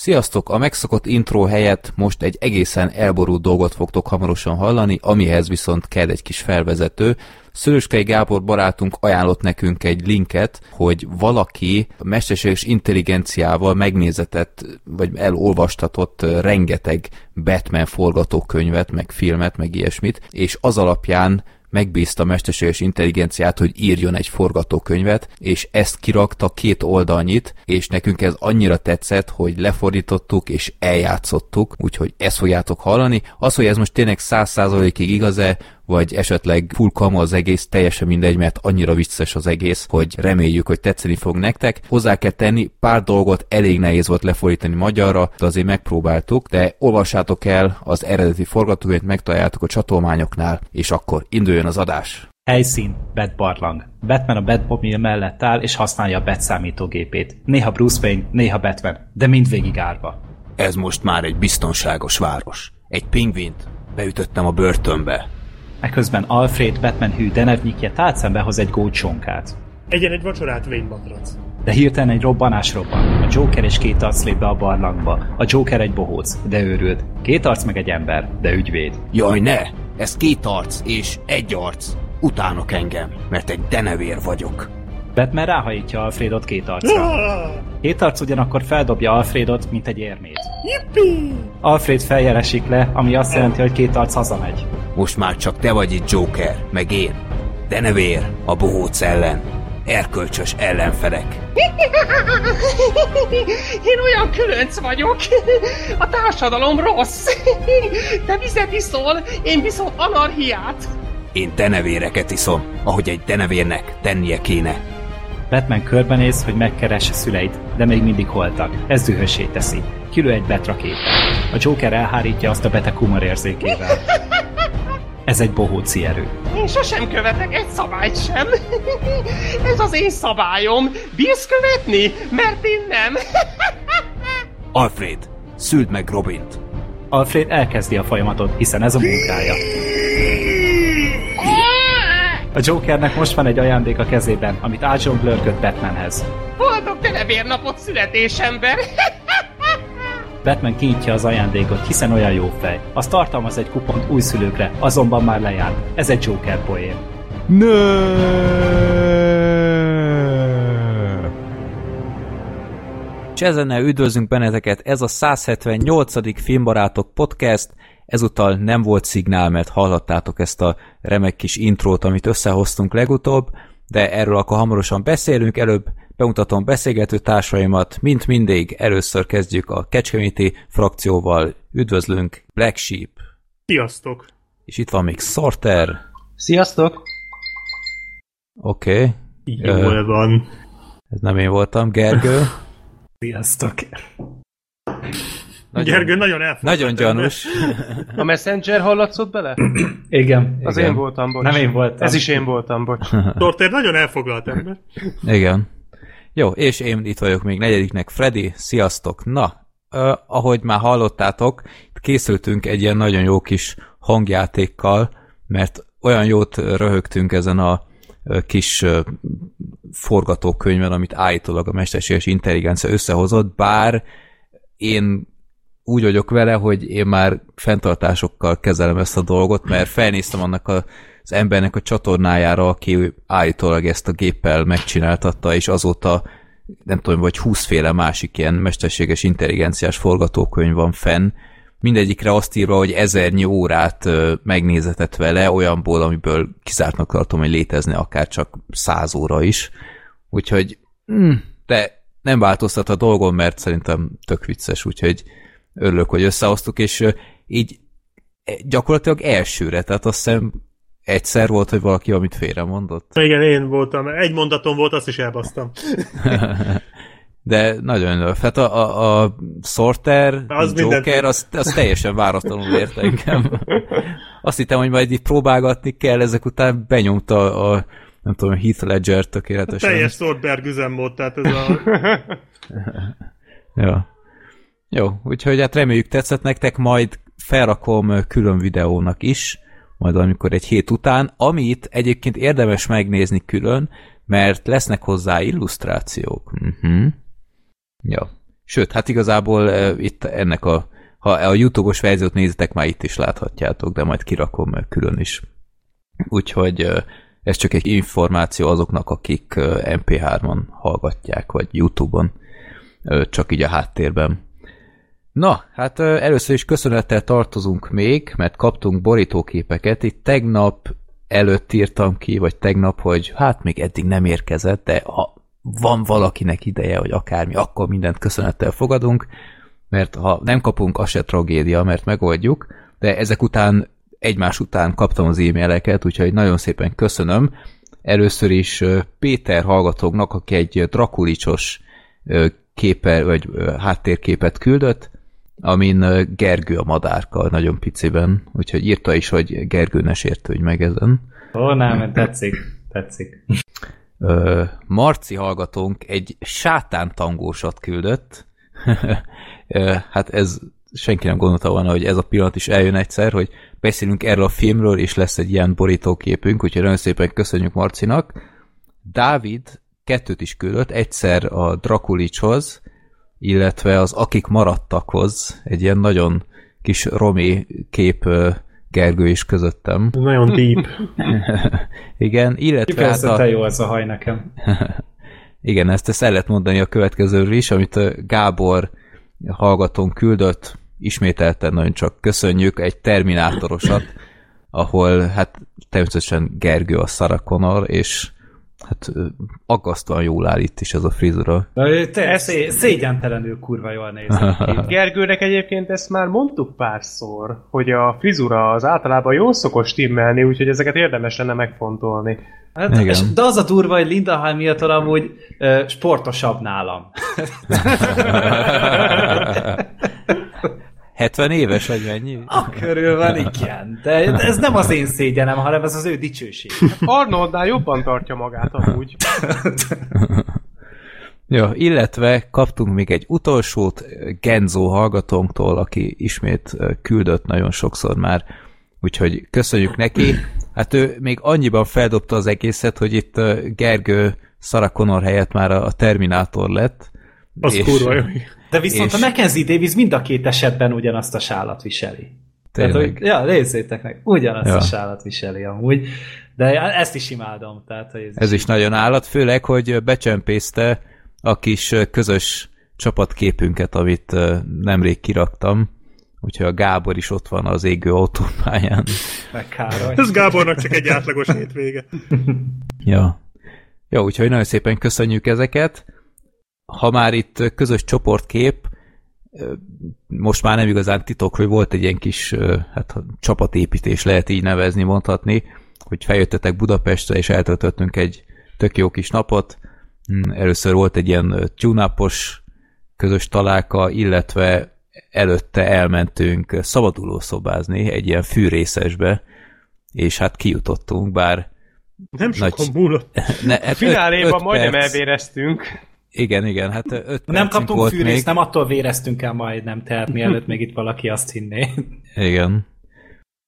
Sziasztok! A megszokott intro helyett most egy egészen elborult dolgot fogtok hamarosan hallani, amihez viszont kell egy kis felvezető. Szöröskei Gábor barátunk ajánlott nekünk egy linket, hogy valaki mesterséges intelligenciával megnézetett, vagy elolvastatott rengeteg Batman forgatókönyvet, meg filmet, meg ilyesmit, és az alapján megbízta a mesterséges intelligenciát, hogy írjon egy forgatókönyvet, és ezt kirakta két oldalnyit, és nekünk ez annyira tetszett, hogy lefordítottuk és eljátszottuk, úgyhogy ezt fogjátok hallani. Az, hogy ez most tényleg száz százalékig igaz-e, vagy esetleg full kama az egész, teljesen mindegy, mert annyira vicces az egész, hogy reméljük, hogy tetszeni fog nektek. Hozzá kell tenni, pár dolgot elég nehéz volt lefordítani magyarra, de azért megpróbáltuk, de olvassátok el az eredeti forgatókönyvet, megtaláljátok a csatolmányoknál, és akkor induljon az adás. Helyszín, Bat barlang. Batman a Batmobile mellett áll, és használja a Bat számítógépét. Néha Bruce Wayne, néha Batman, de mindvégig árva. Ez most már egy biztonságos város. Egy pingvint beütöttem a börtönbe. Eközben Alfred Batman hű denevnyikje tálcán hoz egy gócsonkát. Egyen egy vacsorát, Wayne matrac. De hirtelen egy robbanás robban. A Joker és két arc lép be a barlangba. A Joker egy bohóc, de őrült. Két arc meg egy ember, de ügyvéd. Jaj, ne! Ez két arc és egy arc. Utánok engem, mert egy denevér vagyok. Batman ráhajítja Alfredot két arcra. Két arc ugyanakkor feldobja Alfredot, mint egy érmét. Jippi! Alfred feljelesik le, ami azt jelenti, hogy két arc hazamegy. Most már csak te vagy itt Joker, meg én. Denevér, a bohóc ellen. Erkölcsös ellenfelek. Én olyan különc vagyok. A társadalom rossz. Te vizet iszol, én viszont anarhiát. Én denevéreket iszom, ahogy egy denevérnek tennie kéne. Batman körbenéz, hogy megkeresse szüleit, de még mindig holtak. Ez dühössé teszi. Kilő egy betrakétet. A Joker elhárítja azt a beteg humor érzékével. Ez egy bohóci erő. Én sosem követek egy szabályt sem. Ez az én szabályom. Bírsz követni? Mert én nem. Alfred, szüld meg Robint. Alfred elkezdi a folyamatot, hiszen ez a munkája. A Jokernek most van egy ajándék a kezében, amit Blur köt Batmanhez. Boldog denevérnapot születésember. Batman kinyitja az ajándékot, hiszen olyan jó fej. Az tartalmaz egy kupont újszülőkre, azonban már lejárt. Ez egy Joker poén. És ezennel üdvözlünk benneteket, ez a 178. Filmbarátok podcast, ezúttal nem volt szignál, mert hallhattátok ezt a remek kis intrót, amit összehoztunk legutóbb, de erről akkor hamarosan beszélünk, előbb bemutatom beszélgető társaimat, mint mindig, először kezdjük a Kecskeméti frakcióval, üdvözlünk Black Sheep, Sziasztok! és itt van még Sorter, Sziasztok! oké, okay. Jól van. ez nem én voltam, Gergő, Sziasztok! Nagyon, Gergő nagyon elfogadott. nagyon gyanús, A Messenger hallatszott bele? igen, Az igen. én voltam, bocs. Nem én voltam. Ez is én voltam, bocs. Torter nagyon elfoglalt ember. Igen. Jó, és én itt vagyok még negyediknek, Freddy, sziasztok! Na, uh, ahogy már hallottátok, készültünk egy ilyen nagyon jó kis hangjátékkal, mert olyan jót röhögtünk ezen a kis forgatókönyvben, amit állítólag a mesterséges intelligencia összehozott, bár én úgy vagyok vele, hogy én már fenntartásokkal kezelem ezt a dolgot, mert felnéztem annak a, az embernek a csatornájára, aki állítólag ezt a géppel megcsináltatta, és azóta nem tudom, vagy 20 féle másik ilyen mesterséges intelligenciás forgatókönyv van fenn, mindegyikre azt írva, hogy ezernyi órát megnézetett vele, olyanból, amiből kizártnak tartom, hogy létezne akár csak száz óra is. Úgyhogy, mm, de nem változtat a dolgon, mert szerintem tök vicces, úgyhogy örülök, hogy összehoztuk, és így e, gyakorlatilag elsőre, tehát azt hiszem egyszer volt, hogy valaki amit félre mondott. Igen, én voltam. Egy mondatom volt, azt is elbasztam. De nagyon jó. Hát a, a, a Sorter, Az Joker, mindent- az, az teljesen váratlanul ért engem. Azt hittem, hogy majd itt próbálgatni kell, ezek után benyomta a, nem tudom, Heath Ledger tökéletesen. Teljes Swordberg üzemmód, tehát ez a... Ja. Jó, úgyhogy hát reméljük tetszett nektek, majd felrakom külön videónak is, majd amikor egy hét után, amit egyébként érdemes megnézni külön, mert lesznek hozzá illusztrációk. Uh-huh. Ja. Sőt, hát igazából uh, itt ennek a, ha a YouTube-os verziót nézitek, már itt is láthatjátok, de majd kirakom uh, külön is. Úgyhogy uh, ez csak egy információ azoknak, akik uh, MP3-on hallgatják, vagy YouTube-on, csak így a háttérben. Na, hát először is köszönettel tartozunk még, mert kaptunk borítóképeket. Itt tegnap előtt írtam ki, vagy tegnap, hogy hát még eddig nem érkezett, de ha van valakinek ideje, vagy akármi, akkor mindent köszönettel fogadunk, mert ha nem kapunk, az se tragédia, mert megoldjuk, de ezek után egymás után kaptam az e-maileket, úgyhogy nagyon szépen köszönöm. Először is Péter hallgatóknak, aki egy drakulicsos képe, vagy háttérképet küldött, amin Gergő a madárka, nagyon piciben, úgyhogy írta is, hogy Gergő ne sértődj meg ezen. Ó, nem, tetszik, tetszik. Marci hallgatónk egy sátántangósat küldött. hát ez senki nem gondolta volna, hogy ez a pillanat is eljön egyszer, hogy beszélünk erről a filmről, és lesz egy ilyen borítóképünk, úgyhogy nagyon szépen köszönjük Marcinak. Dávid kettőt is küldött, egyszer a Drakulicshoz, illetve az Akik maradtakhoz, egy ilyen nagyon kis romi kép Gergő is közöttem. Nagyon deep. Igen, illetve hát a... jó az a haj nekem. Igen, ezt, ezt el lehet mondani a következőről is, amit Gábor hallgatón küldött, ismételten nagyon csak köszönjük, egy Terminátorosat, ahol hát természetesen Gergő a Sarah Connor, és Hát aggasztóan jól áll itt is ez a frizura. Te szé- szégyentelenül kurva jól néz ki. Gergőnek egyébként ezt már mondtuk párszor, hogy a frizura az általában jól szokott stimmelni, úgyhogy ezeket érdemes lenne megfontolni. Hát, Igen. de az a durva, hogy Linda Hamilton amúgy uh, sportosabb nálam. 70 éves, vagy mennyi? A körül van, igen. De ez nem az én szégyenem, hanem ez az ő dicsőség. Arnoldnál jobban tartja magát amúgy. Ja, illetve kaptunk még egy utolsót Genzo hallgatónktól, aki ismét küldött nagyon sokszor már, úgyhogy köszönjük neki. Hát ő még annyiban feldobta az egészet, hogy itt Gergő Sarah Connor helyett már a Terminátor lett. Az és, kurva jó. De viszont és... a Mackenzie Davis mind a két esetben ugyanazt a sálat viseli. Tényleg. Tehát, hogy, ja, nézzétek meg, ugyanazt ja. a sálat viseli amúgy, de ezt is imádom. Tehát, hogy ez, ez is, is nagyon állat, főleg, hogy becsempészte a kis közös csapatképünket, amit nemrég kiraktam, úgyhogy a Gábor is ott van az égő autópályán. Meg Károly. Ez Gábornak csak egy átlagos hétvége. ja. Jó, úgyhogy nagyon szépen köszönjük ezeket ha már itt közös csoportkép, most már nem igazán titok, hogy volt egy ilyen kis hát, csapatépítés, lehet így nevezni, mondhatni, hogy feljöttetek Budapestre, és eltöltöttünk egy tök jó kis napot. Hmm, először volt egy ilyen tyúnápos közös találka, illetve előtte elmentünk szabadulószobázni egy ilyen fűrészesbe, és hát kijutottunk, bár nem sokan nagy... múlott. Ne, hát Fináléban majdnem perc. elvéreztünk. Igen, igen, hát öt Nem kaptunk fűrészt, még. nem attól véreztünk el majdnem, tehát mielőtt még itt valaki azt hinné. Igen.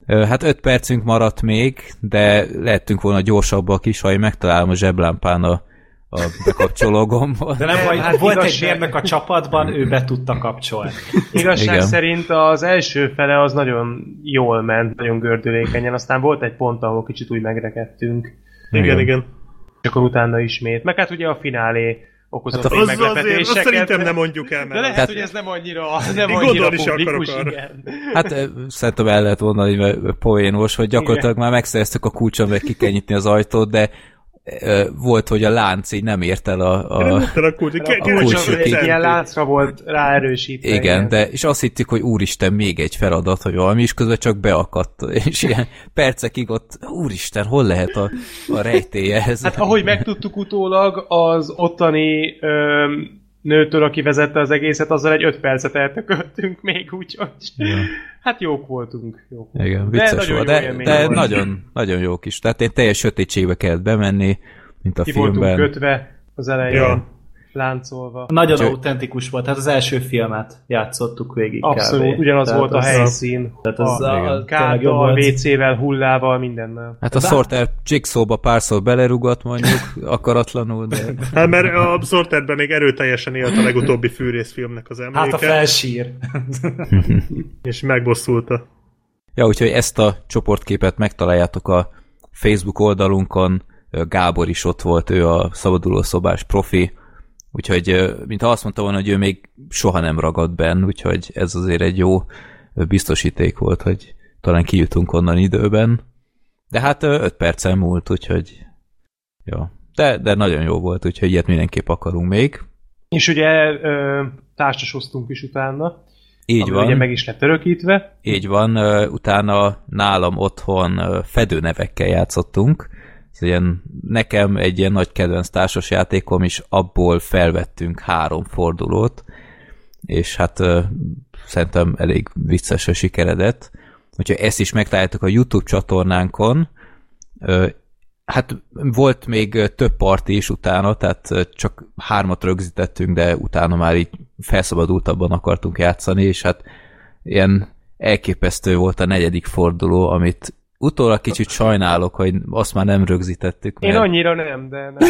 Hát öt percünk maradt még, de lehetünk volna gyorsabbak is, ha én megtalálom a zseblámpán a, a bekapcsoló gombot. De nem baj, hát volt igazság... egy mérnök a csapatban, ő be tudta kapcsolni. Igazság Igen. szerint az első fele az nagyon jól ment, nagyon gördülékenyen, aztán volt egy pont, ahol kicsit úgy megrekedtünk. Igen, igen. igen. És akkor utána ismét. Meg hát ugye a finálé okozott hát az, meglepetéseket. Azért, azt szerintem nem mondjuk el. Mert de lehet, tehát, hogy ez nem annyira, nem Én annyira publikus, igen. Hát szerintem el lehet mondani, mert poénos, hogy gyakorlatilag igen. már megszereztük a kulcson, meg ki kell nyitni az ajtót, de volt, hogy a lánc így nem ért el a, a, a kulcs, a, a kulcs egy ilyen láncra volt ráerősítve. Igen, igen, de és azt hittük, hogy úristen, még egy feladat, hogy valami is közben csak beakadt, és ilyen percekig ott, úristen, hol lehet a, a rejtéje ez? Hát ahogy megtudtuk utólag, az ottani öm, nőtől, aki vezette az egészet, azzal egy öt percet eltököltünk még úgy, hogy ja. hát jók voltunk. Jók Igen, vicces de volt, de, de volt. nagyon, nagyon jók is. Tehát én teljes sötétségbe kellett bemenni, mint a Ki filmben. voltunk kötve az elején. Ja. Láncolva. Nagyon Csak... autentikus volt, tehát az első filmet játszottuk végig. Abszolút, kb. ugyanaz tehát volt a helyszín. Tehát az a, a, a WC-vel, hullával, mindennel. Hát a Sorter Jigsaw-ba párszor belerugott mondjuk, akaratlanul, de... Hát mert a Sorterben még erőteljesen élt a legutóbbi fűrészfilmnek az emléke. Hát a felsír. És megbosszulta. Ja, úgyhogy ezt a csoportképet megtaláljátok a Facebook oldalunkon, Gábor is ott volt, ő a szabadulószobás profi, úgyhogy mint azt mondta volna, hogy ő még soha nem ragadt benn, úgyhogy ez azért egy jó biztosíték volt, hogy talán kijutunk onnan időben. De hát 5 percen múlt, úgyhogy jó. De, de nagyon jó volt, úgyhogy ilyet mindenképp akarunk még. És ugye társasoztunk is utána. Így van. Ugye meg is lett örökítve. Így van, utána nálam otthon fedőnevekkel játszottunk. Ez ilyen, nekem egy ilyen nagy kedvenc társasjátékom, és abból felvettünk három fordulót, és hát szerintem elég vicces sikeredett. Úgyhogy ezt is megtaláltuk a YouTube csatornánkon, Hát volt még több parti is utána, tehát csak hármat rögzítettünk, de utána már így felszabadultabban akartunk játszani, és hát ilyen elképesztő volt a negyedik forduló, amit utólag kicsit sajnálok, hogy azt már nem rögzítettük. Mert... Én annyira nem, de nem.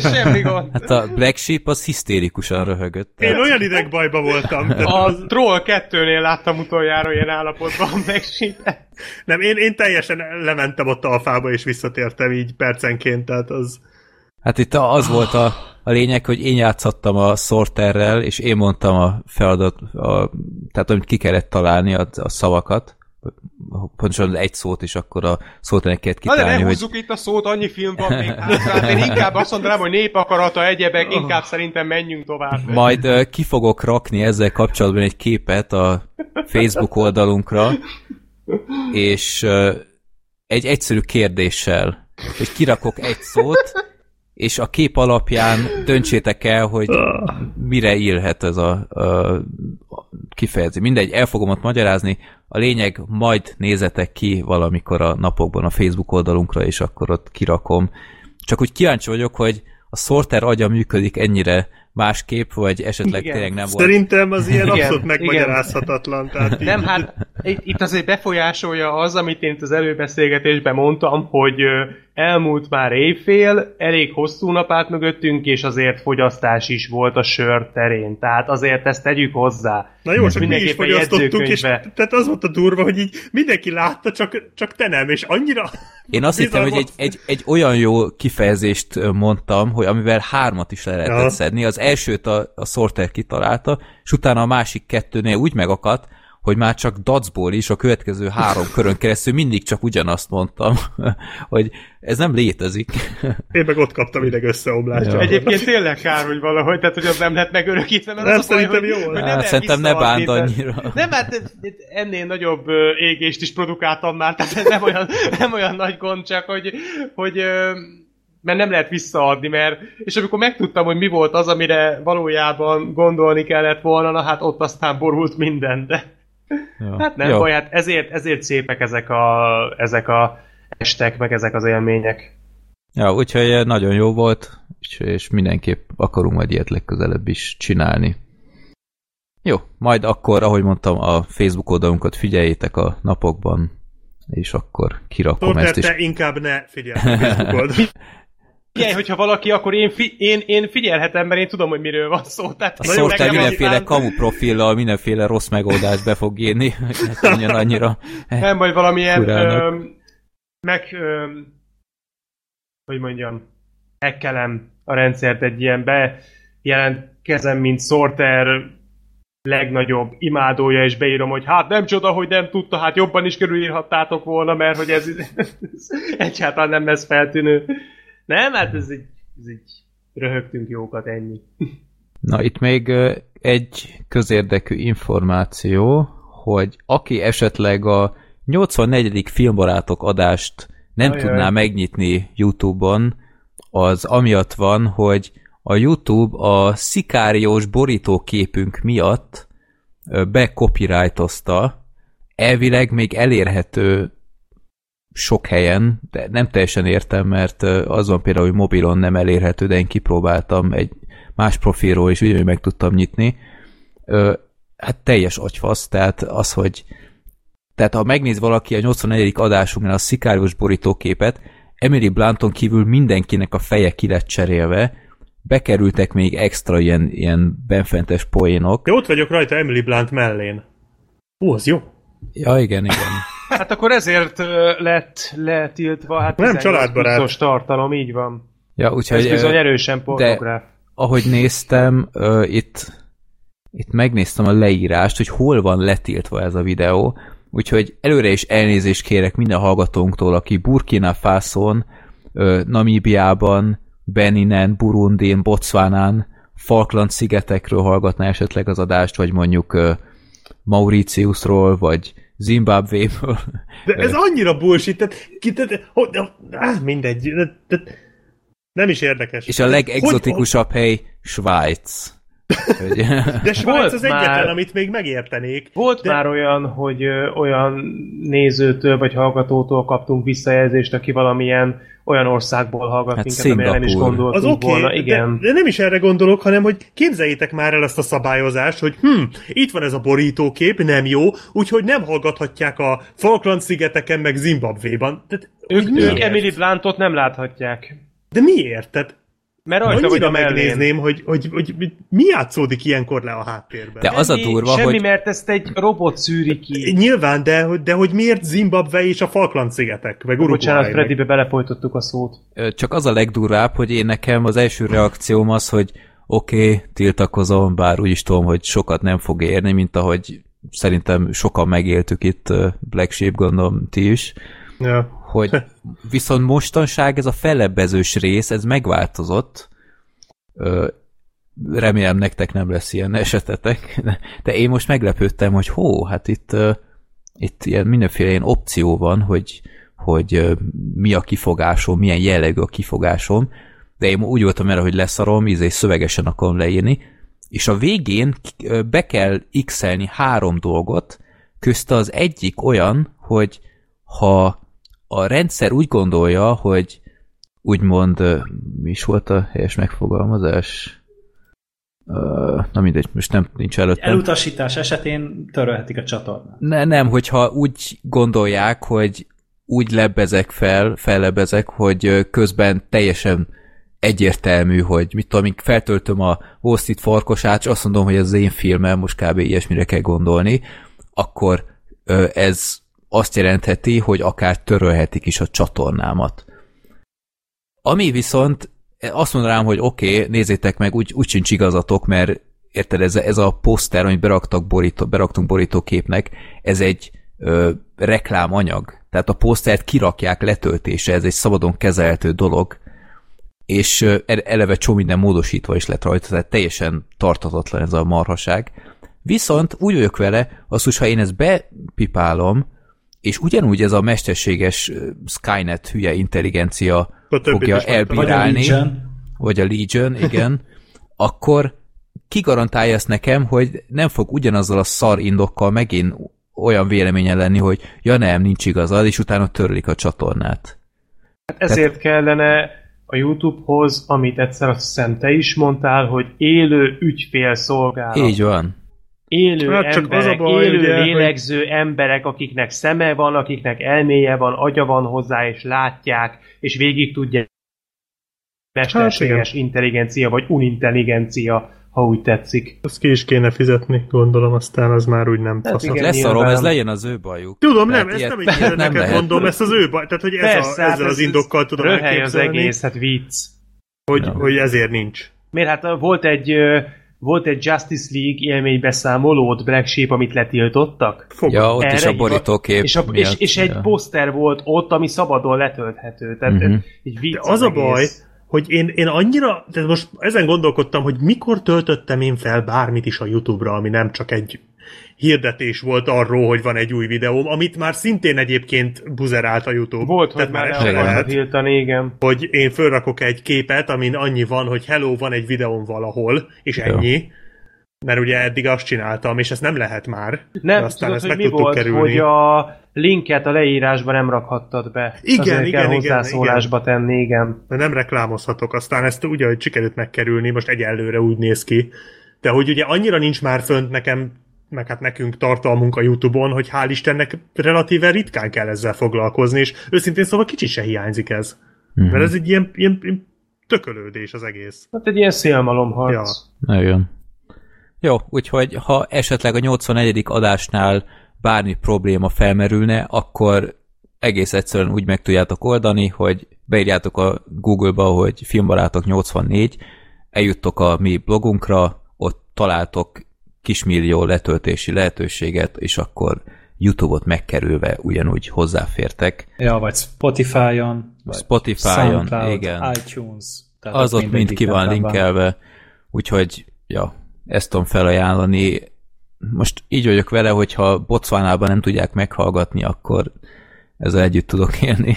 Semmi gond. Hát a Black Sheep az hisztérikusan röhögött. Tehát... Én olyan idegbajba voltam. A az... Troll 2-nél láttam utoljára ilyen állapotban a Black sheep Nem, én, én teljesen lementem ott a fába, és visszatértem így percenként, tehát az... Hát itt az volt a, a lényeg, hogy én játszottam a sorterrel, és én mondtam a feladat, a, tehát amit ki kellett találni a, a szavakat, pontosan egy szót is akkor a szót kellett kitalálni. Na de hogy... itt a szót, annyi film van még hát, én inkább azt mondanám, hogy népakarata, egyebek, inkább szerintem menjünk tovább. Majd uh, ki fogok rakni ezzel kapcsolatban egy képet a Facebook oldalunkra, és uh, egy egyszerű kérdéssel, hogy kirakok egy szót, és a kép alapján döntsétek el, hogy mire illhet ez a, a kifejezés. Mindegy, el fogom ott magyarázni. A lényeg, majd nézetek ki valamikor a napokban a Facebook oldalunkra, és akkor ott kirakom. Csak úgy kíváncsi vagyok, hogy a sorter agya működik ennyire másképp, vagy esetleg Igen. tényleg nem volt. Szerintem az ilyen Igen. abszolút megmagyarázhatatlan. Tehát nem, hát itt, itt azért befolyásolja az, amit én itt az előbeszélgetésben mondtam, hogy elmúlt már éjfél, elég hosszú nap át mögöttünk, és azért fogyasztás is volt a sör terén. Tehát azért ezt tegyük hozzá. Na jó, csak mi is fogyasztottuk, és tehát az volt a durva, hogy így mindenki látta, csak, csak te nem, és annyira... Én azt hittem, hogy egy, egy, egy olyan jó kifejezést mondtam, hogy amivel hármat is le lehetett ja. szedni. Az elsőt a, a Sorter kitalálta, és utána a másik kettőnél úgy megakadt, hogy már csak dacból is a következő három körön keresztül mindig csak ugyanazt mondtam, hogy ez nem létezik. Én meg ott kaptam ideg összeomlást. Ja. Egyébként tényleg kár, hogy valahogy, tehát hogy az nem lett megörökítve, mert nem, az szerintem jó. Hogy nem szerintem ne bánt annyira. Nem, hát ennél nagyobb égést is produkáltam már, tehát ez nem olyan, nem olyan nagy gond, csak hogy, hogy mert nem lehet visszaadni, mert és amikor megtudtam, hogy mi volt az, amire valójában gondolni kellett volna, na hát ott aztán borult minden, de Ja. Hát nem Jó. baj, hát ezért, ezért szépek ezek a, ezek a estek, meg ezek az élmények. Ja, úgyhogy nagyon jó volt, és, mindenképp akarunk majd ilyet legközelebb is csinálni. Jó, majd akkor, ahogy mondtam, a Facebook oldalunkat figyeljétek a napokban, és akkor kirakom Torter, ezt is. te inkább ne figyelj a Facebook. Figyelj, hogyha valaki, akkor én, fi, én, én figyelhetem, mert én tudom, hogy miről van szó. Tehát a Sorter mindenféle aztán... kamu profillal, mindenféle rossz megoldást be fog írni, hogy annyira Nem, vagy valamilyen ö, meg, ö, hogy mondjam, ekkelem a rendszert egy ilyen bejelentkezem, mint Sorter legnagyobb imádója, és beírom, hogy hát nem csoda, hogy nem tudta, hát jobban is körülírhattátok volna, mert hogy ez, ez egyáltalán nem lesz feltűnő. Nem, hát ez egy, ez egy röhögtünk jókat, ennyi. Na, itt még egy közérdekű információ, hogy aki esetleg a 84. filmbarátok adást nem Ajaj. tudná megnyitni YouTube-on, az amiatt van, hogy a YouTube a szikáriós borítóképünk miatt becopyrightozta, elvileg még elérhető sok helyen, de nem teljesen értem, mert az van például, hogy mobilon nem elérhető, de én kipróbáltam egy más profilról, és ugyanúgy meg tudtam nyitni. Hát teljes agyfasz, tehát az, hogy tehát ha megnéz valaki a 84. adásunknál a szikárius borítóképet, Emily Blanton kívül mindenkinek a feje ki lett cserélve, bekerültek még extra ilyen, ilyen benfentes poénok. De ott vagyok rajta Emily Blunt mellén. Ó, az jó. Ja, igen, igen. hát akkor ezért lett letiltva, hát nem családbarát. tartalom, így van. Ja, úgyhogy, Ez bizony erősen pornográf. De, ahogy néztem, uh, itt, itt megnéztem a leírást, hogy hol van letiltva ez a videó, úgyhogy előre is elnézést kérek minden hallgatónktól, aki Burkina Fason, uh, Namíbiában, Beninen, Burundin, Botswanán, Falkland szigetekről hallgatná esetleg az adást, vagy mondjuk uh, Mauritiusról, vagy Zimbabwe-ből. De ez annyira bullshit, tehát, tehát hogy, áh, mindegy, de, nem is érdekes. És a legexotikusabb hely Svájc. De Svájc az egyetlen, már, amit még megértenék. Volt de... már olyan, hogy ö, olyan nézőtől vagy hallgatótól kaptunk visszajelzést, aki valamilyen olyan országból hallgat hát minket, amire nem is gondoltunk az okay, volna. Igen. De, de nem is erre gondolok, hanem hogy képzeljétek már el ezt a szabályozást, hogy hm, itt van ez a borítókép, nem jó, úgyhogy nem hallgathatják a Falkland-szigeteken meg Zimbabvéban. Tehát, ők, ők Emily Blantot nem láthatják. De miért? Tehát mert rajta vagy a megnézném, hogy, hogy, hogy, hogy mi játszódik ilyenkor le a háttérben. De az a durva, semmi, hogy... mert ezt egy robot szűri ki. Nyilván, de, de hogy miért Zimbabwe és a Falkland-szigetek, vagy Uruguay? Bocsánat, Freddybe belefolytottuk a szót. Csak az a legdurvább, hogy én nekem az első reakcióm az, hogy oké, okay, tiltakozom, bár úgy is tudom, hogy sokat nem fog érni, mint ahogy szerintem sokan megéltük itt Black Sheep, gondolom ti is. Ja hogy viszont mostanság ez a fellebbezős rész, ez megváltozott. Remélem nektek nem lesz ilyen esetetek, de én most meglepődtem, hogy hó, hát itt, itt ilyen mindenféle ilyen opció van, hogy, hogy mi a kifogásom, milyen jellegű a kifogásom, de én úgy voltam erre, hogy leszarom, ízé szövegesen akarom leírni, és a végén be kell x három dolgot, közte az egyik olyan, hogy ha a rendszer úgy gondolja, hogy úgymond, mi is volt a helyes megfogalmazás? na mindegy, most nem nincs előttem. Elutasítás esetén törölhetik a csatornát. Ne, nem, hogyha úgy gondolják, hogy úgy lebezek fel, fellebezek, hogy közben teljesen egyértelmű, hogy mit tudom, feltöltöm a Wall Street farkosát, és azt mondom, hogy ez az én filmem, most kb. ilyesmire kell gondolni, akkor ez azt jelentheti, hogy akár törölhetik is a csatornámat. Ami viszont azt mondanám, hogy oké, okay, nézzétek meg, úgy, úgy sincs igazatok, mert érted, ez, ez a poszter, amit beraktak borító, beraktunk borítóképnek, ez egy ö, reklámanyag. Tehát a posztert kirakják letöltése, ez egy szabadon kezelhető dolog, és ö, eleve csomó minden módosítva is lett rajta, tehát teljesen tartatatlan ez a marhaság. Viszont úgy vagyok vele, azt hogy ha én ezt bepipálom, és ugyanúgy ez a mesterséges Skynet hülye intelligencia fogja elbírálni, vagy a Legion, vagy a Legion igen, akkor ki garantálja ezt nekem, hogy nem fog ugyanazzal a szar indokkal megint olyan véleménye lenni, hogy ja nem, nincs igazad, és utána törlik a csatornát. Hát ezért Tehát... kellene a YouTube-hoz, amit egyszer azt hiszem te is mondtál, hogy élő ügyfélszolgálat. Így van élő hát csak emberek, az a baj, élő ugye, lélegző hogy... emberek, akiknek szeme van, akiknek elméje van, agya van hozzá, és látják, és végig tudja mesterséges hát, intelligencia, vagy unintelligencia, ha úgy tetszik. Azt ki is kéne fizetni, gondolom, aztán az már úgy nem hát igen, Lesz arról, ez legyen az ő bajuk. Tudom, nem, ezt nem így nem neked mondom, ezt az ő baj, tehát hogy ez Persze, a, ezzel hát az indokkal tudom elképzelni. az egész, hát vicc. Hogy, no. hogy ezért nincs. Miért? Hát volt egy volt egy Justice League élménybeszámolót Black Sheep, amit letiltottak. Fogad. Ja, ott Erre is a borítókép és, a, és, és egy ja. poszter volt ott, ami szabadon letölthető. Tehát uh-huh. egy vicc De az, az a baj, hogy én, én annyira, tehát most ezen gondolkodtam, hogy mikor töltöttem én fel bármit is a YouTube-ra, ami nem csak egy hirdetés volt arról, hogy van egy új videóm, amit már szintén egyébként buzerált a YouTube. Volt, Tehát hogy már el lehet, hiltani, igen. Hogy én fölrakok egy képet, amin annyi van, hogy hello, van egy videóm valahol, és ennyi. mert ugye eddig azt csináltam, és ezt nem lehet már. Nem, aztán tudod, ezt hogy meg mi volt, kerülni. hogy a linket a leírásban nem rakhattad be. Igen, Azért igen, kell hozzászólásba igen. tenni, igen. De nem reklámozhatok, aztán ezt ugye, hogy sikerült megkerülni, most egyelőre úgy néz ki. De hogy ugye annyira nincs már fönt nekem meg hát nekünk tartalmunk a Youtube-on, hogy hál' Istennek relatíve ritkán kell ezzel foglalkozni, és őszintén szóval kicsi se hiányzik ez. Mm-hmm. Mert ez egy ilyen, ilyen, ilyen tökölődés az egész. Hát egy ilyen szélmalomharc. Ja. Igen. Jó, úgyhogy ha esetleg a 84. adásnál bármi probléma felmerülne, akkor egész egyszerűen úgy meg tudjátok oldani, hogy beírjátok a Google-ba, hogy filmbarátok 84, eljuttok a mi blogunkra, ott találtok kismillió letöltési lehetőséget, és akkor YouTube-ot megkerülve ugyanúgy hozzáfértek. Ja, vagy Spotify-on, vagy Spotify-on, igen. iTunes. Tehát az ott mind ki van linkelve, úgyhogy, ja, ezt tudom felajánlani. Most így vagyok vele, hogyha Botswanában nem tudják meghallgatni, akkor ezzel együtt tudok élni,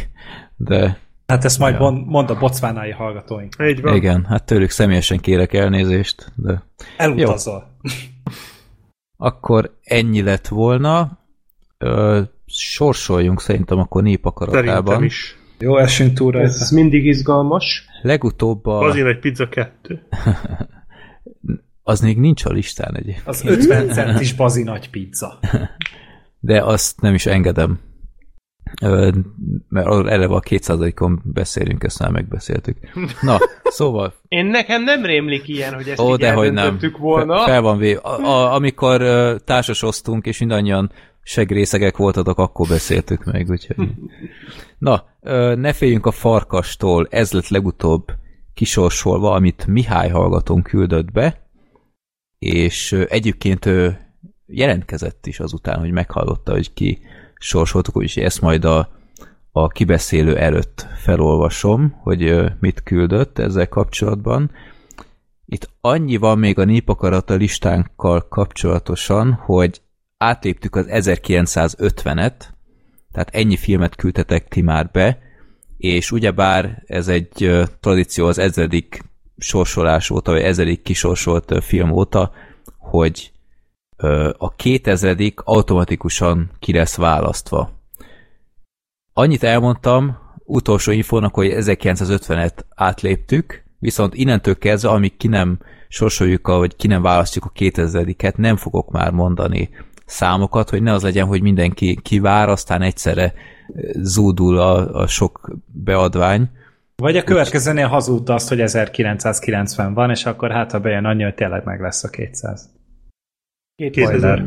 de... Hát ezt majd ja. mond, mond a bocvánái hallgatóink. Így van. Igen, hát tőlük személyesen kérek elnézést, de... Elutazol. Jó. Akkor ennyi lett volna. Ö, sorsoljunk szerintem akkor népakaratában. Szerintem is. Jó, esünk túl rajta. Ez mindig izgalmas. Legutóbb a... Azért egy pizza kettő. az még nincs a listán egyébként. Az 50 centis bazi nagy pizza. De azt nem is engedem. Mert eleve a 200-on beszélünk, ezt már megbeszéltük. Na, szóval... Én nekem nem rémlik ilyen, hogy ezt Ó, de hogy nem. volna. Fel, fel van véve. A, a, amikor uh, társasoztunk, és mindannyian segrészegek voltatok, akkor beszéltük meg, úgyhogy... Na, uh, ne féljünk a farkastól, ez lett legutóbb kisorsolva, amit Mihály hallgatón küldött be, és egyébként jelentkezett is azután, hogy meghallotta, hogy ki sorsoltuk, úgyhogy ezt majd a, a kibeszélő előtt felolvasom, hogy mit küldött ezzel kapcsolatban. Itt annyi van még a népakarata listánkkal kapcsolatosan, hogy átléptük az 1950-et, tehát ennyi filmet küldtetek ti már be, és ugyebár ez egy tradíció az ezredik sorsolás óta, vagy ezerig kisorsolt film óta, hogy a 2000 automatikusan ki lesz választva. Annyit elmondtam, utolsó infónak, hogy 1950-et átléptük, viszont innentől kezdve, amíg ki nem sorsoljuk, a, vagy ki nem választjuk a 2000-et, nem fogok már mondani számokat, hogy ne az legyen, hogy mindenki kivár, aztán egyszerre zúdul a, a sok beadvány, vagy a következőnél hazudta azt, hogy 1990 van, és akkor hát ha bejön annyi, hogy tényleg meg lesz a 200. 2000.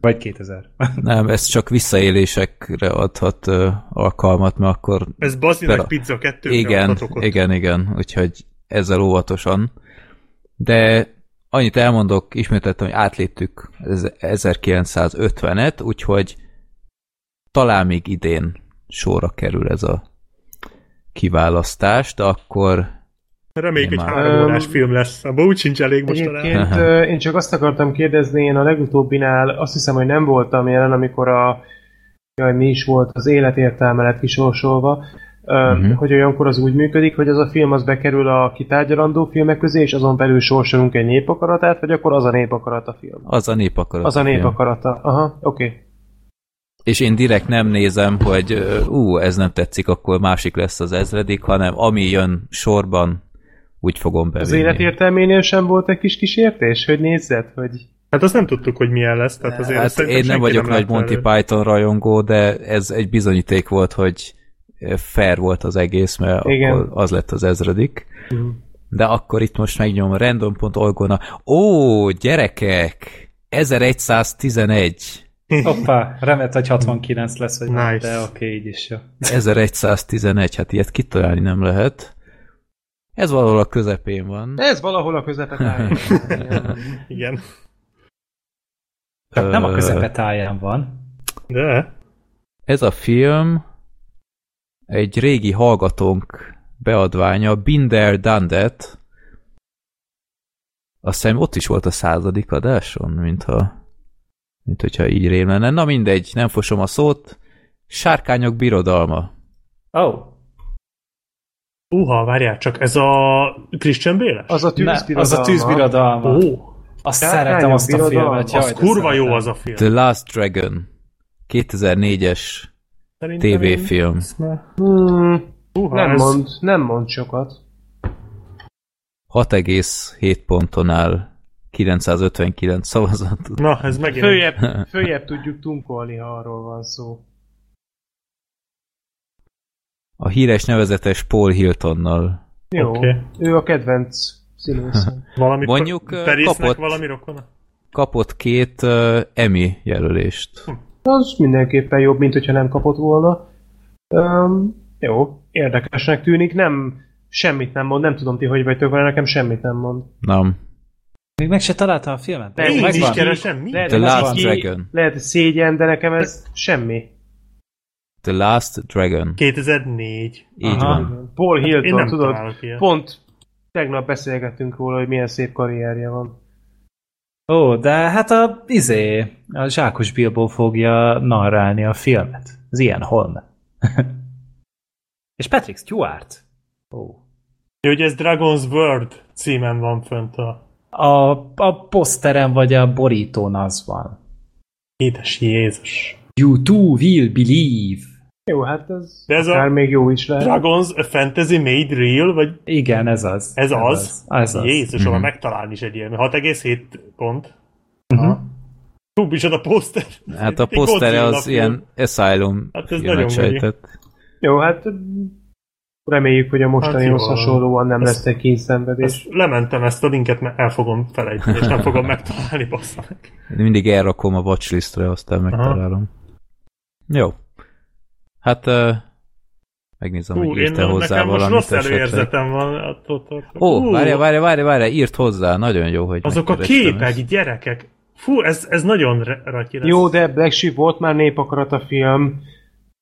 Vagy 2000. Nem, ez csak visszaélésekre adhat uh, alkalmat, mert akkor... Ez bazi per... pizza kettő. Igen, igen, igen, úgyhogy ezzel óvatosan. De annyit elmondok, ismételtem, hogy átléptük 1950-et, úgyhogy talán még idén sorra kerül ez a kiválasztást, akkor Reméljük, hogy három órás film lesz. Abba úgy sincs elég most Egyébként én csak azt akartam kérdezni, én a legutóbbinál azt hiszem, hogy nem voltam jelen, amikor a jaj, mi is volt, az életértelme lett kisorsolva, uh-huh. hogy olyankor az úgy működik, hogy az a film az bekerül a kitárgyalandó filmek közé, és azon belül sorsolunk egy népakaratát, vagy akkor az a népakarat a film? Az a népakarat. Az a népakarata. Aha, oké. Okay és én direkt nem nézem, hogy ú, ez nem tetszik, akkor másik lesz az ezredik, hanem ami jön sorban, úgy fogom bevinni. Az életértelménél sem volt egy kis kísértés, hogy nézzed, hogy... Hát azt nem tudtuk, hogy milyen lesz. Tehát azért hát én nem vagyok nem nagy Monty elő. Python rajongó, de ez egy bizonyíték volt, hogy fair volt az egész, mert Igen. akkor az lett az ezredik. Uh-huh. De akkor itt most megnyom a random.org-on Ó, gyerekek! 1111! Hoppá, remet, hogy 69 lesz, vagy nice. de oké, okay, így is jó. 1111, hát ilyet kitalálni nem lehet. Ez valahol a közepén van. Ez valahol a közepén Igen. Csak nem a közepetáján van. De. Ez a film egy régi hallgatónk beadványa, Binder Dandet. Azt hiszem ott is volt a századik adáson, mintha mint hogyha így rém lenne. Na mindegy, nem fosom a szót. Sárkányok birodalma. Oh. Uha, várjál csak, ez a Christian Bale? Az a tűzbirodalma. az a tűzbirodalma. Oh. Azt szeretem azt a filmet. Jaj, az kurva jó az a film. The Last Dragon. 2004-es tévéfilm. Hmm, uh, nem, ez... mond, nem mond sokat. 6,7 ponton áll 959 szavazatot. Na, ez megint... Följebb, följebb tudjuk tunkolni, ha arról van szó. A híres nevezetes Paul Hiltonnal. Jó, okay. ő a kedvenc színészem. valami Mondjuk kapott, valami rokona? Kapott két uh, Emmy jelölést. Hm. Az mindenképpen jobb, mint hogyha nem kapott volna. Um, jó, érdekesnek tűnik, nem semmit nem mond, nem tudom ti, hogy vagytok vele, nekem semmit nem mond. Nem. Még meg se találtam a filmet. De én is keresem, mi? Lehet, The Last Dragon. Lehet szégyen, de nekem ez semmi. The Last Dragon. 2004. Így Aha. van. Paul Hilton, tudod, pont tegnap beszélgettünk róla, hogy milyen szép karrierje van. Ó, de hát a, izé, a Zsákos Bilbo fogja narrálni a filmet. Az ilyen Holm. És Patrick Stewart. Ó. Hogy ez Dragon's World címen van fönt a... A, a poszteren vagy a borítón az van. Édes Jézus. You too will believe. Jó, hát ez, De ez akár a még jó is lehet. Dragons a Fantasy Made Real, vagy... Igen, ez az. Ez, ez az? az. Ez az. Jézus, mm-hmm. megtalálni is egy ilyen. 6,7 pont. Uh-huh. Hú, is a poszter. Hát a poszter az ilyen Asylum hát ez nagyon sejtett. Jó, hát reméljük, hogy a mostanihoz hát hasonlóan nem lesz egy kényszenvedés. Ezt lementem ezt a linket, mert el fogom felejteni, és nem fogom megtalálni, bassza meg. Mindig elrakom a watchlistre, aztán megtalálom. Aha. Jó. Hát uh, megnézem, Hú, hogy írt-e hozzá nekem valamit most rossz előérzetem van. Attól, Ó, várja, várja, várja, várja, írt hozzá, nagyon jó, hogy Azok a képek, ezt. gyerekek, Fú, ez, ez nagyon ratyi lesz. Jó, de Black Sheep volt már népakarat a film,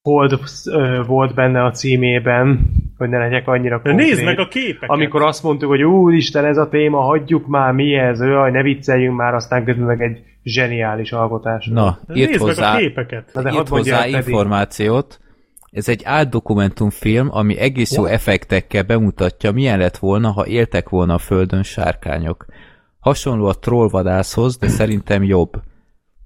Hold uh, volt benne a címében, hogy ne legyek annyira konkrét. Nézd meg a képeket! Amikor azt mondtuk, hogy úristen, ez a téma, hagyjuk már, mi ez, jaj, ne vicceljünk már, aztán közben meg egy zseniális alkotás. Na, írt Nézd hozzá, meg a képeket! Na, de írt hozzá információt. Ez egy átdokumentumfilm, ami egész jó effektekkel bemutatja, milyen lett volna, ha éltek volna a Földön sárkányok. Hasonló a trollvadászhoz, de szerintem jobb.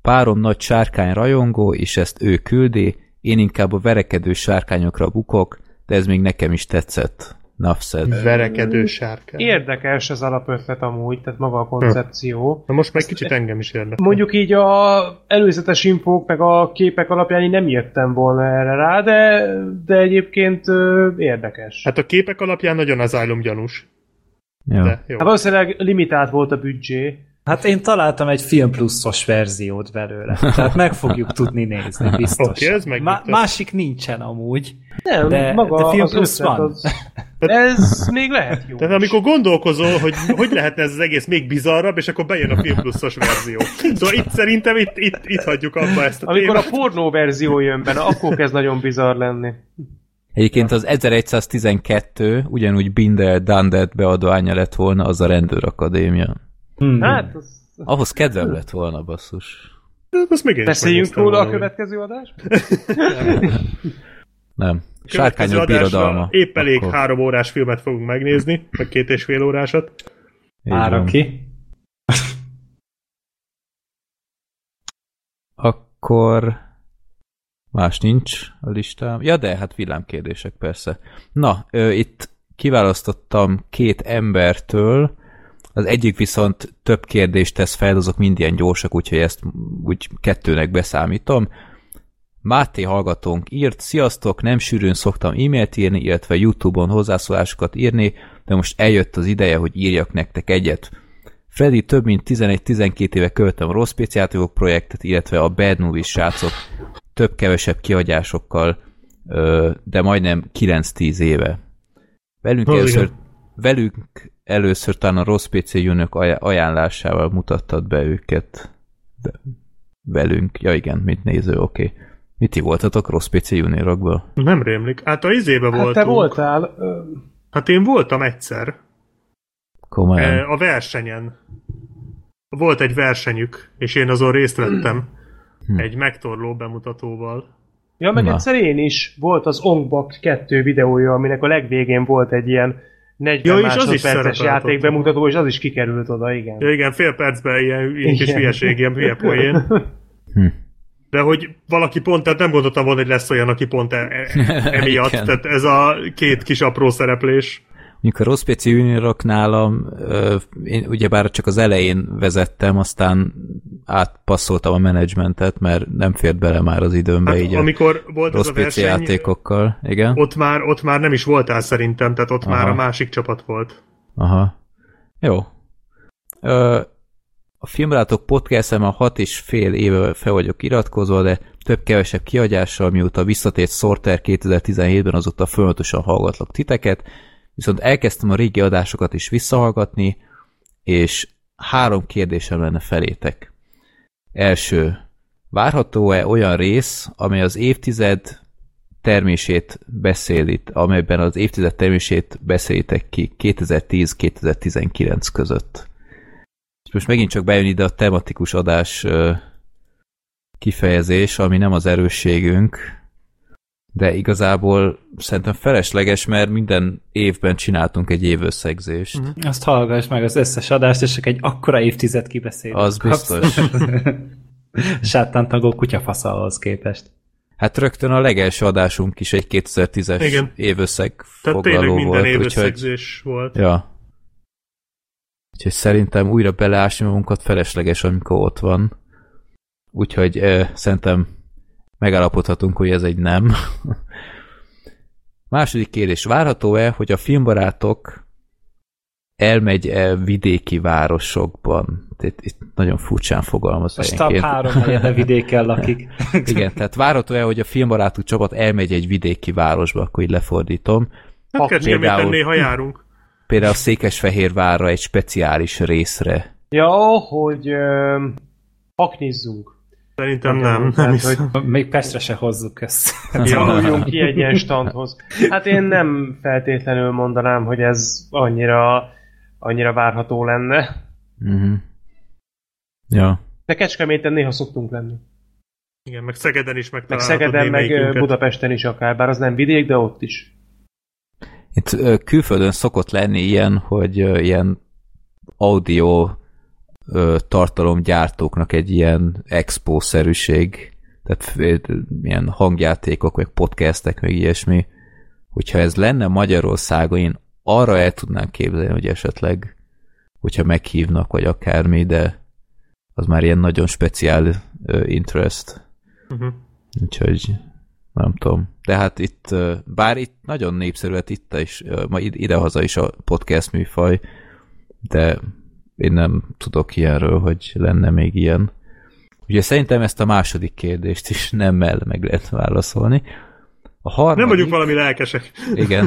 Párom nagy sárkány rajongó, és ezt ő küldi, én inkább a verekedő sárkányokra bukok, de ez még nekem is tetszett. Nafszed. Verekedő sárkány. Érdekes az alapötlet amúgy, tehát maga a koncepció. Na most meg kicsit engem is érdekel. Mondjuk így a előzetes infók meg a képek alapján én nem jöttem volna erre rá, de, de egyébként ö, érdekes. Hát a képek alapján nagyon az állom gyanús. Ja. De, jó. Hát valószínűleg limitált volt a büdzsé. Hát én találtam egy film pluszos verziót belőle. Tehát meg fogjuk tudni nézni, biztos. Okay, ez Má- másik nincsen amúgy. Nem, de, maga de film plusz van. Az... Ez még lehet jó. Tehát amikor gondolkozol, hogy hogy lehetne ez az egész még bizarrabb, és akkor bejön a film pluszos verzió. Szóval itt szerintem itt, itt, itt hagyjuk abba ezt a Amikor témát. a pornó verzió jön be, akkor kezd nagyon bizarr lenni. Egyébként az 1112 ugyanúgy Binder Dundet beadványa lett volna az a rendőrakadémia. Hmm. Hát, az... Ahhoz kedvem lett volna, basszus. Azt még Beszéljünk róla a következő adás? Nem. Sárkányok birodalma. Épp elég Akkor... három órás filmet fogunk megnézni, vagy két és fél órásat. Ára ki. Akkor más nincs a listám. Ja, de hát villámkérdések persze. Na, ö, itt kiválasztottam két embertől, az egyik viszont több kérdést tesz fel, azok mind ilyen gyorsak, úgyhogy ezt úgy kettőnek beszámítom. Máté hallgatónk írt, sziasztok, nem sűrűn szoktam e-mailt írni, illetve Youtube-on hozzászólásokat írni, de most eljött az ideje, hogy írjak nektek egyet. Freddy több mint 11-12 éve költöm a rossz játékok projektet, illetve a Bad Movies srácok több-kevesebb kiadásokkal, de majdnem 9-10 éve. Velünk először, velünk először talán a rossz PC jönök ajánlásával mutattad be őket. Be, velünk. Ja igen, mint néző, oké. Okay. Mit ti voltatok rossz PC juniorokból? Nem rémlik. Hát a izébe hát voltunk. te voltál. Hát én voltam egyszer. Komolyan. A versenyen. Volt egy versenyük, és én azon részt vettem. Hm. Egy megtorló bemutatóval. Ja, meg Na. egyszer én is. Volt az Ongbak 2 videója, aminek a legvégén volt egy ilyen 40 ja, másodperces játék bemutató, és az is kikerült oda, igen. Ja, igen, fél percben ilyen, ilyen kis hülyeség, ilyen hülye poén. Hm. De hogy valaki pont, tehát nem gondoltam volna, hogy lesz olyan, aki pont e, e, emiatt, tehát ez a két kis apró szereplés. A Rospeci Juniorok nálam, én ugyebár csak az elején vezettem, aztán átpasszoltam a menedzsmentet, mert nem fért bele már az időmbe hát, így amikor volt ez a verseny, játékokkal. Igen? Ott már, ott már nem is voltál szerintem, tehát ott Aha. már a másik csapat volt. Aha. Jó. Ö, a Filmrátok podcast a hat és fél éve fel vagyok iratkozva, de több-kevesebb kiadással, mióta visszatért Sorter 2017-ben, azóta folyamatosan hallgatlak titeket, viszont elkezdtem a régi adásokat is visszahallgatni, és három kérdésem lenne felétek. Első, várható-e olyan rész, amely az évtized termését beszélít, amelyben az évtized termését beszélitek ki 2010-2019 között? És most megint csak bejön ide a tematikus adás kifejezés, ami nem az erősségünk, de igazából szerintem felesleges, mert minden évben csináltunk egy évösszegzést. Mm-hmm. Azt hallgass meg az összes adást, és csak egy akkora évtized kibeszél. Az biztos. Sátántagó kutyafaszahoz képest. Hát rögtön a legelső adásunk is egy 2010-es Igen. évösszeg Tehát foglaló minden volt. évösszegzés úgyhogy, volt. Ja. Úgyhogy szerintem újra beleásni magunkat felesleges, amikor ott van. Úgyhogy eh, szerintem megállapodhatunk, hogy ez egy nem. Második kérdés. Várható-e, hogy a filmbarátok elmegy -e vidéki városokban? Itt, itt nagyon furcsán fogalmaz. A stab három helyen vidéken lakik. Igen, tehát várható-e, hogy a filmbarátú csapat elmegy egy vidéki városba, akkor így lefordítom. Hát például, néha járunk. Például Székesfehérvárra egy speciális részre. Ja, hogy uh, haknizzunk. Szerintem nem. nem hiszem. hogy még Pestre se hozzuk ezt. Januljunk ki egy ilyen standhoz. Hát én nem feltétlenül mondanám, hogy ez annyira, annyira várható lenne. Uh-huh. Ja. De Kecskeméten néha szoktunk lenni. Igen, meg Szegeden is meg Szegeden, meg Budapesten is akár, bár az nem vidék, de ott is. Itt külföldön szokott lenni ilyen, hogy ilyen audio tartalomgyártóknak egy ilyen expo-szerűség, tehát ilyen hangjátékok, meg podcastek, meg ilyesmi. Hogyha ez lenne Magyarországon, én arra el tudnám képzelni, hogy esetleg, hogyha meghívnak, vagy akármi, de az már ilyen nagyon speciál uh, interest. Uh-huh. Úgyhogy nem tudom. De hát itt, bár itt nagyon népszerű lett itt is, ma idehaza is a podcast műfaj, de én nem tudok ilyenről, hogy lenne még ilyen. Ugye szerintem ezt a második kérdést is nem el meg lehet válaszolni. A harmadik, nem vagyunk valami lelkesek. Igen.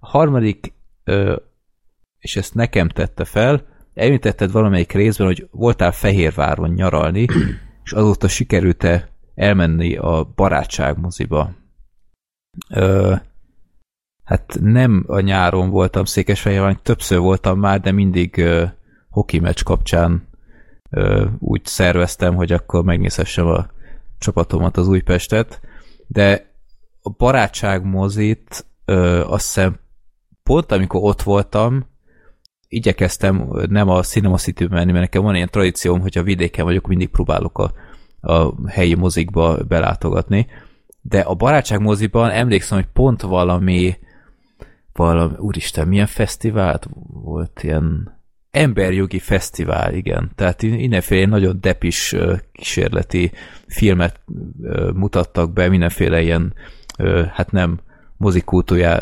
A harmadik, és ezt nekem tette fel, említetted valamelyik részben, hogy voltál Fehérváron nyaralni, és azóta sikerült-e elmenni a barátság moziba. Ö, hát nem a nyáron voltam Székesfehérváron, többször voltam már, de mindig ö, hoki meccs kapcsán ö, úgy szerveztem, hogy akkor megnézhessem a csapatomat, az Újpestet, de a barátság mozit ö, azt hiszem pont amikor ott voltam, igyekeztem nem a Cinema city menni, mert nekem van ilyen tradícióm, hogy a vidéken vagyok, mindig próbálok a, a helyi mozikba belátogatni, de a barátság moziban emlékszem, hogy pont valami valami, úristen, milyen fesztivált volt, ilyen emberjogi fesztivál, igen. Tehát mindenféle nagyon depis kísérleti filmet mutattak be, mindenféle ilyen, hát nem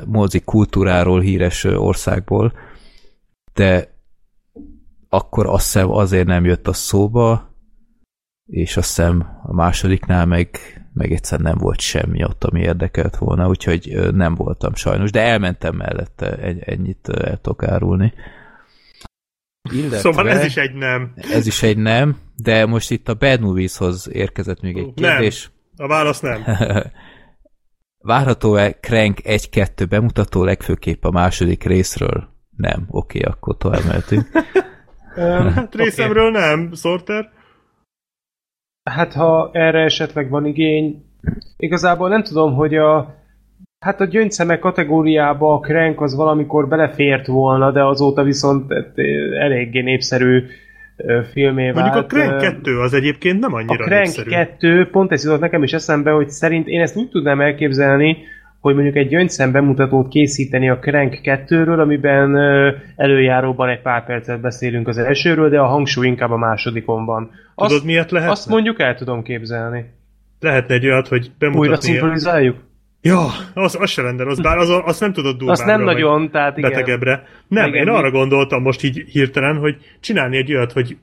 mozikultúráról híres országból, de akkor azt hiszem azért nem jött a szóba, és azt hiszem a másodiknál meg, meg egyszer nem volt semmi ott, ami érdekelt volna, úgyhogy nem voltam sajnos, de elmentem mellette, ennyit el tudok árulni. Illetve, szóval ez is egy nem. Ez is egy nem, de most itt a Bad Movies-hoz érkezett még egy kérdés. Nem. A válasz nem. Várható-e Crank 1-2 bemutató legfőképp a második részről? Nem. Oké, okay, akkor tovább mehetünk. hát részemről okay. nem, Sorter. Hát ha erre esetleg van igény, igazából nem tudom, hogy a Hát a gyöngyszemek kategóriába a Crank az valamikor belefért volna, de azóta viszont eléggé népszerű filmé Mondjuk vált. a Crank 2 az egyébként nem annyira A Crank népszerű. 2, pont ez jutott nekem is eszembe, hogy szerint én ezt úgy tudnám elképzelni, hogy mondjuk egy gyöngyszem bemutatót készíteni a Crank 2-ről, amiben előjáróban egy pár percet beszélünk az elsőről, de a hangsúly inkább a másodikon van. Azt, Tudod, miért lehet? Azt mondjuk el tudom képzelni. Lehetne egy olyat, hogy bemutatni... Újra szinkronizáljuk? Ja, az, az se lenne az bár az, azt nem tudod durvábbra, Azt nem nagyon, tehát igen. Betegebbre. Nem, igen, én arra gondoltam most így hirtelen, hogy csinálni egy olyat, hogy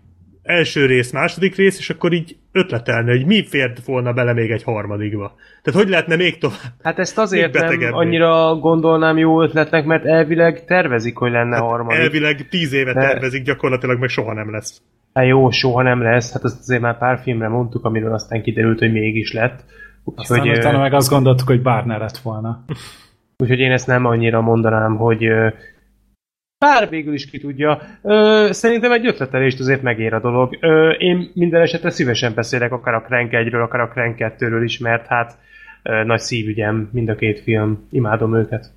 első rész, második rész, és akkor így ötletelni, hogy mi fért volna bele még egy harmadikba. Tehát hogy lehetne még tovább? Hát ezt azért nem annyira gondolnám jó ötletnek, mert elvileg tervezik, hogy lenne hát harmadik. Elvileg tíz éve De... tervezik, gyakorlatilag meg soha nem lesz. Hát jó, soha nem lesz. Hát azt azért már pár filmre mondtuk, amiről aztán kiderült, hogy mégis lett. Úgyhogy, aztán utána meg azt gondoltuk, hogy bár ne lett volna. Úgyhogy én ezt nem annyira mondanám, hogy bár végül is ki tudja. Ö, szerintem egy ötletelést azért megér a dolog. Ö, én minden esetre szívesen beszélek akár a Crank 1-ről, akár a Crank 2-ről is, mert hát ö, nagy szívügyem mind a két film. Imádom őket.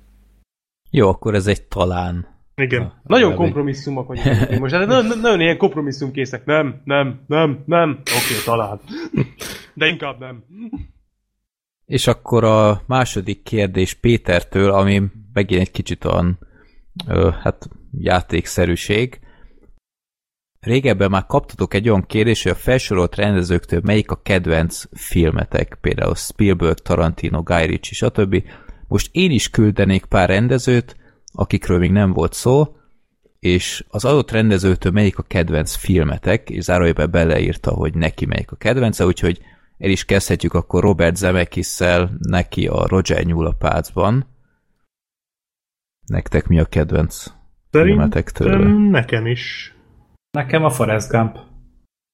Jó, akkor ez egy talán. Igen. Na, nagyon kompromisszumok vagyunk most. Hát nagyon, nagyon ilyen kompromisszumkészek. Nem, nem, nem, nem. Oké, okay, talán. De inkább nem. És akkor a második kérdés Pétertől, ami megint egy kicsit olyan hát játékszerűség. Régebben már kaptatok egy olyan kérdést, hogy a felsorolt rendezőktől melyik a kedvenc filmetek, például Spielberg, Tarantino, Guy Ritchie, stb. Most én is küldenék pár rendezőt, akikről még nem volt szó, és az adott rendezőtől melyik a kedvenc filmetek, és zárójelben beleírta, hogy neki melyik a kedvence, úgyhogy el is kezdhetjük akkor Robert zemeckis neki a Roger Nyúl a pácban. Nektek mi a kedvenc filmetek tőle? Nekem is. Nekem a Forrest Gump.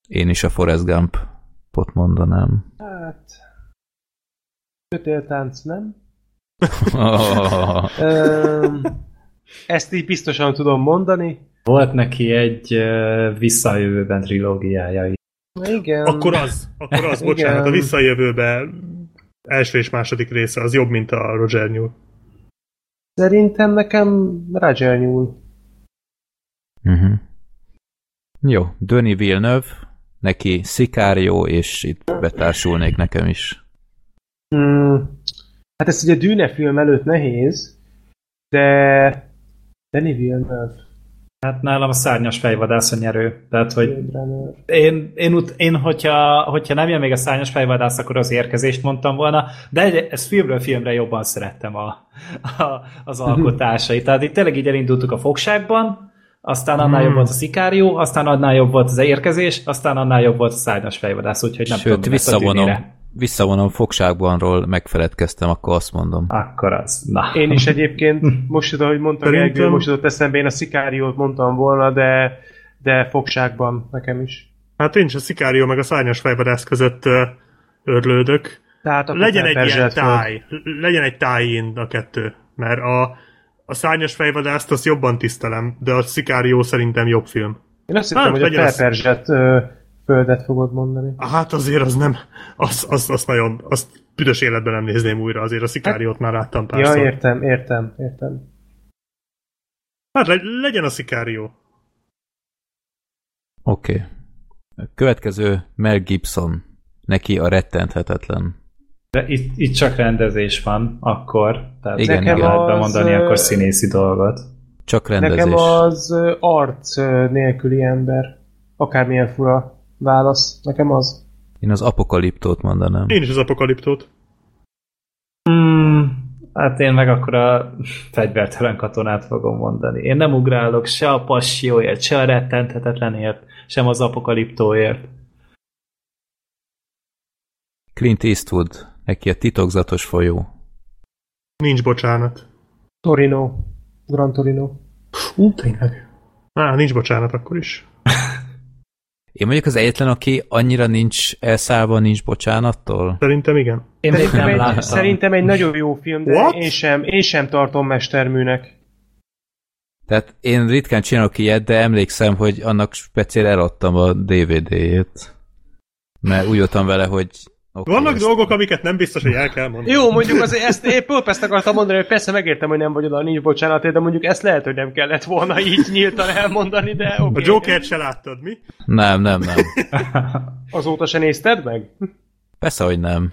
Én is a Forrest Gump pot mondanám. Hát... Kötéltánc, nem? oh. Ezt így biztosan tudom mondani. Volt neki egy visszajövőben trilógiája is. Igen. Akkor az, akkor az, bocsánat, a visszajövőben első és második része az jobb, mint a Roger Nyúl. Szerintem nekem Roger Nyúl. Uh-huh. Jó, Döni Villeneuve, neki Sicario, és itt betársulnék nekem is. Hmm. Hát ez ugye Dűne film előtt nehéz, de Denis Villeneuve. Hát nálam a szárnyas fejvadász a nyerő. Tehát, hogy én, én, ut, én hogyha, hogyha nem jön még a szárnyas fejvadász, akkor az érkezést mondtam volna, de ez filmről filmre jobban szerettem a, a, az alkotásait. Tehát itt tényleg így elindultuk a fogságban, aztán annál hmm. jobb volt a szikárió, aztán annál jobb volt az érkezés, aztán annál jobb volt a szárnyas fejvadász, úgyhogy nem Sőt, tudom, visszavonom, visszavonom fogságbanról megfeledkeztem, akkor azt mondom. Akkor az. Na. Én is egyébként, most ahogy mondtam, Gergő, most jutott eszembe, én a szikáriót mondtam volna, de, de fogságban nekem is. Hát én is a szikárió meg a szárnyas fejvadász között örlődök. Tehát legyen egy ilyen táj, legyen egy tájén a kettő, mert a, a szárnyas fejvadászt azt jobban tisztelem, de a Szikárió szerintem jobb film. Én azt hittem, hát, hogy a felperzsett földet fogod mondani. Hát azért az nem, az, az, az nagyon, azt büdös életben nem nézném újra, azért a Szikáriót hát, már láttam párszor. Ja, értem, értem, értem. Hát le, legyen a Szikárió. Oké. Okay. Következő Mel Gibson. Neki a rettenthetetlen. De itt, itt csak rendezés van, akkor. Tehát igen, nekem igen. lehet bemondani akkor színészi dolgot. Csak rendezés. Nekem az arc nélküli ember. Akármilyen fura válasz. Nekem az. Én az apokaliptót mondanám. Én is az apokaliptót. Hmm, hát én meg akkor a fegyvertelen katonát fogom mondani. Én nem ugrálok se a passióért, se a rettenthetetlenért, sem az apokaliptóért. Clint Eastwood, neki a titokzatos folyó. Nincs bocsánat. Torino. Gran Torino. Ú, tényleg. Á, nincs bocsánat akkor is. Én mondjuk az egyetlen, aki annyira nincs elszállva, nincs bocsánattól? Szerintem igen. Én még nem egy, láttam. Szerintem egy nagyon jó film, de én sem, én sem tartom mesterműnek. Tehát én ritkán csinálok ilyet, de emlékszem, hogy annak speciál eladtam a DVD-jét. Mert úgy voltam vele, hogy Okay, Vannak ezt... dolgok, amiket nem biztos, hogy el kell mondani. Jó, mondjuk azért ezt épp ezt akartam mondani, hogy persze megértem, hogy nem vagy oda, nincs bocsánat, de mondjuk ezt lehet, hogy nem kellett volna így nyíltan elmondani, de okay. A Joker-t se láttad, mi? Nem, nem, nem. Azóta se nézted meg? Persze, hogy nem.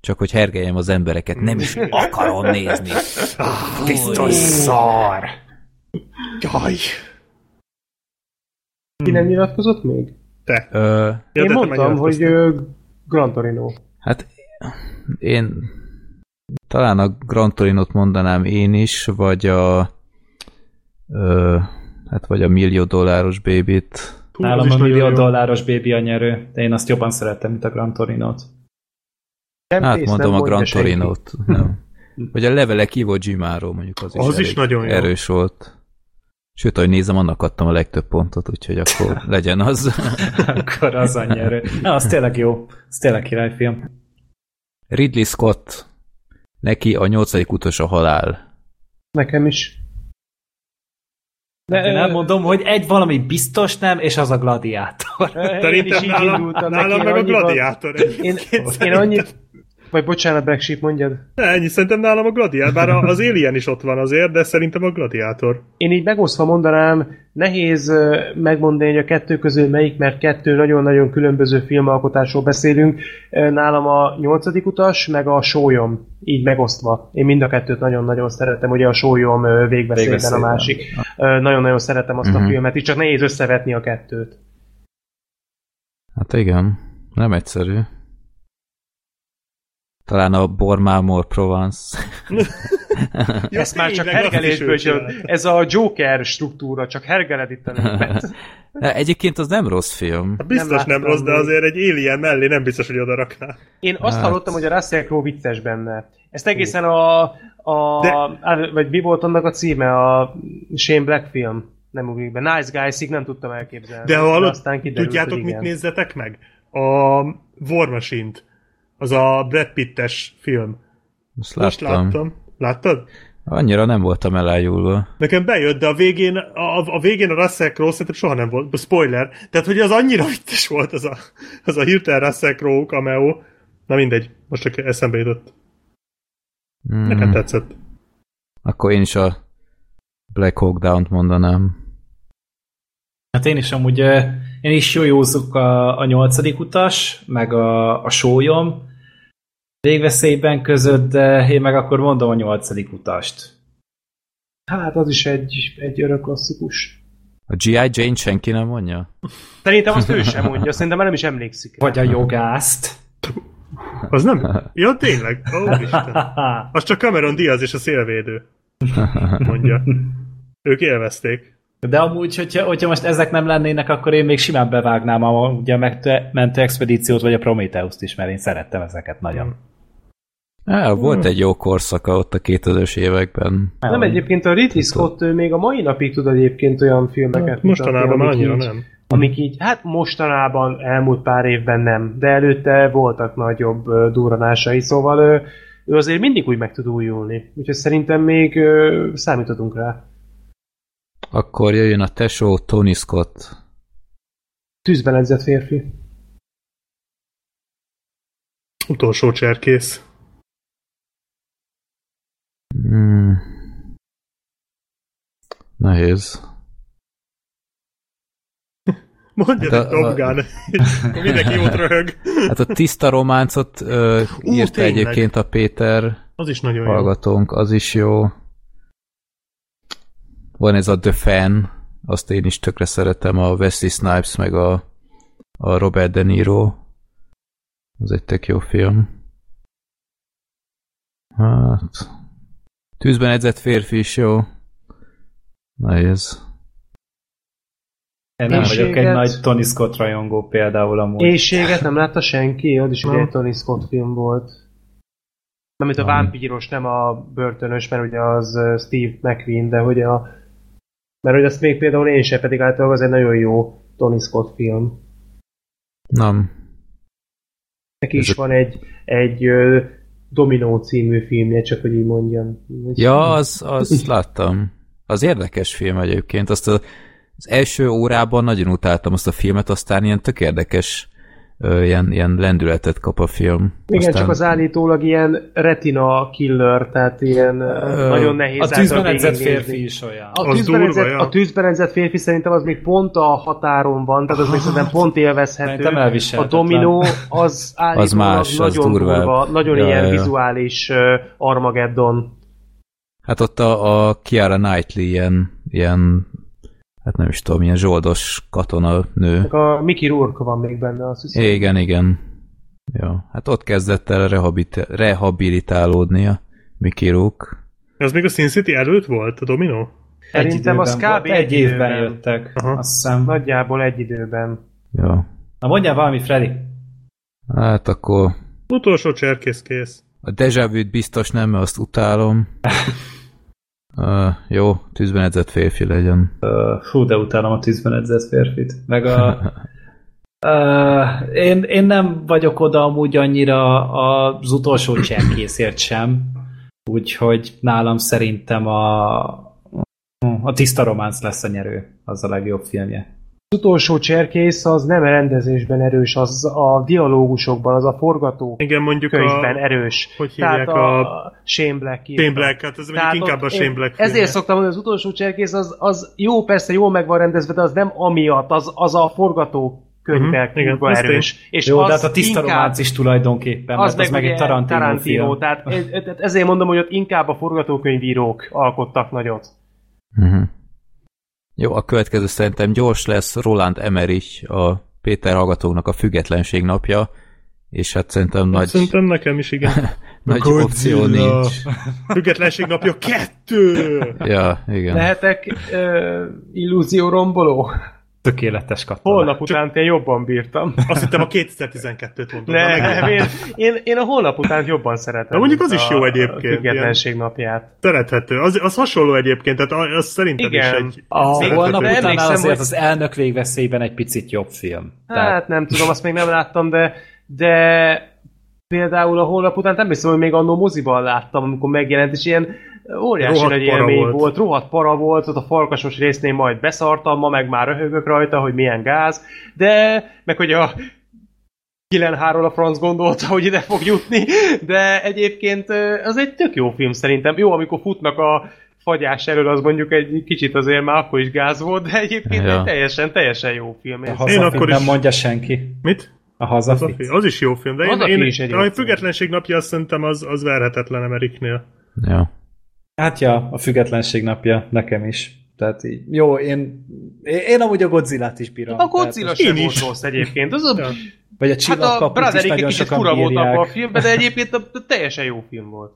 Csak hogy hergeljem az embereket, nem is akarom nézni. Biztos szar. Jaj. Ki nem nyilatkozott még? Te. Ö, én ja, mondtam, hogy Gran Torino. Hát én talán a Gran Torino-t mondanám én is, vagy a ö, hát vagy a millió dolláros bébit. Nálam a millió dolláros baby a nyerő, de én azt jobban szeretem, mint a Gran Torino-t. Hát tész, mondom a Gran Torino-t. Vagy a levelek Ivo Gimaro, mondjuk az, az is, is nagyon erős jó. volt. Sőt, ahogy nézem, annak adtam a legtöbb pontot, úgyhogy akkor legyen az. akkor az a nyerő. Na, az tényleg jó. Az tényleg királyfilm. Ridley Scott. Neki a nyolcadik utas a halál. Nekem is. De, De nem mondom, hogy egy valami biztos nem, és az a gladiátor. Szerintem nálam, nálam meg a gladiátor. Én, én annyit, vagy bocsánat, Black Sheep, mondjad. Ne, ennyi, szerintem nálam a gladiátor, bár az Alien is ott van azért, de szerintem a gladiátor. Én így megosztva mondanám, nehéz megmondani, hogy a kettő közül melyik, mert kettő nagyon-nagyon különböző filmalkotásról beszélünk. Nálam a nyolcadik utas, meg a sólyom, így megosztva. Én mind a kettőt nagyon-nagyon szeretem, ugye a sólyom végbeszédben a másik. Nagyon-nagyon szeretem azt uh-huh. a mhm. filmet, így csak nehéz összevetni a kettőt. Hát igen, nem egyszerű. Talán a Bormámor Provence. ja, Ezt már csak hergelésből jön. Ez a Joker struktúra, csak hergeled itt. Egyébként az nem rossz film. Hát biztos nem, nem rossz, de azért egy Alien mellé nem biztos, hogy oda rakná. Én azt hát... hallottam, hogy a Russell Crowe vicces benne. Ezt egészen a... a de... vagy mi volt annak a címe? A Shane Black film? Nem ugrik be. Nice Guys-ig nem tudtam elképzelni. De hallott, aztán kiderült, tudjátok, mit nézzetek meg? A War Machine-t az a Brad Pittes film. Azt láttam. Most láttam. Láttad? Annyira nem voltam elájulva. Nekem bejött, de a végén a, a végén a Russell Crowe szerintem soha nem volt. Spoiler. Tehát, hogy az annyira vittes volt az a, az a hirtelen Russell Crowe cameo. Na mindegy, most csak eszembe jutott. Mm. Nekem tetszett. Akkor én is a Black Hawk Down-t mondanám. Hát én is amúgy, én is jójózok a, a nyolcadik utas, meg a, a sólyom, végveszélyben között, de én meg akkor mondom a nyolcadik utast. Hát az is egy, egy örök klasszikus. A G.I. Jane senki nem mondja? Szerintem azt ő sem mondja, szerintem már nem is emlékszik. Vagy a jogászt. Az nem? Ja, tényleg? Ó, Isten. Az csak Cameron Diaz és a szélvédő. Mondja. Ők élvezték. De amúgy, hogyha, hogyha most ezek nem lennének, akkor én még simán bevágnám a, ugye a mentő expedíciót, vagy a Prometheus-t is, mert én szerettem ezeket nagyon. Á, volt hmm. egy jó korszaka ott a 2000-es években. Nem, nem egyébként a Ridley Scott még a mai napig tud egyébként olyan filmeket hát, Mostanában már annyira így, nem. Amik így, hát mostanában, elmúlt pár évben nem, de előtte voltak nagyobb uh, durranásai, szóval ő, ő azért mindig úgy meg tud újulni. Úgyhogy szerintem még uh, számíthatunk rá. Akkor jöjjön a tesó Tony Scott. Tűzben edzett férfi. Utolsó cserkész. Hmm. Nehéz. Mondja, hát a, Top Gun. Mindenki ott röhög. Hát a tiszta románcot uh, írta tényleg. egyébként a Péter az is nagyon hallgatónk, jó. az is jó. Van ez a The Fan, azt én is tökre szeretem, a Wesley Snipes, meg a, a Robert De Niro. Az egy tök jó film. Hát... Tűzben edzett férfi is jó. Nehéz. Én nem Éjséget... vagyok egy nagy Tony Scott rajongó például amúgy. Éjséget nem látta senki? Az is egy Tony Scott film volt. Nem, mint a vámpíros, nem a börtönös, mert ugye az Steve McQueen, de hogy a mert hogy azt még például én sem, pedig általában az egy nagyon jó Tony Scott film. Nem. Neki is van egy, egy Dominó című filmje, csak hogy így mondjam. Ja, az, az láttam. Az érdekes film egyébként. Azt a, az első órában nagyon utáltam azt a filmet, aztán ilyen tök érdekes ilyen, ilyen lendületet kap a film. Igen, Aztán... csak az állítólag ilyen retina killer, tehát ilyen ö, nagyon nehéz A tűzben férfi is olyan. A tűzben, ja. a tűzben férfi szerintem az még pont a határon van, tehát az még szerintem pont élvezhető. A dominó az állítólag az más, nagyon az durva, nagyon ja, ilyen ja. vizuális uh, Armageddon. Hát ott a, a Kiara Knightley ilyen, ilyen hát nem is tudom, ilyen zsoldos katona nő. A Mickey Rourke van még benne, azt hiszem. Igen, igen. Ja, hát ott kezdett el rehabilitálódnia Mickey Rourke. Ez még a Sin City előtt volt, a Domino? Szerintem az kb. egy, egy évben, jöttek. Aha. Azt hiszem. Nagyjából egy időben. Ja. Na mondjál valami, Freddy. Hát akkor... Utolsó cserkész kész. A Deja biztos nem, mert azt utálom. Uh, jó, tűzben edzett férfi legyen. Uh, fú, de utálom a tűzben edzett férfit. Meg a... uh, én, én nem vagyok oda amúgy annyira az utolsó cserkészért sem. Úgyhogy nálam szerintem a, a tiszta románc lesz a nyerő. Az a legjobb filmje. Az utolsó cserkész az nem rendezésben erős, az a dialógusokban, az a forgató Igen, mondjuk könyvben a, erős. Hogy hívják Tehát a, a Shane Black. Shane Black, hát ez mondjuk inkább a Shane Black Ezért filmje. szoktam mondani, az utolsó cserkész az, az jó, persze jól meg van rendezve, de az nem amiatt, az, az a forgató könyvek uh-huh, igen, erős. És Jó, az de hát a tiszta románc is tulajdonképpen, az meg, az meg egy Tarantino, Tarantino film. Tehát ezért mondom, hogy ott inkább a forgatókönyvírók alkottak nagyot. Uh-huh. Jó, a következő szerintem gyors lesz Roland Emmerich, a Péter hallgatóknak a függetlenség napja, és hát szerintem nagy... Szerintem nekem is, igen. nagy Godzilla. opció nincs. Függetlenség napja kettő! ja, igen. Lehetek uh, illúzió romboló? Tökéletes katona. Holnap után én jobban bírtam. Azt hittem a 2012-t mondtam. Ne, nem, én, én, én, a holnap után jobban szeretem. De mondjuk az is jó egyébként. A függetlenség napját. Szerethető. Az, az hasonló egyébként, tehát az szerintem Igen. is egy... A holnap után azért hogy... az elnök végveszélyben egy picit jobb film. Hát tehát... nem tudom, azt még nem láttam, de, de például a holnap után nem hiszem, hogy még annó moziban láttam, amikor megjelent, és ilyen óriási rohadt nagy élmény volt. volt, rohadt para volt, ott a farkasos résznél majd beszartam, ma meg már röhögök rajta, hogy milyen gáz, de meg hogy a Killenháról a franc gondolta, hogy ide fog jutni, de egyébként az egy tök jó film szerintem. Jó, amikor futnak a fagyás elől, az mondjuk egy kicsit azért már akkor is gáz volt, de egyébként ja. egy teljesen, teljesen jó film. A én akkor is... nem mondja senki. Mit? A hazafi. Az is jó film, de én, én, én a függetlenség napja azt szerintem az, az verhetetlen Ameriknél. Ja. Hát ja, a függetlenség napja nekem is. Tehát így, jó, én, én amúgy a Godzilla-t is bírom. A Godzilla sem volt rossz egyébként. Az a. Vagy a csillagkaput hát a is nagyon kicsit fura volt abban a filmben, de egyébként a, a teljesen jó film volt.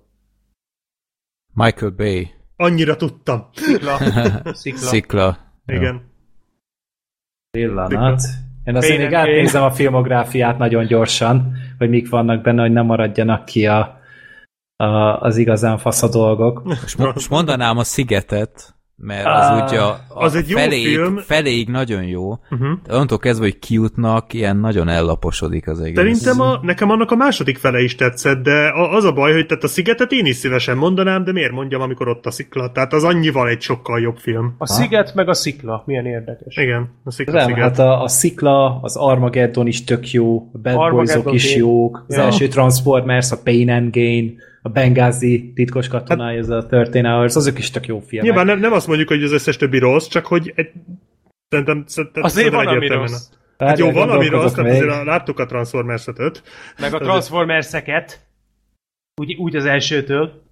Michael Bay. Annyira tudtam. Szikla. Szikla. Szikla. Igen. Pillanat. Én azért még átnézem a filmográfiát nagyon gyorsan, hogy mik vannak benne, hogy nem maradjanak ki a, a, az igazán fasz a dolgok. Most, most mondanám a Szigetet, mert az uh, ugye a, a az egy feléig, jó film. feléig nagyon jó, uh-huh. de onnantól kezdve, hogy kijutnak, ilyen nagyon ellaposodik az egész. Szerintem a, nekem annak a második fele is tetszett, de az a baj, hogy tehát a Szigetet én is szívesen mondanám, de miért mondjam, amikor ott a szikla? Tehát az annyival egy sokkal jobb film. A ha? Sziget meg a szikla, milyen érdekes. Igen, a szikla nem, sziget. Hát a, a szikla, az Armageddon is tök jó, a Bad Boysok is jók, az ja. első Transformers, a Pain and Gain, a Bengázi titkos katonája, hát, ez a történelmes, azok is tök jó filmek. Nyilván nem, nem azt mondjuk, hogy az összes többi rossz, csak hogy egy, szerintem, szerintem azért van, ami rossz. Hát, hát jó, van, ami rossz, tehát azért láttuk a Transformers 5 Meg a Transformers-eket. Úgy, úgy az elsőtől.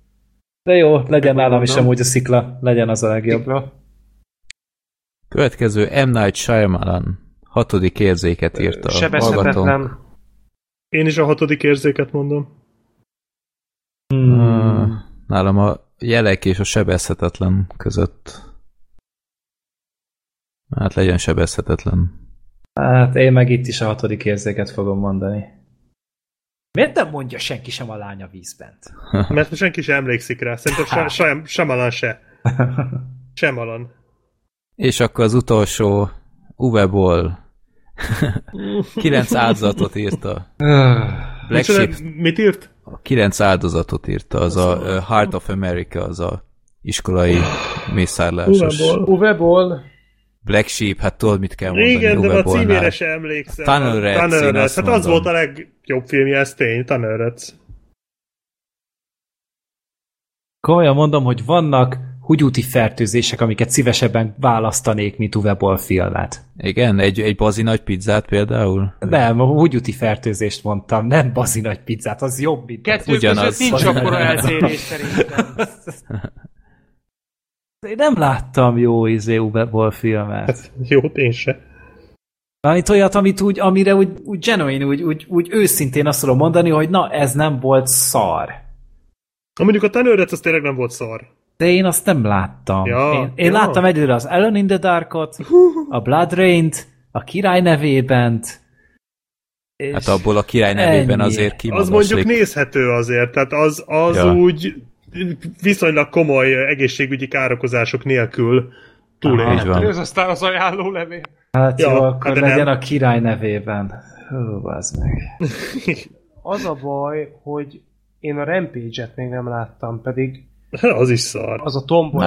De jó, legyen nálam is amúgy a szikla, legyen az a legjobb. Szikla. Következő M. Night Shyamalan hatodik érzéket írta. Sebezhetetlen. Én is a hatodik érzéket mondom. Hmm. Nálam a jelek és a sebezhetetlen között. Hát legyen sebezhetetlen. Hát én meg itt is a hatodik érzéket fogom mondani. Miért nem mondja senki sem a lánya vízbent? Mert senki sem emlékszik rá. Szerintem se, sem, sem alan se. Sem alan. És akkor az utolsó Uwe Boll. Kilenc áldozatot írta. Black Sheep. Mit írt? A kilenc áldozatot írta, az a Heart of America, az a iskolai mészárlásos. Uwe Boll. Black Sheep, hát tudod, mit kell mondani. Igen, de a címére sem emlékszem. Tunnel Rats, Tunnel Rats. Hát az volt a legjobb filmje, ez tény, Tunnel Rats. Komolyan mondom, hogy vannak húgyúti fertőzések, amiket szívesebben választanék, mint Uwe filmet. Igen? Egy, egy bazi nagy pizzát például? Nem, a húgyúti fertőzést mondtam, nem bazi nagy pizzát, az jobb, mint Kettő Ugyanaz. nincs akkora eltérés szerintem. Én nem láttam jó izé Uwe filmet. Hát, jó, én se. Amit olyat, amit úgy, amire úgy, úgy genuine, úgy, úgy, úgy őszintén azt tudom mondani, hogy na, ez nem volt szar. Ha mondjuk a tenőret, az tényleg nem volt szar. De én azt nem láttam. Ja, én én ja. láttam egyedül az Ellen in the Darkot, a Blood Rain-t, a király nevében, Hát abból a király nevében ennyi. azért kimagoslik. Az mondjuk nézhető azért, tehát az, az ja. úgy viszonylag komoly egészségügyi károkozások nélkül túlélhető. Ez aztán az ajánló levél. Hát ja, jó, akkor hát legyen nem. a király nevében. Hú, az meg. az a baj, hogy én a Rampage-et még nem láttam, pedig az is szar. Az a Tomboy,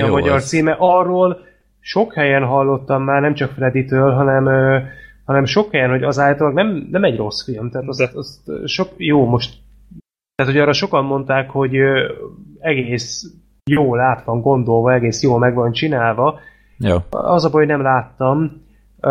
a magyar az. címe. Arról sok helyen hallottam már, nem csak Freddy-től, hanem, ö, hanem sok helyen, hogy az általában nem, nem egy rossz film. Tehát azt, azt sok, jó, most tehát, hogy arra sokan mondták, hogy ö, egész jól át van gondolva, egész jól meg van csinálva. Jó. Az a baj, hogy nem láttam. Ö,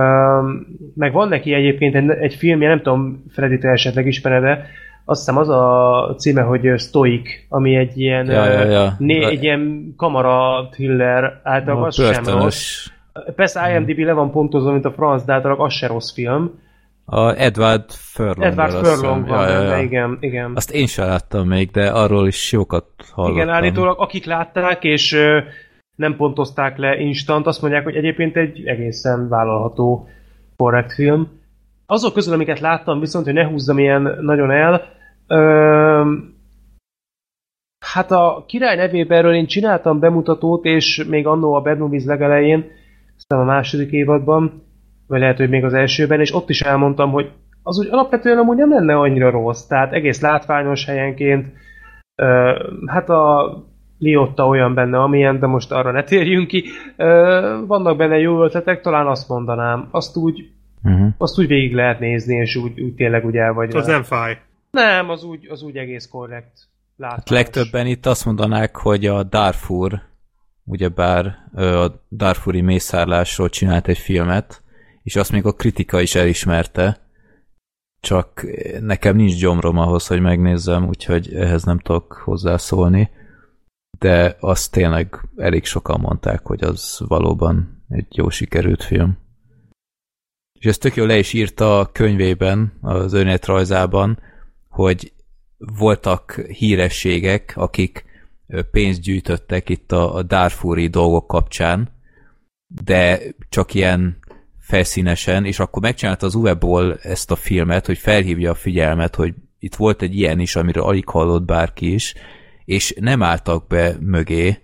meg van neki egyébként egy, egy filmje, nem tudom, Freddy-től esetleg ismered azt hiszem az a címe, hogy Stoic, ami egy ilyen, ja, ja, ja. Né, egy ilyen kamara thriller, általában az sem rossz. Persze IMDb le van pontozva, mint a franc, de általában az se rossz film. A Edward Furlong. Edward Furlong van, ja, ja, ja. igen, igen. Azt én sem láttam még, de arról is jókat hallottam. Igen, állítólag akik látták, és nem pontozták le instant, azt mondják, hogy egyébként egy egészen vállalható korrekt film. Azok közül, amiket láttam, viszont, hogy ne húzzam ilyen nagyon el, Ö, hát a király nevében én csináltam bemutatót, és még annó a Bad Movies legelején, aztán a második évadban, vagy lehet, hogy még az elsőben, és ott is elmondtam, hogy az úgy alapvetően amúgy nem lenne annyira rossz, tehát egész látványos helyenként, ö, hát a Liotta olyan benne, amilyen, de most arra ne térjünk ki. Ö, vannak benne jó ötletek, talán azt mondanám. Azt úgy, uh-huh. azt úgy végig lehet nézni, és úgy, úgy tényleg úgy el vagy. Az nem fáj. Nem, az úgy, az úgy egész korrekt. Hát legtöbben itt azt mondanák, hogy a Darfur, ugyebár a Darfuri mészárlásról csinált egy filmet, és azt még a kritika is elismerte, csak nekem nincs gyomrom ahhoz, hogy megnézzem, úgyhogy ehhez nem tudok hozzászólni, de azt tényleg elég sokan mondták, hogy az valóban egy jó sikerült film. És ezt tök jól le is írta a könyvében, az önéletrajzában, hogy voltak hírességek, akik pénzt gyűjtöttek itt a, a Darfuri dolgok kapcsán, de csak ilyen felszínesen, és akkor megcsinálta az Uwe ezt a filmet, hogy felhívja a figyelmet, hogy itt volt egy ilyen is, amiről alig hallott bárki is, és nem álltak be mögé,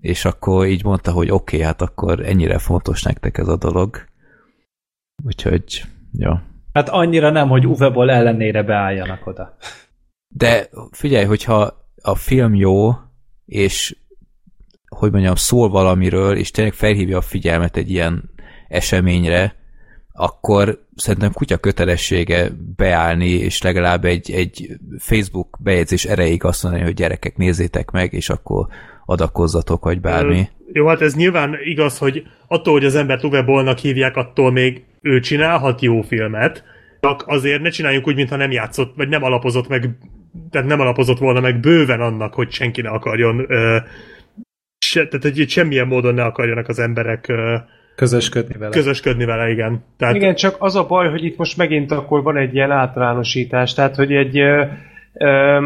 és akkor így mondta, hogy oké, okay, hát akkor ennyire fontos nektek ez a dolog. Úgyhogy, ja. Hát annyira nem, hogy Uwe ellenére beálljanak oda. De figyelj, hogyha a film jó, és hogy mondjam, szól valamiről, és tényleg felhívja a figyelmet egy ilyen eseményre, akkor szerintem kutya kötelessége beállni, és legalább egy, egy Facebook bejegyzés erejéig azt mondani, hogy gyerekek, nézzétek meg, és akkor adakozzatok, vagy bármi. Jó, hát ez nyilván igaz, hogy attól, hogy az embert Uwe Bollnak hívják, attól még ő csinálhat jó filmet, csak azért ne csináljunk úgy, mintha nem játszott, vagy nem alapozott meg, tehát nem alapozott volna meg bőven annak, hogy senki ne akarjon, ö, se, tehát hogy semmilyen módon ne akarjanak az emberek ö, közösködni vele. Közösködni vele, igen. Tehát... Igen, csak az a baj, hogy itt most megint akkor van egy ilyen általánosítás, tehát hogy egy ö, ö,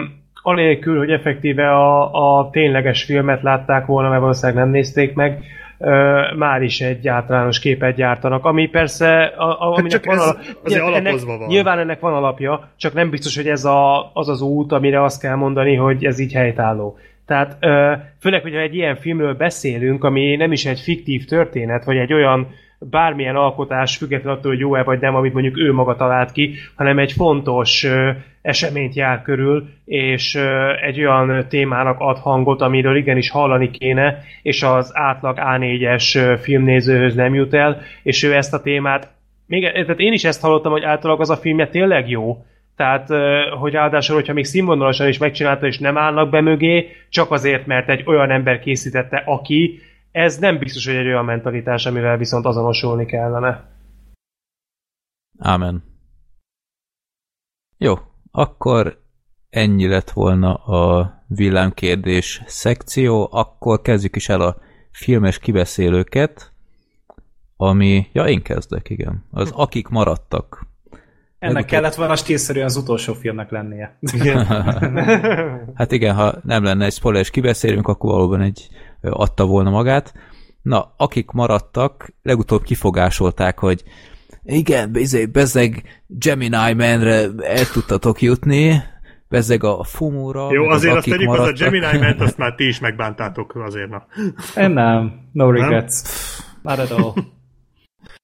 anélkül, hogy effektíve a, a tényleges filmet látták volna, mert valószínűleg nem nézték meg, már is egy általános képet gyártanak, ami persze, a, a, hát aminek van, a, ennek, van. Nyilván ennek van alapja, csak nem biztos, hogy ez a, az az út, amire azt kell mondani, hogy ez így helytálló. Tehát főleg, hogyha egy ilyen filmről beszélünk, ami nem is egy fiktív történet, vagy egy olyan bármilyen alkotás, függetlenül attól, hogy jó-e vagy nem, amit mondjuk ő maga talált ki, hanem egy fontos ö, eseményt jár körül, és ö, egy olyan témának ad hangot, amiről igenis hallani kéne, és az átlag A4-es filmnézőhöz nem jut el, és ő ezt a témát még, tehát én is ezt hallottam, hogy általában az a filmje tényleg jó, tehát, hogy ráadásul, hogyha még színvonalasan is megcsinálta, és nem állnak be mögé, csak azért, mert egy olyan ember készítette, aki, ez nem biztos, hogy egy olyan mentalitás, amivel viszont azonosulni kellene. Ámen. Jó, akkor ennyi lett volna a villámkérdés szekció, akkor kezdjük is el a filmes kibeszélőket, ami, ja én kezdek, igen, az akik maradtak. Ennek Legutóbb... kellett volna stílszerűen az utolsó filmnek lennie. Igen. hát igen, ha nem lenne egy spoileres kibeszélünk, akkor valóban egy adta volna magát. Na, akik maradtak, legutóbb kifogásolták, hogy igen, bezeg Gemini Man-re el tudtatok jutni, bezeg a Fumóra. Jó, azért azt tegyük az a Gemini Man-t, azt már ti is megbántátok azért, na. Én nem. No regrets. Not at all.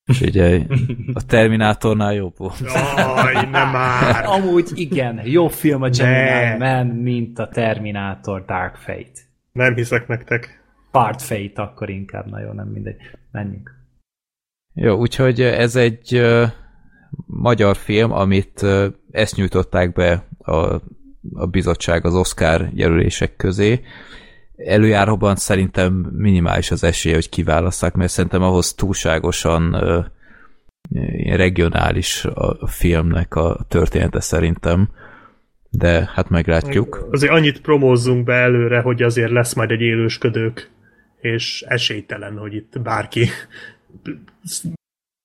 Figyelj, a Terminátornál jobb volt. Jaj, nem már! Amúgy igen, jobb film a Gemini Man, mint a Terminátor Dark Fate. Nem hiszek nektek. Part Fate akkor inkább, na jó, nem mindegy. Menjünk. Jó, úgyhogy ez egy uh, magyar film, amit uh, ezt nyújtották be a, a bizottság az Oscar jelölések közé. Előjáróban szerintem minimális az esélye, hogy kiválasszák, mert szerintem ahhoz túlságosan uh, regionális a filmnek a története szerintem de hát meglátjuk. Azért annyit promózzunk be előre, hogy azért lesz majd egy élősködők és esélytelen, hogy itt bárki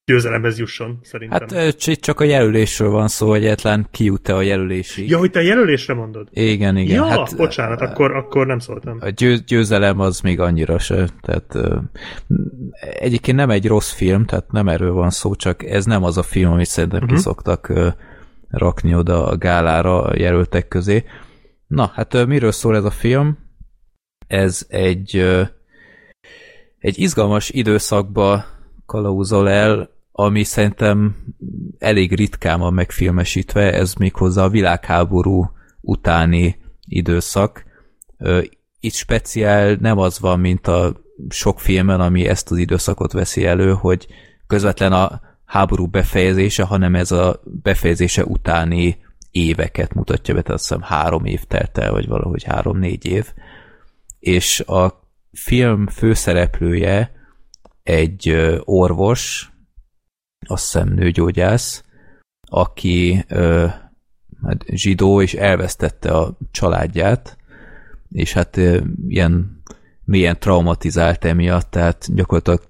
győzelemhez jusson, szerintem. Hát csak a jelölésről van szó, hogy egyetlen kijut-e a jelölésig. Ja, hogy te a jelölésre mondod? Igen, igen. Ja, hát, bocsánat, akkor, akkor nem szóltam. A győ, győzelem az még annyira se. Tehát egyébként nem egy rossz film, tehát nem erről van szó, csak ez nem az a film, amit szerintem uh-huh. kiszoktak rakni oda a gálára a jelöltek közé. Na, hát miről szól ez a film? Ez egy egy izgalmas időszakba kalauzol el, ami szerintem elég ritkán van megfilmesítve, ez méghozzá a világháború utáni időszak. Itt speciál nem az van, mint a sok filmen, ami ezt az időszakot veszi elő, hogy közvetlen a háború befejezése, hanem ez a befejezése utáni éveket mutatja be, tehát azt hiszem három év telt el, vagy valahogy három-négy év. És a film főszereplője egy orvos, azt hiszem nőgyógyász, aki hát zsidó, és elvesztette a családját, és hát ilyen milyen traumatizált emiatt, tehát gyakorlatilag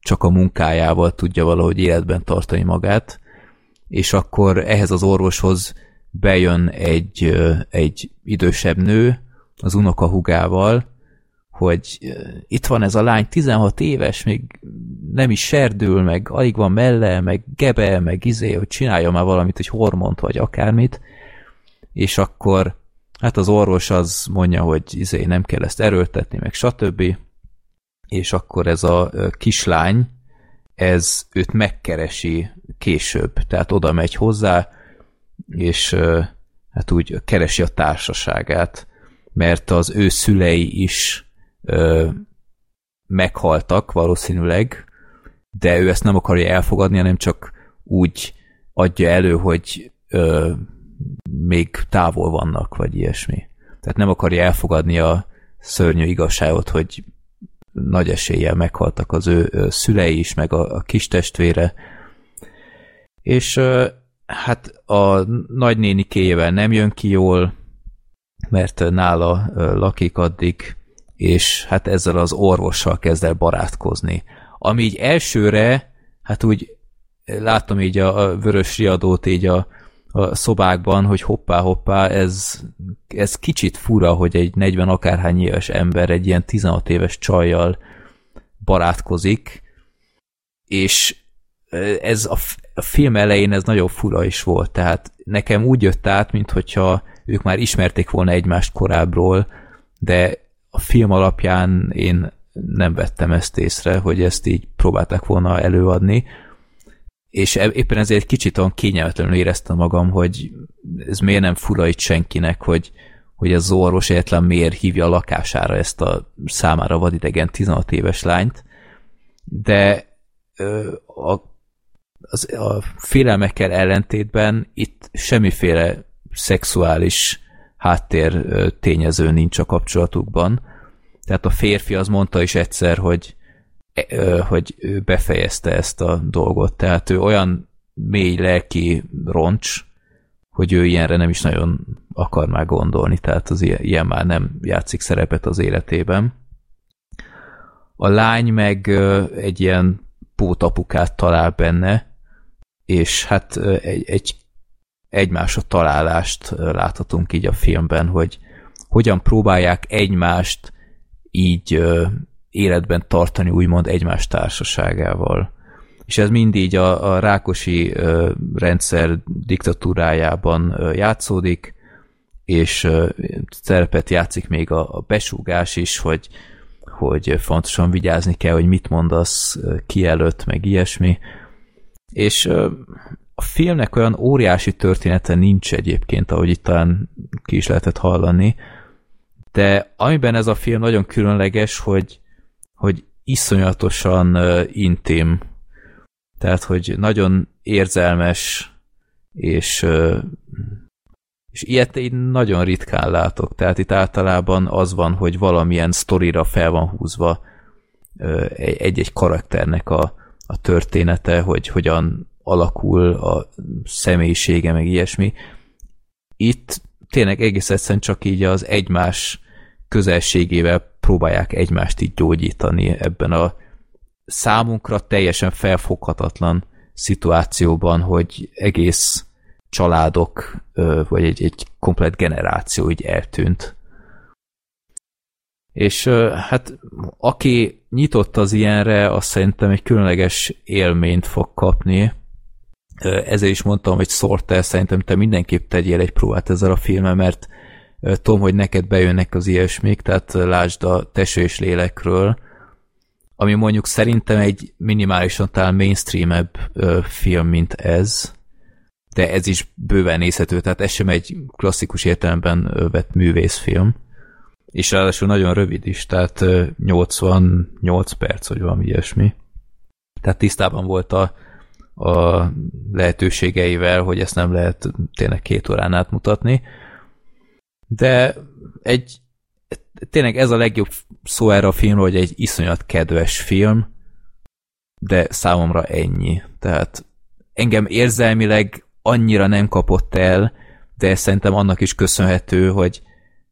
csak a munkájával tudja valahogy életben tartani magát, és akkor ehhez az orvoshoz bejön egy, egy idősebb nő az unokahugával, hogy itt van ez a lány, 16 éves, még nem is serdül, meg alig van melle, meg gebe, meg izé, hogy csinálja már valamit, hogy hormont, vagy akármit, és akkor hát az orvos az mondja, hogy izé nem kell ezt erőltetni, meg stb. És akkor ez a kislány, ez őt megkeresi később, tehát oda megy hozzá, és hát úgy keresi a társaságát, mert az ő szülei is ö, meghaltak valószínűleg, de ő ezt nem akarja elfogadni, hanem csak úgy adja elő, hogy ö, még távol vannak, vagy ilyesmi. Tehát nem akarja elfogadni a szörnyű igazságot, hogy nagy eséllyel meghaltak az ő szülei is, meg a, a kis testvére. És hát a nagynénikéjével nem jön ki jól, mert nála lakik addig, és hát ezzel az orvossal kezd el barátkozni. Ami így elsőre, hát úgy látom így a, a vörös riadót így a, a szobákban, hogy hoppá-hoppá, ez, ez kicsit fura, hogy egy 40 akárhány éves ember egy ilyen 16 éves csajjal barátkozik, és ez a, a film elején ez nagyon fura is volt, tehát nekem úgy jött át, mintha ők már ismerték volna egymást korábbról, de a film alapján én nem vettem ezt észre, hogy ezt így próbálták volna előadni, és e- éppen ezért egy kicsit olyan kényelmetlenül éreztem magam, hogy ez miért nem fura itt senkinek, hogy, hogy az orvos egyetlen miért hívja a lakására ezt a számára vadidegen 16 éves lányt, de a, az, a félelmekkel ellentétben itt semmiféle szexuális háttér tényező nincs a kapcsolatukban. Tehát a férfi az mondta is egyszer, hogy, hogy ő befejezte ezt a dolgot. Tehát ő olyan mély lelki roncs, hogy ő ilyenre nem is nagyon akar már gondolni, tehát az ilyen, ilyen már nem játszik szerepet az életében. A lány meg egy ilyen pótapukát talál benne, és hát egy, egy egymásra találást láthatunk így a filmben, hogy hogyan próbálják egymást így életben tartani, úgymond egymás társaságával. És ez mindig a, a Rákosi rendszer diktatúrájában játszódik, és szerepet játszik még a, a besúgás is, hogy, hogy fontosan vigyázni kell, hogy mit mondasz ki előtt, meg ilyesmi. És a filmnek olyan óriási története nincs egyébként, ahogy itt talán ki is lehetett hallani, de amiben ez a film nagyon különleges, hogy, hogy iszonyatosan uh, intim, tehát, hogy nagyon érzelmes, és, uh, és ilyet én nagyon ritkán látok, tehát itt általában az van, hogy valamilyen sztorira fel van húzva uh, egy-egy karakternek a, a története, hogy hogyan alakul a személyisége, meg ilyesmi. Itt tényleg egész egyszerűen csak így az egymás közelségével próbálják egymást így gyógyítani ebben a számunkra teljesen felfoghatatlan szituációban, hogy egész családok, vagy egy, egy komplet generáció így eltűnt. És hát aki nyitott az ilyenre, azt szerintem egy különleges élményt fog kapni, ezért is mondtam, hogy Sorter, szerintem te mindenképp tegyél egy próbát ezzel a filmmel, mert tudom, hogy neked bejönnek az ilyesmik, tehát lásd a Teső és Lélekről, ami mondjuk szerintem egy minimálisan talán mainstreamebb film, mint ez, de ez is bőven nézhető, tehát ez sem egy klasszikus értelemben vett művészfilm, és ráadásul nagyon rövid is, tehát 88 perc, vagy valami ilyesmi. Tehát tisztában volt a a lehetőségeivel, hogy ezt nem lehet tényleg két órán átmutatni. De egy tényleg ez a legjobb szó erre a filmről, hogy egy iszonyat kedves film, de számomra ennyi. Tehát engem érzelmileg annyira nem kapott el, de szerintem annak is köszönhető, hogy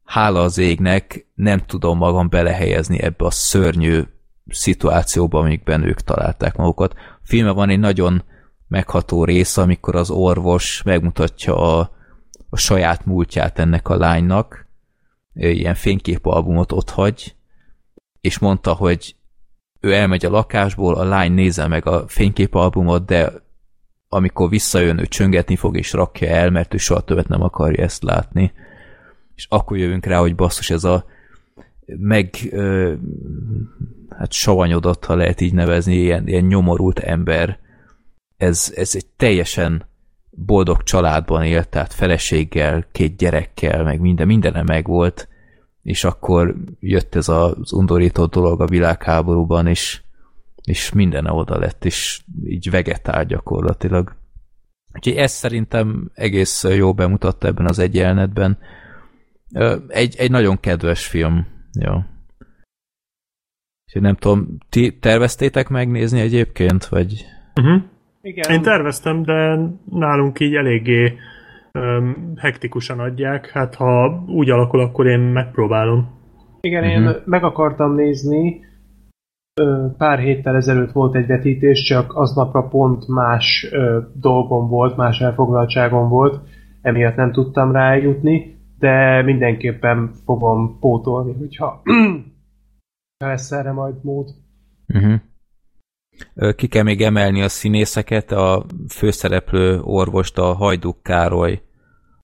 hála az égnek nem tudom magam belehelyezni ebbe a szörnyű szituációba, amikben ők találták magukat. A filmben van egy nagyon megható rész, amikor az orvos megmutatja a, a saját múltját ennek a lánynak, ilyen fényképalbumot ott hagy, és mondta, hogy ő elmegy a lakásból, a lány nézze meg a fényképalbumot, de amikor visszajön, ő csöngetni fog és rakja el, mert ő soha többet nem akarja ezt látni. És akkor jövünk rá, hogy basszus, ez a meg ö, hát savanyodott, ha lehet így nevezni, ilyen, ilyen nyomorult ember ez, ez egy teljesen boldog családban élt, tehát feleséggel, két gyerekkel, meg minden, meg volt, és akkor jött ez az undorító dolog a világháborúban, és, és mindene oda lett, és így vegetál gyakorlatilag. Úgyhogy ez szerintem egész jó bemutatta ebben az egy. Egy, egy nagyon kedves film. Jó. Úgyhogy nem tudom, ti terveztétek megnézni egyébként, vagy... Uh-huh. Igen. Én terveztem, de nálunk így eléggé um, hektikusan adják. Hát ha úgy alakul, akkor én megpróbálom. Igen, uh-huh. én mhm. meg akartam nézni, pár héttel ezelőtt volt egy vetítés, csak aznapra pont más dolgom volt, más elfoglaltságom volt, emiatt nem tudtam rájutni, de mindenképpen fogom pótolni, hogyha ha lesz erre majd mód. Uh-huh. Ki kell még emelni a színészeket, a főszereplő orvost a Hajduk Károly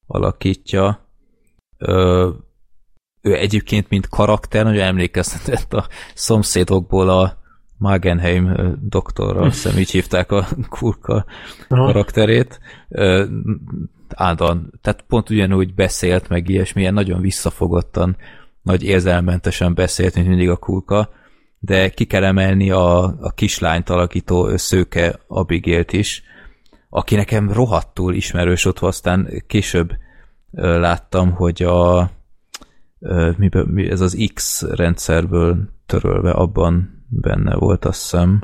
alakítja. Ő ő egyébként, mint karakter, nagyon emlékeztetett a szomszédokból a Magenheim doktorra, azt hiszem így hívták a kurka karakterét. Áldan, tehát pont ugyanúgy beszélt, meg ilyesmi, ilyen nagyon visszafogottan, nagy érzelmentesen beszélt, mint mindig a kurka, de ki kell emelni a, a kislányt alakító szőke Abigélt is, aki nekem rohadtul ismerős ott, aztán később láttam, hogy a mi, mi, ez az X rendszerből törölve abban benne volt, azt hiszem.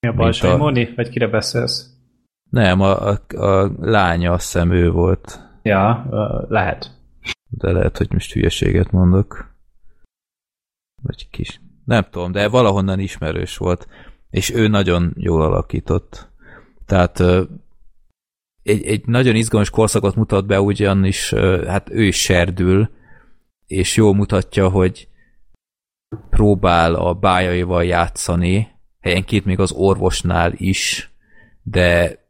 Mi a Balsai a... Moni? Vagy kire beszélsz? Nem, a, a, a lánya azt hiszem ő volt. Ja, lehet. De lehet, hogy most hülyeséget mondok. Vagy kis. Nem tudom, de valahonnan ismerős volt. És ő nagyon jól alakított. Tehát egy, egy nagyon izgalmas korszakot mutat be, ugyanis hát ő is serdül, és jól mutatja, hogy próbál a bájaival játszani, helyenként még az orvosnál is, de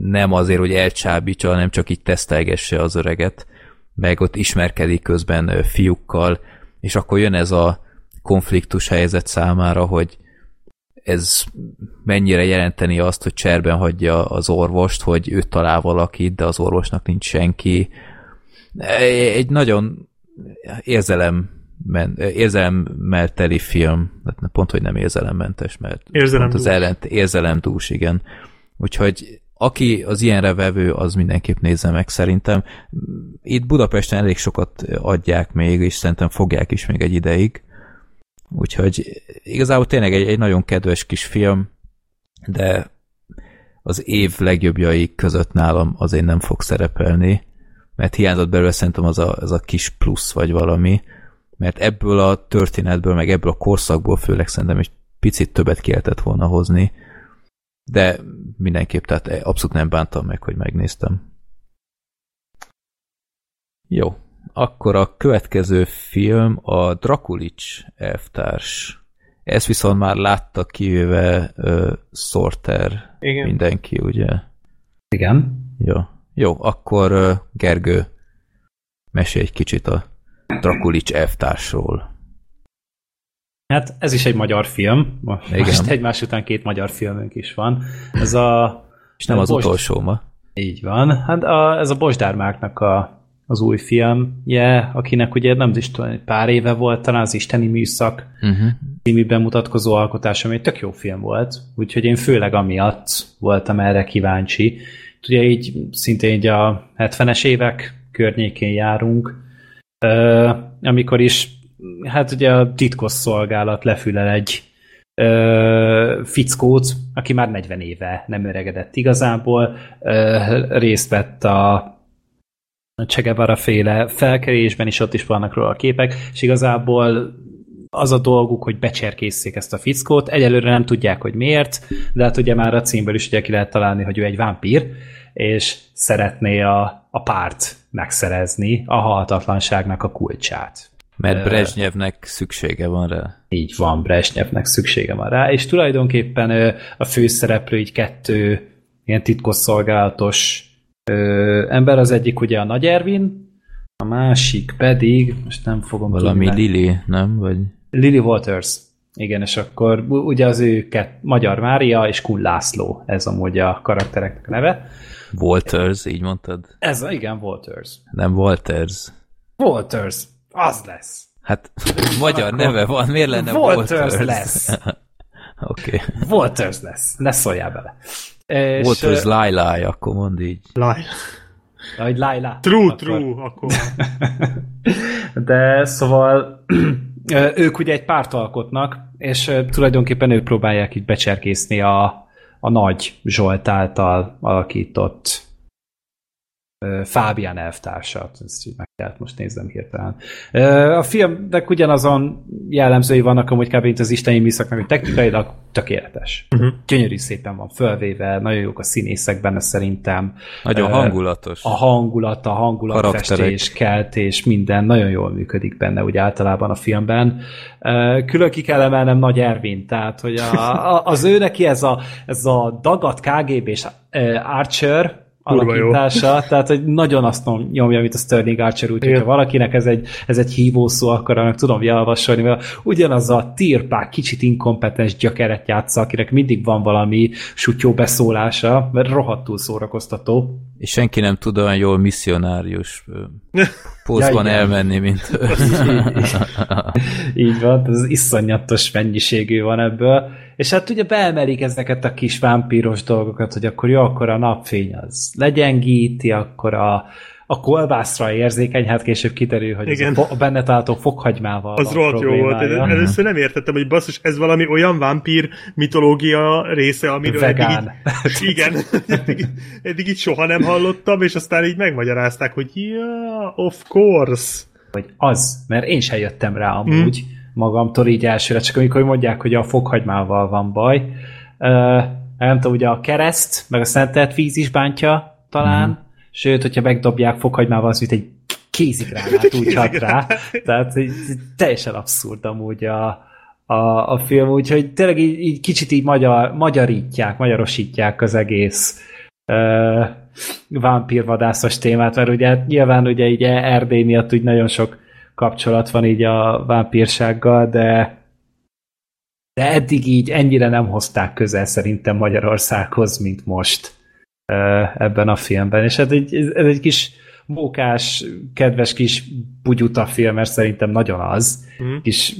nem azért, hogy elcsábítsa, hanem csak így tesztelgesse az öreget, meg ott ismerkedik közben fiúkkal, és akkor jön ez a konfliktus helyzet számára, hogy ez mennyire jelenteni azt, hogy cserben hagyja az orvost, hogy ő talál valakit, de az orvosnak nincs senki. Egy nagyon érzelem érzelemmel teli film, hát pont, hogy nem érzelemmentes, mert érzelem pont az ellent, érzelemdús, igen. Úgyhogy aki az ilyenre vevő, az mindenképp nézze meg szerintem. Itt Budapesten elég sokat adják még, és szerintem fogják is még egy ideig. Úgyhogy igazából tényleg egy, egy nagyon kedves kis film, de az év legjobbjai között nálam azért nem fog szerepelni, mert hiányzott belőle szerintem az a, az a kis plusz vagy valami, mert ebből a történetből, meg ebből a korszakból főleg szerintem egy picit többet kellett volna hozni, de mindenképp, tehát abszolút nem bántam meg, hogy megnéztem. Jó, akkor a következő film a Drakulics elvtárs. Ezt viszont már látta kivéve uh, Sorter Igen. mindenki, ugye? Igen. Jó, Jó akkor uh, Gergő, mesélj egy kicsit a Drakulics elvtársról. Hát ez is egy magyar film. Igen. Most egymás után két magyar filmünk is van. Ez a... És nem az Bosd... utolsó ma. Így van. Hát a, ez a Bosdármáknak a az új filmje, akinek ugye nem is tudom, pár éve volt talán az Isteni Műszak uh-huh. című bemutatkozó alkotás, ami egy tök jó film volt, úgyhogy én főleg amiatt voltam erre kíváncsi. Ugye így szintén így a 70-es évek környékén járunk, amikor is hát ugye a titkos szolgálat lefülel egy fickót, aki már 40 éve nem öregedett igazából, részt vett a Che Guevara féle felkerésben is ott is vannak róla a képek, és igazából az a dolguk, hogy becserkészszék ezt a fickót. Egyelőre nem tudják, hogy miért, de hát ugye már a címből is ugye ki lehet találni, hogy ő egy vámpír, és szeretné a, a párt megszerezni a halhatatlanságnak a kulcsát. Mert Brezsnyevnek szüksége van rá. Így van, Brezsnyevnek szüksége van rá, és tulajdonképpen a főszereplő így kettő ilyen titkosszolgálatos ö, ember, az egyik ugye a Nagy Ervin, a másik pedig, most nem fogom Valami tudni, Lili, nem? Vagy... Lily Waters. Igen, és akkor ugye az őket Magyar Mária és Kun László, ez amúgy a karaktereknek neve. Walters, így mondtad? Ez, igen, Walters. Nem Walters. Walters, az lesz. Hát magyar neve van, miért lenne Walters? Walters lesz. Oké. okay. Walters lesz, ne szóljál bele. És, Volt az Laila, akkor mondd így. Laila. Vagy Laila. True, akkor. true, akkor. De szóval ők ugye egy párt alkotnak, és tulajdonképpen ők próbálják így becserkészni a, a nagy Zsolt által alakított Fábián elvtársat, ezt így meg kellett most nézzem hirtelen. A filmnek ugyanazon jellemzői vannak amúgy kb. mint az isteni műszaknak, hogy technikailag tökéletes. Uh-huh. Gyönyörű szépen van fölvéve, nagyon jók a színészek benne szerintem. Nagyon hangulatos. A hangulat, a hangulatfestés, keltés, minden nagyon jól működik benne úgy általában a filmben. Külön ki kell emelnem Nagy Ervin, tehát hogy a, a, az ő neki ez a, ez a dagat KGB és Archer, alakítása, tehát hogy nagyon azt nyomja, mint a Sterling Archer, úgyhogy ha valakinek ez egy, ez egy hívószó, akkor annak tudom javasolni, mert ugyanaz a tirpák, kicsit inkompetens gyökeret játsza, akinek mindig van valami sutyó beszólása, mert rohadtul szórakoztató. És senki nem tud olyan jól misszionárius pózban ja, elmenni, mint Így van, ez iszonyatos mennyiségű van ebből. És hát ugye beemelik ezeket a kis vámpíros dolgokat, hogy akkor jó, akkor a napfény az legyengíti, akkor a, a kolbászra érzékeny, hát később kiderül, hogy Igen. a, benne található fokhagymával Az rohadt jó volt. Én először nem értettem, hogy basszus, ez valami olyan vámpír mitológia része, amiről Vegán. Eddig, így, igen, eddig, eddig így soha nem hallottam, és aztán így megmagyarázták, hogy ja, of course. Hogy az, mert én sem jöttem rá amúgy hmm. magamtól így elsőre, csak amikor mondják, hogy a fokhagymával van baj. Uh, nem tudom, ugye a kereszt, meg a szentelt víz is bántja talán, hmm Sőt, hogyha megdobják fokhagymával, az mint egy kézigránát úgy hat rá. Tehát így, teljesen abszurd amúgy a, a, a film, úgyhogy tényleg így, így kicsit így magyar, magyarítják, magyarosítják az egész uh, vámpírvadászos témát, mert ugye nyilván ugye így Erdély miatt úgy nagyon sok kapcsolat van így a vámpírsággal, de de eddig így ennyire nem hozták közel szerintem Magyarországhoz, mint most ebben a filmben. És hát egy, ez egy kis mókás, kedves kis bugyuta film, mert szerintem nagyon az. Mm. Kis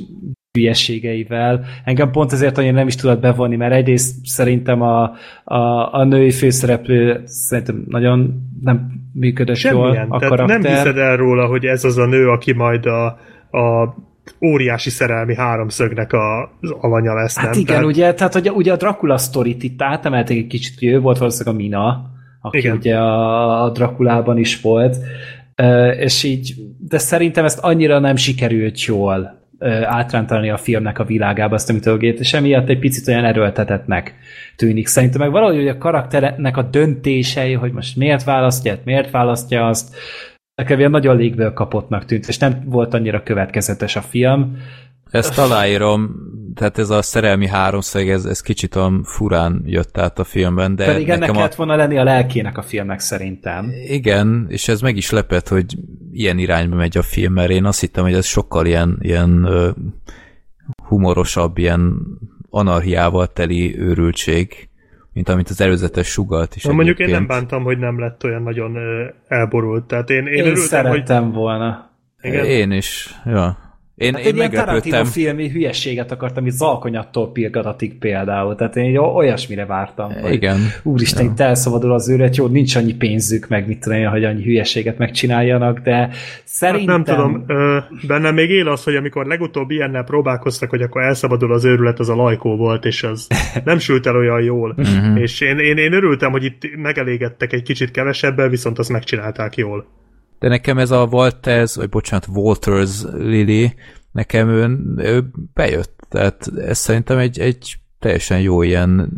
hülyeségeivel. Engem pont ezért annyira nem is tudott bevonni, mert egyrészt szerintem a, a, a női főszereplő szerintem nagyon nem működött Semmilyen. jól a Tehát karakter. nem hiszed el róla, hogy ez az a nő, aki majd a, a óriási szerelmi háromszögnek a, az alanya lesz, hát nem? igen, tehát... ugye, tehát ugye, ugye a Dracula sztorit itt átemelték egy kicsit, hogy ő volt valószínűleg a Mina, aki igen. ugye a, a Drakulában is volt, és így, de szerintem ezt annyira nem sikerült jól átrántani a filmnek a világába azt a mitológiát, és emiatt egy picit olyan erőltetetnek tűnik. Szerintem meg valahogy a karakternek a döntései, hogy most miért választja, miért választja azt, nekem ilyen nagyon légből kapottnak tűnt, és nem volt annyira következetes a film. Ezt aláírom, tehát ez a szerelmi háromszög, ez, ez kicsit olyan furán jött át a filmben, de Pedig ennek kellett a... volna lenni a lelkének a filmnek szerintem. Igen, és ez meg is lepett, hogy ilyen irányba megy a film, mert én azt hittem, hogy ez sokkal ilyen, ilyen humorosabb, ilyen anarhiával teli őrültség mint amit az előzetes sugalt is. Na, mondjuk én nem bántam, hogy nem lett olyan nagyon elborult. Tehát én, én, én örültem, szerettem hogy... volna. Igen? Én is, ja. Én, hát én egy ilyen Tarantino filmi hülyeséget akartam, itt zalkonyattól pirgatatik például, tehát én olyasmire vártam. Igen. Hogy, úristen, ja. itt elszabadul az őret, jó, nincs annyi pénzük, meg mit tudom én, hogy annyi hülyeséget megcsináljanak, de szerintem... Hát nem tudom, ö, bennem még él az, hogy amikor legutóbb ilyennel próbálkoztak, hogy akkor elszabadul az őrület, az a lajkó volt, és az nem sült el olyan jól. Uh-huh. És én, én, én örültem, hogy itt megelégettek egy kicsit kevesebbel, viszont azt megcsinálták jól. De nekem ez a Walters, vagy bocsánat, Walters Lily, nekem ő, ő bejött. Tehát ez szerintem egy, egy teljesen jó ilyen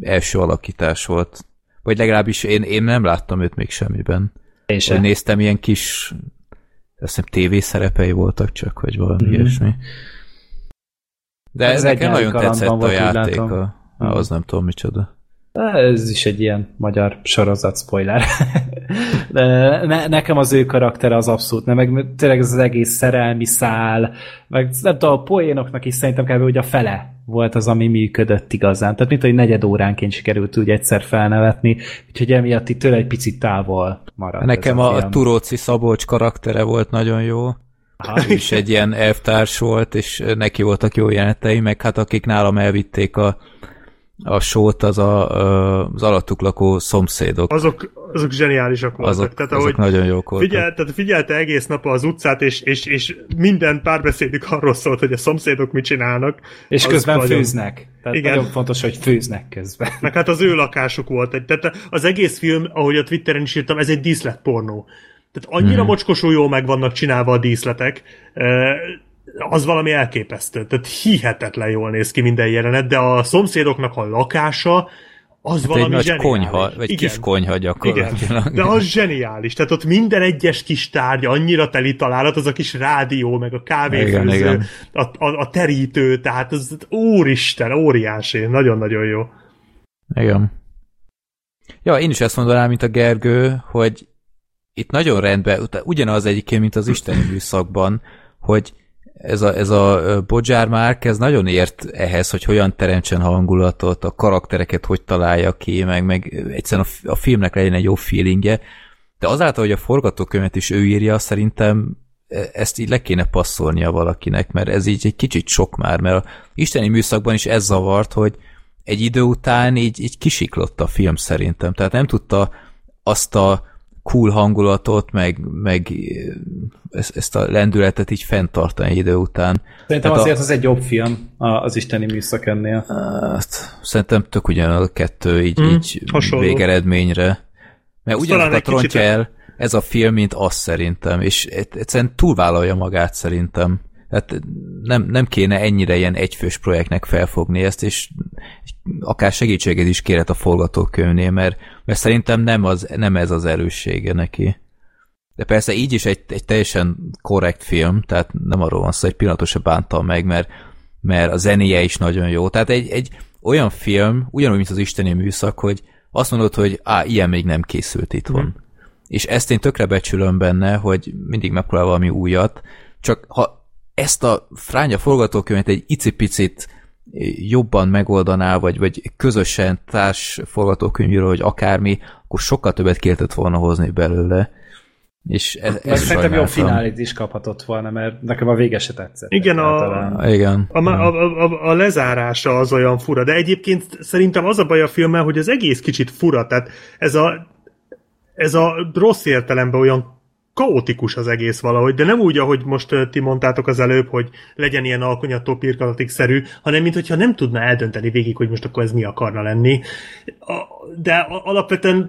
első alakítás volt. Vagy legalábbis én, én nem láttam őt még semmiben. Én sem. Néztem ilyen kis azt hiszem tévészerepei voltak csak, vagy valami mm. ilyesmi. De ez nekem nagyon tetszett a játék. A, az nem tudom micsoda. Ez is egy ilyen magyar sorozat spoiler. De ne, nekem az ő karaktere az abszolút nem, meg tényleg ez az egész szerelmi szál, meg nem tudom, a poénoknak is szerintem kb. hogy a fele volt az, ami működött igazán. Tehát mint, hogy negyed óránként sikerült úgy egyszer felnevetni, úgyhogy emiatt itt tőle egy picit távol maradt. Nekem a, a Turóci Szabolcs karaktere volt nagyon jó. Aha. Ő is egy ilyen elvtárs volt, és neki voltak jó jelenetei, meg hát akik nálam elvitték a a sót az a, az alattuk lakó szomszédok. Azok, azok zseniálisak voltak. Azok, tehát, azok nagyon jók voltak. Figyel, tehát figyelte egész nap az utcát, és, és, és minden párbeszédük arról szólt, hogy a szomszédok mit csinálnak. És közben nagyon... főznek. Tehát Igen. nagyon fontos, hogy főznek közben. Meg hát az ő lakásuk volt. Tehát az egész film, ahogy a Twitteren is írtam, ez egy díszletpornó. Tehát annyira hmm. mocskosul jól meg vannak csinálva a díszletek, az valami elképesztő. Tehát hihetetlen jól néz ki minden jelenet, de a szomszédoknak a lakása az hát valami egy nagy zseniális. konyha, vagy Igen. kis konyha gyakorlatilag. Igen. De az zseniális. Tehát ott minden egyes kis tárgy annyira teli találat, az a kis rádió, meg a kávéfőző, Igen. A, a, a terítő, tehát az úristen, óriási, nagyon-nagyon jó. Igen. Ja, én is ezt mondanám, mint a Gergő, hogy itt nagyon rendben, ugyanaz egyébként, mint az isteni műszakban, hogy ez a, ez a Bodzsár Márk, ez nagyon ért ehhez, hogy hogyan teremtsen hangulatot, a karaktereket hogy találja ki, meg, meg egyszerűen a, a filmnek legyen egy jó feelingje, de azáltal, hogy a forgatókönyvet is ő írja, szerintem e, ezt így le kéne passzolnia valakinek, mert ez így egy kicsit sok már, mert a isteni műszakban is ez zavart, hogy egy idő után így, így kisiklott a film szerintem, tehát nem tudta azt a cool hangulatot, meg, meg ezt, ezt a lendületet így fenntartani idő után. Szerintem Tehát azért a, az egy jobb film az isteni műszak ennél. Hát, szerintem tök ugyanaz a kettő így, mm, így végeredményre. Mert ugyanazt rontja el ez a film, mint az szerintem, és egyszerűen túlvállalja magát szerintem. Tehát nem, nem kéne ennyire ilyen egyfős projektnek felfogni ezt, és akár segítséget is kérhet a forgatókönyvnél, mert, mert szerintem nem, az, nem ez az erőssége neki. De persze így is egy, egy teljesen korrekt film, tehát nem arról van szó, egy pillanatot se bántam meg, mert, mert a zenéje is nagyon jó. Tehát egy, egy olyan film, ugyanúgy, mint az Isteni műszak, hogy azt mondod, hogy á, ilyen még nem készült itthon. Mm. És ezt én tökre becsülöm benne, hogy mindig megpróbál valami újat, csak ha ezt a fránya forgatókönyvet egy icipicit jobban megoldaná, vagy, vagy közösen társ forgatókönyvről, vagy akármi, akkor sokkal többet kértett volna hozni belőle. És ez, ez szerintem jó finálit is kaphatott volna, mert nekem a vége se tetszett. Igen, a, igen. A, a, a, a lezárása az olyan fura, de egyébként szerintem az a baj a filmmel, hogy az egész kicsit fura, tehát ez a, ez a rossz értelemben olyan kaotikus az egész valahogy, de nem úgy, ahogy most ti mondtátok az előbb, hogy legyen ilyen alkonyató pirkalatik-szerű, hanem mintha nem tudna eldönteni végig, hogy most akkor ez mi akarna lenni. De alapvetően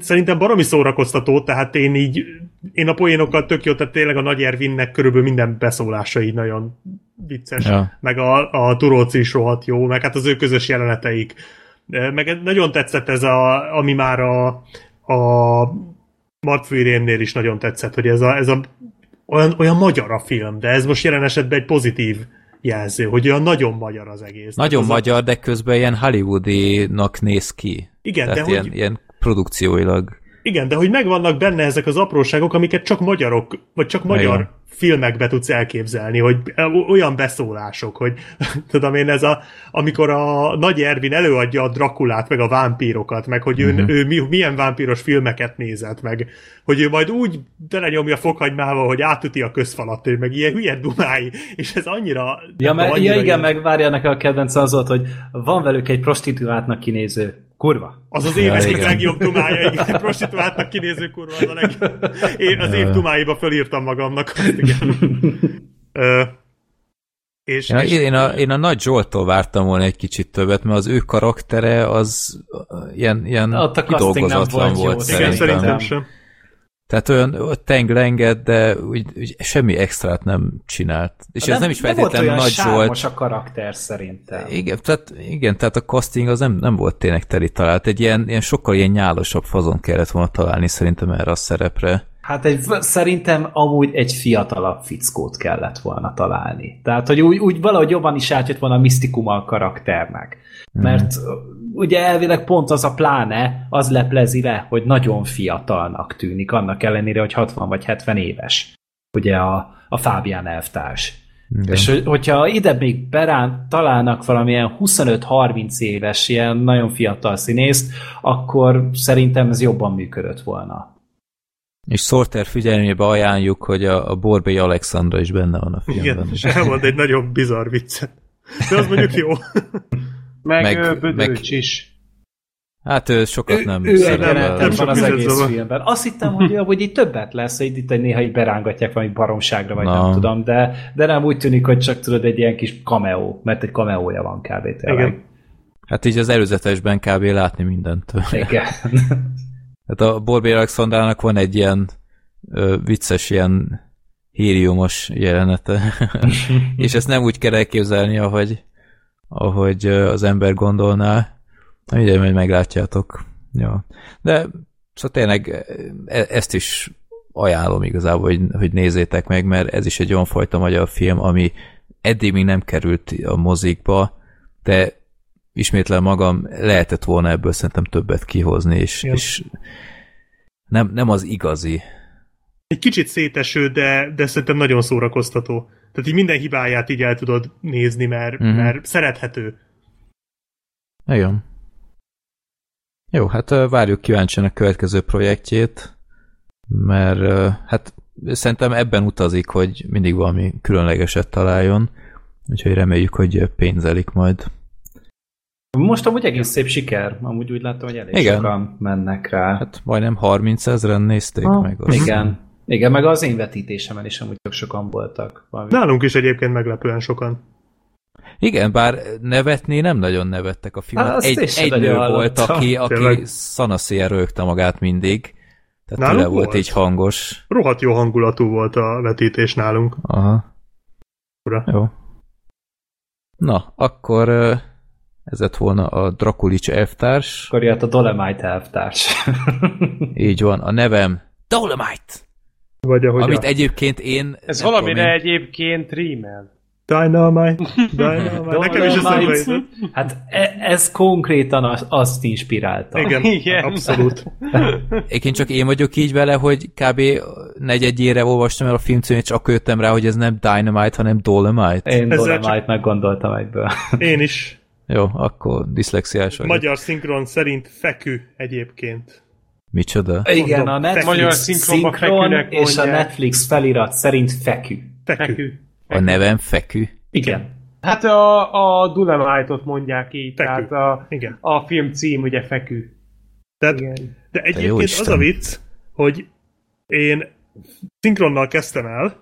szerintem baromi szórakoztató, tehát én így, én a poénokkal tök jó, tehát tényleg a Nagy Ervinnek körülbelül minden beszólása így nagyon vicces, ja. meg a, a Turóci is rohadt jó, meg hát az ő közös jeleneteik. Meg nagyon tetszett ez, a, ami már a, a Martfűrémnél is nagyon tetszett, hogy ez a, ez a olyan, olyan magyar a film, de ez most jelen esetben egy pozitív jelző, hogy olyan nagyon magyar az egész. Nagyon az magyar, a... de közben ilyen hollywoodinak néz ki. Igen, Tehát de ilyen, hogy... ilyen produkcióilag. Igen, de hogy megvannak benne ezek az apróságok, amiket csak magyarok, vagy csak magyar Igen. filmekbe tudsz elképzelni, hogy olyan beszólások, hogy tudom én, ez a, amikor a Nagy Ervin előadja a Drakulát, meg a vámpírokat, meg hogy ő, uh-huh. ő mi, milyen vámpíros filmeket nézett, meg hogy ő majd úgy telenyomja fokhagymával, hogy átüti a közfalat, meg ilyen hülye dumái, és ez annyira... Ja, mert, annyira ja igen, ilyen... meg várja a kedvenc az volt, hogy van velük egy prostituáltnak kinéző Kurva. Az az éves ja, legjobb dumája, igen. Prostituáltnak kinéző kurva, az a leg... Én az év dumáiba fölírtam magamnak. igen. Ö, és, ja, és... Én, a, én a Nagy Zsoltól vártam volna egy kicsit többet, mert az ő karaktere az ilyen, ilyen kidolgozatlan volt, volt szerintem. Igen, szerintem sem. Tehát olyan tenglenged, de úgy, úgy semmi extrát nem csinált. És nem, ez nem is feltétlenül nagy Zsolt. a karakter szerintem. Igen, tehát, igen, tehát a casting az nem, nem volt tényleg teli talált. Egy ilyen, ilyen sokkal ilyen nyálosabb fazon kellett volna találni szerintem erre a szerepre. Hát egy, szerintem amúgy egy fiatalabb fickót kellett volna találni. Tehát, hogy úgy, úgy valahogy jobban is átjött volna a misztikum a karakternek. Mhm. Mert ugye elvileg pont az a pláne, az leplezi le, hogy nagyon fiatalnak tűnik, annak ellenére, hogy 60 vagy 70 éves. Ugye a, a Fábián elvtárs. Igen. És hogyha ide még berán találnak valamilyen 25-30 éves, ilyen nagyon fiatal színészt, akkor szerintem ez jobban működött volna. És Sorter figyelmébe ajánljuk, hogy a, a Borbély Alexandra is benne van a filmben. Igen, és elmond egy nagyon bizarr viccet. De az mondjuk jó. Meg, meg Bödőcs meg... is. Hát ő sokat nem ő, nem van az egész szóval. filmben. Azt hittem, hogy, hogy itt többet lesz, hogy itt néha így berángatják valami baromságra, vagy Na. nem tudom, de, de nem úgy tűnik, hogy csak tudod egy ilyen kis cameo, mert egy cameója van kb. Igen. Hát így az előzetesben kb. látni mindent. Igen. Hát a Borbély Alexandrának van egy ilyen ö, vicces, ilyen híriumos jelenete. és ezt nem úgy kell elképzelni, ahogy ahogy az ember gondolná. Ugye, majd meglátjátok. Ja. De szóval tényleg e, ezt is ajánlom igazából, hogy, hogy nézzétek meg, mert ez is egy olyan fajta magyar film, ami eddig még nem került a mozikba, de ismétlen magam, lehetett volna ebből szerintem többet kihozni, és, és nem, nem az igazi. Egy kicsit széteső, de, de szerintem nagyon szórakoztató. Tehát így minden hibáját így el tudod nézni, mert, uh-huh. mert szerethető. Igen. Jó, hát várjuk kíváncsian a következő projektjét, mert hát szerintem ebben utazik, hogy mindig valami különlegeset találjon, úgyhogy reméljük, hogy pénzelik majd. Most amúgy egész szép siker, amúgy úgy látom, hogy elég Igen. sokan mennek rá. Hát majdnem 30 ezeren nézték ha, meg. Azt. Igen. Igen, meg az én vetítésemen is amúgy tök sokan voltak. Valami. Nálunk is egyébként meglepően sokan. Igen, bár nevetni nem nagyon nevettek a filmet. Hát, egy, egy nő volt, aki, aki szanaszél rögte magát mindig. Tehát nálunk volt, volt így hangos. Rohadt jó hangulatú volt a vetítés nálunk. Aha. Ura. Jó. Na, akkor ez lett volna a Drakulics elvtárs. Akkor jött a Dolemite elvtárs. így van, a nevem Dolemite! Vagy ahogy Amit a... egyébként én... Ez valamire én... egyébként rímel. Dynamite, Dynamite. Nekem is eszembe Hát e- ez konkrétan azt inspirálta. Igen, Igen. abszolút. Én csak én vagyok így vele, hogy kb. negyedjére olvastam el a filmcímét, és akkor jöttem rá, hogy ez nem Dynamite, hanem Dolomite. Én Dolomite-nak gondoltam egyből. Én is. Jó, akkor diszlexiás vagyok. Magyar szinkron szerint fekü egyébként. Micsoda? Igen, a Netflix Magyar szinkron és a Netflix felirat szerint fekü. Fekü. fekü. A nevem Fekü? Igen. Hát a, a Dulemite-ot mondják így, Fekü. tehát a, Igen. a film cím ugye Fekü. Tehát, Igen. De egyébként az a vicc, hogy én szinkronnal kezdtem el,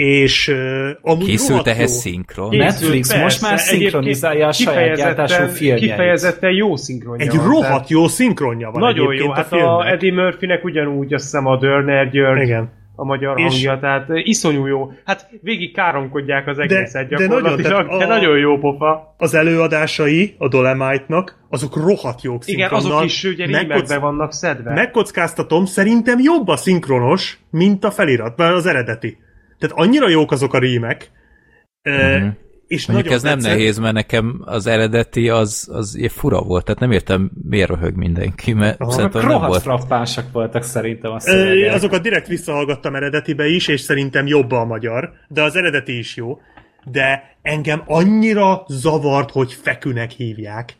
és uh, amúgy Készült ehhez szinkron? Készült, Netflix persze, most már szinkronizálja a saját gyártású filmjeit. Kifejezetten jó szinkronja Egy van, rohadt tehát... jó szinkronja van Nagyon jó, hát a, a Eddie Murphynek ugyanúgy azt hiszem a Dörner György, Igen a magyar és hangja, tehát iszonyú jó. Hát végig káromkodják az egészet de, gyakorlatilag, de nagyon, de nagyon jó pofa. Az előadásai a Dolemite-nak, azok rohadt jók Igen, azok is ugye Megkock... vannak szedve. Megkockáztatom, szerintem jobb a szinkronos, mint a felirat, mert az eredeti. Tehát annyira jók azok a rímek, mm-hmm. És Mondjuk ez tetszett. nem nehéz, mert nekem az eredeti az, az fura volt, tehát nem értem, miért röhög mindenki, mert Aha, szerintem nem volt. frappánsak voltak szerintem a szövegek. Azokat direkt visszahallgattam eredetibe is, és szerintem jobb a magyar, de az eredeti is jó. De engem annyira zavart, hogy fekünek hívják.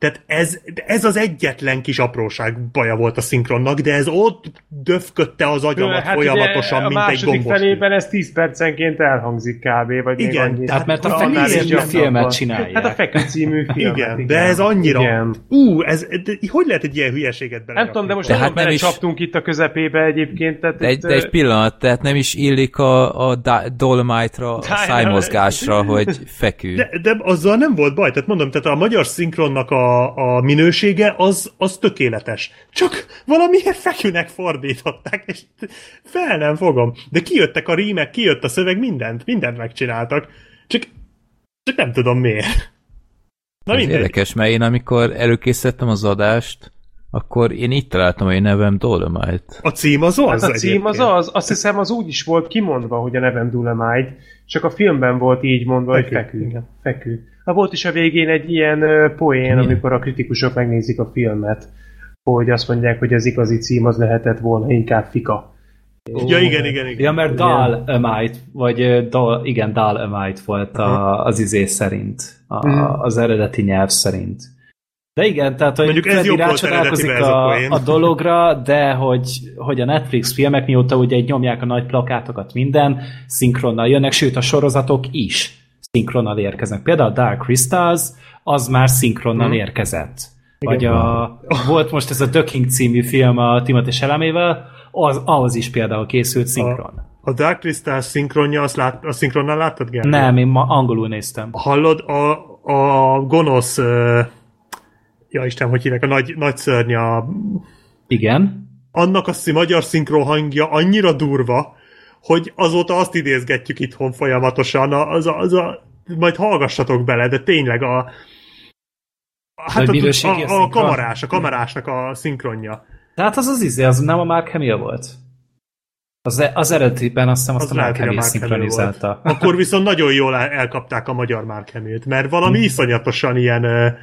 Tehát ez, ez az egyetlen kis apróság baja volt a szinkronnak, de ez ott döfködte az agyamat hát folyamatosan, mint egy gombos. A felében ez 10 percenként elhangzik kb. Vagy igen, még tehát mert a fekücímű filmet csinálják. Hát a fekü című filmet. Igen, igen, de ez annyira... Igen. Ú, ez, de, hogy lehet egy ilyen hülyeséget bele? Nem tudom, de most de hát nem is... csaptunk itt a közepébe egyébként. Tehát de, egy, de egy pillanat, tehát nem is illik a, a Dolomite-ra, a szájmozgásra, hogy fekü. De, de azzal nem volt baj, tehát mondom, tehát a magyar szinkronnak a a, minősége az, az tökéletes. Csak valamiért fekünek fordították, és fel nem fogom. De kijöttek a rímek, kijött a szöveg, mindent, mindent megcsináltak. Csak, csak nem tudom miért. Na Ez érdekes, mert én amikor előkészítettem az adást, akkor én itt találtam, hogy nevem Dolomite. A cím az az? Hát a cím az az. Azt hiszem az úgy is volt kimondva, hogy a nevem Dolomite, csak a filmben volt így mondva, fekü, hogy fekü. Igen. fekü. Ha volt is a végén egy ilyen poén, amikor a kritikusok megnézik a filmet, hogy azt mondják, hogy az igazi cím az lehetett volna inkább Fika. Ja, igen, igen, igen. Ja, mert Dal Amite, vagy Dal, igen, Dal Amite volt a, az izé szerint, a, uh-huh. az eredeti nyelv szerint. De igen, tehát hogy Mondjuk ez rácsodálkozik a, a, dologra, de hogy, hogy a Netflix filmek mióta ugye egy nyomják a nagy plakátokat minden, szinkronnal jönnek, sőt a sorozatok is szinkronnal érkeznek. Például a Dark Crystals, az már szinkronnal hmm. érkezett. Igen, Vagy a, volt most ez a The King című film a Timothy Chalamével, az, ahhoz is például készült szinkron. A, a Dark Crystal szinkronja, azt lát, a szinkronnal láttad, Gergely? Nem, én ma angolul néztem. Hallod, a, a gonosz, uh, ja Isten, hogy hívják, a nagy, nagy szörny, a... Igen. Annak a magyar szinkron hangja annyira durva, hogy azóta azt idézgetjük itthon folyamatosan, az a, az a, majd hallgassatok bele, de tényleg a Hát a, a, a, kamarás, a kamarásnak a szinkronja. Tehát az az izé, az nem a Mark Hamill volt? Az, e- az eredetiben azt hiszem azt az a Mark Hamill szinkronizálta. Akkor viszont nagyon jól elkapták a magyar Mark Hamill-t, mert valami hmm. iszonyatosan ilyen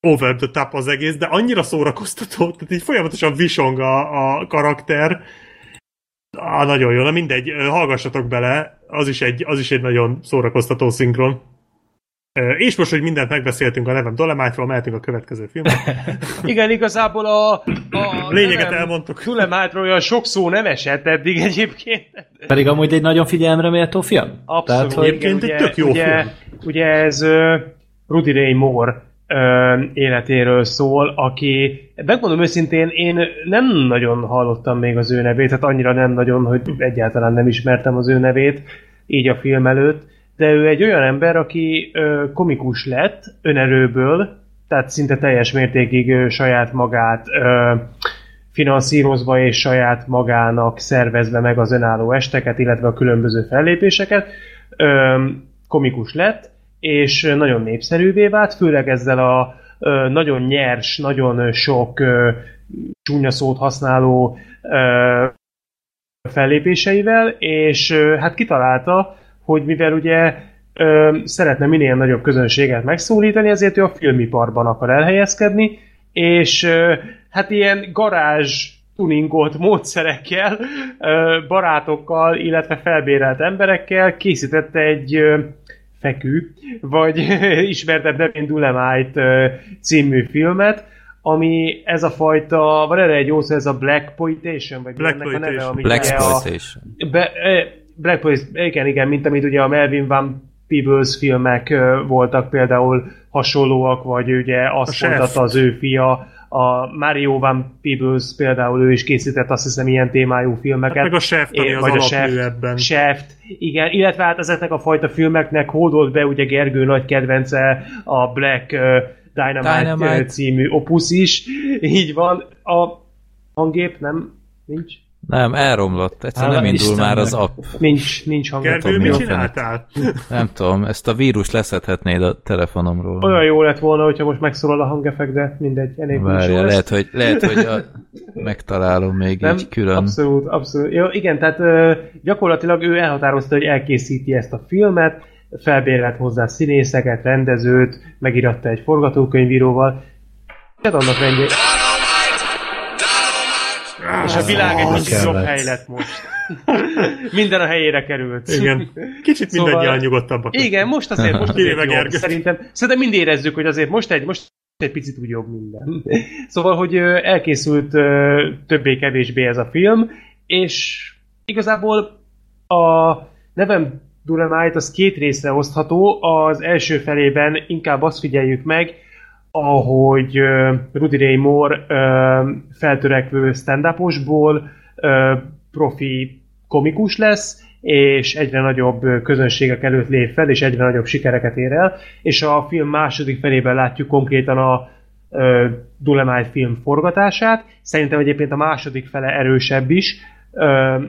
over the top az egész, de annyira szórakoztató, tehát így folyamatosan visong a, a karakter. Ah, nagyon jó, na mindegy, hallgassatok bele, az is egy, az is egy nagyon szórakoztató szinkron. És most, hogy mindent megbeszéltünk a nevem Dolemite-ról, mehetünk a következő filmre. Igen, igazából a, a lényeget elmondtuk. Dolemite-ról olyan sok szó nem esett eddig egyébként. Pedig amúgy egy nagyon figyelemre méltó film. Abszolút. Tehát, hogy egyébként egy tök jó ugye, film. Ugye ez uh, Rudy Ray Moore életéről szól, aki, megmondom őszintén, én nem nagyon hallottam még az ő nevét, tehát annyira nem nagyon, hogy egyáltalán nem ismertem az ő nevét, így a film előtt, de ő egy olyan ember, aki komikus lett önerőből, tehát szinte teljes mértékig ö, saját magát finanszírozva és saját magának szervezve meg az önálló esteket, illetve a különböző fellépéseket, komikus lett, és nagyon népszerűvé vált, főleg ezzel a nagyon nyers, nagyon sok csúnya szót használó fellépéseivel, és hát kitalálta, hogy mivel ugye ö, szeretne minél nagyobb közönséget megszólítani, ezért ő a filmiparban akar elhelyezkedni, és hát ilyen garázs tuningolt módszerekkel, barátokkal, illetve felbérelt emberekkel készítette egy fekü, vagy ismertebb nevén Dulemite című filmet, ami ez a fajta, van erre egy jó szó, ez a Black Poitation, vagy Black ennek a neve, ami Black A, be, igen, igen, mint amit ugye a Melvin Van Peebles filmek voltak például hasonlóak, vagy ugye azt mondta az ő fia, a Mario Van Peebles például ő is készített azt hiszem ilyen témájú filmeket. Hát meg a Shaft, ami az vagy a Shaft, ebben. Shaft, igen, illetve hát ezeknek a fajta filmeknek hódolt be ugye Gergő nagy kedvence a Black uh, Dynamite, Dynamite című opus is, így van. A hangép nem, nincs? Nem, elromlott. Egyszerűen nem indul Istennek. már az app. Nincs, nincs hang. Gergő, mit csináltál? Nem tudom, ezt a vírus leszedhetnéd a telefonomról. Olyan jó lett volna, hogyha most megszólal a hangefekt, de mindegy, elég Várja, lehet, hogy, lehet, hogy a, megtalálom még nem, így külön. Abszolút, abszolút. Jó, igen, tehát ö, gyakorlatilag ő elhatározta, hogy elkészíti ezt a filmet, felbérelt hozzá színészeket, rendezőt, megiratta egy forgatókönyvíróval. Tehát annak rendje... És a világ egy kicsit jobb hely lett most. Minden a helyére került. Igen. Kicsit szóval, mindannyian nyugodtabbak. Igen, most azért, most azért jobb. Szerintem, szerintem mind érezzük, hogy azért most egy, most egy picit úgy jobb minden. Szóval, hogy elkészült többé-kevésbé ez a film, és igazából a nevem Duramite az két részre osztható. Az első felében inkább azt figyeljük meg, ahogy uh, Rudy Ray Moore feltörekvő stand profi komikus lesz, és egyre nagyobb közönségek előtt lép fel, és egyre nagyobb sikereket ér el, és a film második felében látjuk konkrétan a uh, Dulemite film forgatását. Szerintem egyébként a második fele erősebb is,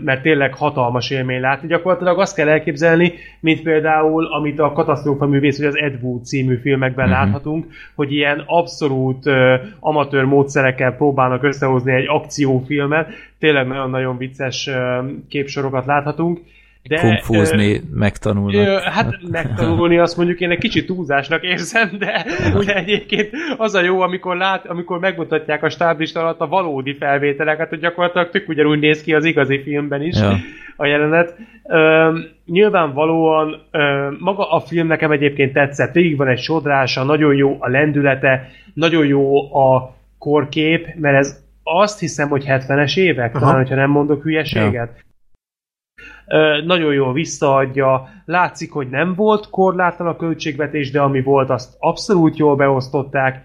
mert tényleg hatalmas élmény látni. Gyakorlatilag azt kell elképzelni, mint például, amit a katasztrófa művész, vagy az Ed Wood című filmekben uh-huh. láthatunk, hogy ilyen abszolút uh, amatőr módszerekkel próbálnak összehozni egy akciófilmet. Tényleg nagyon-nagyon vicces uh, képsorokat láthatunk de, Kungfúzni ö, megtanulnak. Ö, hát megtanulni azt mondjuk én egy kicsit túlzásnak érzem, de ugye egyébként az a jó, amikor lát, amikor megmutatják a stáblista alatt a valódi felvételeket, hogy gyakorlatilag tök ugyanúgy néz ki az igazi filmben is ja. a jelenet. Ö, nyilvánvalóan ö, maga a film nekem egyébként tetszett, végig van egy sodrása, nagyon jó a lendülete, nagyon jó a korkép, mert ez azt hiszem, hogy 70-es évek, Aha. talán, hogyha nem mondok hülyeséget. Ja nagyon jól visszaadja, látszik, hogy nem volt korlátlan a költségvetés, de ami volt, azt abszolút jól beosztották,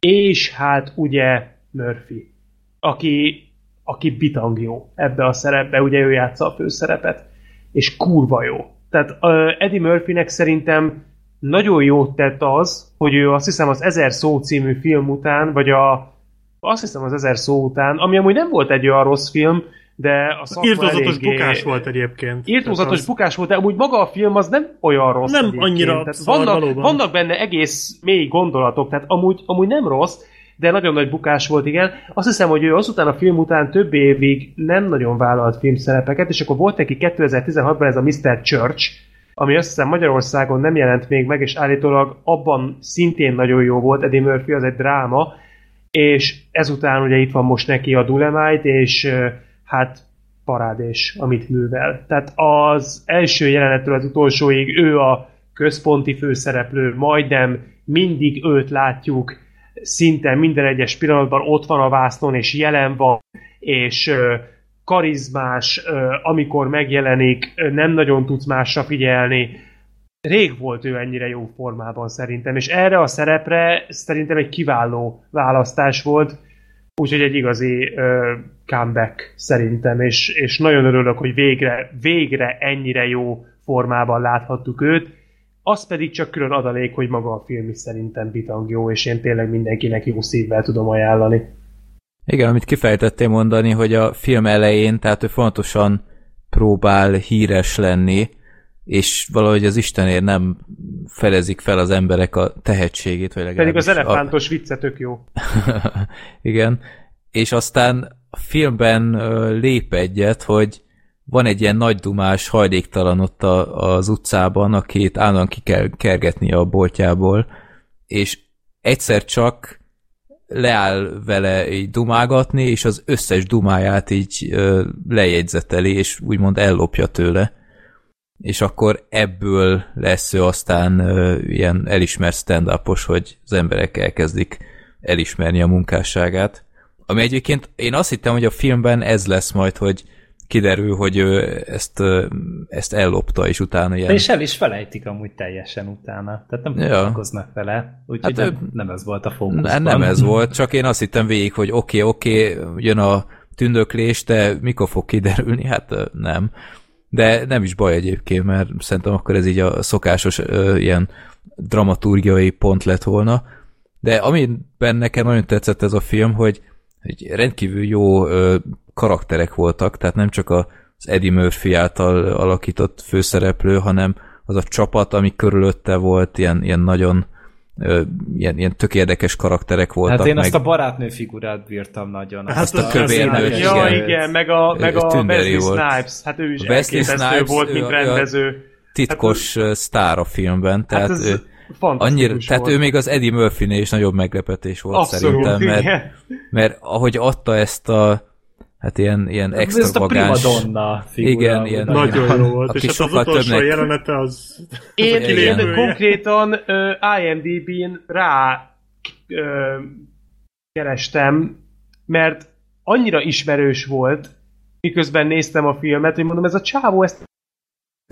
és hát ugye Murphy, aki, aki bitang jó ebbe a szerepbe, ugye ő játsza a főszerepet, és kurva jó. Tehát uh, Eddie Murphynek szerintem nagyon jót tett az, hogy ő azt hiszem az Ezer szó című film után, vagy a azt hiszem az Ezer szó után, ami amúgy nem volt egy olyan rossz film, de a szakma Írtózatos eléggé... bukás volt egyébként. Írtózatos az... bukás volt, de amúgy maga a film az nem olyan rossz Nem egyébként. annyira tehát vannak, vannak benne egész mély gondolatok, tehát amúgy, amúgy nem rossz, de nagyon nagy bukás volt, igen. Azt hiszem, hogy ő azután a film után több évig nem nagyon vállalt filmszerepeket, és akkor volt neki 2016-ban ez a Mr. Church, ami azt hiszem Magyarországon nem jelent még meg, és állítólag abban szintén nagyon jó volt, Eddie Murphy az egy dráma, és ezután ugye itt van most neki a Dulemite, és hát parádés, amit művel. Tehát az első jelenettől az utolsóig ő a központi főszereplő, majdnem mindig őt látjuk, szinte minden egyes pillanatban ott van a vásznon, és jelen van, és karizmás, amikor megjelenik, nem nagyon tudsz másra figyelni. Rég volt ő ennyire jó formában szerintem, és erre a szerepre szerintem egy kiváló választás volt, úgyhogy egy igazi uh, comeback szerintem, és, és nagyon örülök, hogy végre, végre ennyire jó formában láthattuk őt, az pedig csak külön adalék, hogy maga a film is szerintem bitang jó, és én tényleg mindenkinek jó szívvel tudom ajánlani. Igen, amit kifejtettél mondani, hogy a film elején, tehát ő fontosan próbál híres lenni, és valahogy az Istenért nem felezik fel az emberek a tehetségét, vagy legalábbis... Pedig az elefántos a... vicce tök jó. Igen, és aztán a filmben lép egyet, hogy van egy ilyen nagy dumás hajléktalan ott a, az utcában, akit állandóan ki kell kergetni a boltjából, és egyszer csak leáll vele így dumágatni, és az összes dumáját így ö, lejegyzeteli, és úgymond ellopja tőle. És akkor ebből lesz ő aztán ö, ilyen elismert stand hogy az emberek elkezdik elismerni a munkásságát. Ami egyébként én azt hittem, hogy a filmben ez lesz majd, hogy kiderül, hogy ő ezt, ezt ellopta, és utána ilyen... De és el is felejtik amúgy teljesen utána. Tehát nem ja. foglalkoznak vele. Úgyhogy hát, nem, nem ez volt a fókuszban. Nem ez volt, csak én azt hittem végig, hogy oké, okay, oké, okay, jön a tündöklés, de mikor fog kiderülni? Hát nem. De nem is baj egyébként, mert szerintem akkor ez így a szokásos ö, ilyen dramaturgiai pont lett volna. De amiben nekem nagyon tetszett ez a film, hogy, hogy rendkívül jó ö, karakterek voltak, tehát nem csak az Eddie Murphy által alakított főszereplő, hanem az a csapat, ami körülötte volt, ilyen, ilyen nagyon ö, ilyen, ilyen tök érdekes karakterek voltak. Hát én meg... azt a barátnő figurát bírtam nagyon. Hát azt a kövérnőt. Ja, igen, igen, meg a, meg a Wesley volt. Snipes. Hát ő is a Wesley Snipes volt, mint rendező. Titkos hát, sztár a filmben, tehát hát ez... ő, Annyira, tehát ő még az Eddie Murphy-nél is nagyobb meglepetés volt Abszolút, szerintem, mert, mert ahogy adta ezt a hát ilyen, ilyen extravagáns... Ez a primadonna figura. Igen, ilyen, nagyon jó volt, és hát az utolsó többnek... jelenete az... Én, én konkrétan uh, IMDb-n rá uh, kerestem, mert annyira ismerős volt, miközben néztem a filmet, hogy mondom, ez a csávó, ezt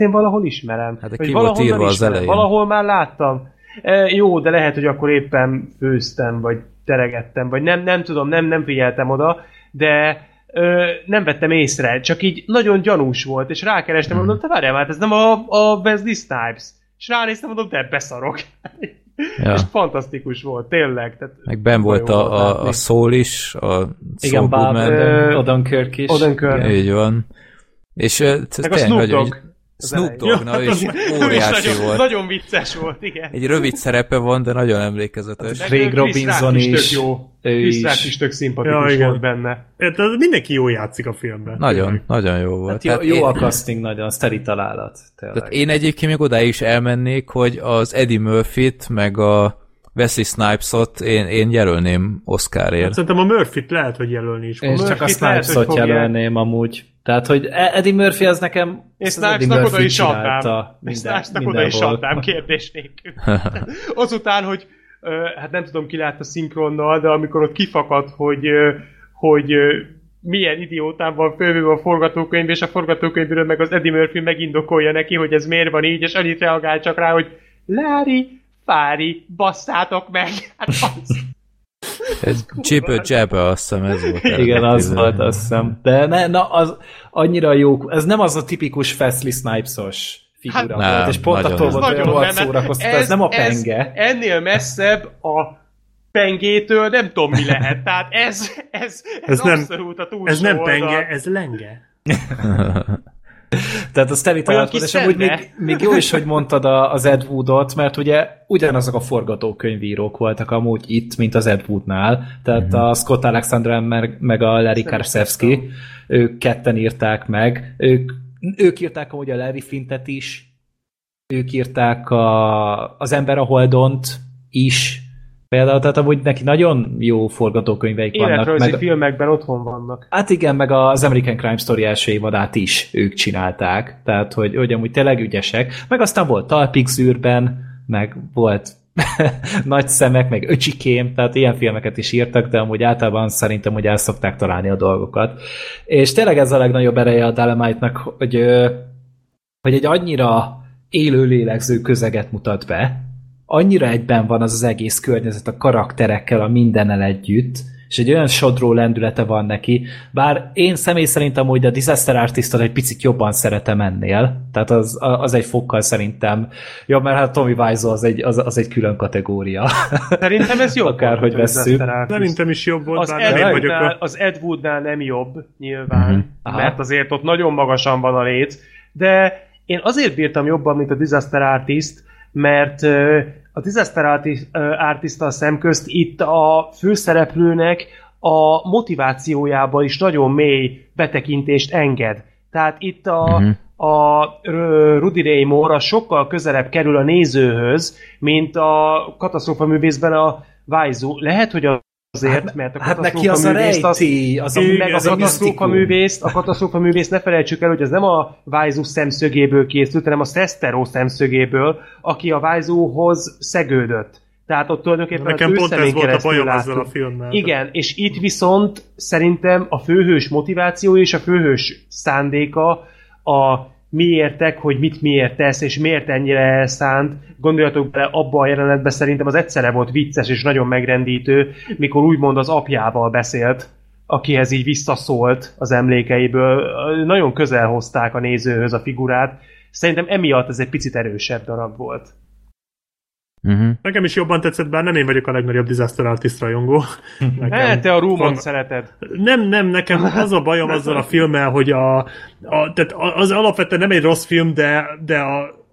én valahol ismerem. Hát ki volt írva az elején. Valahol már láttam. E, jó, de lehet, hogy akkor éppen főztem, vagy teregettem, vagy nem, nem tudom, nem, nem figyeltem oda, de ö, nem vettem észre, csak így nagyon gyanús volt, és rákerestem, mondom, te várjál, hát ez nem a, a Wesley Snipes. És ránéztem, mondom, de beszarok. Ja. és fantasztikus volt, tényleg. Tehát Meg ben volt a, a, a Soul is, a Igen, Bob Odenkirk is. Odenkirk. Így van. És Meg a Snoop Dogg. Snoop Dogg, na, és óriási nagyon, volt. Nagyon vicces volt, igen. Egy rövid szerepe van, de nagyon emlékezetes. Hát, Craig Robinson is. is. Jó. Chris is. is tök szimpatikus ja, volt benne. Hát, mindenki jó játszik a filmben. Nagyon, tényleg. nagyon jó volt. Hát jó, jó én... a casting, nagyon, szteri találat. Tehát én egyébként még odáig is elmennék, hogy az Eddie Murphy-t, meg a Wesley Snipes-ot én, én jelölném Oscarért. Hát szerintem a Murphy-t lehet, hogy jelölni is. Én csak a Snipes-ot jelölném amúgy. Tehát, hogy e- Eddie Murphy az nekem... És Snipes-nak oda is adnám. És Snipes-nak oda is adnám, kérdés nélkül. Azután, hogy hát nem tudom, ki látta szinkronnal, de amikor ott kifakadt, hogy, hogy milyen idiótán van fölvőve a forgatókönyv, és a forgatókönyvről meg az Eddie Murphy megindokolja neki, hogy ez miért van így, és annyit reagál csak rá, hogy Lári, Fári, basszátok meg! Hát az... Ez Jibbe Jabbe, azt hiszem ez volt. Igen, az volt, azt hiszem. De ne, na, az annyira jó. Ez nem az a tipikus Wesley Snipes-os figura hát, volt, nem, és pont attól volt, hogy rohadt szórakoztató, ez, ez nem a penge. Ez ennél messzebb a pengétől nem tudom mi lehet. Tehát ez, ez, ez, ez abszolút nem, a túlsó Ez nem penge, oldal. ez lenge. Tehát az teli talált és amúgy még, még jó is, hogy mondtad a, az Ed Woodot, mert ugye ugyanazok a forgatókönyvírók voltak amúgy itt, mint az Ed Woodnál. Tehát mm-hmm. a Scott Alexander meg, meg a Larry Karszewski, ők ketten írták meg. Ők, ők írták amúgy a Larry Fintet is, ők írták a, az Ember a Holdont is, Például, tehát amúgy neki nagyon jó forgatókönyveik vannak. Életrajzi meg... filmekben otthon vannak. Hát igen, meg az American Crime Story első évadát is ők csinálták, tehát hogy, hogy amúgy tényleg ügyesek. Meg aztán volt Talpig zűrben, meg volt nagy szemek, meg öcsikém, tehát ilyen filmeket is írtak, de amúgy általában szerintem, hogy el szokták találni a dolgokat. És tényleg ez a legnagyobb ereje a Dalemite-nak, hogy, hogy egy annyira élő lélegző közeget mutat be, annyira egyben van az az egész környezet a karakterekkel, a mindennel együtt, és egy olyan sodró lendülete van neki, bár én személy szerint amúgy a Disaster Artistot egy picit jobban szeretem ennél, tehát az, az egy fokkal szerintem jobb, mert hát Tommy Wiseau az egy, az, az egy külön kategória. Szerintem ez jobb Akárhogy vesszük. Szerintem is jobb volt, az Ed, nem vagyok a... az Ed Woodnál nem jobb, nyilván, mm-hmm. mert azért ott nagyon magasan van a léc, de én azért bírtam jobban, mint a Disaster Artist, mert a Disaster Artist-tal szemközt itt a főszereplőnek a motivációjába is nagyon mély betekintést enged. Tehát itt a, uh-huh. a Rudy Ray Moore sokkal közelebb kerül a nézőhöz, mint a katasztrófa művészben a Vajzu. Lehet, hogy a azért, hát, mert a hát neki az a rejti, az, az, a, meg az a katasztrófa művészt, a katasztrófa művészt ne felejtsük el, hogy ez nem a Vájzus szemszögéből készült, hanem a Szeszteró szemszögéből, aki a Vájzóhoz szegődött. Tehát ott tulajdonképpen Nekem az pont ez volt a bajom ezzel a filmmel. Igen, és itt viszont szerintem a főhős motiváció és a főhős szándéka a miértek, hogy mit miért tesz, és miért ennyire elszánt. Gondoljatok bele, abba a jelenetben szerintem az egyszerre volt vicces és nagyon megrendítő, mikor úgymond az apjával beszélt, akihez így visszaszólt az emlékeiből. Nagyon közel hozták a nézőhöz a figurát. Szerintem emiatt ez egy picit erősebb darab volt. Uh-huh. Nekem is jobban tetszett, bár nem én vagyok a legnagyobb Disaster Artist rajongó. Nekem hát, te a Roomot van... szereted. Nem, nem, nekem az a bajom azzal a filmmel, hogy a, a tehát az alapvetően nem egy rossz film, de, de a,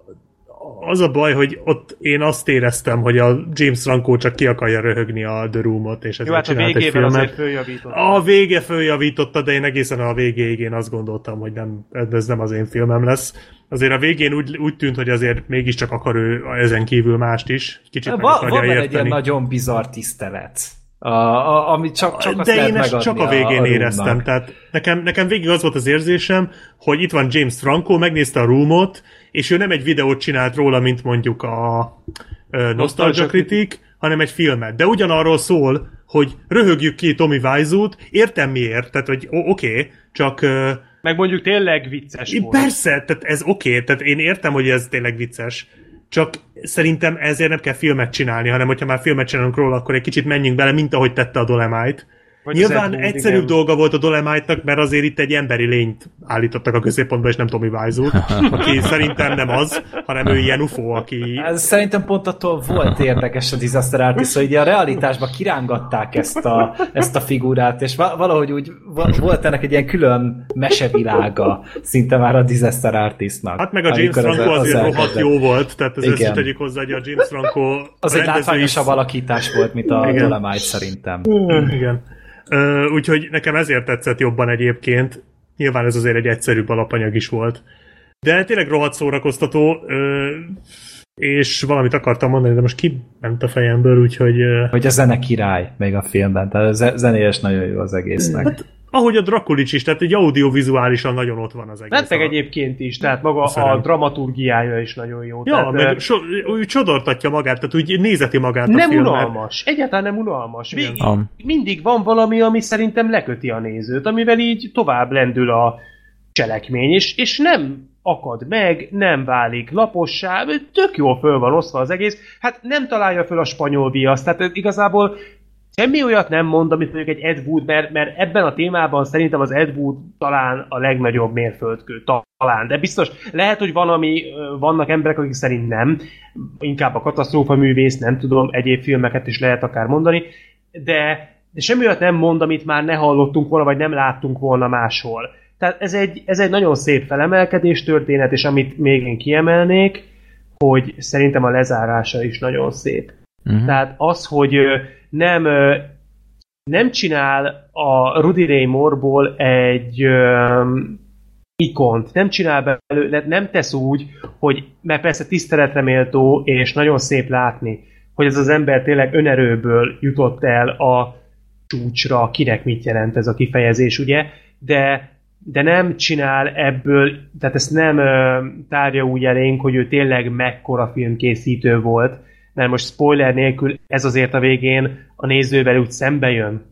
az a baj, hogy ott én azt éreztem, hogy a James Franco csak ki akarja röhögni a The Room-ot, és Jó, hát a végében azért följavította. A vége följavította, de én egészen a végéig én azt gondoltam, hogy nem, ez nem az én filmem lesz azért a végén úgy, úgy tűnt, hogy azért mégiscsak akar ő ezen kívül mást is. Kicsit Va, meg van érteni. egy ilyen nagyon bizarr tisztelet. A, a, ami csak, csak azt De én ezt csak a végén a, a éreztem. Tehát nekem, nekem végig az volt az érzésem, hogy itt van James Franco, megnézte a Roomot, és ő nem egy videót csinált róla, mint mondjuk a, a Nostalgia Critic, hanem egy filmet. De ugyanarról szól, hogy röhögjük ki Tommy Wiseau-t, értem miért, tehát hogy oké, okay, csak meg mondjuk tényleg vicces volt. Persze, tehát ez oké, okay, tehát én értem, hogy ez tényleg vicces, csak szerintem ezért nem kell filmet csinálni, hanem hogyha már filmet csinálunk róla, akkor egy kicsit menjünk bele, mint ahogy tette a Dolemite. Vagy Nyilván egyszerűbb igen. dolga volt a Dolemite-nak, mert azért itt egy emberi lényt állítottak a középpontba, és nem Tommy Wiseau, aki szerintem nem az, hanem ő ilyen UFO, aki... Ez szerintem pont attól volt érdekes a Disaster Artist, hogy a realitásban kirángatták ezt a, ezt a figurát, és valahogy úgy volt ennek egy ilyen külön mesevilága szinte már a Disaster Artistnak. Hát meg a James Franco az, azért az rohadt jó volt, tehát ez ezt tegyük hozzá, hogy a James Franco Az egy látványosabb alakítás volt, mint a Igen. Dolemite szerintem. Igen. Úgyhogy nekem ezért tetszett jobban egyébként. Nyilván ez azért egy egyszerűbb alapanyag is volt. De tényleg rohadt szórakoztató, és valamit akartam mondani, de most kiment a fejemből, úgyhogy... Hogy a zene király még a filmben, tehát a zenéjes nagyon jó az egésznek. Hát, ahogy a Drakulics is, tehát egy audiovizuálisan nagyon ott van az egész. Lettek egyébként is, tehát maga a, a dramaturgiája is nagyon jó. Ja, tehát, meg so, úgy csodortatja magát, tehát úgy nézeti magát nem a filmet. unalmas, egyáltalán nem unalmas. Végig, mindig van valami, ami szerintem leköti a nézőt, amivel így tovább lendül a cselekmény, és, és nem akad meg, nem válik lapossá, tök jól föl van osztva az egész, hát nem találja föl a spanyol viaszt, tehát igazából semmi olyat nem mond, amit mondjuk egy Ed Wood, mert, mert ebben a témában szerintem az Ed Wood talán a legnagyobb mérföldkő, talán, de biztos, lehet, hogy van, ami, vannak emberek, akik szerint nem, inkább a katasztrófa művész, nem tudom, egyéb filmeket is lehet akár mondani, de, de semmi olyat nem mond, amit már ne hallottunk volna, vagy nem láttunk volna máshol. Tehát ez egy, ez egy nagyon szép felemelkedés történet, és amit még én kiemelnék, hogy szerintem a lezárása is nagyon szép. Uh-huh. Tehát az, hogy nem nem csinál a Rudy Ray Moore-ból egy um, ikont, nem csinál belőle, nem tesz úgy, hogy, mert persze tiszteletre méltó, és nagyon szép látni, hogy ez az ember tényleg önerőből jutott el a csúcsra, kinek mit jelent ez a kifejezés, ugye, de, de nem csinál ebből, tehát ezt nem ö, tárja úgy elénk, hogy ő tényleg mekkora filmkészítő volt, mert most spoiler nélkül ez azért a végén a nézővel úgy szembe jön,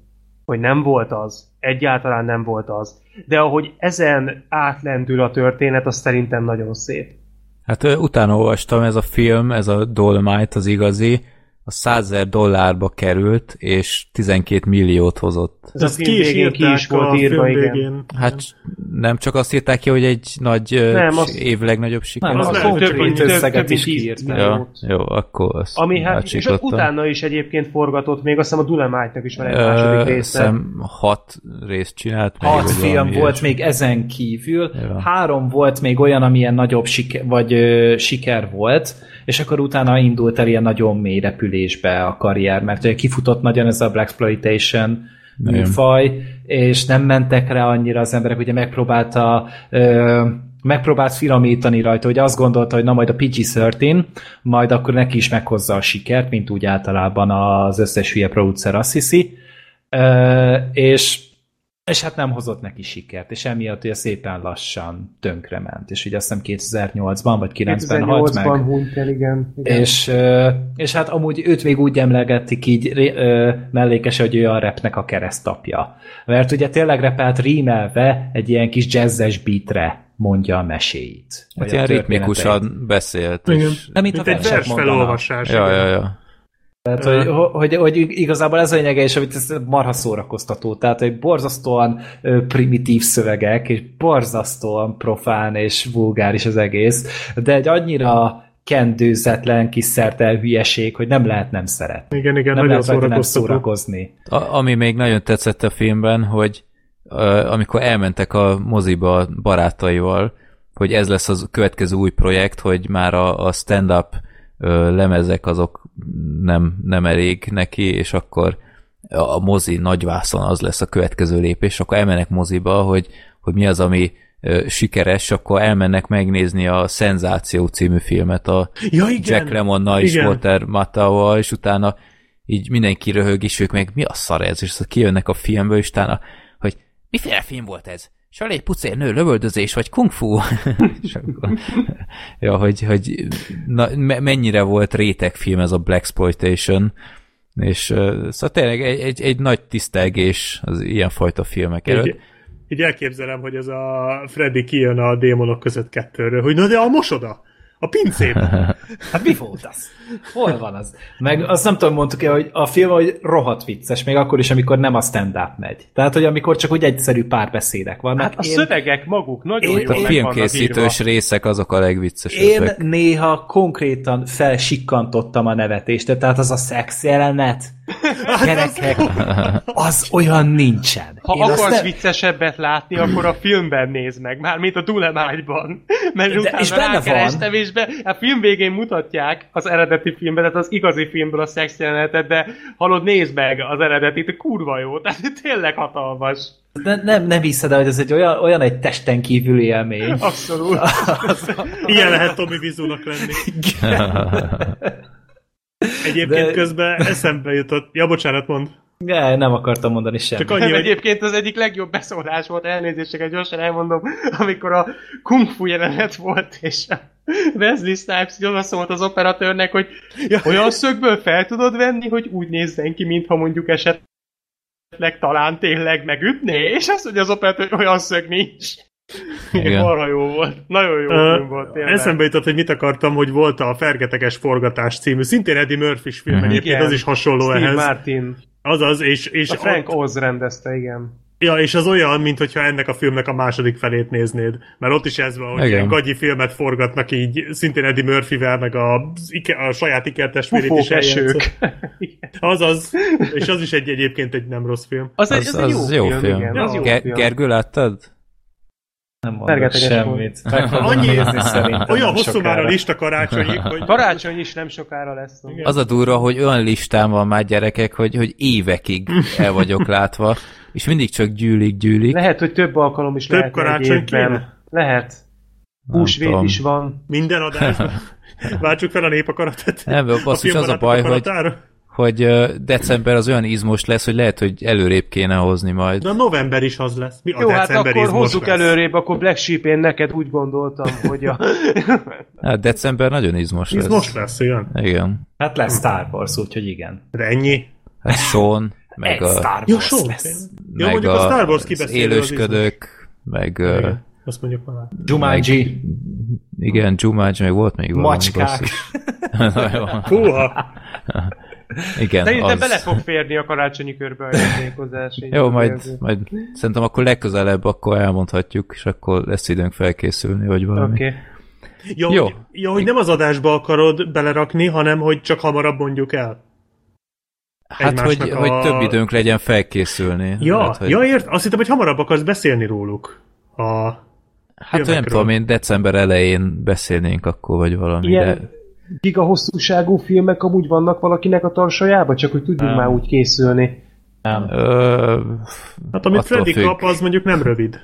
hogy nem volt az. Egyáltalán nem volt az. De ahogy ezen átlendül a történet, az szerintem nagyon szép. Hát utána olvastam, ez a film, ez a Dolomite az igazi, a 100 dollárba került, és 12 milliót hozott. Ez, ez ki is, végén, ki is volt írva, igen. Végén. Hát nem csak azt írták ki, hogy egy nagy nem, az, év legnagyobb siker. Nem, az, az több, több, több, összeget is kiírták. Ja, jó, akkor azt Ami hát, és utána is egyébként forgatott, még azt hiszem a Dulemite-nak is van egy második része. Szem hat részt csinált. Hat film volt még ezen kívül. Ja. Három volt még olyan, amilyen nagyobb siker, vagy ö, siker volt, és akkor utána indult el ilyen nagyon mély repülésbe a karrier, mert ugye kifutott nagyon ez a Black Exploitation műfaj, és nem mentek rá annyira az emberek, ugye megpróbálta ö, megpróbált filamítani rajta, hogy azt gondolta, hogy na majd a PG-13, majd akkor neki is meghozza a sikert, mint úgy általában az összes hülye producer azt hiszi, ö, és és hát nem hozott neki sikert, és emiatt ugye szépen lassan tönkrement, és ugye azt hiszem 2008-ban vagy 90-ben halt meg. hunyt el, igen. igen. És, és hát amúgy őt még úgy emlegették így mellékes, hogy ő a repnek a keresztapja. Mert ugye tényleg repelt rímelve egy ilyen kis jazzes beatre mondja a meséit. Hát ilyen ritmikusan beszélt. Igen. És... Nem, mint, mint a egy vers felolvasás. Ja, ja, ja. Tehát, hogy, hogy, hogy, igazából ez a lényege, és amit ez marha szórakoztató. Tehát, hogy borzasztóan primitív szövegek, és borzasztóan profán és vulgáris az egész, de egy annyira kendőzetlen, kis szertel hülyeség, hogy nem lehet nem szeretni. Igen, igen, nem nagyon lehet nem szórakozni. A, ami még nagyon tetszett a filmben, hogy uh, amikor elmentek a moziba barátaival, hogy ez lesz az következő új projekt, hogy már a, a stand-up lemezek azok nem, nem elég neki, és akkor a mozi nagyvászon az lesz a következő lépés, akkor elmennek moziba, hogy, hogy mi az, ami sikeres, akkor elmennek megnézni a Szenzáció című filmet a ja, igen. Jack Lemmonnal és Walter Matthau-val, és utána így mindenki röhög, és ők meg mi a szar ez, és kijönnek a filmből, és utána, hogy miféle film volt ez? Salé, pucér, nő, lövöldözés, vagy kung fu? ja, hogy, hogy na, mennyire volt rétegfilm ez a Black Exploitation, és uh, szóval tényleg egy, egy, egy nagy tisztelgés az ilyenfajta filmek előtt. Így, így elképzelem, hogy ez a Freddy kijön a démonok között kettőről, hogy na de a mosoda! A pincében. hát mi volt az? Hol van az? Meg azt nem tudom, mondtuk el, hogy a film hogy rohadt vicces, még akkor is, amikor nem a stand-up megy. Tehát, hogy amikor csak úgy egyszerű párbeszédek vannak. Hát a én, szövegek maguk nagyon én, jól A filmkészítős részek azok a legviccesebbek. Én néha konkrétan felsikkantottam a nevetést, tehát az a szex jelenet, gyerekek, az olyan nincsen. Ha Én akarsz nem... viccesebbet látni, akkor a filmben nézd meg, már mint a Dulemágyban. Mert De, utána és benne van. és be, a film végén mutatják az eredeti filmben, tehát az igazi filmből a szex jelenetet, de halod, nézd meg az eredetit, kurva jó, tehát tényleg hatalmas. De nem, nem hiszed hogy ez egy olyan, olyan egy testen kívüli élmény. Abszolút. Ilyen lehet Tomi Vizónak lenni. Egyébként De... közben eszembe jutott, ja bocsánat, mond. Ne, nem akartam mondani semmit. Csak annyi, hogy... Egyébként az egyik legjobb beszólás volt, elnézést, gyorsan elmondom, amikor a kung fu jelenet volt, és a Wesley Snipes oda szólt az operatőrnek, hogy ja. olyan szögből fel tudod venni, hogy úgy nézzen ki, mintha mondjuk esetleg talán tényleg megütné, és azt mondja az operatőr, hogy olyan szög nincs. Igen. Marha jó volt. Nagyon jó uh, film volt. Tényleg. Eszembe jutott, hogy mit akartam, hogy volt a Fergeteges Forgatás című, szintén Eddie Murphy film, uh-huh. egyébként az is hasonló Steve ehhez. Martin. Azaz, és... és a Frank ott... Oz rendezte, igen. Ja, és az olyan, mint hogyha ennek a filmnek a második felét néznéd. Mert ott is ez van, hogy ilyen gagyi filmet forgatnak így, szintén Eddie Murphyvel, meg a, a saját ikertestvérét is esők. Azaz, és az is egy egyébként egy nem rossz film. Az, az, az, az jó, jó film. film. Igen, az jó Ge- film. Gergő láttad? Nem mondok semmit. Annyi nézni szerintem. Olyan hosszú már a lista karácsonyig, hogy... Karácsony is nem sokára lesz. Igen. Az a durva, hogy olyan listám van már gyerekek, hogy, hogy évekig el vagyok látva, és mindig csak gyűlik, gyűlik. Lehet, hogy több alkalom is több lehet karácsony kéne? Lehet. Húsvét is van. Minden adásban. Váltsuk fel a népakaratot. Nem, basszus, az a baj, hogy, hogy december az olyan izmos lesz, hogy lehet, hogy előrébb kéne hozni majd. De november is az lesz. Mi a Jó, hát akkor hozzuk lesz? előrébb, akkor Black Sheep én neked úgy gondoltam, hogy a... hát december nagyon izmos lesz. Izmos lesz, igen. Igen. Hát lesz Star Wars, úgyhogy igen. De ennyi? Hát Sean, meg a... Star Wars Jó, lesz. Jó, meg mondjuk a, a Star Wars élősködők, meg... Igen. Azt mondjuk már. Jumanji. Igen, Jumanji, meg volt még valami. Macskák. Húha! Igen, Szerintem az... bele fog férni a karácsonyi körbe a játékozás. Jó, majd, majd szerintem akkor legközelebb akkor elmondhatjuk, és akkor lesz időnk felkészülni, vagy valami. Okay. Jó, Jó. Jó, hogy nem az adásba akarod belerakni, hanem hogy csak hamarabb mondjuk el. Hát, hogy, a... hogy több időnk legyen felkészülni. Ja, hát, hogy... ja ért, azt hittem, hogy hamarabb akarsz beszélni róluk. A Hát nem tudom, én december elején beszélnénk akkor, vagy valami, Ilyen de... giga hosszúságú filmek amúgy vannak valakinek a tarsajában, csak hogy tudjunk nem. már úgy készülni. Nem. Ö, hát amit Freddy függ. kap, az mondjuk nem rövid.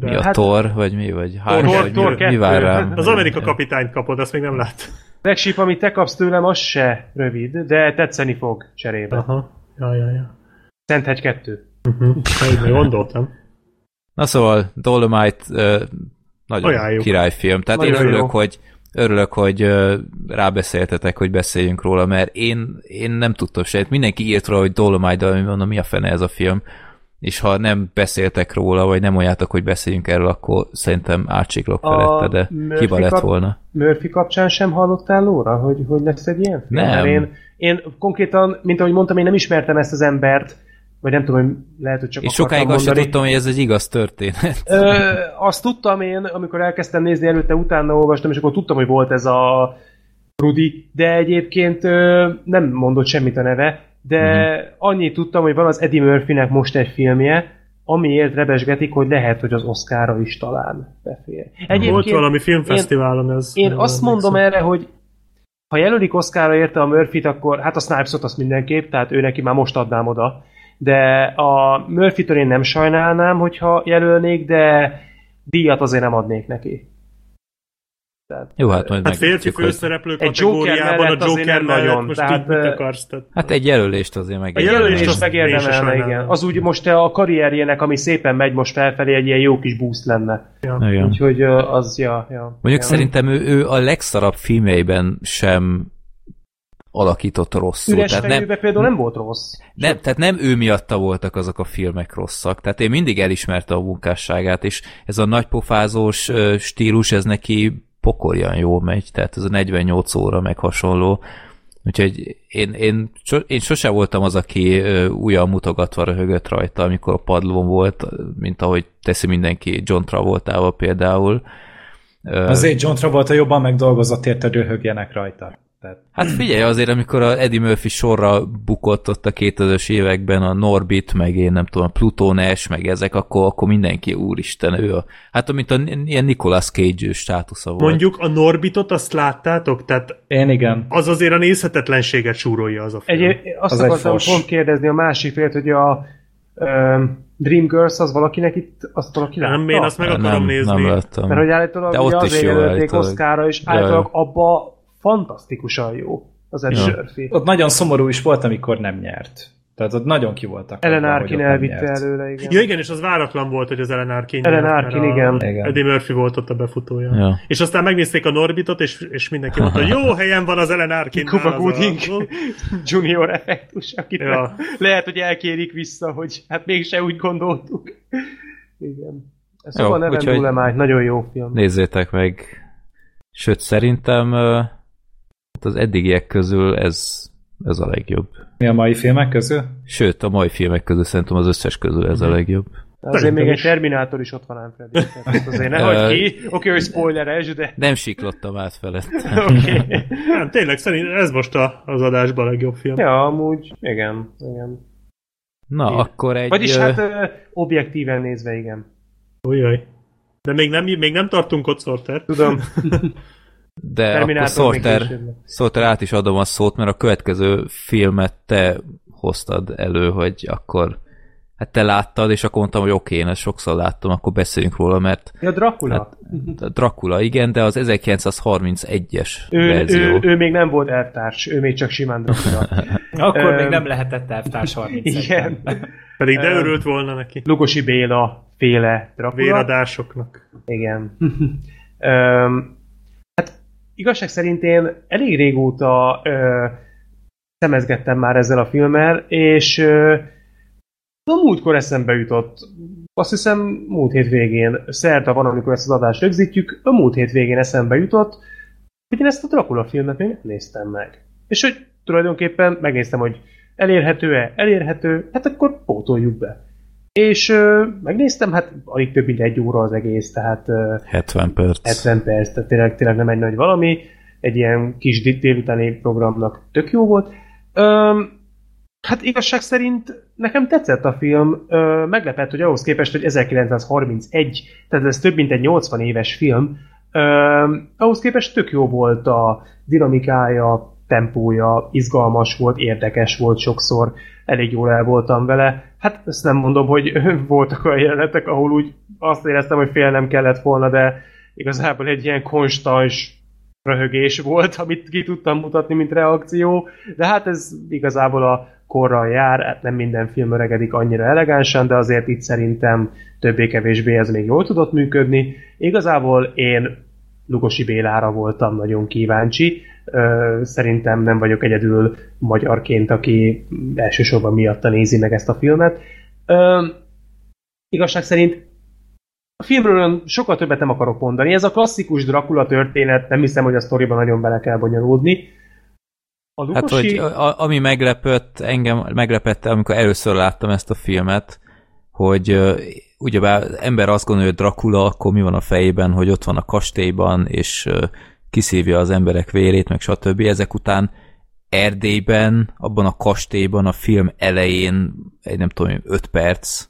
De mi a hát, Thor, vagy mi? Vagy Thor, Thor, Thor mi, mi vár rám? Az Amerika kapitányt kapod, azt még nem lát. Legsíp, amit te kapsz tőlem, az se rövid, de tetszeni fog cserébe. Aha, ja, ja, ja. Szenthegy kettő. Uh-huh. Gondoltam. Na szóval, Dolomite uh, nagyon Ajánljuk. királyfilm. Tehát nagyon én örülök, jó. hogy örülök, hogy rábeszéltetek, hogy beszéljünk róla, mert én, én nem tudtam se. Mindenki írt róla, hogy Dolomite, de mondom, mi a fene ez a film. És ha nem beszéltek róla, vagy nem mondjátok, hogy beszéljünk erről, akkor szerintem átsiklok felette, de Murphy hiba lett volna. Murphy kapcsán sem hallottál Lóra, hogy, hogy lesz egy ilyen film? Nem. Én, én konkrétan, mint ahogy mondtam, én nem ismertem ezt az embert, vagy nem tudom, hogy lehet, hogy csak És sokáig azt sem tudtam, hogy ez egy igaz történet. Ö, azt tudtam én, amikor elkezdtem nézni előtte, utána olvastam, és akkor tudtam, hogy volt ez a Rudi, de egyébként ö, nem mondott semmit a neve, de mm. annyit tudtam, hogy van az Eddie Murphynek most egy filmje, amiért rebesgetik, hogy lehet, hogy az Oscarra is talán befér. Egyébként Volt valami filmfesztiválon ez. Én azt mondom erre, hogy ha jelölik Oscarra érte a Murphy-t, akkor hát a Snipes-ot azt mindenképp, tehát ő neki már most adnám oda de a Murphy-től én nem sajnálnám, hogyha jelölnék, de díjat azért nem adnék neki. Tehát, Jó, hát majd hát férfi főszereplő kategóriában a Joker nagyon, most tehát, mit akarsz? Tehát... Hát egy jelölést azért meg. A jelölést az megérdemelne, igen. Az úgy most a karrierjének, ami szépen megy most felfelé, egy ilyen jó kis boost lenne. Ja. Igen. Úgyhogy az, ja, ja. Mondjuk ja. szerintem ő, ő a legszarabb filmeiben sem alakított rosszul. Üres tehát nem, például nem volt rossz. Nem, tehát nem ő miatta voltak azok a filmek rosszak. Tehát én mindig elismerte a munkásságát, és ez a nagypofázós stílus, ez neki pokoljan jó megy, tehát ez a 48 óra meg hasonló. Úgyhogy én, én, én sose voltam az, aki újra mutogatva röhögött rajta, amikor a padlón volt, mint ahogy teszi mindenki John Travoltával például. Azért John Travolta jobban megdolgozott érte, röhögjenek rajta. Tehát... Hát figyelj, azért amikor a Eddie Murphy sorra bukott ott a 2000-es években a Norbit, meg én nem tudom, a Plutónes, meg ezek, akkor, akkor mindenki úristen, ő a, hát mint a ilyen Nicolas Cage státusza volt. Mondjuk a Norbitot azt láttátok? Tehát én igen. Az azért a nézhetetlenséget súrolja az a film. Egy, azt az akartam pont kérdezni a másik félt, hogy a um, Dreamgirls az valakinek itt, azt valaki látta? Nem, én azt meg akarom nem, nézni. Nem láttam. Mert hogy állítólag De ott azért jelölték Oszkára, és állítólag abba fantasztikusan jó az ja. Murphy. Ott nagyon szomorú is volt, amikor nem nyert. Tehát ott nagyon ki voltak. Ellen Arkin elvitte előle, igen. Ja, igen, és az váratlan volt, hogy az Ellen Arkin Ellen Arkin, igen. igen. Eddie Murphy volt ott a befutója. Ja. És aztán megnézték a Norbitot, és, és mindenki mondta, hogy jó helyen van az Ellen Arkin. Kuba Gooding junior effektus, akit ja. lehet, hogy elkérik vissza, hogy hát mégse úgy gondoltuk. Igen. Szóval Neven Dolemite, nagyon jó film. Nézzétek meg. Sőt, szerintem Hát az eddigiek közül ez, ez a legjobb. Mi a mai filmek közül? Sőt, a mai filmek közül szerintem az összes közül ez a mhm. legjobb. Azért még egy Terminátor is ott van ám, Freddy. azért ne hagyd ki. Oké, okay, hogy spoileres, de... Nem siklottam át felett. Oké. Okay. Nem, tényleg szerint ez most a, az adásban a legjobb film. Ja, amúgy, igen, igen. Na, igen. akkor egy... Vagyis hát objektíven nézve, igen. Ujjaj. De még nem, még nem tartunk ott, Sorter. Tudom. De akkor Sorter, Sorter át is adom a szót, mert a következő filmet te hoztad elő, hogy akkor hát te láttad, és akkor mondtam, hogy oké, okay, én ezt sokszor láttam, akkor beszéljünk róla, mert... Ja, Dracula. Hát, Dracula, igen, de az 1931-es ő, verzió. Ő, ő, még nem volt elvtárs, ő még csak simán Dracula. akkor még nem lehetett elvtárs 31 Igen. Pedig de örült volna neki. Lugosi Béla féle Dracula. Véradásoknak. Igen. igazság szerint én elég régóta uh, szemezgettem már ezzel a filmmel, és uh, a múltkor eszembe jutott, azt hiszem múlt hétvégén, szerda van, amikor ezt az adást rögzítjük, a múlt hétvégén eszembe jutott, hogy én ezt a Dracula filmet még néztem meg. És hogy tulajdonképpen megnéztem, hogy elérhető-e, elérhető, hát akkor pótoljuk be. És ö, megnéztem, hát alig több mint egy óra az egész, tehát... Ö, 70 perc. 70 perc, tehát tényleg, tényleg nem egy nagy valami. Egy ilyen kis délutáni programnak tök jó volt. Ö, Hát igazság szerint nekem tetszett a film, ö, meglepett, hogy ahhoz képest, hogy 1931, tehát ez több mint egy 80 éves film, ö, ahhoz képest tök jó volt a dinamikája, tempója, izgalmas volt, érdekes volt sokszor, elég jól el voltam vele. Hát ezt nem mondom, hogy voltak olyan jelenetek, ahol úgy azt éreztem, hogy félnem kellett volna, de igazából egy ilyen konstans röhögés volt, amit ki tudtam mutatni, mint reakció, de hát ez igazából a korral jár, hát nem minden film öregedik annyira elegánsan, de azért itt szerintem többé-kevésbé ez még jól tudott működni. Igazából én Lugosi Bélára voltam nagyon kíváncsi. Szerintem nem vagyok egyedül magyarként, aki elsősorban miatta nézi meg ezt a filmet. Igazság szerint a filmről sokkal többet nem akarok mondani. Ez a klasszikus Dracula történet, nem hiszem, hogy a sztoriban nagyon bele kell bonyolódni. A Lukosi... Hát, hogy a, ami meglepett, engem meglepette, amikor először láttam ezt a filmet, hogy uh, ugyebár ember azt gondolja, hogy Dracula, akkor mi van a fejében, hogy ott van a kastélyban, és uh, kiszívja az emberek vérét, meg stb. Ezek után Erdélyben, abban a kastélyban a film elején, egy nem tudom, 5 perc,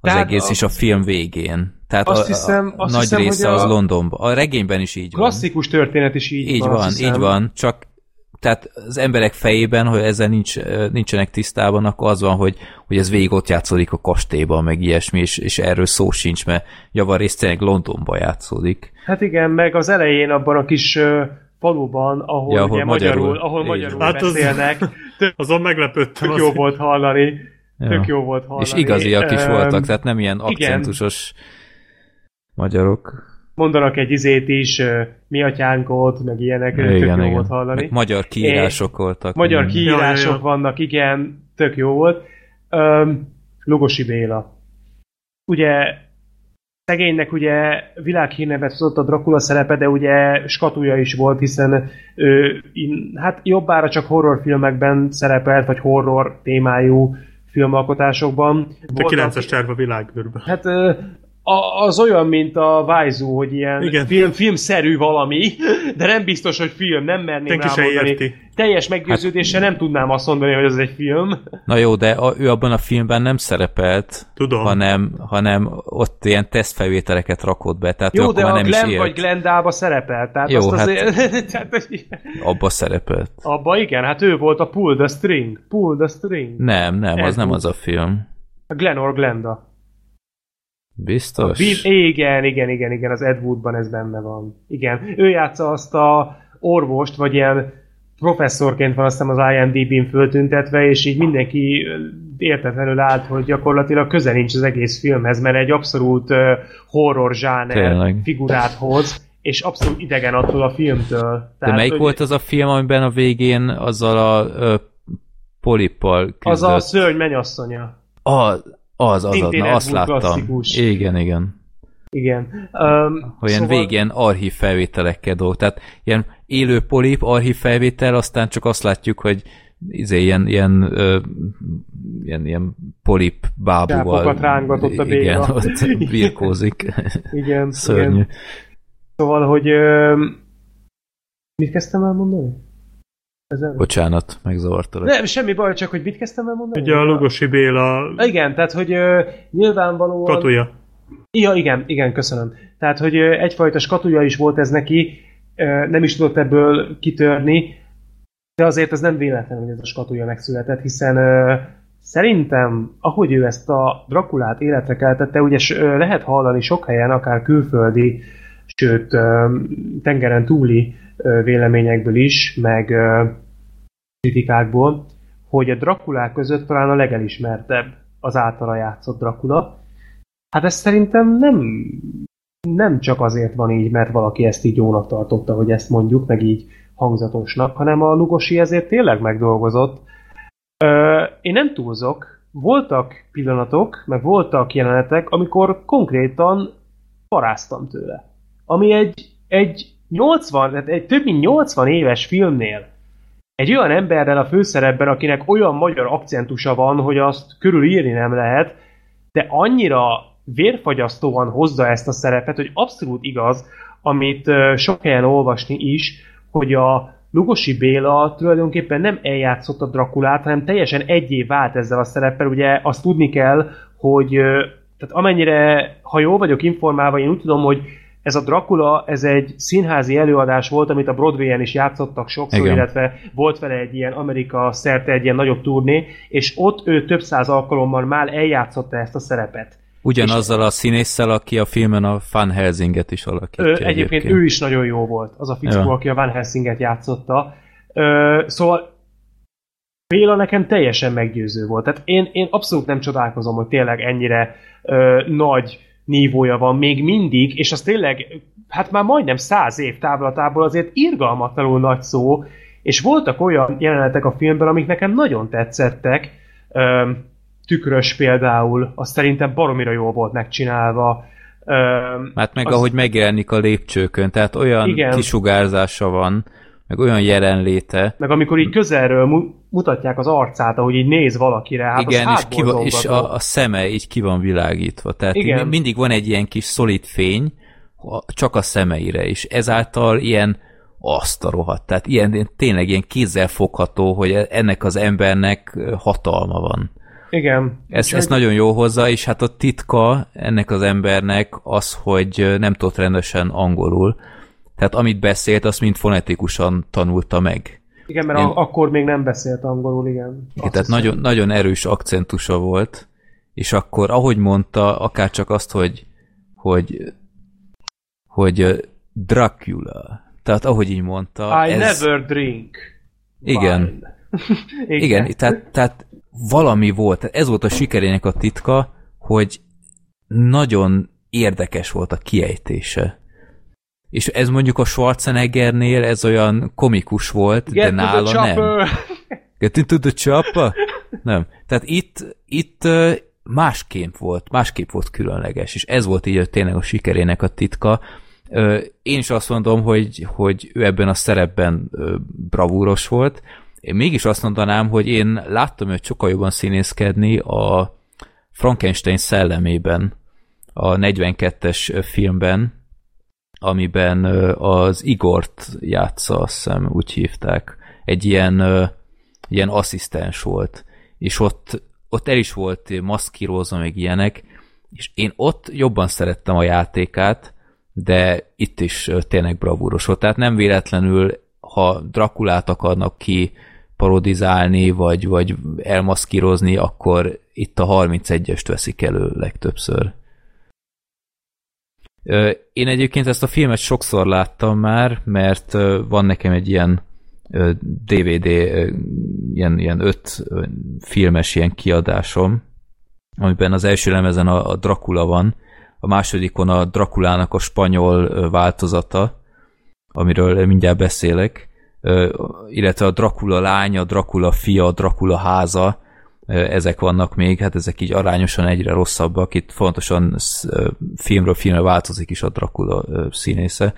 az Tehát egész a... is a film végén. Tehát azt a, hiszem, a, a nagy hiszem, része az Londonban. A regényben is így van. Klasszikus történet is így, így van. van így van, csak tehát az emberek fejében, hogy ezzel nincs, nincsenek tisztában, akkor az van, hogy, hogy ez végig ott játszódik a kastélyban, meg ilyesmi, és, és erről szó sincs, mert javarészt tényleg Londonban játszódik. Hát igen, meg az elején abban a kis faluban, ahol, ja, ahol ugye magyarul, magyarul, ahol magyarul hát beszélnek. Az, azon meglepődtem. Tök jó volt hallani. Ja. Tök jó volt hallani. És igaziak is um, voltak, tehát nem ilyen akcentusos igen. magyarok mondanak egy izét is, mi atyánkot, meg ilyenek, igen, tök jó igen. volt hallani. Meg magyar kiírások voltak. Magyar kiírások ja, vannak, igen, tök jó volt. Um, Lugosi Béla. Ugye szegénynek ugye világhírnevet hozott a Dracula szerepe, de ugye skatuja is volt, hiszen ő, hát jobbára csak horrorfilmekben szerepelt, vagy horror témájú filmalkotásokban. De 9-es terv a világűrben. Hát a, az olyan, mint a Vájzó, hogy ilyen Igen. Film, filmszerű valami, de nem biztos, hogy film, nem merném rá mondani. Teljes meggyőződéssel hát, nem tudnám azt mondani, hogy ez egy film. Na jó, de a, ő abban a filmben nem szerepelt, Tudom. Hanem, hanem ott ilyen tesztfelvételeket rakott be. Tehát jó, de a nem Glenn is vagy Glendába szerepelt. Tehát jó, azt hát azért, tehát, abba szerepelt. Abba igen, hát ő volt a Pull the String. Pull the String. Nem, nem, ez az nem az a film. A Glenn or Glenda. Biztos? A igen, igen, igen, igen, az Ed Woodban ez benne van. Igen, ő játsza azt a orvost, vagy ilyen professzorként van azt az IMDb-n föltüntetve, és így mindenki értetlenül állt, hogy gyakorlatilag köze nincs az egész filmhez, mert egy abszolút horror zsáner figurát hoz, és abszolút idegen attól a filmtől. Tehát, De melyik hogy... volt az a film, amiben a végén azzal a ö, polippal küzdött? Az a szörny menyasszonya. A, az, az, az, na, azt láttam. Klasszikus. Igen, igen. Igen. Um, hogy ilyen szóval... végén archív felvételekkel dolg. Tehát ilyen élő polip, archív felvétel, aztán csak azt látjuk, hogy izé, ilyen, ilyen, ö, ilyen, ilyen polip bábúval. Csápokat rángatott a béga. Igen, ott birkózik. igen. Szörnyű. Igen. Szóval, hogy ö, mit kezdtem el mondani? Ezen? Bocsánat, megzavartalak. Nem, semmi baj, csak hogy mit kezdtem el mondani? Ugye a Lugosi Béla... Igen, tehát, hogy uh, nyilvánvalóan... Katuja. Ja, igen, igen, köszönöm. Tehát, hogy egyfajta skatuja is volt ez neki, nem is tudott ebből kitörni, de azért ez nem véletlen, hogy ez a skatuja megszületett, hiszen szerintem, ahogy ő ezt a Drakulát életre keltette, ugye lehet hallani sok helyen, akár külföldi, sőt, tengeren túli véleményekből is, meg kritikákból, hogy a Drakulák között talán a legelismertebb az általa játszott Drakula. Hát ez szerintem nem, nem csak azért van így, mert valaki ezt így jónak tartotta, hogy ezt mondjuk, meg így hangzatosnak, hanem a Lugosi ezért tényleg megdolgozott. Ö, én nem túlzok, voltak pillanatok, meg voltak jelenetek, amikor konkrétan paráztam tőle. Ami egy, egy 80, tehát egy több mint 80 éves filmnél egy olyan emberrel a főszerepben, akinek olyan magyar akcentusa van, hogy azt körülírni nem lehet, de annyira vérfagyasztóan hozza ezt a szerepet, hogy abszolút igaz, amit sok helyen olvasni is, hogy a Lugosi Béla tulajdonképpen nem eljátszott a Drakulát, hanem teljesen egyé vált ezzel a szereppel. Ugye azt tudni kell, hogy tehát amennyire, ha jól vagyok informálva, én úgy tudom, hogy ez a Dracula, ez egy színházi előadás volt, amit a Broadway-en is játszottak sokszor, Igen. illetve volt vele egy ilyen Amerika szerte egy ilyen nagyobb turné, és ott ő több száz alkalommal már eljátszotta ezt a szerepet. Ugyanazzal a színésszel, aki a filmen a Van Helsinget is alakítja. Ö, egyébként, egyébként ő is nagyon jó volt, az a fickó, ja. aki a Van Helsinget játszotta. Ö, szóval Béla nekem teljesen meggyőző volt. Tehát én, én abszolút nem csodálkozom, hogy tényleg ennyire ö, nagy nívója van még mindig, és az tényleg, hát már majdnem száz év távlatából azért irgalmatlanul nagy szó, és voltak olyan jelenetek a filmben, amik nekem nagyon tetszettek, ö, tükrös például, az szerintem baromira jól volt megcsinálva. Ö, hát meg az... ahogy megjelenik a lépcsőkön, tehát olyan igen. kisugárzása van, meg olyan jelenléte. Meg amikor így közelről mu- mutatják az arcát, ahogy így néz valakire, hát Igen, és, ki van, és a, a szeme így ki van világítva. Tehát Igen. mindig van egy ilyen kis szolid fény, csak a szemeire is. Ezáltal ilyen azt a rohadt. Tehát ilyen, tényleg ilyen kézzel fogható, hogy ennek az embernek hatalma van. Igen. Ez, ez nagyon jó hozzá, és hát a titka ennek az embernek az, hogy nem tudott rendesen angolul, tehát amit beszélt, azt mind fonetikusan tanulta meg. Igen, mert Én... akkor még nem beszélt angolul, igen. igen tehát nagyon, nagyon erős akcentusa volt, és akkor, ahogy mondta, akár csak azt, hogy hogy, hogy Dracula, tehát ahogy így mondta. I ez... never drink. Igen. igen. igen, tehát, tehát valami volt, ez volt a sikerének a titka, hogy nagyon érdekes volt a kiejtése. És ez mondjuk a Schwarzeneggernél ez olyan komikus volt, Get de nála nem. Get into the chopper? Nem. Tehát itt, itt másképp volt, másképp volt különleges, és ez volt így tényleg a sikerének a titka. Én is azt mondom, hogy, hogy ő ebben a szerepben bravúros volt. Én mégis azt mondanám, hogy én láttam őt sokkal jobban színészkedni a Frankenstein szellemében, a 42-es filmben, amiben az Igort játsza, azt hiszem, úgy hívták. Egy ilyen, ilyen asszisztens volt. És ott, ott el is volt maszkírózva, meg ilyenek, és én ott jobban szerettem a játékát, de itt is tényleg bravúros volt. Tehát nem véletlenül, ha Drakulát akarnak ki parodizálni, vagy, vagy elmaszkírozni, akkor itt a 31-est veszik elő legtöbbször. Én egyébként ezt a filmet sokszor láttam már, mert van nekem egy ilyen DVD, ilyen, ilyen öt filmes ilyen kiadásom, amiben az első lemezen a, Dracula van, a másodikon a Drakulának a spanyol változata, amiről mindjárt beszélek, illetve a Dracula lánya, Dracula fia, Dracula háza, ezek vannak még, hát ezek így arányosan egyre rosszabbak, itt fontosan filmről filmre változik is a Dracula színésze.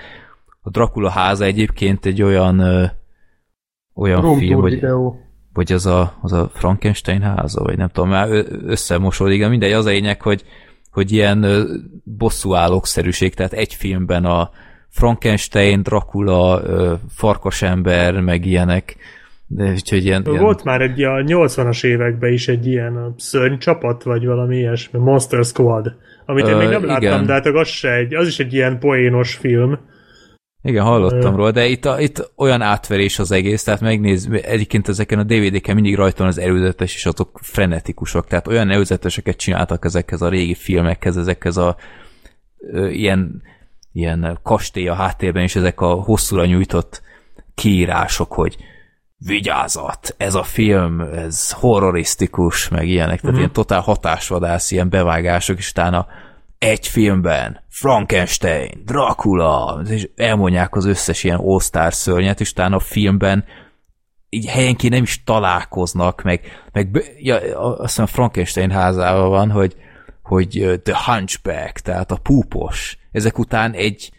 A Dracula háza egyébként egy olyan olyan Rom film, hogy, vagy az a, az a Frankenstein háza, vagy nem tudom, már összemosódik, de mindegy, az a lényeg, hogy, hogy ilyen bosszúállókszerűség, tehát egy filmben a Frankenstein, Dracula, farkasember, meg ilyenek, de úgyhogy ilyen, ilyen... Volt már egy a 80-as években is egy ilyen a szörny csapat, vagy valami ilyesmi, Monster Squad, Amit én még nem láttam, igen. de hát az, se egy, az is egy ilyen poénos film. Igen, hallottam róla, de itt, a, itt olyan átverés az egész, tehát megnéz, egyébként ezeken a DVD-ken mindig rajta az előzetes, és azok frenetikusak, tehát olyan előzeteseket csináltak ezekhez a régi filmekhez, ezekhez a ö, ilyen, ilyen kastély a háttérben, és ezek a hosszúra nyújtott kiírások, hogy vigyázat, ez a film, ez horrorisztikus, meg ilyenek, tehát uh-huh. ilyen totál hatásvadász, ilyen bevágások, és utána egy filmben Frankenstein, Dracula, és elmondják az összes ilyen all szörnyet, és utána a filmben így helyenként nem is találkoznak, meg, meg ja, azt hiszem Frankenstein házával van, hogy, hogy The Hunchback, tehát a púpos. Ezek után egy,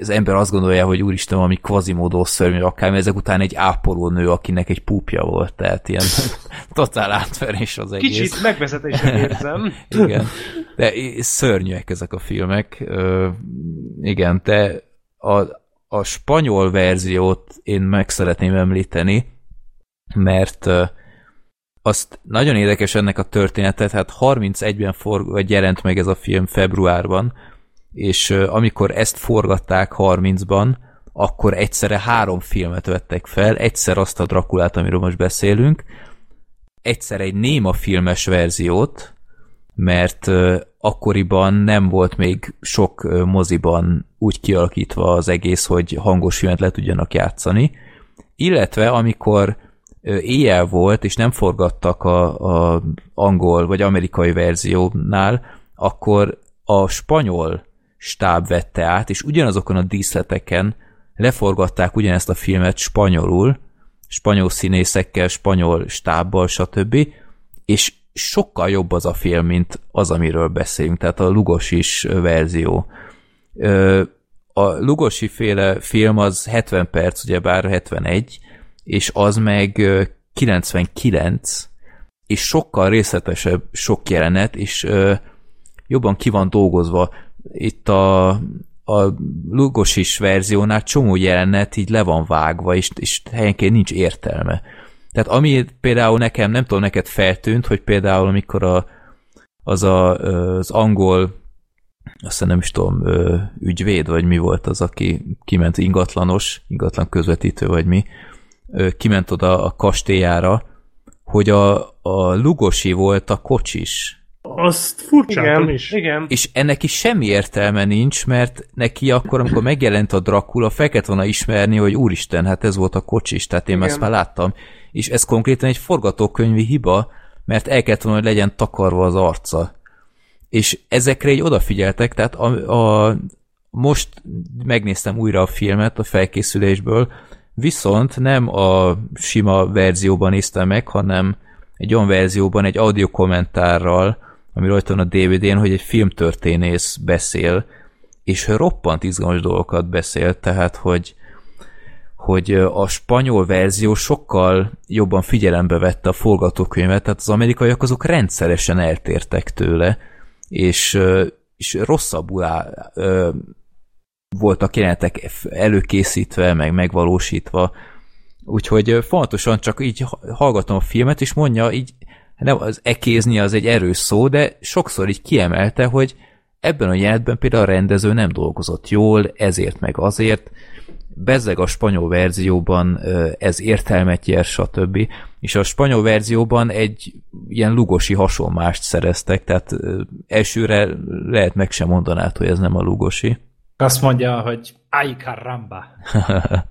az ember azt gondolja, hogy úristen, valami kvazimódó szörnyű akár, ezek után egy ápolónő, akinek egy púpja volt, tehát ilyen totál átverés az egész. Kicsit megvezetésen érzem. igen, de szörnyűek ezek a filmek. Ö, igen, de a, a spanyol verziót én meg szeretném említeni, mert ö, azt nagyon érdekes ennek a történetet, hát 31-ben for, vagy jelent meg ez a film februárban, és amikor ezt forgatták 30-ban, akkor egyszerre három filmet vettek fel, egyszer azt a Drakulát, amiről most beszélünk, egyszer egy néma filmes verziót, mert akkoriban nem volt még sok moziban úgy kialakítva az egész, hogy hangos filmet le tudjanak játszani, illetve amikor éjjel volt, és nem forgattak a, a angol vagy amerikai verziónál, akkor a spanyol stáb vette át, és ugyanazokon a díszleteken leforgatták ugyanezt a filmet spanyolul, spanyol színészekkel, spanyol stábbal, stb. És sokkal jobb az a film, mint az, amiről beszélünk, tehát a Lugosis verzió. A Lugosi féle film az 70 perc, ugyebár 71, és az meg 99, és sokkal részletesebb sok jelenet, és jobban ki van dolgozva itt a, a Lugosis verziónál csomó jelenet így le van vágva, és, és helyenként nincs értelme. Tehát ami például nekem, nem tudom, neked feltűnt, hogy például amikor a, az a, az angol aztán nem is tudom, ügyvéd, vagy mi volt az, aki kiment ingatlanos, ingatlan közvetítő, vagy mi, kiment oda a kastélyára, hogy a, a Lugosi volt a kocsis, azt furcsáltam igen, is. Igen. És ennek is semmi értelme nincs, mert neki akkor, amikor megjelent a Dracula, fel kellett volna ismerni, hogy úristen, hát ez volt a kocsis, tehát én igen. ezt már láttam. És ez konkrétan egy forgatókönyvi hiba, mert el kellett volna, hogy legyen takarva az arca. És ezekre egy odafigyeltek, tehát a, a, most megnéztem újra a filmet a felkészülésből, viszont nem a sima verzióban néztem meg, hanem egy olyan verzióban, egy audio kommentárral, ami rajta van a DVD-n, hogy egy filmtörténész beszél, és roppant izgalmas dolgokat beszél, tehát, hogy, hogy a spanyol verzió sokkal jobban figyelembe vette a forgatókönyvet, tehát az amerikaiak azok rendszeresen eltértek tőle, és, és rosszabbul áll, voltak jelenetek előkészítve, meg megvalósítva, úgyhogy fontosan csak így hallgatom a filmet, és mondja így nem az ekézni az egy erős szó, de sokszor így kiemelte, hogy ebben a jelenetben például a rendező nem dolgozott jól, ezért meg azért, bezzeg a spanyol verzióban ez értelmet nyer, stb. És a spanyol verzióban egy ilyen lugosi hasonmást szereztek, tehát elsőre lehet meg sem mondanád, hogy ez nem a lugosi. Azt mondja, hogy ay caramba.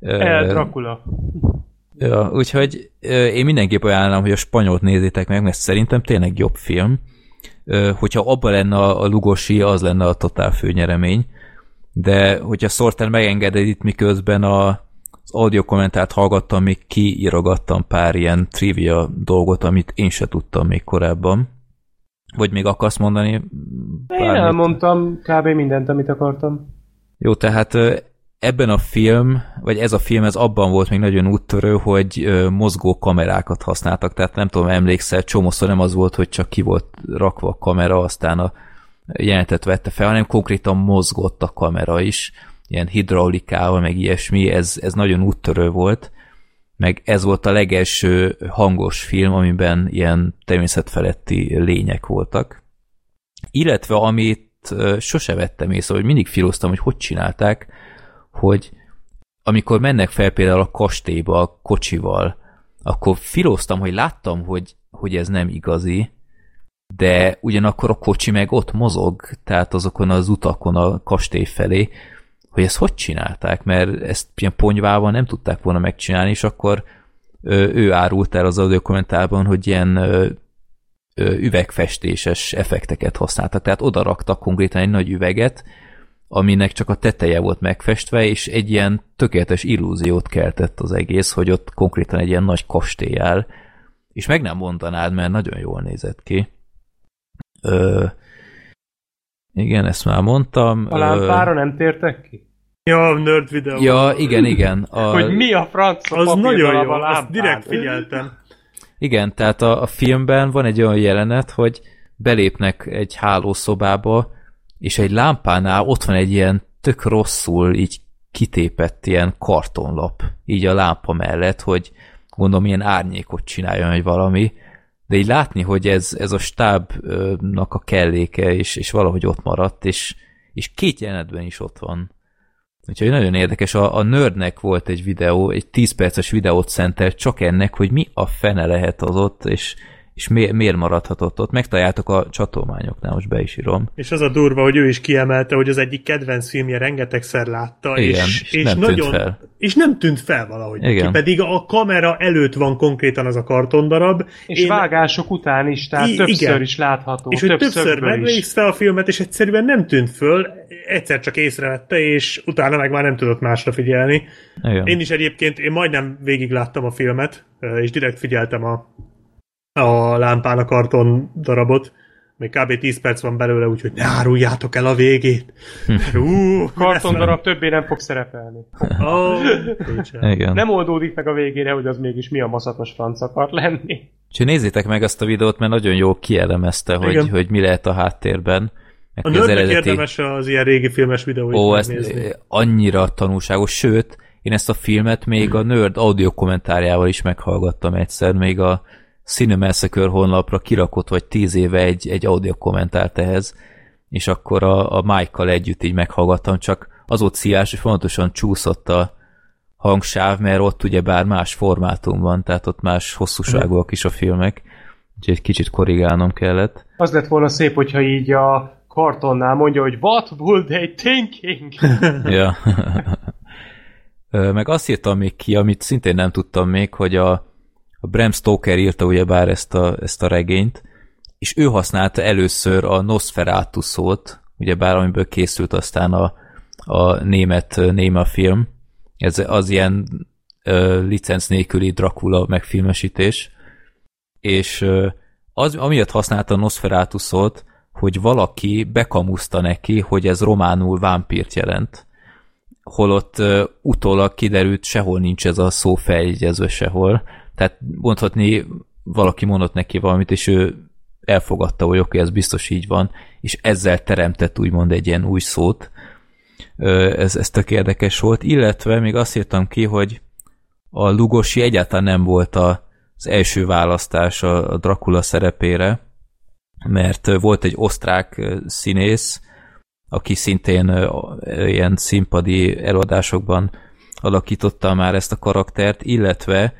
El Dracula. Ja, úgyhogy én mindenképp ajánlom, hogy a spanyolt nézzétek meg, mert szerintem tényleg jobb film. Hogyha abban lenne a Lugosi, az lenne a totál főnyeremény. De hogyha Sorter megengeded itt miközben a, az audio kommentárt hallgattam, még kiírogattam pár ilyen trivia dolgot, amit én se tudtam még korábban. Vagy még akarsz mondani? Én elmondtam kb. mindent, amit akartam. Jó, tehát ebben a film, vagy ez a film, ez abban volt még nagyon úttörő, hogy mozgó kamerákat használtak, tehát nem tudom, emlékszel, csomószor nem az volt, hogy csak ki volt rakva a kamera, aztán a jelenetet vette fel, hanem konkrétan mozgott a kamera is, ilyen hidraulikával, meg ilyesmi, ez, ez nagyon úttörő volt, meg ez volt a legelső hangos film, amiben ilyen természetfeletti lények voltak. Illetve amit sose vettem észre, hogy mindig filoztam, hogy hogy csinálták, hogy amikor mennek fel például a kastélyba a kocsival, akkor filoztam, hogy láttam, hogy, hogy ez nem igazi, de ugyanakkor a kocsi meg ott mozog, tehát azokon az utakon a kastély felé, hogy ezt hogy csinálták, mert ezt ilyen ponyvával nem tudták volna megcsinálni, és akkor ő árult el az audiokommentárban, hogy ilyen üvegfestéses effekteket használtak, tehát oda raktak konkrétan egy nagy üveget, aminek csak a teteje volt megfestve, és egy ilyen tökéletes illúziót keltett az egész, hogy ott konkrétan egy ilyen nagy kastély áll, és meg nem mondanád, mert nagyon jól nézett ki. Ö, igen, ezt már mondtam. A lámpára nem tértek ki? Ja, a nerd videó. Ja, igen, igen. A... Hogy mi a franc Az nagyon jó, azt direkt figyeltem. Igen, tehát a, a filmben van egy olyan jelenet, hogy belépnek egy hálószobába, és egy lámpánál ott van egy ilyen tök rosszul így kitépett ilyen kartonlap, így a lámpa mellett, hogy gondolom ilyen árnyékot csináljon, vagy valami, de így látni, hogy ez, ez a stábnak a kelléke, és, és valahogy ott maradt, és, és két jelenetben is ott van. Úgyhogy nagyon érdekes, a, a Nerdnek volt egy videó, egy 10 perces videót szentelt csak ennek, hogy mi a fene lehet az ott, és, és mi, miért maradhatott ott. Megtaláltok a csatolmányoknál, most be is írom. És az a durva, hogy ő is kiemelte, hogy az egyik kedvenc filmje rengetegszer látta, Igen, és, és nem nagyon, tűnt fel. És nem tűnt fel valahogy. Igen. Ki pedig a kamera előtt van konkrétan az a kartondarab. És Én... vágások után is, tehát I- többször igen. is látható. És hogy többször megnézsz fel a filmet, és egyszerűen nem tűnt föl, egyszer csak észrevette, és utána meg már nem tudott másra figyelni. Igen. Én is egyébként, én majdnem végig láttam a filmet, és direkt figyeltem a a lámpán a karton darabot. Még kb. 10 perc van belőle, úgyhogy ne áruljátok el a végét. Uh, karton darab többé nem fog szerepelni. Oh, Igen. Nem oldódik meg a végére, hogy az mégis mi a maszatos franc akart lenni. Úgyhogy nézzétek meg ezt a videót, mert nagyon jó kielemezte, hogy, hogy mi lehet a háttérben. A az eredeti... érdemes az ilyen régi filmes videóit Ó, ez annyira tanulságos, sőt, én ezt a filmet még a Nerd audio kommentárjával is meghallgattam egyszer, még a Cinemassacre honlapra kirakott vagy tíz éve egy, egy audio kommentárt ehhez, és akkor a, a Mike-kal együtt így meghallgattam, csak az ott sziás, hogy fontosan csúszott a hangsáv, mert ott ugye bár más formátum van, tehát ott más hosszúságúak is a filmek, úgyhogy egy kicsit korrigálnom kellett. Az lett volna szép, hogyha így a kartonnál mondja, hogy what would they thinking? ja. Meg azt írtam még ki, amit szintén nem tudtam még, hogy a, a Bram Stoker írta ugyebár ezt a, ezt a regényt, és ő használta először a Nosferatu szót, ugyebár amiből készült aztán a, a német Néma film. Ez az ilyen ö, licenc nélküli Dracula megfilmesítés. És ö, az, amiatt használta a Nosferatu szót, hogy valaki bekamuszta neki, hogy ez románul vámpírt jelent. Holott ö, utólag kiderült, sehol nincs ez a szó feljegyezve sehol. Tehát mondhatni, valaki mondott neki valamit, és ő elfogadta, hogy oké, okay, ez biztos így van, és ezzel teremtett úgymond egy ilyen új szót. Ez, ez tök érdekes volt, illetve még azt írtam ki, hogy a Lugosi egyáltalán nem volt az első választás a Dracula szerepére, mert volt egy osztrák színész, aki szintén ilyen színpadi előadásokban alakította már ezt a karaktert, illetve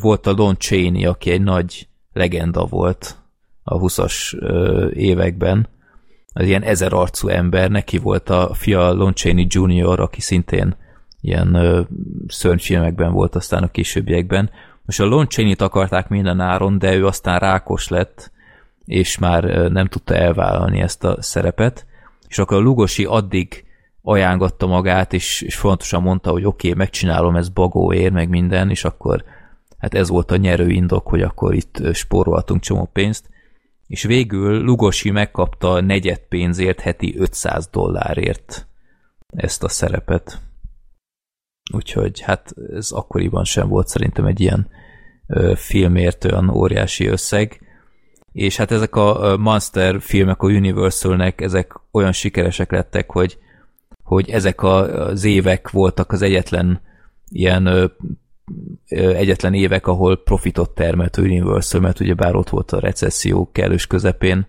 volt a Lon Chaney, aki egy nagy legenda volt a 20-as években. Az ilyen ezer arcú ember, neki volt a fia Lon Chaney Jr., aki szintén ilyen szörnyfilmekben volt aztán a későbbiekben. Most a Lon Chaney-t akarták minden áron, de ő aztán rákos lett, és már nem tudta elvállalni ezt a szerepet, és akkor a Lugosi addig ajángatta magát, és, és fontosan mondta, hogy oké, okay, megcsinálom, ez bagóér, meg minden, és akkor hát ez volt a nyerő indok, hogy akkor itt spórolhatunk csomó pénzt, és végül Lugosi megkapta negyed pénzért heti 500 dollárért ezt a szerepet. Úgyhogy hát ez akkoriban sem volt szerintem egy ilyen ö, filmért olyan óriási összeg. És hát ezek a Monster filmek a Universalnek, ezek olyan sikeresek lettek, hogy, hogy ezek az évek voltak az egyetlen ilyen egyetlen évek, ahol profitot termelt Universal, mert ugye bár ott volt a recesszió kellős közepén,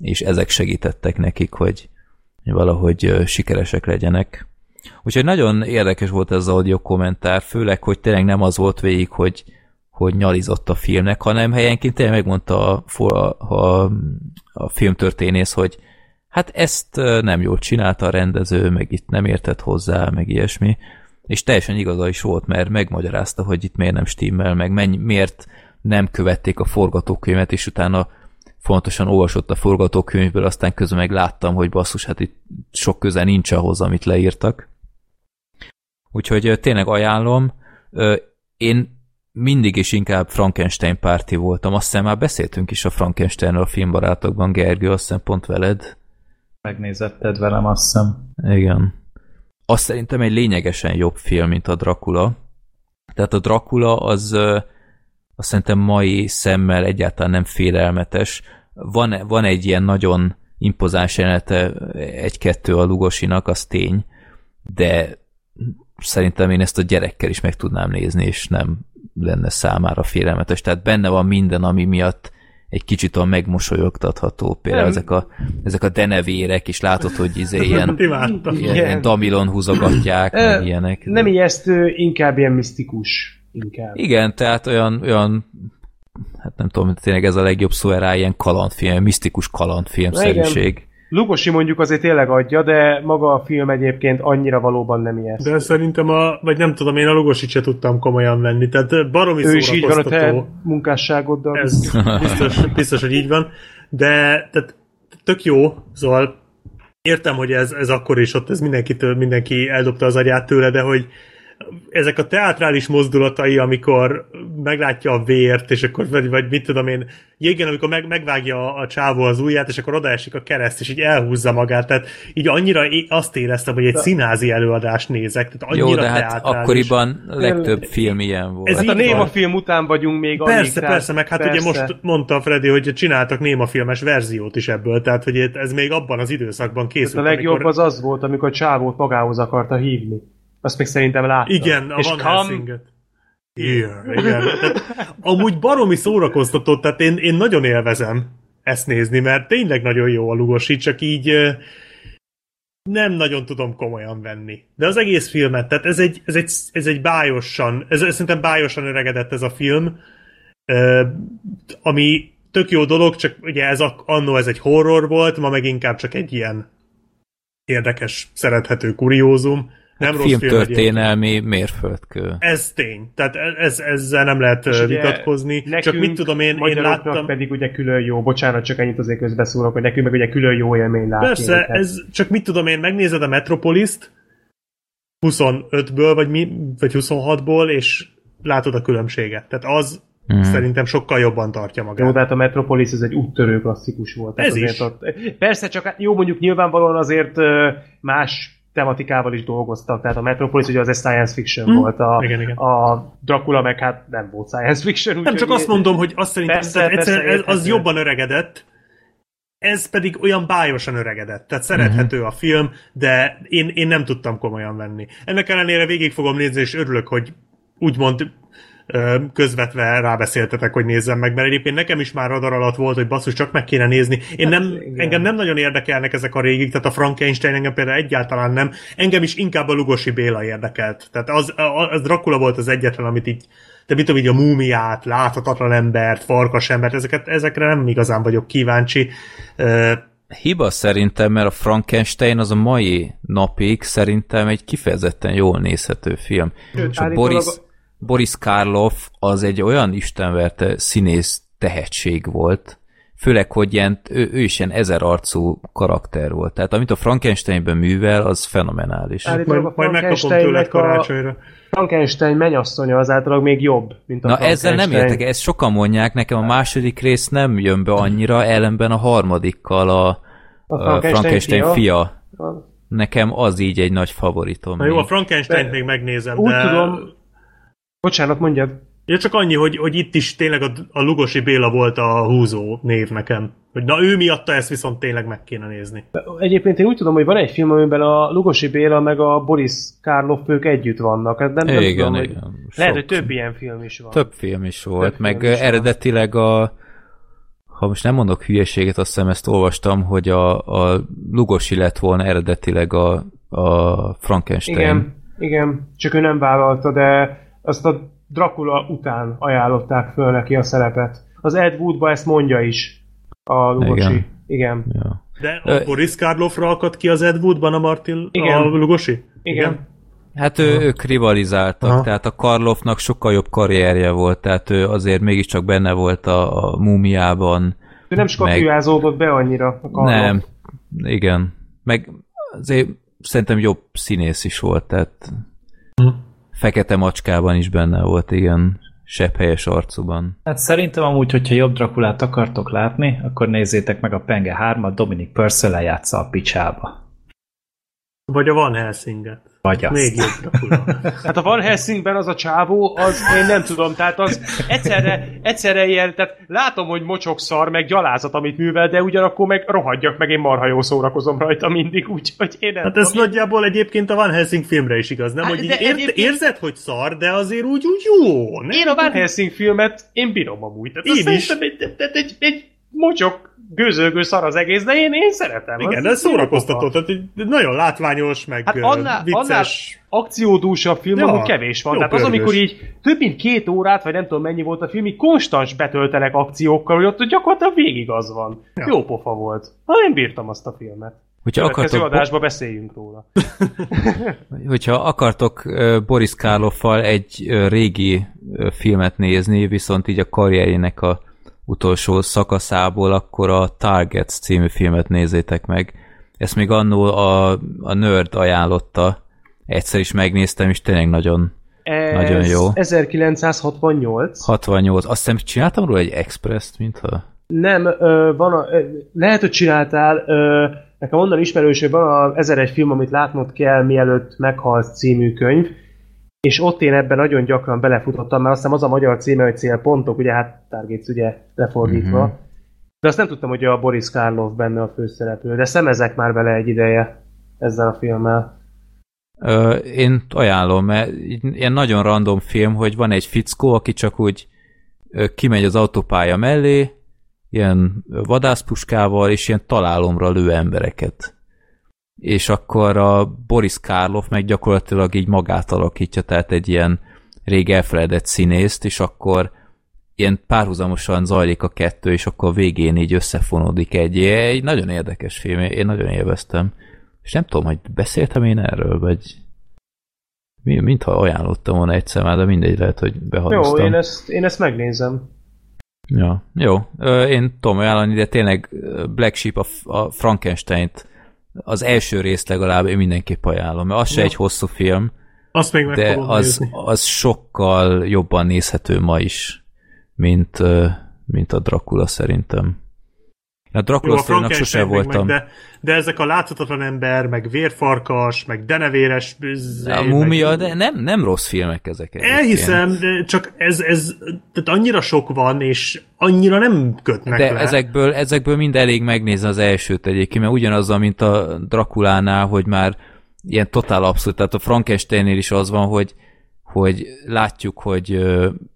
és ezek segítettek nekik, hogy valahogy sikeresek legyenek. Úgyhogy nagyon érdekes volt ez az audio kommentár, főleg, hogy tényleg nem az volt végig, hogy, hogy nyalizott a filmnek, hanem helyenként tényleg megmondta a, a, a, a filmtörténész, hogy hát ezt nem jól csinálta a rendező, meg itt nem értett hozzá, meg ilyesmi. És teljesen igaza is volt, mert megmagyarázta, hogy itt miért nem stimmel, meg mennyi, miért nem követték a forgatókönyvet, és utána fontosan olvasott a forgatókönyvből, aztán közben meg láttam, hogy basszus, hát itt sok köze nincs ahhoz, amit leírtak. Úgyhogy tényleg ajánlom. Én mindig is inkább Frankenstein párti voltam. Azt hiszem már beszéltünk is a Frankensteinről a filmbarátokban, Gergő, azt hiszem pont veled. Megnézetted velem, azt hiszem. Igen. Azt szerintem egy lényegesen jobb film, mint a Dracula. Tehát a Dracula az azt szerintem mai szemmel egyáltalán nem félelmetes. Van, van egy ilyen nagyon impozáns jelenete egy-kettő a Lugosinak, az tény, de szerintem én ezt a gyerekkel is meg tudnám nézni, és nem lenne számára félelmetes. Tehát benne van minden, ami miatt egy kicsit a megmosolyogtatható. Például ezek a, ezek a denevérek, és látod, hogy izé ilyen, ilyen, ilyen damilon húzogatják, meg ilyenek. Nem ijesztő, inkább ilyen misztikus. Inkább. Igen, tehát olyan, olyan hát nem tudom, tényleg ez a legjobb szó erre, ilyen kalandfilm, misztikus kalandfilmszerűség. Lugosi mondjuk azért tényleg adja, de maga a film egyébként annyira valóban nem ilyen. De szerintem a, vagy nem tudom, én a Lugosit se tudtam komolyan venni, tehát baromi Ő is így van a te munkásságoddal. Ez biztos, biztos, hogy így van, de tehát tök jó, szóval értem, hogy ez, ez akkor is ott, ez mindenkitől, mindenki eldobta az agyát tőle, de hogy ezek a teátrális mozdulatai, amikor meglátja a vért, és akkor, vagy, vagy mit tudom én, igen, amikor meg, megvágja a csávó az ujját, és akkor odaesik a kereszt, és így elhúzza magát, tehát így annyira azt éreztem, hogy egy színázi előadást nézek, tehát annyira Jó, de hát teátrális. akkoriban legtöbb film ilyen volt. Ez hát a Néma film után vagyunk még Persze, alig, persze, meg hát persze. ugye most mondta Freddy, hogy csináltak Néma filmes verziót is ebből, tehát hogy ez még abban az időszakban készült. Hát a legjobb amikor... az az volt, amikor csávót magához akarta hívni. Azt még szerintem láttam. Igen, a és Van Helsinget. Igen, igen. Tehát, amúgy baromi szórakoztató, tehát én, én nagyon élvezem ezt nézni, mert tényleg nagyon jó a Lugosi, csak így nem nagyon tudom komolyan venni. De az egész filmet, tehát ez egy, ez egy, ez egy bájosan, ez, ez szerintem bájosan öregedett ez a film, ami tök jó dolog, csak ugye ez annó ez egy horror volt, ma meg inkább csak egy ilyen érdekes, szerethető kuriózum nem rossz filmtörténelmi mérföldkő. Ez tény. Tehát ez, ezzel nem lehet És vitatkozni. Csak mit tudom én, én láttam... pedig ugye külön jó, bocsánat, csak ennyit azért közbeszólok, hogy nekünk meg ugye külön jó élmény látni. Persze, őket. ez csak mit tudom én, megnézed a Metropolis-t 25-ből, vagy, mi, vagy 26-ból, és látod a különbséget. Tehát az Hmm. Szerintem sokkal jobban tartja magát. Jó, tehát a Metropolis ez egy úttörő klasszikus volt. Ez is. Ott, persze, csak jó, mondjuk nyilvánvalóan azért más tematikával is dolgoztak, tehát a Metropolis ugye az egy science fiction hmm. volt, a, igen, igen. a Dracula meg hát nem volt science fiction. Úgy, nem, csak azt mondom, hogy azt szerintem persze, persze, ez, az jobban öregedett, ez pedig olyan bájosan öregedett. Tehát szerethető uh-huh. a film, de én, én nem tudtam komolyan venni. Ennek ellenére végig fogom nézni, és örülök, hogy úgymond közvetve rábeszéltetek, hogy nézzem meg, mert egyébként nekem is már radar alatt volt, hogy basszus, csak meg kéne nézni. Én hát, nem, engem nem nagyon érdekelnek ezek a régik, tehát a Frankenstein engem például egyáltalán nem. Engem is inkább a Lugosi Béla érdekelt. Tehát az, az Dracula volt az egyetlen, amit így de mit tudom, így a múmiát, láthatatlan embert, farkas embert, ezeket, ezekre nem igazán vagyok kíváncsi. Hiba szerintem, mert a Frankenstein az a mai napig szerintem egy kifejezetten jól nézhető film. Sőt, És a Boris... Boris Karloff az egy olyan istenverte színész tehetség volt, főleg, hogy ilyen, ő, ő is ilyen ezerarcú karakter volt. Tehát amit a Frankensteinben művel, az fenomenális. Állítólag a majd megkapom tőle karácsonyra. Frankenstein mennyasszonya az általában még jobb, mint a Na ezzel nem értek, ezt sokan mondják, nekem a második rész nem jön be annyira, ellenben a harmadikkal a, a Frankenstein, Frankenstein fia. fia. Nekem az így egy nagy favoritom. Na jó, a Frankenstein még megnézem, Úgy de... tudom, Bocsánat, mondjad. Ja, csak annyi, hogy, hogy itt is tényleg a, a Lugosi Béla volt a húzó név nekem. Hogy na ő miatta ezt viszont tényleg meg kéne nézni. Egyébként én úgy tudom, hogy van egy film, amiben a Lugosi Béla meg a Boris Karloff ők együtt vannak. Hát nem, nem igen, tudom, igen. Hogy lehet, hogy több ilyen film is van. Több film is volt, több meg is eredetileg van. a ha most nem mondok hülyeséget, azt hiszem ezt olvastam, hogy a, a Lugosi lett volna eredetileg a, a Frankenstein. Igen, igen, csak ő nem vállalta, de azt a Dracula után ajánlották föl neki a szerepet. Az Ed Woodba ezt mondja is, a Lugosi. Igen. igen. Ja. De Ö... Boris Karloffra akadt ki az Ed Woodban a Martin, igen. a Lugosi? Igen. igen. Hát ő, ők rivalizáltak, Aha. tehát a Karloffnak sokkal jobb karrierje volt, tehát ő azért mégiscsak benne volt a, a múmiában. Ő nem skatujászódott meg... be annyira a Karloff. Nem, igen. Meg azért szerintem jobb színész is volt, tehát hm. Fekete Macskában is benne volt, igen, sebb helyes arcuban. Hát szerintem amúgy, hogyha jobb Drakulát akartok látni, akkor nézzétek meg a Penge 3-at, Dominic Purcell játsza a picsába. Vagy a Van Helsinget. Vagy azt. Még jobb Hát a Van Helsingben az a csávó, az én nem tudom, tehát az egyszerre, egyszerre ilyen, tehát látom, hogy mocsok szar, meg gyalázat, amit művel, de ugyanakkor meg rohadjak, meg én marha jó szórakozom rajta mindig, úgyhogy én nem Hát ez tudom. nagyjából egyébként a Van Helsing filmre is igaz, nem? Hát, hogy így ér- egyébként... érzed, hogy szar, de azért úgy, úgy jó. Nem? Én a Van Helsing filmet, én bírom amúgy. Tehát én is. Egy, egy, egy mocsok gőzölgő szar az egész, de én, én szeretem. Igen, ez szórakoztató, tehát nagyon látványos, meg hát annál, vicces. Annál akciódúsabb film, ja, ahol kevés van. Tehát az, amikor így több mint két órát, vagy nem tudom mennyi volt a film, így konstans betöltenek akciókkal, hogy ott gyakorlatilag végig az van. Ja. Jó pofa volt. Ha én bírtam azt a filmet. Hogyha akartok... adásba beszéljünk róla. Hogyha akartok Boris Karloffal egy régi filmet nézni, viszont így a karrierjének a utolsó szakaszából, akkor a Targets című filmet nézzétek meg. Ezt még annól a, a Nerd ajánlotta. Egyszer is megnéztem, és tényleg nagyon, Ez nagyon jó. 1968. 68. Azt hiszem, csináltam róla egy Express-t, mintha... Nem, ö, van a, ö, lehet, hogy csináltál, ö, nekem onnan ismerős, hogy van a 1001 film, amit látnod kell, mielőtt meghalsz című könyv, és ott én ebben nagyon gyakran belefutottam, mert azt hiszem az a magyar címe, hogy célpontok, ugye hát Targets ugye lefordítva. Mm-hmm. De azt nem tudtam, hogy a Boris Karloff benne a főszereplő, de szemezek már vele egy ideje ezzel a filmmel. Ö, én ajánlom, mert ilyen nagyon random film, hogy van egy fickó, aki csak úgy kimegy az autópálya mellé, ilyen vadászpuskával, és ilyen találomra lő embereket és akkor a Boris Karloff meg gyakorlatilag így magát alakítja, tehát egy ilyen rég elfeledett színészt, és akkor ilyen párhuzamosan zajlik a kettő, és akkor a végén így összefonódik egy, egy nagyon érdekes film, én nagyon élveztem. És nem tudom, hogy beszéltem én erről, vagy mintha ajánlottam volna egyszer már, de mindegy, lehet, hogy behagyoztam. Jó, én ezt, én ezt megnézem. Ja, jó. Én tudom ajánlani, de tényleg Black Sheep a, a Frankenstein-t az első részt legalább én mindenképp ajánlom, mert az se egy hosszú film, Azt még de az, az sokkal jobban nézhető ma is, mint, mint a Dracula szerintem. A Dracula sose voltam. Meg, de, de ezek a láthatatlan ember, meg vérfarkas, meg denevéres... A mumia, meg... de nem, nem rossz filmek ezek. Elhiszem, de csak ez, ez tehát annyira sok van, és annyira nem kötnek De le. ezekből, ezekből mind elég megnézni az elsőt egyébként, mert ugyanazzal, mint a Drakulánál, hogy már ilyen totál abszolút, tehát a Frankensteinnél is az van, hogy hogy látjuk, hogy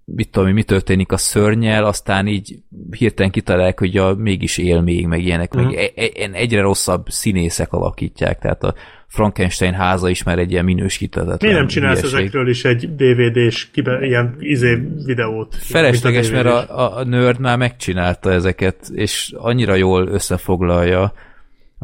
mit tudom, mi történik a szörnyel, aztán így hirtelen kitalálják, hogy a, mégis él még, meg ilyenek, uh-huh. meg mhm. e- e- egyre rosszabb színészek alakítják, tehát a Frankenstein háza is már egy ilyen minősítetett. Mi nem csinálsz hülyeség. ezekről is egy DVD-s kibe, ilyen izé videót? Felesleges, a mert a, a nerd már megcsinálta ezeket, és annyira jól összefoglalja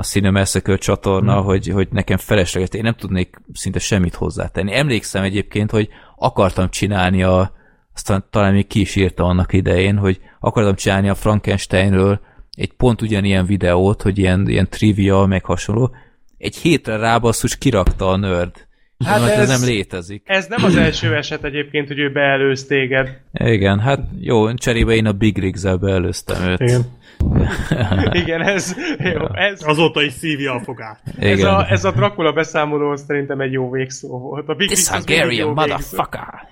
a Cinema Massacre csatorna, hmm. hogy, hogy nekem felesleges, én nem tudnék szinte semmit hozzátenni. Emlékszem egyébként, hogy akartam csinálni a, aztán talán még ki is írta annak idején, hogy akartam csinálni a Frankensteinről egy pont ugyanilyen videót, hogy ilyen, ilyen trivia, meg hasonló. Egy hétre rábasszus kirakta a nerd. Hát ez, ez nem létezik. Ez nem az első eset egyébként, hogy ő beelőz téged. Igen, hát jó, cserébe én a Big Rigs-el beelőztem őt. Igen. Igen, ez, jó, ez... Azóta is szívja a fogát. Igen. Ez a, ez a Dracula beszámoló szerintem egy jó végszó volt. A Big This Hungarian motherfucker!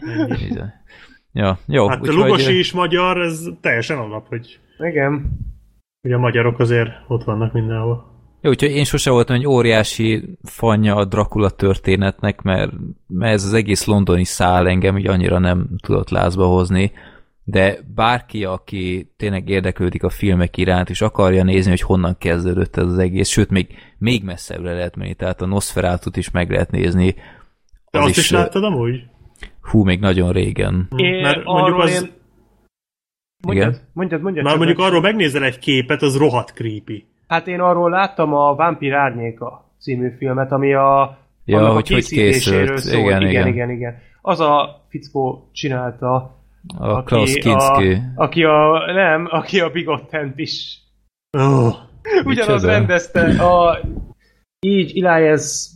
ja, jó. Hát a Lugosi hogy... is magyar, ez teljesen alap, hogy... Igen. Ugye a magyarok azért ott vannak mindenhol. Jó, úgyhogy én sose voltam egy óriási fanya a Dracula történetnek, mert, mert ez az egész londoni szál engem így annyira nem tudott lázba hozni de bárki, aki tényleg érdeklődik a filmek iránt, és akarja nézni, hogy honnan kezdődött ez az egész, sőt, még, még messzebbre lehet menni, tehát a Nosferatu-t is meg lehet nézni. De azt is, is láttad amúgy? Hú, még nagyon régen. Én, Mert mondjuk az... Én... Mondjad, Igen? mondjad, mondjad. Már mondjuk arról megnézel egy képet, az rohadt creepy. Hát én arról láttam a Vampir Árnyéka című filmet, ami a ja, hogy hogy készült. Szól. Igen, igen, igen, igen, igen. Az a fickó csinálta, a aki Klaus Kinski. A, aki a, nem, aki a Bigottent is. Oh, Ugyanaz rendezte a így Elias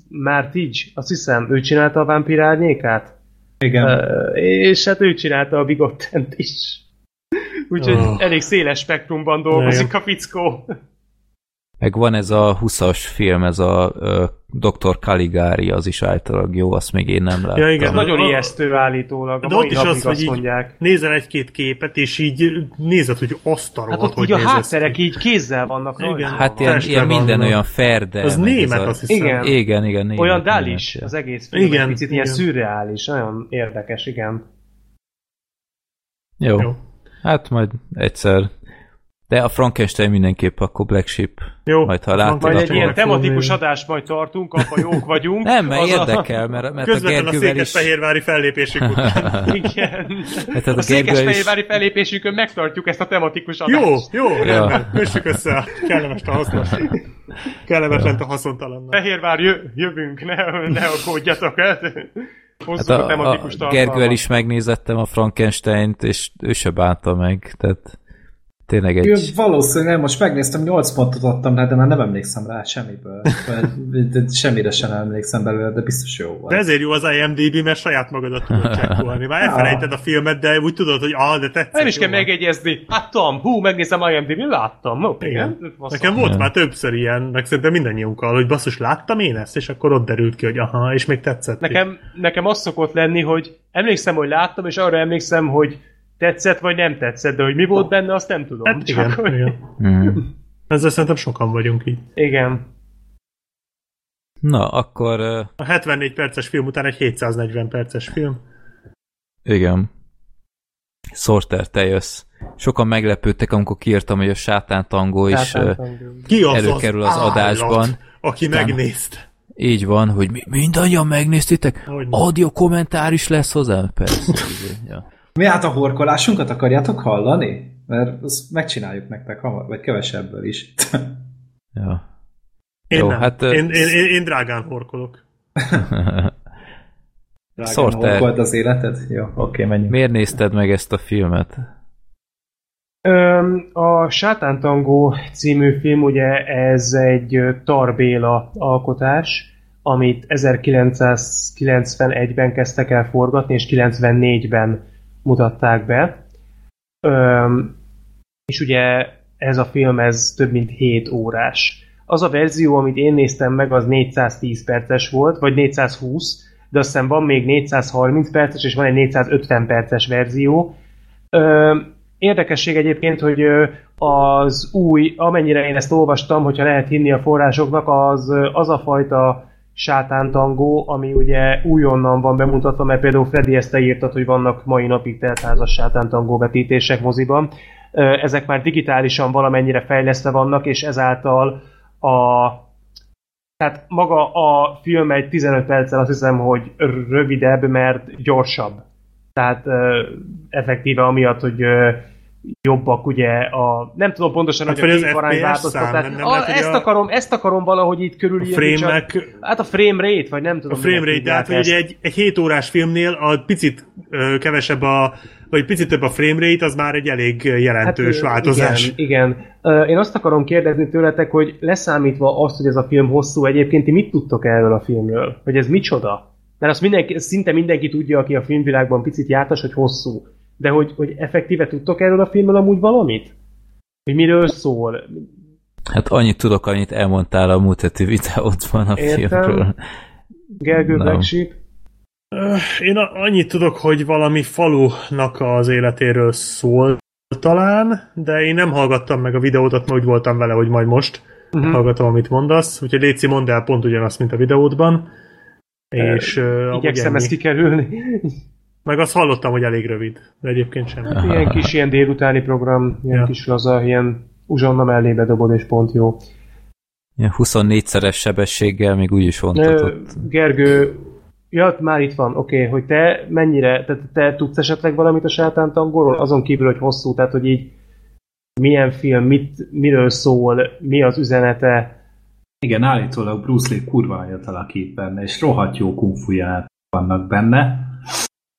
így, azt hiszem, ő csinálta a Vampir Árnyékát. Igen. Uh, és hát ő csinálta a Bigottent is. Úgyhogy oh. elég széles spektrumban dolgozik Igen. a fickó. Meg van ez a 20-as film, ez a uh, Dr. Caligari, az is általában jó, azt még én nem láttam. Ja, igen, nagyon a, ijesztő állítólag. A de ott is az, hogy mondják. nézel egy-két képet, és így nézed, hogy azt a Hát ott hogy így a hátterek így kézzel vannak igen. rajta. Hát ilyen, ilyen minden vannak. olyan ferde. Az német, az, azt hiszem. Igen, igen. igen német, olyan dális az egész film, igen, picit igen. ilyen szürreális, nagyon érdekes, igen. Jó. Jó. Hát majd egyszer de a Frankenstein mindenképp akkor Black Sheep. Jó. Majd, ha látod, majd egy ilyen tematikus adást majd tartunk, apa jók vagyunk. Nem, mert érdekel, mert, mert a Gergővel a székesfehérvári is... fellépésük után. Igen. Hát a, a székesfehérvári is... fellépésükön megtartjuk ezt a tematikus adást. Jó, jó, rendben. Kössük össze a kellemes a hasznos. Kellemes a haszontalan. Fehérvár jövünk, ne, ne aggódjatok. Hát. Hát a, a, a Gergővel is megnézettem a Frankenstein-t, és ő se bánta meg, tehát tényleg egy... Ő, valószínűleg most megnéztem, 8 pontot adtam rá, de már nem emlékszem rá semmiből. Semmire sem emlékszem belőle, de biztos jó volt. De ezért jó az IMDB, mert saját magadat tudod csekkolni. Már elfelejted a filmet, de úgy tudod, hogy ah, de tetszett. Nem is kell megegyezni. Hát Tom, hú, megnézem IMDb, láttam. Okay, igen. igen. Nekem volt már többször ilyen, meg szerintem mindannyiunkkal, hogy basszus, láttam én ezt, és akkor ott derült ki, hogy aha, és még tetszett. Nekem, nekem az szokott lenni, hogy emlékszem, hogy láttam, és arra emlékszem, hogy tetszett vagy nem tetszett, de hogy mi volt benne, azt nem tudom. Hát igen, csak, igen. Mm. Ezzel szerintem sokan vagyunk így. Igen. Na, akkor... A 74 perces film után egy 740 perces film. Igen. Sorter, te jössz. Sokan meglepődtek, amikor kiírtam, hogy a sátán tangó is Ki az előkerül az, az adásban. aki Aztán megnézte. Így van, hogy mi, mindannyian megnéztétek? Audio kommentár is lesz hozzá? Persze. ja. Mi hát a horkolásunkat akarjátok hallani? Mert azt megcsináljuk nektek hamar, vagy kevesebből is. ja. Én Jó, nem. Hát, én, én, én, én drágán horkolok. drágán Sorter. horkolt az életed? Jó, oké, okay, menjünk. Miért nézted meg ezt a filmet? A Sátántangó című film, ugye ez egy Tarbéla alkotás, amit 1991-ben kezdtek el forgatni, és 94-ben mutatták be. Öm, és ugye ez a film ez több mint 7 órás. Az a verzió, amit én néztem meg, az 410 perces volt, vagy 420, de azt hiszem van még 430 perces, és van egy 450 perces verzió. Öm, érdekesség egyébként, hogy az új, amennyire én ezt olvastam, hogyha lehet hinni a forrásoknak, az, az a fajta sátántangó, ami ugye újonnan van bemutatva, mert például Freddy ezt te írtad, hogy vannak mai napig teltházas sátántangó vetítések moziban. Ezek már digitálisan valamennyire fejlesztve vannak, és ezáltal a tehát maga a film egy 15 perccel azt hiszem, hogy rövidebb, mert gyorsabb. Tehát effektíve amiatt, hogy jobbak ugye a... Nem tudom pontosan, hát, hogy a képarány változtat. Nem, nem a, ezt, a... akarom, ezt akarom valahogy itt körülírni. A frame csak, hát a frame rate, vagy nem tudom. A frame rate, tehát hogy ugye egy, egy 7 órás filmnél a picit ö, kevesebb a vagy picit több a frame rate, az már egy elég jelentős hát, változás. Igen, igen. Én azt akarom kérdezni tőletek, hogy leszámítva azt, hogy ez a film hosszú, egyébként ti mit tudtok erről a filmről? Hogy ez micsoda? Mert azt mindenki, szinte mindenki tudja, aki a filmvilágban picit jártas, hogy hosszú. De hogy, hogy effektíve tudtok erről a filmről amúgy valamit? Hogy miről szól? Hát annyit tudok, annyit elmondtál a múlt heti videódban a Értem. filmről. Gergő no. Black Sheep? Én annyit tudok, hogy valami falunak az életéről szól talán, de én nem hallgattam meg a videót, mert úgy voltam vele, hogy majd most uh-huh. hallgatom, amit mondasz. Úgyhogy Léci, mondd el pont ugyanazt, mint a videódban. És, uh, Igyekszem ezt kikerülni. Meg azt hallottam, hogy elég rövid, de egyébként sem. Hát ilyen kis ilyen délutáni program, ilyen ja. kis laza, ilyen uzsonna mellébe dobod, és pont jó. Ilyen 24-szeres sebességgel még úgy is vontatott. Gergő, ja, már itt van, oké, okay, hogy te mennyire, te, te tudsz esetleg valamit a sátántangóról, azon kívül, hogy hosszú, tehát hogy így milyen film, mit, miről szól, mi az üzenete. Igen, állítólag Bruce Lee kurva nagyot alakít benne, és rohadt jó kungfuját vannak benne.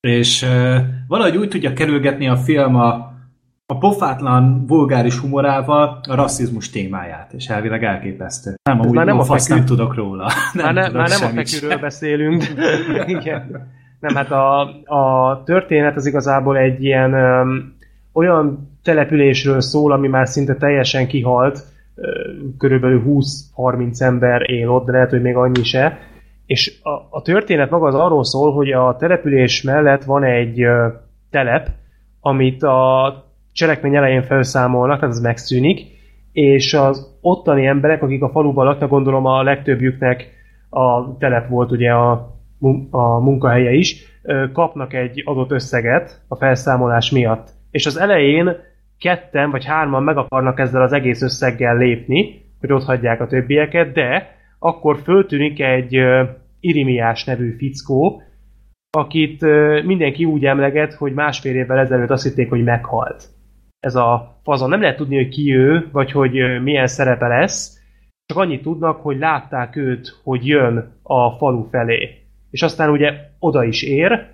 És uh, valahogy úgy tudja kerülgetni a film a, a pofátlan, vulgáris humorával a rasszizmus témáját, és elvileg elképesztő. Nem, amúgy már nem, a fekü... nem tudok róla. Nem már, ne, tudok már nem a fekűről beszélünk. Igen. Nem, hát a, a történet az igazából egy ilyen um, olyan településről szól, ami már szinte teljesen kihalt, körülbelül 20-30 ember él ott, de lehet, hogy még annyi se. És a, a történet maga az arról szól, hogy a település mellett van egy telep, amit a cselekmény elején felszámolnak, tehát az megszűnik, és az ottani emberek, akik a faluban laknak, gondolom a legtöbbjüknek a telep volt ugye a, a munkahelye is, kapnak egy adott összeget a felszámolás miatt. És az elején ketten vagy hárman meg akarnak ezzel az egész összeggel lépni, hogy ott hagyják a többieket, de akkor föltűnik egy Irimiás nevű fickó, akit mindenki úgy emleget, hogy másfél évvel ezelőtt azt hitték, hogy meghalt. Ez a fazon. Nem lehet tudni, hogy ki ő, vagy hogy milyen szerepe lesz, csak annyit tudnak, hogy látták őt, hogy jön a falu felé. És aztán ugye oda is ér,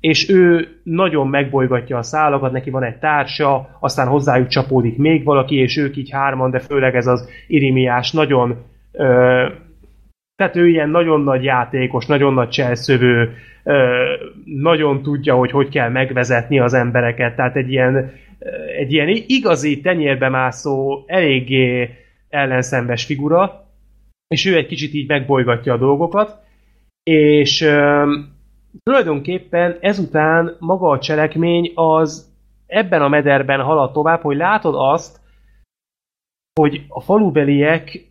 és ő nagyon megbolygatja a szálakat, neki van egy társa, aztán hozzájuk csapódik még valaki, és ők így hárman, de főleg ez az Irimiás nagyon ö, tehát ő ilyen nagyon nagy játékos, nagyon nagy cselszövő, nagyon tudja, hogy hogy kell megvezetni az embereket, tehát egy ilyen, egy ilyen igazi tenyérbe mászó, eléggé ellenszembes figura, és ő egy kicsit így megbolygatja a dolgokat, és ö, tulajdonképpen ezután maga a cselekmény az ebben a mederben halad tovább, hogy látod azt, hogy a falubeliek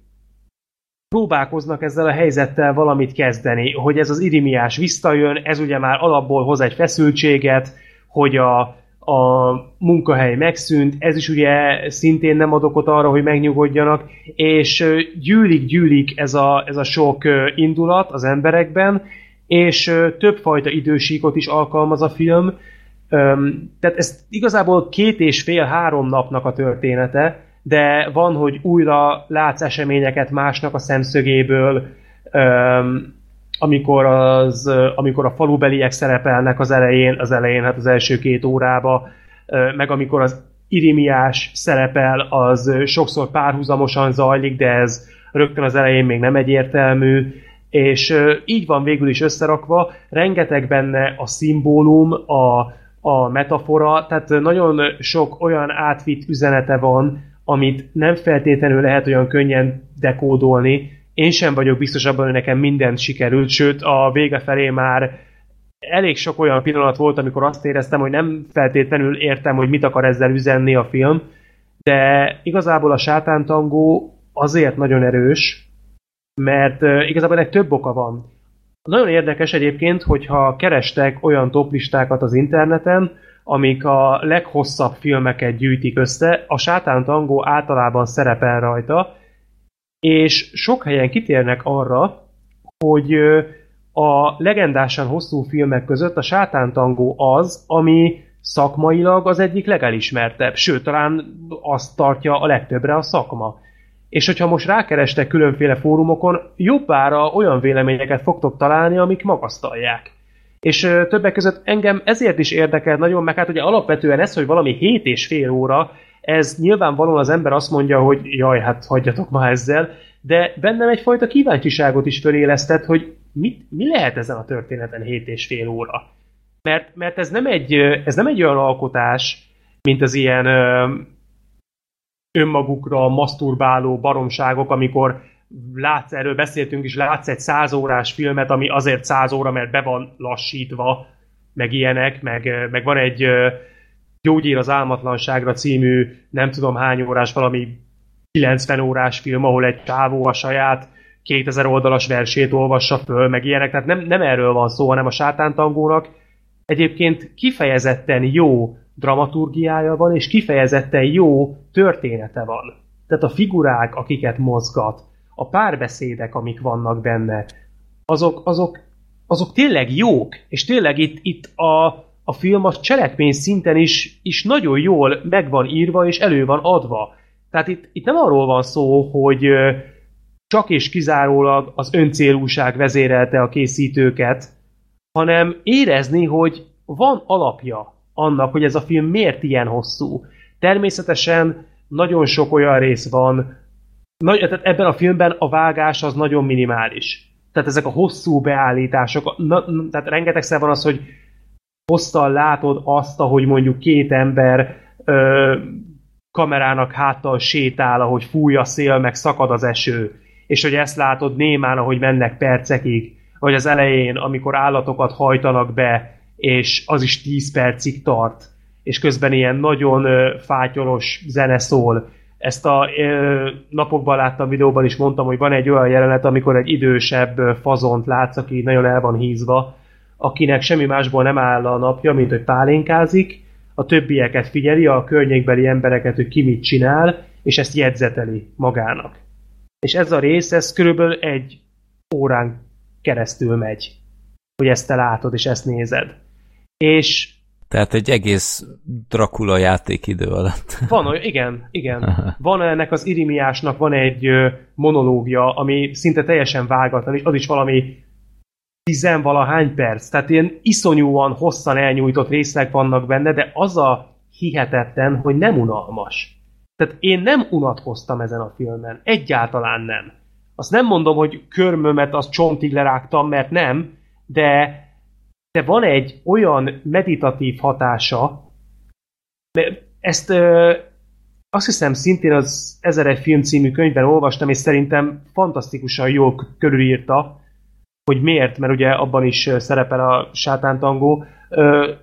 próbálkoznak ezzel a helyzettel valamit kezdeni, hogy ez az irimiás visszajön, ez ugye már alapból hoz egy feszültséget, hogy a, a munkahely megszűnt, ez is ugye szintén nem ad okot arra, hogy megnyugodjanak, és gyűlik-gyűlik ez a, ez a sok indulat az emberekben, és többfajta idősíkot is alkalmaz a film, tehát ez igazából két és fél-három napnak a története, de van, hogy újra látsz eseményeket másnak a szemszögéből, amikor, az, amikor a falubeliek szerepelnek az elején, az elején, hát az első két órába, meg amikor az irimiás szerepel, az sokszor párhuzamosan zajlik, de ez rögtön az elején még nem egyértelmű, és így van végül is összerakva, rengeteg benne a szimbólum, a, a metafora, tehát nagyon sok olyan átvitt üzenete van, amit nem feltétlenül lehet olyan könnyen dekódolni. Én sem vagyok biztos abban, hogy nekem mindent sikerült, sőt a vége felé már elég sok olyan pillanat volt, amikor azt éreztem, hogy nem feltétlenül értem, hogy mit akar ezzel üzenni a film, de igazából a sátántangó azért nagyon erős, mert igazából egy több oka van. Nagyon érdekes egyébként, hogyha kerestek olyan toplistákat az interneten, amik a leghosszabb filmeket gyűjtik össze, a Sátán Tangó általában szerepel rajta, és sok helyen kitérnek arra, hogy a legendásan hosszú filmek között a Sátán Tangó az, ami szakmailag az egyik legelismertebb, sőt, talán azt tartja a legtöbbre a szakma. És hogyha most rákerestek különféle fórumokon, jobbára olyan véleményeket fogtok találni, amik magasztalják. És többek között engem ezért is érdekel nagyon, meg hát ugye alapvetően ez, hogy valami 7 és fél óra, ez nyilvánvalóan az ember azt mondja, hogy jaj, hát hagyjatok már ezzel, de bennem egyfajta kíváncsiságot is fölélesztett, hogy mit, mi lehet ezen a történeten 7 és fél óra. Mert, mert ez, nem egy, ez nem egy olyan alkotás, mint az ilyen önmagukra maszturbáló baromságok, amikor látsz, erről beszéltünk is, látsz egy száz órás filmet, ami azért száz óra, mert be van lassítva, meg ilyenek, meg, meg van egy Gyógyír az álmatlanságra című nem tudom hány órás, valami 90 órás film, ahol egy csávó a saját 2000 oldalas versét olvassa föl, meg ilyenek, tehát nem, nem erről van szó, hanem a sátántangónak egyébként kifejezetten jó dramaturgiája van, és kifejezetten jó története van. Tehát a figurák, akiket mozgat, a párbeszédek, amik vannak benne, azok, azok, azok tényleg jók, és tényleg itt, itt a, a film a cselekmény szinten is, is nagyon jól meg van írva, és elő van adva. Tehát itt, itt nem arról van szó, hogy csak és kizárólag az öncélúság vezérelte a készítőket, hanem érezni, hogy van alapja annak, hogy ez a film miért ilyen hosszú. Természetesen nagyon sok olyan rész van, nagy, tehát ebben a filmben a vágás az nagyon minimális. Tehát ezek a hosszú beállítások, na, tehát rengetegszer van az, hogy hosszal látod azt, ahogy mondjuk két ember ö, kamerának háttal sétál, ahogy fúj a szél, meg szakad az eső, és hogy ezt látod némán, ahogy mennek percekig, vagy az elején, amikor állatokat hajtanak be, és az is 10 percig tart, és közben ilyen nagyon fátyolos zene szól. Ezt a napokban láttam videóban is mondtam, hogy van egy olyan jelenet, amikor egy idősebb fazont látsz, aki nagyon el van hízva, akinek semmi másból nem áll a napja, mint hogy pálinkázik, a többieket figyeli, a környékbeli embereket, hogy ki mit csinál, és ezt jegyzeteli magának. És ez a rész, ez körülbelül egy órán keresztül megy, hogy ezt te látod, és ezt nézed. És tehát egy egész Dracula játékidő alatt. Van, igen, igen. Aha. Van ennek az Irimiásnak van egy monológia, ami szinte teljesen vágatlan, és az is valami tizenvalahány perc, tehát ilyen iszonyúan hosszan elnyújtott részek vannak benne, de az a hihetetlen, hogy nem unalmas. Tehát én nem unatkoztam ezen a filmen. Egyáltalán nem. Azt nem mondom, hogy körmömet az csontig lerágtam, mert nem, de, de van egy olyan meditatív hatása, ezt ö, azt hiszem szintén az Ezer egy film című könyvben olvastam, és szerintem fantasztikusan jól körülírta, hogy miért, mert ugye abban is szerepel a sátántangó,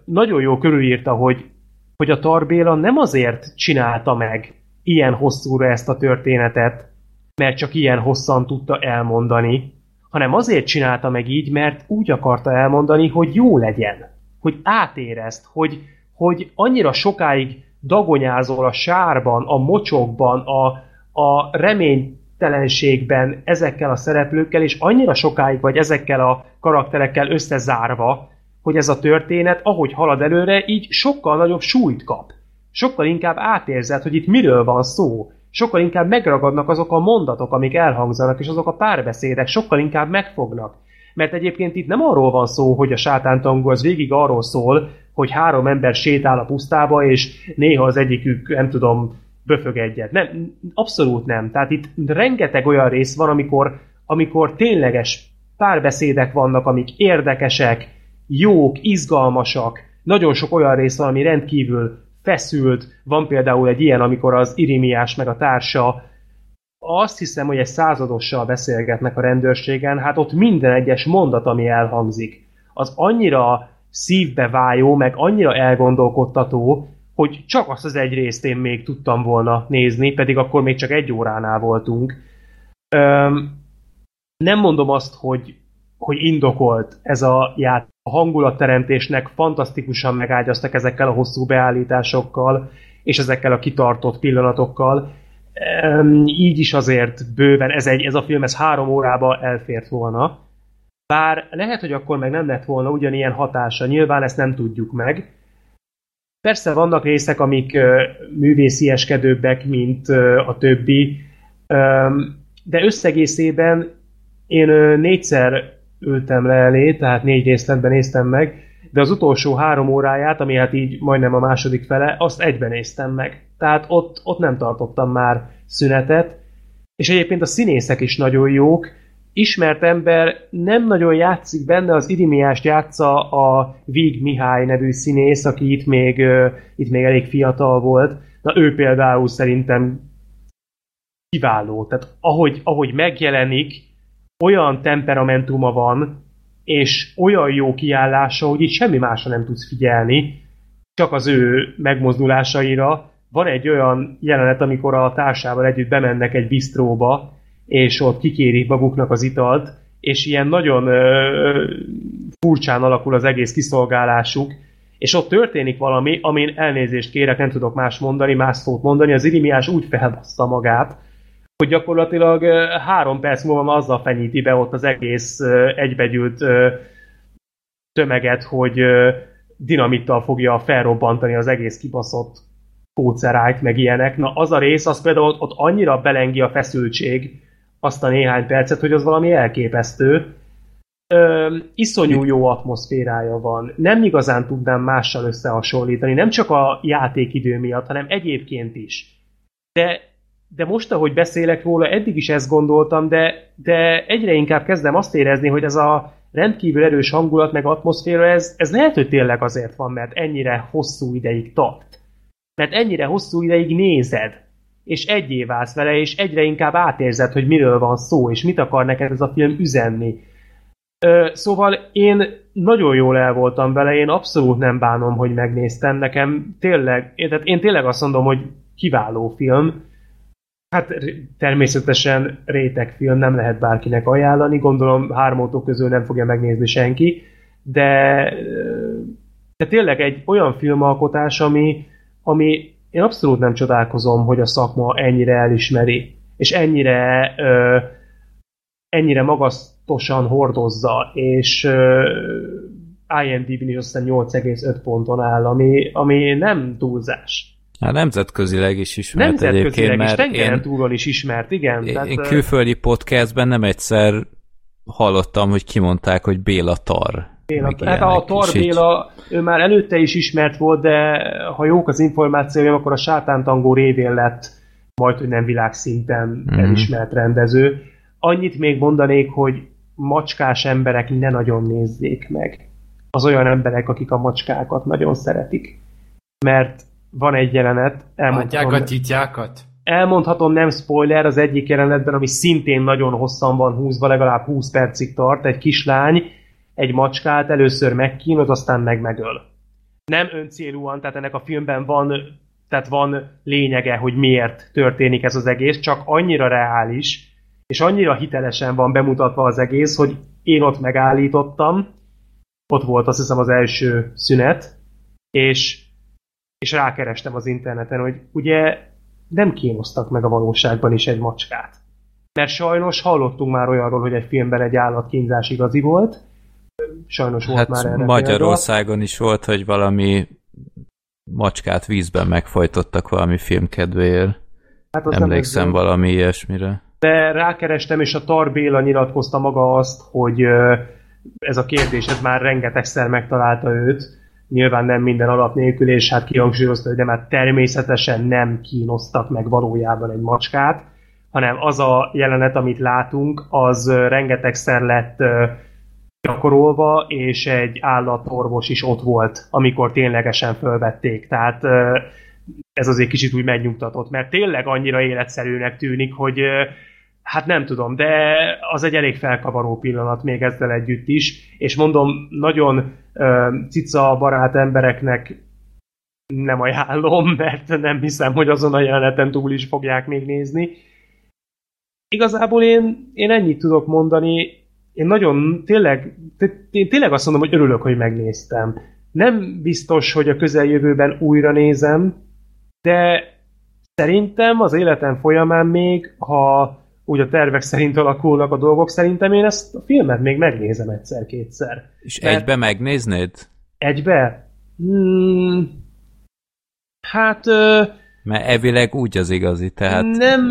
nagyon jó körülírta, hogy, hogy a Tarbéla nem azért csinálta meg ilyen hosszúra ezt a történetet, mert csak ilyen hosszan tudta elmondani, hanem azért csinálta meg így, mert úgy akarta elmondani, hogy jó legyen, hogy átérezt, hogy, hogy annyira sokáig dagonyázol a sárban, a mocsokban, a, a remény telenségben ezekkel a szereplőkkel, és annyira sokáig vagy ezekkel a karakterekkel összezárva, hogy ez a történet, ahogy halad előre, így sokkal nagyobb súlyt kap. Sokkal inkább átérzed, hogy itt miről van szó. Sokkal inkább megragadnak azok a mondatok, amik elhangzanak, és azok a párbeszédek sokkal inkább megfognak. Mert egyébként itt nem arról van szó, hogy a sátántangó az végig arról szól, hogy három ember sétál a pusztába, és néha az egyikük, nem tudom, böfög egyet. Nem, abszolút nem. Tehát itt rengeteg olyan rész van, amikor, amikor tényleges párbeszédek vannak, amik érdekesek, jók, izgalmasak. Nagyon sok olyan rész van, ami rendkívül feszült. Van például egy ilyen, amikor az Irimiás meg a társa azt hiszem, hogy egy századossal beszélgetnek a rendőrségen, hát ott minden egyes mondat, ami elhangzik, az annyira szívbe vájó, meg annyira elgondolkodtató, hogy csak azt az egy részt én még tudtam volna nézni, pedig akkor még csak egy óránál voltunk. Öm, nem mondom azt, hogy, hogy indokolt ez a ját. A hangulatteremtésnek fantasztikusan megágyaztak ezekkel a hosszú beállításokkal, és ezekkel a kitartott pillanatokkal. Öm, így is azért bőven ez, egy, ez a film ez három órába elfért volna. Bár lehet, hogy akkor meg nem lett volna ugyanilyen hatása, nyilván ezt nem tudjuk meg, Persze vannak részek, amik művészieskedőbbek, mint a többi, de összegészében én négyszer ültem le elé, tehát négy részletben néztem meg, de az utolsó három óráját, ami hát így majdnem a második fele, azt egyben néztem meg. Tehát ott, ott nem tartottam már szünetet, és egyébként a színészek is nagyon jók, ismert ember nem nagyon játszik benne, az Irimiást játsza a Vig Mihály nevű színész, aki itt még, itt még elég fiatal volt. Na ő például szerintem kiváló. Tehát ahogy, ahogy megjelenik, olyan temperamentuma van, és olyan jó kiállása, hogy itt semmi másra nem tudsz figyelni, csak az ő megmozdulásaira. Van egy olyan jelenet, amikor a társával együtt bemennek egy bisztróba, és ott kikérik maguknak az italt, és ilyen nagyon ö, furcsán alakul az egész kiszolgálásuk, és ott történik valami, amin elnézést kérek, nem tudok más mondani, más szót mondani, az Irimiás úgy felbassza magát, hogy gyakorlatilag három perc múlva azzal fenyíti be ott az egész egybegyűlt tömeget, hogy dinamittal fogja felrobbantani az egész kibaszott kócerájt, meg ilyenek. Na az a rész, az például ott, ott annyira belengi a feszültség azt a néhány percet, hogy az valami elképesztő. Ö, iszonyú jó atmoszférája van. Nem igazán tudnám mással összehasonlítani, nem csak a játékidő miatt, hanem egyébként is. De, de most, ahogy beszélek róla, eddig is ezt gondoltam, de, de egyre inkább kezdem azt érezni, hogy ez a rendkívül erős hangulat meg atmoszféra, ez, ez lehet, hogy tényleg azért van, mert ennyire hosszú ideig tart. Mert ennyire hosszú ideig nézed, és egyé válsz vele, és egyre inkább átérzed, hogy miről van szó, és mit akar neked ez a film üzenni. Ö, szóval én nagyon jól el voltam vele, én abszolút nem bánom, hogy megnéztem. Nekem tényleg, én, tehát én tényleg azt mondom, hogy kiváló film, Hát természetesen rétegfilm nem lehet bárkinek ajánlani, gondolom hármótó közül nem fogja megnézni senki, de, de tényleg egy olyan filmalkotás, ami, ami én abszolút nem csodálkozom, hogy a szakma ennyire elismeri, és ennyire ö, ennyire magasztosan hordozza, és IMDb-n is aztán 8,5 ponton áll, ami, ami nem túlzás. Hát nemzetközileg is ismert nemzetközileg egyébként, mert is, tengeren túlról is ismert, igen. Én, tehát, én külföldi podcastben nem egyszer hallottam, hogy kimondták, hogy Béla Tar. Béla, hát a Tar Béla, ő már előtte is ismert volt, de ha jók az információim, akkor a sátántangó révén lett majd, hogy nem világszinten mm-hmm. elismert rendező. Annyit még mondanék, hogy macskás emberek ne nagyon nézzék meg. Az olyan emberek, akik a macskákat nagyon szeretik. Mert van egy jelenet. Elmondhatom, a titjákat? Elmondhatom, nem spoiler, az egyik jelenetben, ami szintén nagyon hosszan van húzva, legalább 20 percig tart, egy kislány egy macskát először megkínoz, aztán meg megöl. Nem öncélúan, tehát ennek a filmben van, tehát van lényege, hogy miért történik ez az egész, csak annyira reális, és annyira hitelesen van bemutatva az egész, hogy én ott megállítottam, ott volt azt hiszem az első szünet, és és rákerestem az interneten, hogy ugye nem kínoztak meg a valóságban is egy macskát. Mert sajnos hallottunk már olyanról, hogy egy filmben egy állatkínzás igazi volt. Sajnos volt hát már erre Magyarországon példa. is volt, hogy valami macskát vízben megfojtottak valami filmkedvéért. Hát Emlékszem valami ilyesmire. De rákerestem, és a Tar Béla nyilatkozta maga azt, hogy ez a kérdés, ez már rengetegszer megtalálta őt, nyilván nem minden alap nélkül, és hát kihangsúlyozta, hogy de már természetesen nem kínoztak meg valójában egy macskát, hanem az a jelenet, amit látunk, az rengetegszer lett gyakorolva, és egy állatorvos is ott volt, amikor ténylegesen fölvették. Tehát ez azért kicsit úgy megnyugtatott, mert tényleg annyira életszerűnek tűnik, hogy Hát nem tudom, de az egy elég felkavaró pillanat még ezzel együtt is, és mondom, nagyon uh, cica barát embereknek nem ajánlom, mert nem hiszem, hogy azon a jeleneten túl is fogják még nézni. Igazából én, én ennyit tudok mondani, én nagyon tényleg, én tényleg azt mondom, hogy örülök, hogy megnéztem. Nem biztos, hogy a közeljövőben újra nézem, de szerintem az életem folyamán még, ha úgy a tervek szerint alakulnak a dolgok, szerintem én ezt a filmet még megnézem egyszer-kétszer. És Mert egybe megnéznéd? Egybe? Hmm, hát... Ö, Mert evileg úgy az igazi, tehát... Nem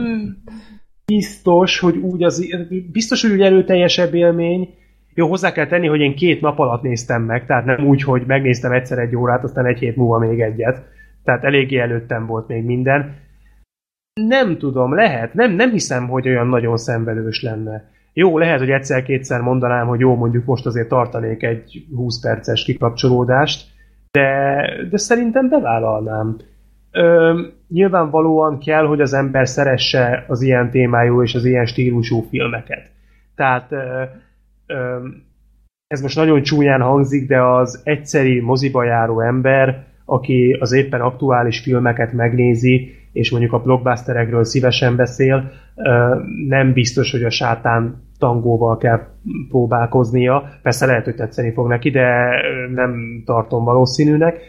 biztos, hogy úgy az... Biztos, hogy úgy erőteljesebb élmény. Jó, hozzá kell tenni, hogy én két nap alatt néztem meg, tehát nem úgy, hogy megnéztem egyszer egy órát, aztán egy hét múlva még egyet. Tehát eléggé előttem volt még minden nem tudom, lehet. Nem, nem hiszem, hogy olyan nagyon szenvedős lenne. Jó, lehet, hogy egyszer-kétszer mondanám, hogy jó, mondjuk most azért tartanék egy 20 perces kikapcsolódást, de, de szerintem bevállalnám. Ö, nyilvánvalóan kell, hogy az ember szeresse az ilyen témájú és az ilyen stílusú filmeket. Tehát ö, ö, ez most nagyon csúnyán hangzik, de az egyszeri moziba járó ember, aki az éppen aktuális filmeket és mondjuk a blockbusterekről szívesen beszél, nem biztos, hogy a sátán tangóval kell próbálkoznia. Persze lehet, hogy tetszeni fog neki, de nem tartom valószínűnek.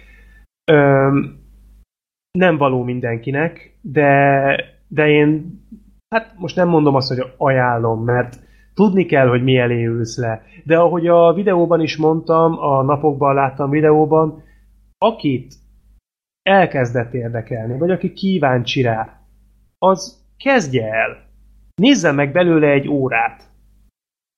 Nem való mindenkinek, de, de én hát most nem mondom azt, hogy ajánlom, mert tudni kell, hogy mi elé ülsz le. De ahogy a videóban is mondtam, a napokban láttam videóban, akit elkezdett érdekelni, vagy aki kíváncsi rá, az kezdje el. Nézze meg belőle egy órát.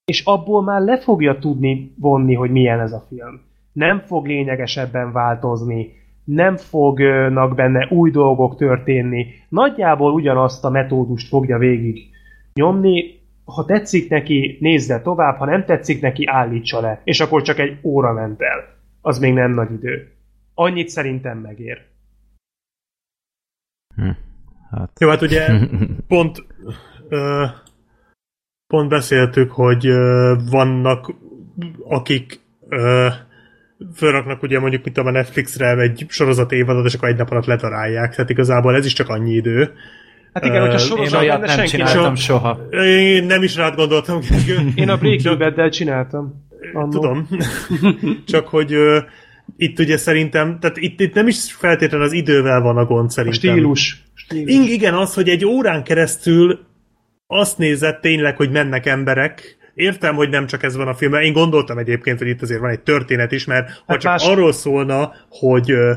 És abból már le fogja tudni vonni, hogy milyen ez a film. Nem fog lényegesebben változni, nem fognak benne új dolgok történni. Nagyjából ugyanazt a metódust fogja végig nyomni. Ha tetszik neki, nézze tovább, ha nem tetszik neki, állítsa le. És akkor csak egy óra ment el. Az még nem nagy idő. Annyit szerintem megér. Hm. Hát. Jó, hát ugye pont ö, pont beszéltük, hogy ö, vannak akik ö, fölraknak ugye mondjuk, mint a Netflixre egy sorozat évadot, és akkor egy nap alatt letarálják. Tehát igazából ez is csak annyi idő. Hát igen, hogyha sorozat Én olyat nem csináltam so, soha. Én nem is rád gondoltam. Én a Breaking Bad-del csináltam. Annó. Tudom. csak hogy itt ugye szerintem, tehát itt, itt nem is feltétlenül az idővel van a gond szerintem. A stílus. stílus. In, igen, az, hogy egy órán keresztül azt nézett tényleg, hogy mennek emberek, értem, hogy nem csak ez van a filmben. Én gondoltam egyébként, hogy itt azért van egy történet is, mert hát ha csak más... arról szólna, hogy ö,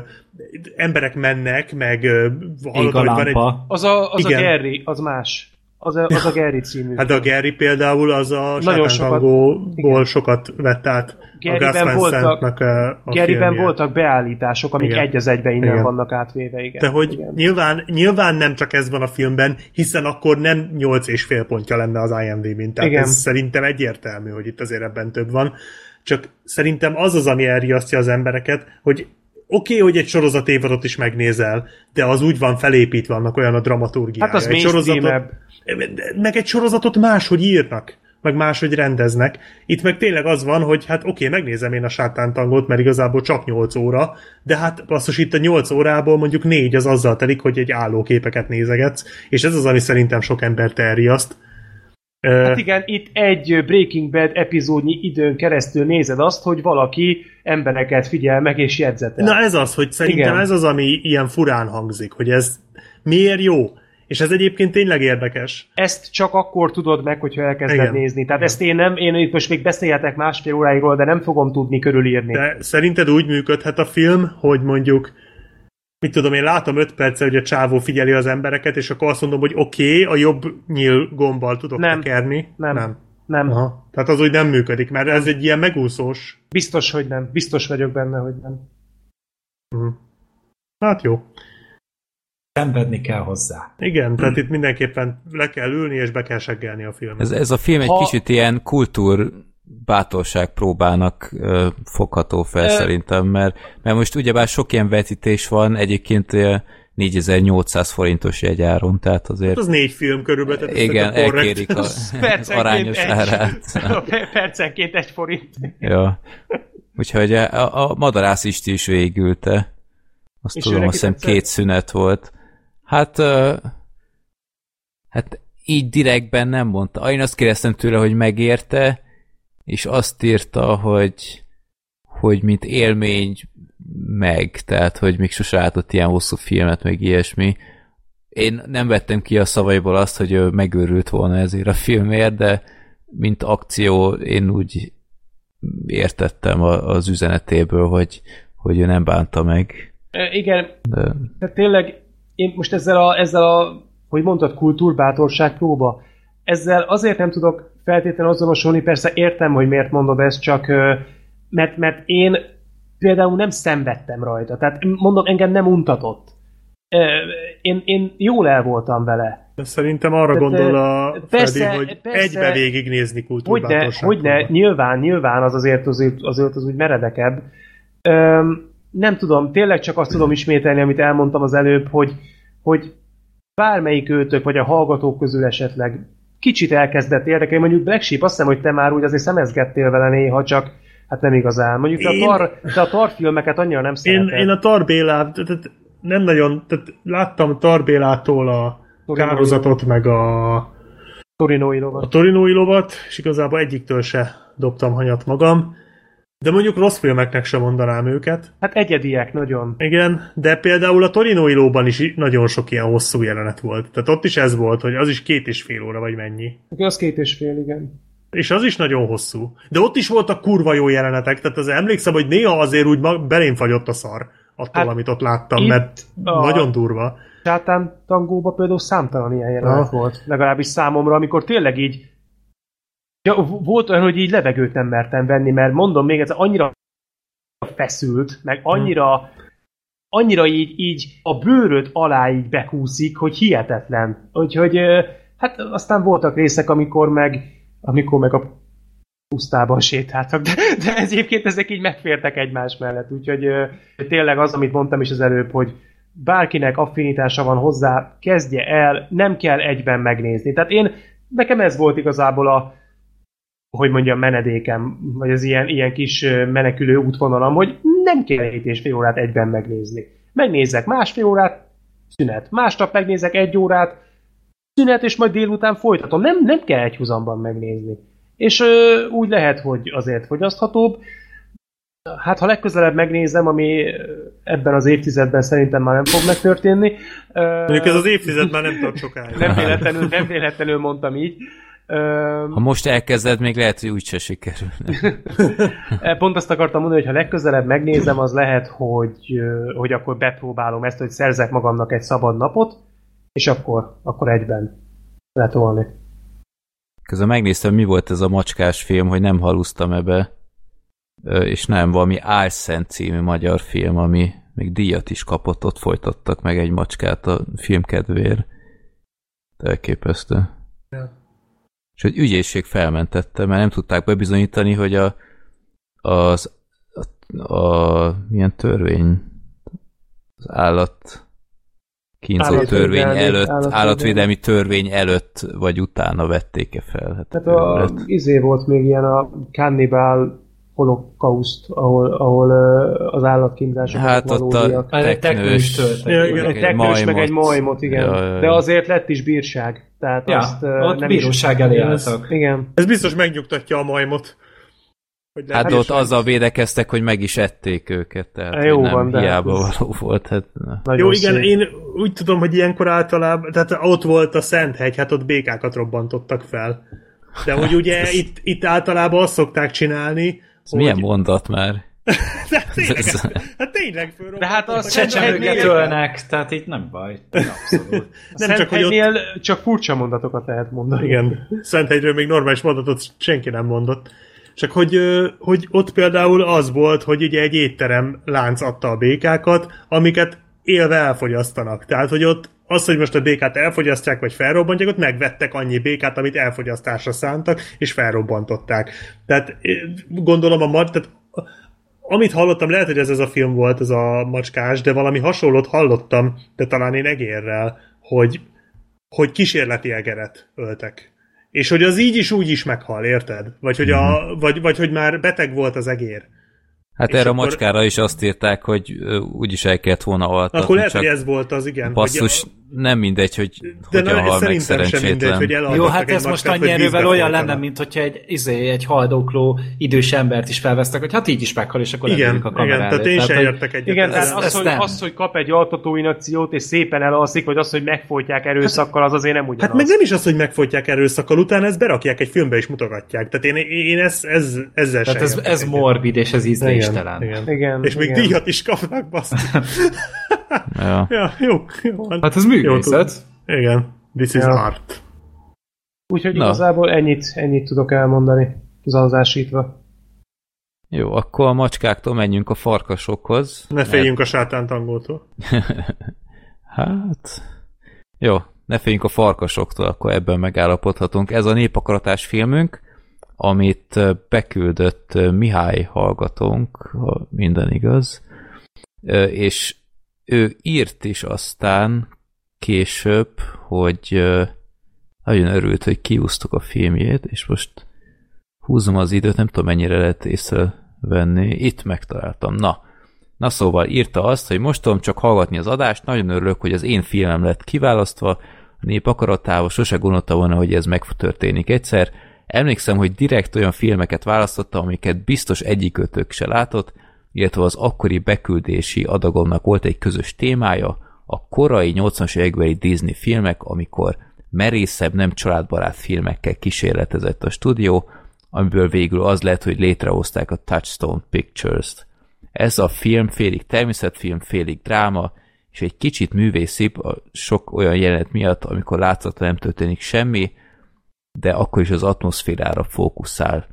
emberek mennek, meg ö, hallod, hogy van egy... Az a, az Igen. a Gary, az más. Az a, az a Gary című. Hát a Gary például az a Nagyon sokat, sokat vett át Garyben voltak, a, a Garyben voltak beállítások, amik igen. egy az egybe innen igen. vannak átvéve. Igen. De hogy igen. Nyilván, nyilván nem csak ez van a filmben, hiszen akkor nem 8 és fél pontja lenne az IMDb-n. Tehát igen. ez szerintem egyértelmű, hogy itt azért ebben több van. Csak szerintem az az, ami elriasztja az embereket, hogy oké, okay, hogy egy sorozat évadot is megnézel, de az úgy van felépítve, annak olyan a dramaturgiája. Hát az egy sorozatot, meg egy sorozatot máshogy írnak meg máshogy rendeznek. Itt meg tényleg az van, hogy hát oké, okay, megnézem én a sátántangot, mert igazából csak 8 óra, de hát basszus itt a 8 órából mondjuk 4 az azzal telik, hogy egy állóképeket nézegetsz, és ez az, ami szerintem sok embert elriaszt. Hát igen, itt egy Breaking Bad epizódnyi időn keresztül nézed azt, hogy valaki embereket figyel meg és jegyzetel. Na ez az, hogy szerintem igen. ez az, ami ilyen furán hangzik, hogy ez miért jó? És ez egyébként tényleg érdekes. Ezt csak akkor tudod meg, hogyha elkezded Igen. nézni. Tehát ezt én nem, én itt most még beszélhetek másfél óráigról, de nem fogom tudni körülírni. De szerinted úgy működhet a film, hogy mondjuk mit tudom, én látom 5 perce, hogy a csávó figyeli az embereket, és akkor azt mondom, hogy oké, okay, a jobb nyíl gombbal tudok nem. tekerni. Nem. Nem. Nem. Aha. Tehát az úgy nem működik, mert ez egy ilyen megúszós. Biztos, hogy nem. Biztos vagyok benne, hogy nem. Uh-huh. Hát jó szenvedni kell hozzá. Igen, tehát itt mindenképpen le kell ülni, és be kell seggelni a filmet. Ez, ez a film egy ha... kicsit ilyen kultúr bátorság próbának ö, fogható fel e... szerintem, mert, mert most ugyebár sok ilyen vetítés van, egyébként 4800 forintos jegyáron, tehát azért... Hát az négy film körülbelül. Tehát igen, elkérik a, az arányos egy, árát. Percenként egy forint. ja. Úgyhogy a, a Madarász Isti is végülte. Azt És tudom, azt hiszem két szünet volt. Hát, uh, hát így direktben nem mondta. Én azt kérdeztem tőle, hogy megérte, és azt írta, hogy, hogy mint élmény meg, tehát hogy még sose látott ilyen hosszú filmet, meg ilyesmi. Én nem vettem ki a szavaiból azt, hogy ő megőrült volna ezért a filmért, de mint akció én úgy értettem az üzenetéből, hogy, hogy ő nem bánta meg. E, igen, de... tehát tényleg én most ezzel a, ezzel a hogy mondtad, kultúrbátorság próba, ezzel azért nem tudok feltétlenül azonosulni, persze értem, hogy miért mondod ezt, csak mert, mert én például nem szenvedtem rajta, tehát mondom, engem nem untatott. Én, én jól el voltam vele. De szerintem arra Tehát, gondol a persze, Freddy, hogy persze, egybe végignézni kultúrbátorság. Hogyne, hogyne, nyilván, nyilván az azért az, azért az úgy meredekebb. Öm, nem tudom, tényleg csak azt tudom ismételni, amit elmondtam az előbb, hogy, hogy bármelyik őtök, vagy a hallgatók közül esetleg kicsit elkezdett érdekelni, mondjuk Black Sheep, azt hiszem, hogy te már úgy azért szemezgettél vele néha, csak hát nem igazán. Mondjuk én... a tar, te a tar filmeket annyira nem szereted. Én, én a Tar Bélát, tehát nem nagyon, tehát láttam Tar Bélától a kározatot, meg a Torinói lovat. A torinói lovat, és igazából egyiktől se dobtam hanyat magam. De mondjuk rossz filmeknek sem mondanám őket. Hát egyediek, nagyon. Igen, de például a Torinói lóban is nagyon sok ilyen hosszú jelenet volt. Tehát ott is ez volt, hogy az is két és fél óra, vagy mennyi. Az két és fél, igen. És az is nagyon hosszú. De ott is voltak kurva jó jelenetek, tehát az emlékszem, hogy néha azért úgy belém fagyott a szar attól, hát amit ott láttam, mert a... nagyon durva. Sátán tangóba például számtalan ilyen jelenet ah. volt. Legalábbis számomra, amikor tényleg így Ja, volt olyan, hogy így levegőt nem mertem venni, mert mondom még ez annyira feszült, meg annyira annyira így, így a bőröd alá így bekúszik, hogy hihetetlen. Úgyhogy hát aztán voltak részek, amikor meg amikor meg a pusztában sétáltak, de, de egyébként ezek így megfértek egymás mellett, úgyhogy tényleg az, amit mondtam is az előbb, hogy bárkinek affinitása van hozzá, kezdje el, nem kell egyben megnézni. Tehát én, nekem ez volt igazából a, hogy mondjam, menedékem, vagy az ilyen, ilyen kis menekülő útvonalam, hogy nem kell egy és fél órát egyben megnézni. Megnézek másfél órát, szünet. Másnap megnézek egy órát, szünet, és majd délután folytatom. Nem, nem kell egy húzamban megnézni. És ö, úgy lehet, hogy azért fogyaszthatóbb. Hát, ha legközelebb megnézem, ami ebben az évtizedben szerintem már nem fog megtörténni. Mondjuk ez az évtized már nem tart sokáig. Nem véletlenül, nem véletlenül mondtam így. Ha most elkezded, még lehet, hogy úgyse sikerül. Pont azt akartam mondani, hogy ha legközelebb megnézem, az lehet, hogy, hogy akkor bepróbálom ezt, hogy szerzek magamnak egy szabad napot, és akkor, akkor egyben letolni. Közben megnéztem, mi volt ez a macskás film, hogy nem halusztam ebbe, és nem, valami Álszent című magyar film, ami még díjat is kapott, ott folytattak meg egy macskát a filmkedvéért. Elképesztő. És hogy ügyészség felmentette, mert nem tudták bebizonyítani, hogy a, az a, a milyen törvény az állat kínzó törvény előtt, állatvédelmi. állatvédelmi törvény előtt, vagy utána vették-e fel? Hát Tehát a, izé volt még ilyen a kannibál holokauszt, ahol, ahol az állatkínzások Hát ott a teknős, ja, igen, egy teknős meg egy majmot, igen. Ja, ja, ja. De azért lett is bírság. Tehát ja, azt, ott nem bíróság elé álltak. Igen. Ez biztos megnyugtatja a majmot. Hogy hát ott azzal védekeztek, hogy meg is ették őket, tehát Jó nem van, hiába ez... való volt. Hát, Jó, igen, szép. én úgy tudom, hogy ilyenkor általában, tehát ott volt a Szenthegy, hát ott békákat robbantottak fel. De hogy ugye itt, itt általában azt szokták csinálni, Ez hogy... milyen mondat már? de tényleg, hát tényleg De hát az csecsemőket ölnek, tehát itt nem baj. Abszolút. nem csak, hogy ott... csak furcsa mondatokat lehet mondani. Igen. Szenthegyről még normális mondatot senki nem mondott. Csak hogy, hogy ott például az volt, hogy ugye egy étterem lánc adta a békákat, amiket élve elfogyasztanak. Tehát, hogy ott az, hogy most a békát elfogyasztják, vagy felrobbantják, ott megvettek annyi békát, amit elfogyasztásra szántak, és felrobbantották. Tehát gondolom a mar, tehát amit hallottam, lehet, hogy ez ez a film volt, ez a macskás, de valami hasonlót hallottam, de talán én egérrel, hogy, hogy kísérleti egeret öltek. És hogy az így is úgy is meghal, érted? Vagy hogy, a, mhm. vagy, vagy hogy már beteg volt az egér. Hát erre akkor... a macskára is azt írták, hogy úgyis el kellett volna altatni. Akkor lehet, hogy ez volt az, igen. Basszus, hogy nem mindegy, hogy de hogyan na, hal meg szerencsétlen. Mindegy, hogy Jó, hát ez most annyi erővel olyan lenne, mint hogyha egy, izé, egy haldokló idős embert is felvesztek, hogy hát így is meghal, és akkor igen, a kamera Igen, tehát én sem értek egyet. Igen, ez, az, hogy, az, hogy kap egy altató inakciót, és szépen elalszik, vagy az, hogy megfojtják erőszakkal, az azért nem ugyanaz. Hát meg nem is az, hogy megfojtják erőszakkal, utána ezt berakják egy filmbe és mutogatják. Tehát én, én ez, ez, ezzel Tehát ez, ez morbid, és ez ízléstelen. Igen, igen. És még díjat is kapnak, baszti. Ja. ja, jó, jó. Hát ez művészet. Igen, this is ja. art. Úgyhogy Na. igazából ennyit, ennyit tudok elmondani zanzásítva. Jó, akkor a macskáktól menjünk a farkasokhoz. Ne féljünk mert... a sátántangótól. hát... Jó, ne féljünk a farkasoktól, akkor ebben megállapodhatunk. Ez a népakaratás filmünk, amit beküldött Mihály hallgatónk, ha minden igaz, és ő írt is aztán később, hogy nagyon örült, hogy kiúztuk a filmjét, és most húzom az időt, nem tudom mennyire lehet észrevenni. Itt megtaláltam. Na, na szóval írta azt, hogy most tudom csak hallgatni az adást, nagyon örülök, hogy az én filmem lett kiválasztva, nép akaratával, sose gondolta volna, hogy ez megtörténik egyszer. Emlékszem, hogy direkt olyan filmeket választottam, amiket biztos egyikőtök se látott, illetve az akkori beküldési adagomnak volt egy közös témája, a korai 80-as évekbeli Disney filmek, amikor merészebb, nem családbarát filmekkel kísérletezett a stúdió, amiből végül az lett, hogy létrehozták a Touchstone Pictures-t. Ez a film félig természetfilm, félig dráma, és egy kicsit művészibb a sok olyan jelenet miatt, amikor látszata nem történik semmi, de akkor is az atmoszférára fókuszál.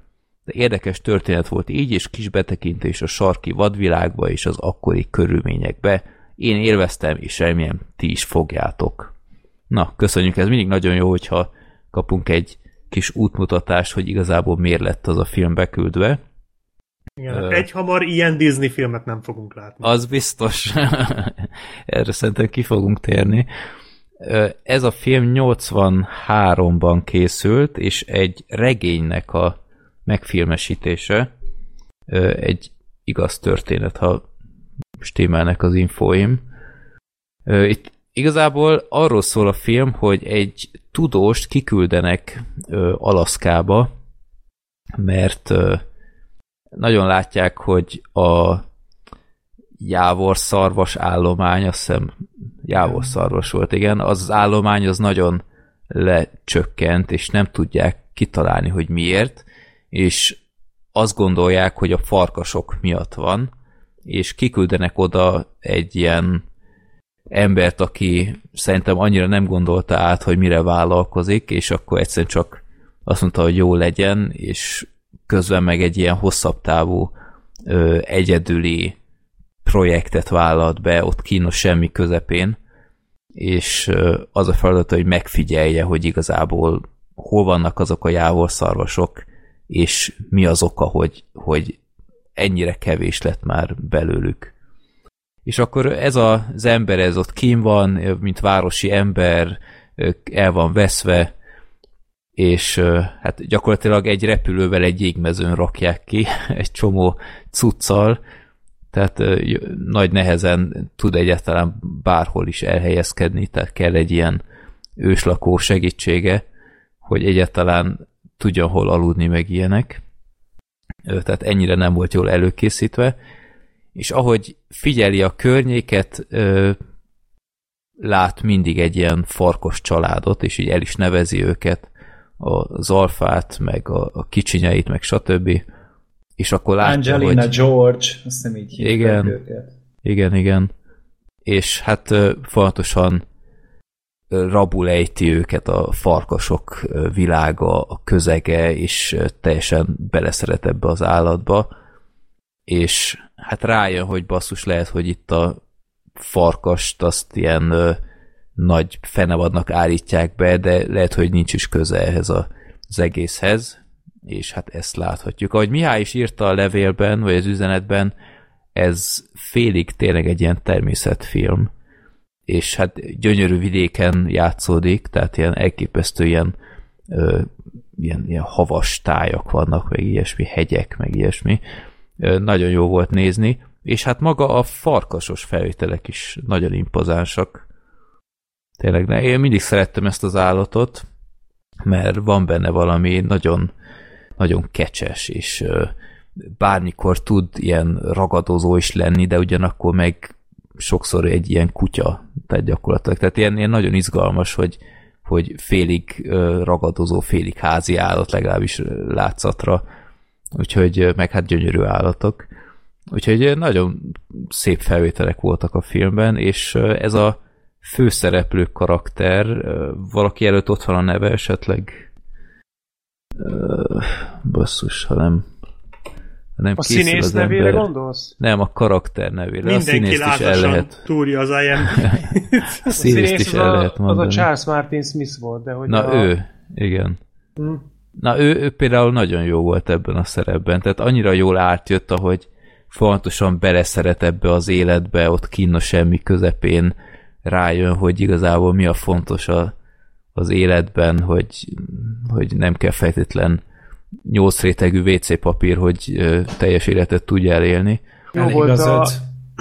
De érdekes történet volt így, és kis betekintés a sarki vadvilágba és az akkori körülményekbe. Én élveztem, és remélem ti is fogjátok. Na, köszönjük, ez mindig nagyon jó, hogyha kapunk egy kis útmutatást, hogy igazából miért lett az a film beküldve. Igen, uh, egy hamar ilyen Disney filmet nem fogunk látni. Az biztos. Erre szerintem ki fogunk térni. Ez a film 83-ban készült, és egy regénynek a megfilmesítése. Egy igaz történet, ha stimmelnek az infóim. Itt igazából arról szól a film, hogy egy tudóst kiküldenek Alaszkába, mert nagyon látják, hogy a jávor szarvas állomány, azt hiszem jávor szarvas volt, igen, az, az állomány az nagyon lecsökkent, és nem tudják kitalálni, hogy miért, és azt gondolják, hogy a farkasok miatt van, és kiküldenek oda egy ilyen embert, aki szerintem annyira nem gondolta át, hogy mire vállalkozik, és akkor egyszerűen csak azt mondta, hogy jó legyen, és közben meg egy ilyen hosszabb távú ö, egyedüli projektet vállalt be ott kínos semmi közepén, és ö, az a feladat, hogy megfigyelje, hogy igazából hol vannak azok a jávorszarvasok, és mi az oka, hogy, hogy ennyire kevés lett már belőlük. És akkor ez az ember, ez ott kim van, mint városi ember, el van veszve, és hát gyakorlatilag egy repülővel egy jégmezőn rakják ki, egy csomó cuccal, tehát nagy nehezen tud egyáltalán bárhol is elhelyezkedni, tehát kell egy ilyen őslakó segítsége, hogy egyáltalán tudjon hol aludni meg ilyenek. Tehát ennyire nem volt jól előkészítve, és ahogy figyeli a környéket, lát mindig egy ilyen farkos családot, és így el is nevezi őket, az alfát, meg a, a kicsinyeit, meg stb. És akkor látja, Angelina hogy... George, azt hiszem így igen, őket. Igen, igen. És hát folyamatosan rabul őket a farkasok világa, a közege, és teljesen beleszeret ebbe az állatba, és hát rájön, hogy basszus lehet, hogy itt a farkast azt ilyen nagy fenevadnak állítják be, de lehet, hogy nincs is köze ehhez a, az egészhez, és hát ezt láthatjuk. Ahogy Mihály is írta a levélben, vagy az üzenetben, ez félig tényleg egy ilyen természetfilm, és hát gyönyörű vidéken játszódik, tehát ilyen elképesztő ilyen, ö, ilyen, ilyen havas tájak vannak, meg ilyesmi, hegyek, meg ilyesmi. Ö, nagyon jó volt nézni, és hát maga a farkasos felvételek is nagyon impozánsak. Tényleg, ne, én mindig szerettem ezt az állatot, mert van benne valami nagyon, nagyon kecses, és bármikor tud ilyen ragadozó is lenni, de ugyanakkor meg sokszor egy ilyen kutya, tehát gyakorlatilag. Tehát ilyen, ilyen nagyon izgalmas, hogy, hogy félig ragadozó, félig házi állat legalábbis látszatra. Úgyhogy meg hát gyönyörű állatok. Úgyhogy nagyon szép felvételek voltak a filmben, és ez a főszereplő karakter, valaki előtt ott van a neve esetleg? Basszus, ha nem nem a színész az nevére ember. gondolsz? Nem, a karakter nevére. Mindenki a színészt is el lehet. túrja az IMDb. a színészt is el lehet mondani. Az a Charles Martin Smith volt, de hogy Na a... ő, igen. Hm. Na ő, ő például nagyon jó volt ebben a szerepben, tehát annyira jól átjött, ahogy fontosan beleszeret ebbe az életbe, ott kínos semmi közepén, rájön, hogy igazából mi a fontos a, az életben, hogy, hogy nem kell feltétlen nyolc rétegű WC papír, hogy teljes életet tudja elélni. Jó volt a,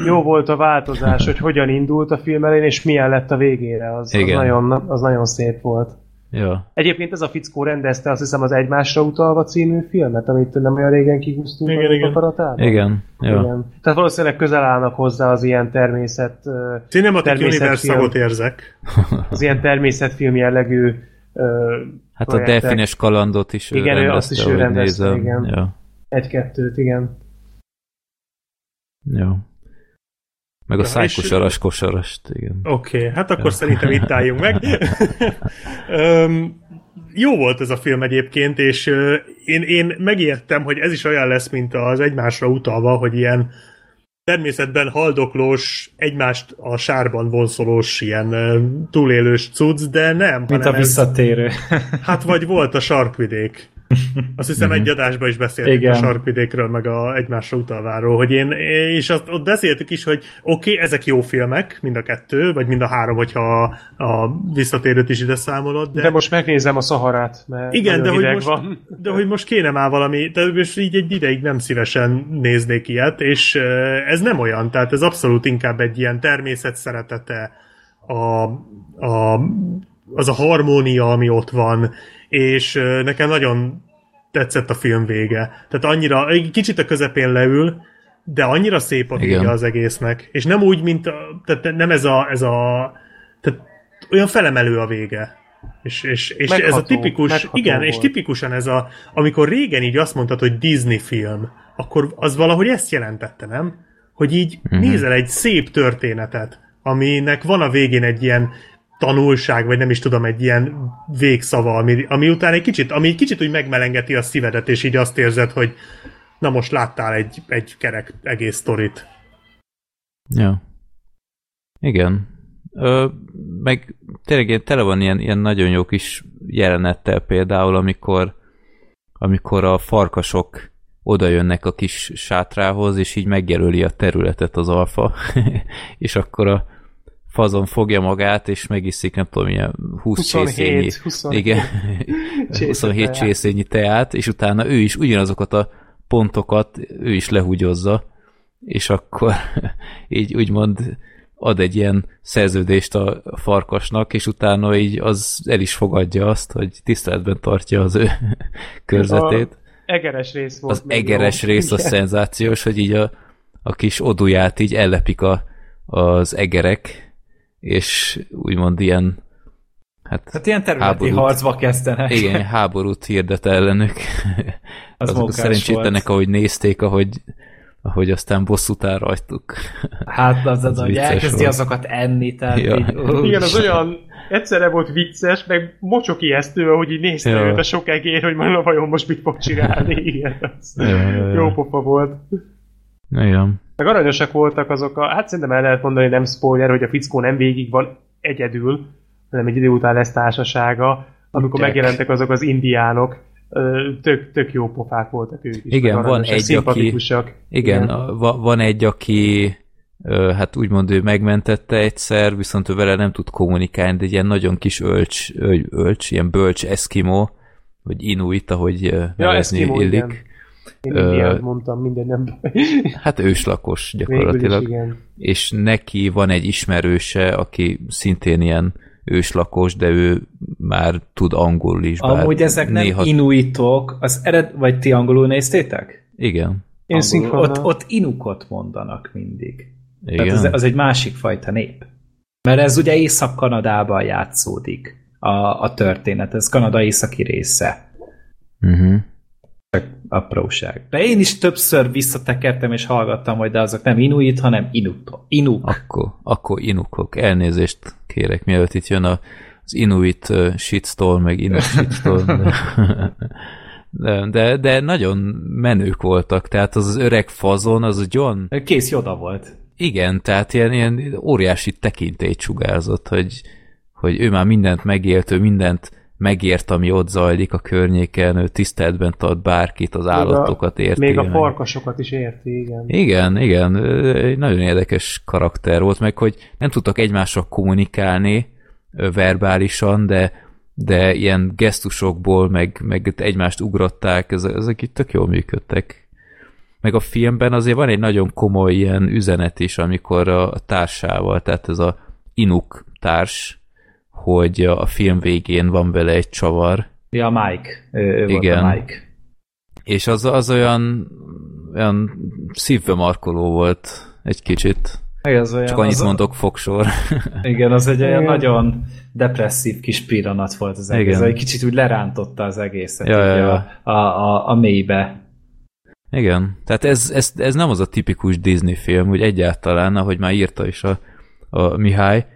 jó volt a változás, hogy hogyan indult a film elén, és milyen lett a végére. Az, az, nagyon, az nagyon szép volt. Ja. Egyébként ez a fickó rendezte azt hiszem az Egymásra utalva című filmet, amit nem olyan régen kihúztunk igen, igen. a Igen, ja. igen. Tehát valószínűleg közel állnak hozzá az ilyen természet... Cinematic Universe érzek. Az ilyen természetfilm jellegű Hát projektek. a Delfines kalandot is igen, ő rendezte, azt is ő rendezte, nézem. igen. Ja. Egy-kettőt, igen. Jó. Meg a ja, szájkosaras kosarast, igen. Oké, okay, hát akkor ja. szerintem itt álljunk meg. um, jó volt ez a film egyébként, és uh, én, én megértem, hogy ez is olyan lesz, mint az egymásra utalva, hogy ilyen természetben haldoklós, egymást a sárban vonszolós, ilyen túlélős cucc, de nem. Mint a visszatérő. Ez, hát vagy volt a sarkvidék. Azt hiszem egy adásban is beszéltünk Igen. a sarkvidékről, meg a egymásra utalváról, hogy én, és azt, ott beszéltük is, hogy oké, okay, ezek jó filmek, mind a kettő, vagy mind a három, hogyha a, a visszatérőt is ide számolod. De, de most megnézem a Szaharát, mert Igen, de hogy, most, van. de hogy most kéne már valami, de most így egy ideig nem szívesen néznék ilyet, és ez nem olyan, tehát ez abszolút inkább egy ilyen természet szeretete, a, a, az a harmónia, ami ott van, és nekem nagyon tetszett a film vége. Tehát annyira, egy kicsit a közepén leül, de annyira szép a vége az egésznek. És nem úgy, mint a, tehát nem ez a, ez a tehát olyan felemelő a vége. És, és, és megható, ez a tipikus, igen, volt. és tipikusan ez a, amikor régen így azt mondtad, hogy Disney film, akkor az valahogy ezt jelentette, nem? Hogy így mm-hmm. nézel egy szép történetet, aminek van a végén egy ilyen tanulság, vagy nem is tudom, egy ilyen végszava, ami, ami után egy kicsit, ami egy kicsit úgy megmelengeti a szívedet, és így azt érzed, hogy na most láttál egy, egy kerek egész sztorit. Ja. Igen. Ö, meg tényleg ilyen, tele van ilyen, ilyen nagyon jó kis jelenettel például, amikor amikor a farkasok oda jönnek a kis sátrához, és így megjelöli a területet az alfa, és akkor a, fazon fogja magát, és megiszik, nem tudom, milyen 20 27, csészényi, 27, igen, 27 csészényi teát, és utána ő is ugyanazokat a pontokat ő is lehúgyozza, és akkor így úgymond ad egy ilyen szerződést a farkasnak, és utána így az el is fogadja azt, hogy tiszteletben tartja az ő körzetét. A egeres rész volt. Az egeres jó. rész a szenzációs, hogy így a, a kis oduját így ellepik a, az egerek, és úgymond ilyen Hát, hát ilyen területi háborút, harcba kezdenek. Igen, háborút hirdet ellenük. Az Azok szerencsétlenek, ahogy nézték, ahogy, ahogy aztán bosszút áll rajtuk. Hát az, az, az hogy elkezdi volt. azokat enni, tehát ja. így, Igen, az olyan egyszerre volt vicces, meg mocsok ijesztő, hogy így nézte ja. őt a sok egér, hogy majd vajon most mit fog csinálni. Igen, az ja, ja, ja. jó pofa volt. Igen. Meg aranyosak voltak azok a, hát szerintem el lehet mondani, nem spoiler, hogy a fickó nem végig van egyedül, hanem egy idő után lesz társasága, amikor Jack. megjelentek azok az indiánok, tök, tök jó pofák voltak ők is. Igen, van egy, aki, igen, igen. van egy, aki hát úgymond ő megmentette egyszer, viszont ő vele nem tud kommunikálni, de egy ilyen nagyon kis ölcs, ölcs ilyen bölcs eszkimó, vagy inuit, ahogy ja, nevezni eszkimó, illik. Igen én Ö, mondtam, minden nem Hát őslakos gyakorlatilag. És neki van egy ismerőse, aki szintén ilyen őslakos, de ő már tud angolul is. Amúgy ezek néha... nem inuitok, az ered... vagy ti angolul néztétek? Igen. Én angolul, ott, ott inukot mondanak mindig. Igen. Tehát az, az egy másik fajta nép. Mert ez ugye Észak-Kanadában játszódik a, a történet, ez Kanada északi része. Uh-huh csak apróság. De én is többször visszatekertem és hallgattam, hogy de azok nem inuit, hanem inuk. inuk. Akkor, akkor inukok. Elnézést kérek, mielőtt itt jön a, az inuit uh, shitstorm, meg inuk shitstorm. De, de, de nagyon menők voltak, tehát az, az öreg fazon, az John... Kész Joda volt. Igen, tehát ilyen, ilyen óriási tekintélyt sugárzott, hogy, hogy ő már mindent megélt, ő mindent megért, ami ott zajlik a környéken, ő tiszteletben tart bárkit, az állatokat érti. Még a farkasokat is érti, igen. Igen, igen, egy nagyon érdekes karakter volt, meg hogy nem tudtak egymással kommunikálni verbálisan, de, de ilyen gesztusokból, meg, meg egymást ugrották, ezek itt tök jól működtek. meg a filmben azért van egy nagyon komoly ilyen üzenet is, amikor a társával, tehát ez a Inuk társ, hogy a film végén van vele egy csavar. Ja, Mike. Ő, ő Igen. Volt a Mike. És az, az olyan, olyan szívbe markoló volt egy kicsit. Igen, az olyan, Csak annyit az mondok, fogsor. Igen, az egy olyan nagyon depresszív kis pillanat volt az egész. Egy kicsit úgy lerántotta az egészet ja, ja, ja. A, a, a mélybe. Igen, tehát ez, ez, ez nem az a tipikus Disney film, hogy egyáltalán, ahogy már írta is a, a Mihály,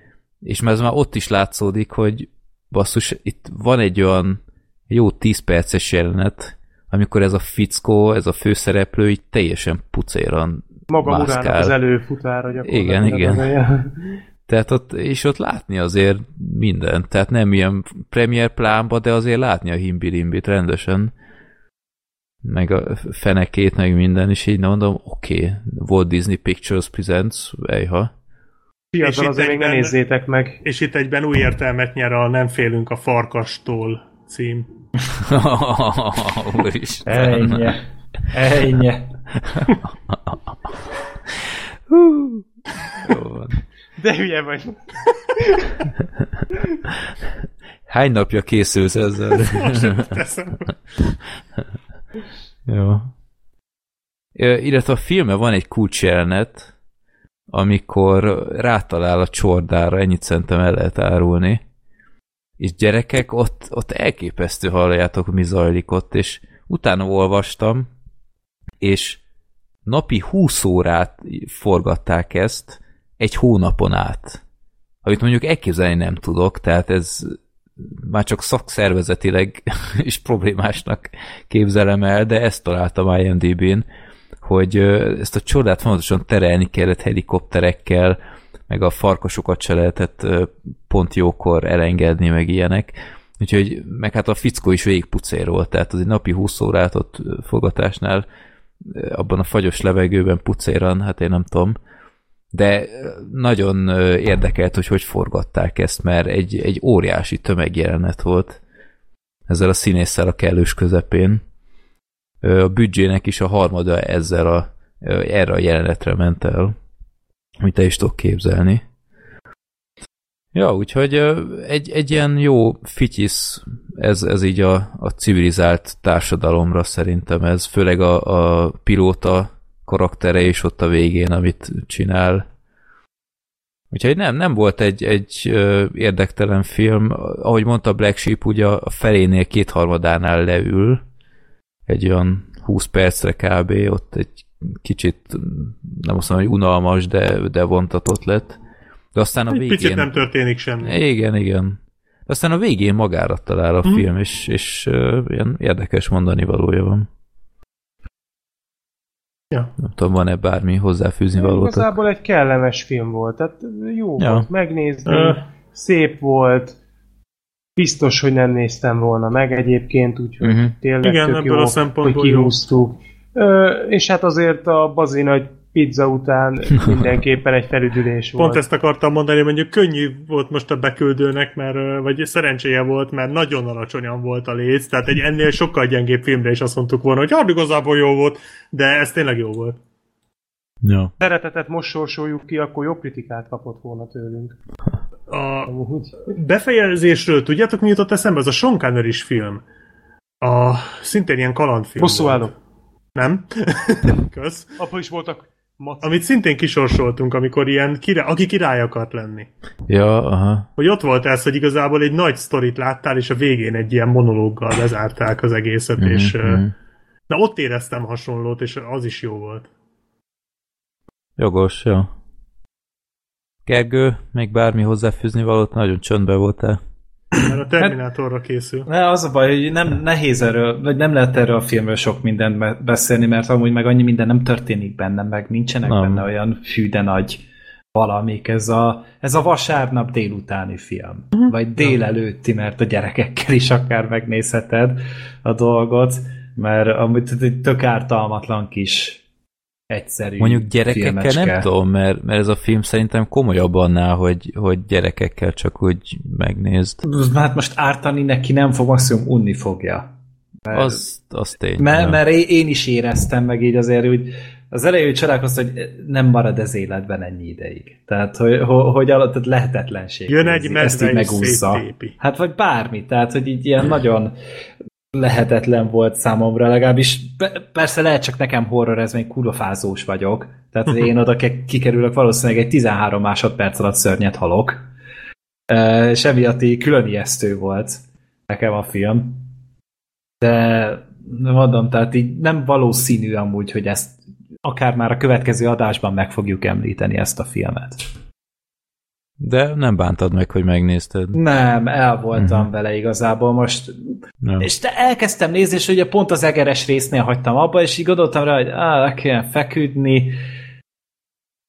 és ez már ott is látszódik, hogy basszus, itt van egy olyan jó 10 perces jelenet, amikor ez a fickó, ez a főszereplő így teljesen pucéran Maga mászkál. az előfutára gyakorlatilag. Igen, igen. Tehát ott, és ott látni azért mindent, tehát nem ilyen premier plánba, de azért látni a himbirimbit rendesen, meg a fenekét, meg minden, és így mondom, oké, okay, Walt Disney Pictures Presents, ejha. Fiatal azért még ne nézzétek meg. És itt egyben új értelmet nyer a Nem félünk a farkastól cím. Ennyi. Ennyi. Van. De hülye vagy. Hány napja készülsz ezzel? Jó. Illetve a filme van egy kulcsjelenet, amikor rátalál a csordára, ennyit szerintem el lehet árulni. És gyerekek, ott, ott elképesztő halljátok, mi zajlik ott, és utána olvastam, és napi 20 órát forgatták ezt egy hónapon át. Amit mondjuk elképzelni nem tudok, tehát ez már csak szakszervezetileg is problémásnak képzelem el, de ezt találtam IMDb-n, hogy ezt a csodát fontosan terelni kellett helikopterekkel, meg a farkasokat se lehetett pont jókor elengedni, meg ilyenek. Úgyhogy, meg hát a fickó is végigpucérolt, tehát az egy napi 20 órát ott fogatásnál abban a fagyos levegőben pucéran, hát én nem tudom, de nagyon érdekelt, hogy hogy forgatták ezt, mert egy, egy óriási tömegjelenet volt ezzel a színésszel a kellős közepén. A büdzsének is a harmada ezzel a, erre a jelenetre ment el, amit te is tudok képzelni. Ja, úgyhogy egy, egy ilyen jó fityisz ez, ez így a, a civilizált társadalomra szerintem ez, főleg a, a pilóta karaktere is ott a végén, amit csinál. Úgyhogy nem, nem volt egy, egy érdektelen film. Ahogy mondta Black Sheep, ugye a felénél kétharmadánál leül, egy olyan 20 percre kb. ott egy kicsit, nem azt mondom, hogy unalmas, de, de vontatott lett. De aztán a egy végén... Picit nem történik semmi. Igen, igen. De aztán a végén magára talál a mm. film, és, és uh, ilyen érdekes mondani valója van. Ja. Nem tudom, van-e bármi hozzáfűzni valót. Igazából egy kellemes film volt, tehát jó ja. volt megnézni, uh. szép volt, biztos, hogy nem néztem volna meg egyébként, úgyhogy uh-huh. tényleg Igen, tök jó, a hogy kihúztuk. Ö, és hát azért a bazi nagy pizza után mindenképpen egy felüdülés volt. Pont ezt akartam mondani, mondjuk könnyű volt most a beküldőnek, mert, vagy szerencséje volt, mert nagyon alacsonyan volt a léc, tehát egy ennél sokkal gyengébb filmre is azt mondtuk volna, hogy hát igazából jó volt, de ez tényleg jó volt. Ja. Szeretetet most sorsoljuk ki, akkor jobb kritikát kapott volna tőlünk. A befejezésről tudjátok, mi jutott eszembe? Ez a Sean Connery film. A, szintén ilyen kalandfilm. Bosszú állok. Nem? Kösz. Apa is voltak Maci. Amit szintén kisorsoltunk, amikor ilyen, király, aki király akart lenni. Ja, aha. Hogy ott volt ez, hogy igazából egy nagy sztorit láttál, és a végén egy ilyen monológgal lezárták az egészet, mm-hmm. és mm-hmm. na ott éreztem hasonlót, és az is jó volt. Jogos, jó. Gergő, még bármi hozzáfűzni valót, nagyon csöndbe voltál. Mert a Terminátorra készül. Ne, az a baj, hogy nem nehéz erről, vagy nem lehet erről a filmről sok mindent beszélni, mert amúgy meg annyi minden nem történik benne, meg nincsenek nem. benne olyan fű de nagy valamik. Ez a, ez a vasárnap délutáni film. Uh-huh. Vagy délelőtti, mert a gyerekekkel is akár megnézheted a dolgot, mert amúgy egy tök ártalmatlan kis egyszerű Mondjuk gyerekekkel filmecske. nem tudom, mert, mert ez a film szerintem komolyabb annál, hogy, hogy gyerekekkel csak úgy megnézd. Hát most ártani neki nem fog, maximum unni fogja. Mert, az, az tény. Mert, mert én is éreztem meg így azért, hogy az elején csodálkoztam, hogy nem marad ez életben ennyi ideig. Tehát, hogy, hogy alatt tehát lehetetlenség. Jön egy medve megúszza. Hát, vagy bármi. Tehát, hogy így ilyen nagyon lehetetlen volt számomra, legalábbis persze lehet csak nekem horror, ez még kulofázós vagyok. Tehát, én oda kikerülök, valószínűleg egy 13 másodperc alatt szörnyet halok. És emiatt külön ijesztő volt nekem a film. De mondom, tehát így nem valószínű amúgy, hogy ezt akár már a következő adásban meg fogjuk említeni ezt a filmet. De nem bántad meg, hogy megnézted. Nem, el voltam uh-huh. vele igazából most. Nem. És te elkezdtem nézni, és ugye pont az egeres résznél hagytam abba, és így gondoltam rá, hogy á, le kéne feküdni,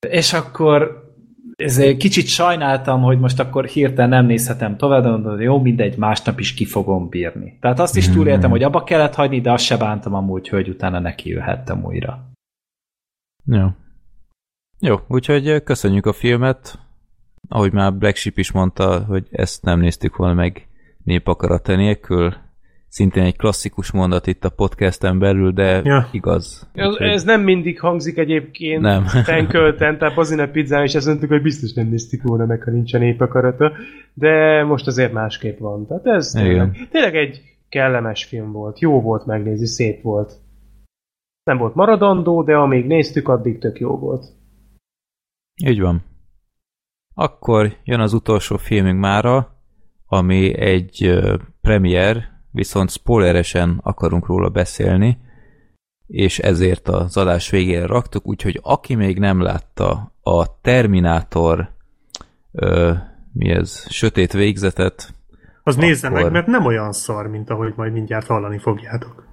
és akkor ezért kicsit sajnáltam, hogy most akkor hirtelen nem nézhetem tovább, de mondom, jó, mindegy, másnap is ki fogom bírni. Tehát azt is túléltem, hogy abba kellett hagyni, de azt se bántam amúgy, hogy utána neki jöhettem újra. Jó. Jó, úgyhogy köszönjük a filmet. Ahogy már Black Sheep is mondta, hogy ezt nem néztük volna meg népakarata nélkül. Szintén egy klasszikus mondat itt a podcasten belül, de ja. igaz. Ez, úgyhogy... ez nem mindig hangzik egyébként nem. fenkölten, tehát Bazina pizzán is ezt mondtuk, hogy biztos nem néztük volna meg, ha nincs a népakarata, de most azért másképp van. Tehát ez tényleg, tényleg egy kellemes film volt, jó volt megnézni, szép volt. Nem volt maradandó, de amíg néztük, addig tök jó volt. Így van. Akkor jön az utolsó filmünk mára, ami egy premier, viszont spoileresen akarunk róla beszélni, és ezért az adás végére raktuk, úgyhogy aki még nem látta a Terminátor uh, mi ez, sötét végzetet, az akkor... nézze meg, mert nem olyan szar, mint ahogy majd mindjárt hallani fogjátok.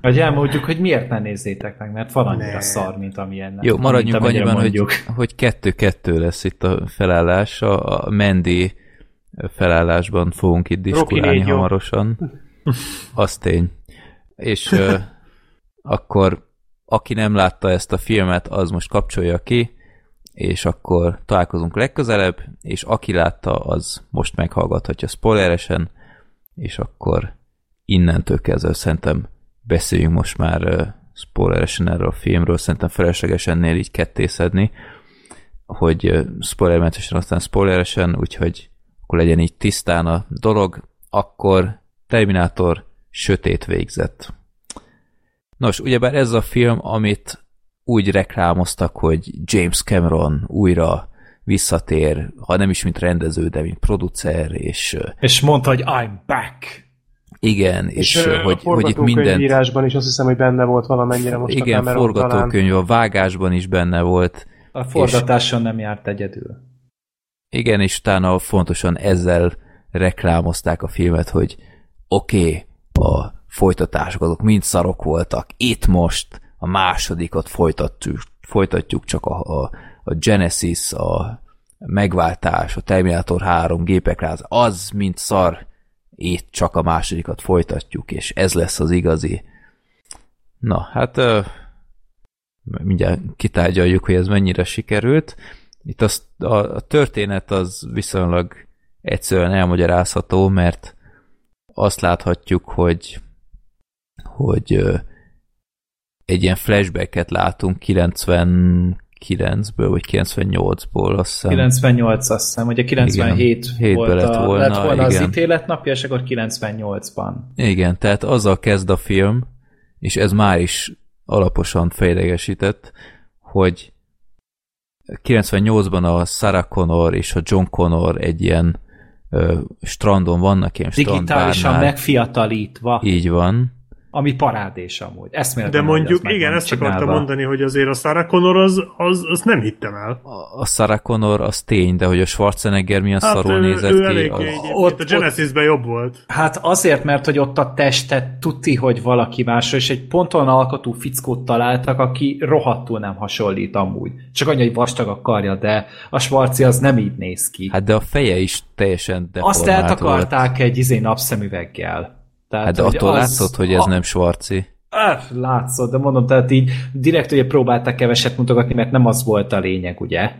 Vagy elmondjuk, hogy miért ne nézzétek meg, mert van annyira ne. szar, mint amilyen. Jó, maradjunk annyiban, hogy, hogy kettő-kettő lesz itt a felállás. A Mendi felállásban fogunk itt diskurálni hamarosan. Az tény. És uh, akkor aki nem látta ezt a filmet, az most kapcsolja ki, és akkor találkozunk legközelebb, és aki látta, az most meghallgathatja spoileresen, és akkor innentől kezdve szerintem beszéljünk most már uh, spoileresen erről a filmről, szerintem felesleges ennél így kettészedni, hogy uh, spoilermentesen, aztán spoileresen, úgyhogy akkor legyen így tisztán a dolog, akkor Terminátor sötét végzett. Nos, ugyebár ez a film, amit úgy reklámoztak, hogy James Cameron újra visszatér, ha nem is mint rendező, de mint producer, és... És mondta, hogy I'm back! Igen, és, és hogy, hogy itt minden írásban is azt hiszem, hogy benne volt valamennyire most Igen, a forgatókönyv, talán. a vágásban is benne volt. A forgatáson és, nem járt egyedül. Igen, és utána fontosan ezzel reklámozták a filmet, hogy oké, okay, a folytatások azok mind szarok voltak, itt most a másodikat folytatjuk, folytatjuk csak a, a, a Genesis, a megváltás, a Terminator 3, gépek ráz, az mint szar, itt csak a másodikat folytatjuk, és ez lesz az igazi. Na, hát mindjárt kitárgyaljuk, hogy ez mennyire sikerült. Itt az, a, a történet az viszonylag egyszerűen elmagyarázható, mert azt láthatjuk, hogy hogy egy ilyen flashbacket látunk 90 9-ből, vagy 98-ból, azt hiszem. 98, azt hiszem, ugye 97 igen, volt lett a, volna, lett volna igen. az ítéletnapja, és akkor 98-ban. Igen, tehát azzal kezd a film, és ez már is alaposan fejlegesített, hogy 98-ban a Sarah Connor és a John Connor egy ilyen ö, strandon vannak, ilyen Digitálisan megfiatalítva. Így van ami parádés amúgy. De mondjuk, igen, ezt csinálva. akartam mondani, hogy azért a Sarah Connor az, az, az nem hittem el. A, a Sarah Connor az tény, de hogy a Schwarzenegger milyen hát szarul ő, nézett ő ki. Az... Ott, a Genesisben jobb volt. Hát azért, mert hogy ott a testet tuti, hogy valaki más, és egy ponton alkotó fickót találtak, aki rohadtul nem hasonlít amúgy. Csak annyi, hogy vastag a karja, de a Schwarzi az nem így néz ki. Hát de a feje is teljesen Azt eltakarták volt. egy izé napszemüveggel. Tehát, hát de attól az, látszott, hogy ez a... nem Schwarzi. Ah, látszott, de mondom, tehát így direkt ugye próbálták keveset mutogatni, mert nem az volt a lényeg, ugye?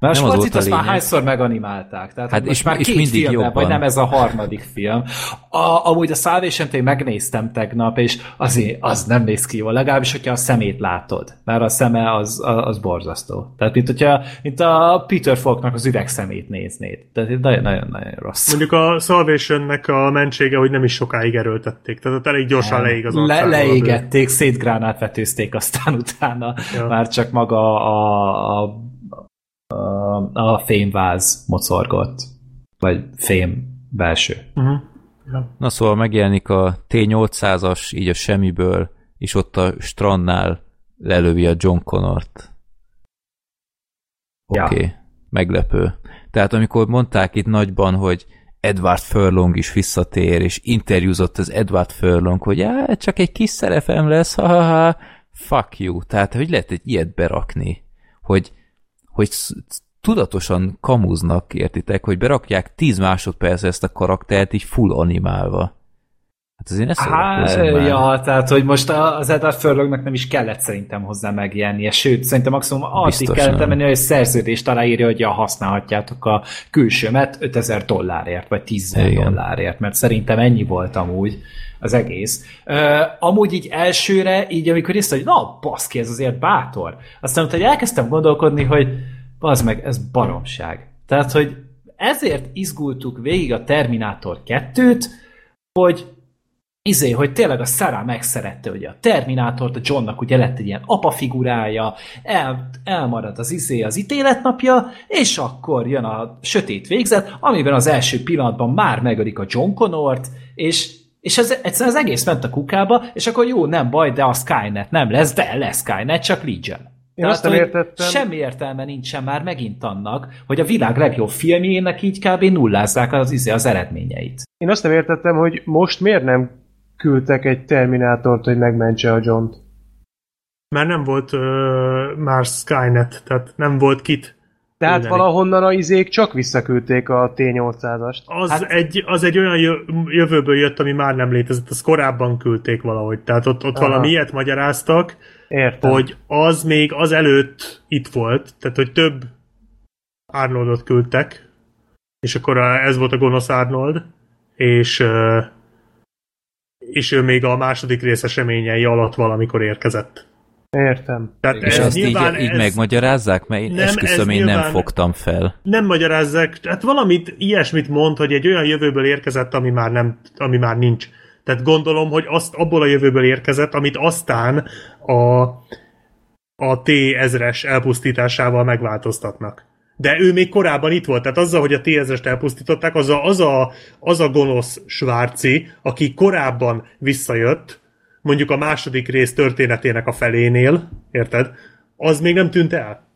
Mert a sportit azt már hányszor meganimálták. Tehát hát és, már és két mindig filmben, jobban. vagy nem ez a harmadik film. A, amúgy a salvation én megnéztem tegnap, és azért az nem néz ki jól, legalábbis, hogyha a szemét látod. Mert a szeme az, az, az borzasztó. Tehát mint, hogyha, mint a Peter Falknak az üvegszemét néznéd. Tehát nagyon-nagyon rossz. Mondjuk a salvation a mentsége, hogy nem is sokáig erőltették. Tehát ott elég gyorsan leég az Le, Leégették, szétgránát vetőzték aztán utána. Ja. Már csak maga a, a a fémváz mocorgott. Vagy fém belső. Uh-huh. Ja. Na szóval megjelenik a T-800-as így a semmiből, és ott a strandnál lelövi a John Connort. Oké, okay. ja. meglepő. Tehát amikor mondták itt nagyban, hogy Edward Furlong is visszatér, és interjúzott az Edward Furlong, hogy á, csak egy kis szerepem lesz, ha, ha, ha, fuck you. Tehát, hogy lehet egy ilyet berakni, hogy hogy tudatosan kamuznak, értitek, hogy berakják 10 másodperc ezt a karaktert így full animálva. Hát azért ne Há, Ja, tehát, hogy most az Edward Furlongnak nem is kellett szerintem hozzá megjelennie, sőt, szerintem maximum addig kellett menni, hogy szerződést aláírja, hogy ja, használhatjátok a külsőmet 5000 dollárért, vagy 10 dollárért, mert szerintem ennyi volt amúgy az egész. Uh, amúgy így elsőre, így amikor észre, hogy na, baszki, ez azért bátor. Aztán hogy elkezdtem gondolkodni, hogy az meg, ez baromság. Tehát, hogy ezért izgultuk végig a Terminátor 2-t, hogy izé, hogy tényleg a Sarah megszerette ugye a Terminátort, a Johnnak ugye lett egy ilyen apa figurája, el, elmarad az izé az ítéletnapja, és akkor jön a sötét végzet, amiben az első pillanatban már megölik a John Connort, és és ez egyszerűen az egész ment a kukába, és akkor jó, nem baj, de a Skynet nem lesz, de lesz Skynet, csak Legion. Én Tehát, azt nem értettem. Semmi értelme nincsen már megint annak, hogy a világ legjobb filmjének így kb. nullázzák az, izé, az eredményeit. Én azt nem értettem, hogy most miért nem küldtek egy Terminátort, hogy megmentse a John-t. Mert nem volt uh, már Skynet, tehát nem volt kit tehát Mindenik. valahonnan a izék csak visszaküldték a T-800-ast. Az, hát... egy, az egy olyan jövőből jött, ami már nem létezett, azt korábban küldték valahogy. Tehát ott, ott valami ilyet magyaráztak, Értem. hogy az még az előtt itt volt, tehát hogy több Arnoldot küldtek, és akkor ez volt a gonosz Arnold, és és ő még a második rész eseményei alatt valamikor érkezett. Értem. Tehát és ezt így, így ez... megmagyarázzák? Mert én nem, esküszöm, én nem fogtam fel. Nem magyarázzák, hát valamit, ilyesmit mond, hogy egy olyan jövőből érkezett, ami már, nem, ami már nincs. Tehát gondolom, hogy azt abból a jövőből érkezett, amit aztán a, a T-ezres elpusztításával megváltoztatnak. De ő még korábban itt volt, tehát azzal, hogy a T-ezrest elpusztították, az a, az a, az a gonosz Svárci, aki korábban visszajött, mondjuk a második rész történetének a felénél, érted? Az még nem tűnt el.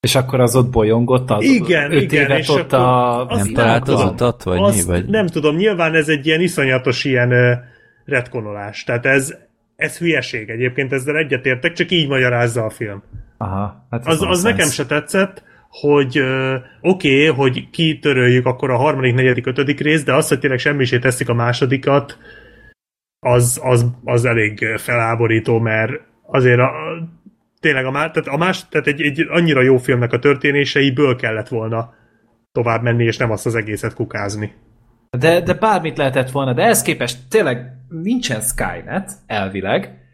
És akkor az ott bolyongott? Az igen, öt igen. Évet és ott a... Nem talált az utat, vagy azt mi? Vagy? Nem tudom, nyilván ez egy ilyen iszonyatos ilyen uh, retkonolás. Tehát ez, ez hülyeség egyébként, ezzel egyetértek, csak így magyarázza a film. Aha, hát az, az nekem se tetszett, hogy uh, oké, okay, hogy kitöröljük akkor a harmadik, negyedik, ötödik rész, de azt, hogy tényleg semmisé teszik a másodikat, az, az, az elég feláborító, mert azért a, tényleg a, tehát a más, tehát egy, egy annyira jó filmnek a történéseiből kellett volna tovább menni, és nem azt az egészet kukázni. De, de bármit lehetett volna, de ehhez képest tényleg nincsen Skynet, elvileg,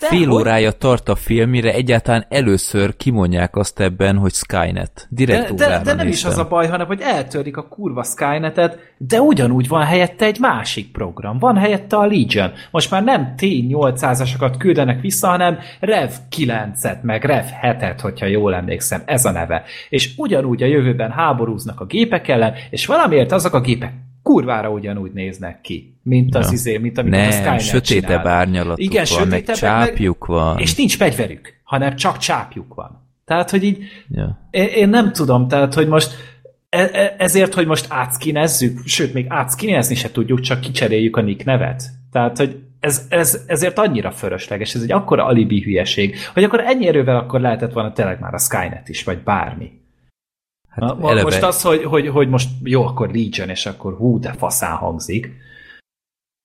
de Fél hogy... órája tart a film, mire egyáltalán először kimondják azt ebben, hogy Skynet. Direkt de, de, de nem is az a baj, hanem hogy eltörik a kurva Skynetet, de ugyanúgy van helyette egy másik program. Van helyette a Legion. Most már nem T-800-asokat küldenek vissza, hanem Rev 9-et, meg Rev 7-et, hogyha jól emlékszem, ez a neve. És ugyanúgy a jövőben háborúznak a gépek ellen, és valamiért azok a gépek kurvára ugyanúgy néznek ki, mint az ja. izé, mint amit Nem, a Skynet sötétebb csinál. árnyalatuk Igen, van, meg csápjuk meg, van. És nincs fegyverük, hanem csak csápjuk van. Tehát, hogy így ja. én, én nem tudom, tehát, hogy most e, e, ezért, hogy most átszkinezzük, sőt, még átszkinezni se tudjuk, csak kicseréljük a nick nevet. Tehát, hogy ez, ez, ezért annyira fölösleges, ez egy akkora alibi hülyeség, hogy akkor ennyi erővel akkor lehetett volna tényleg már a Skynet is, vagy bármi. Hát Na, eleve... Most az, hogy, hogy, hogy most jó, akkor Legion, és akkor hú, de faszán hangzik.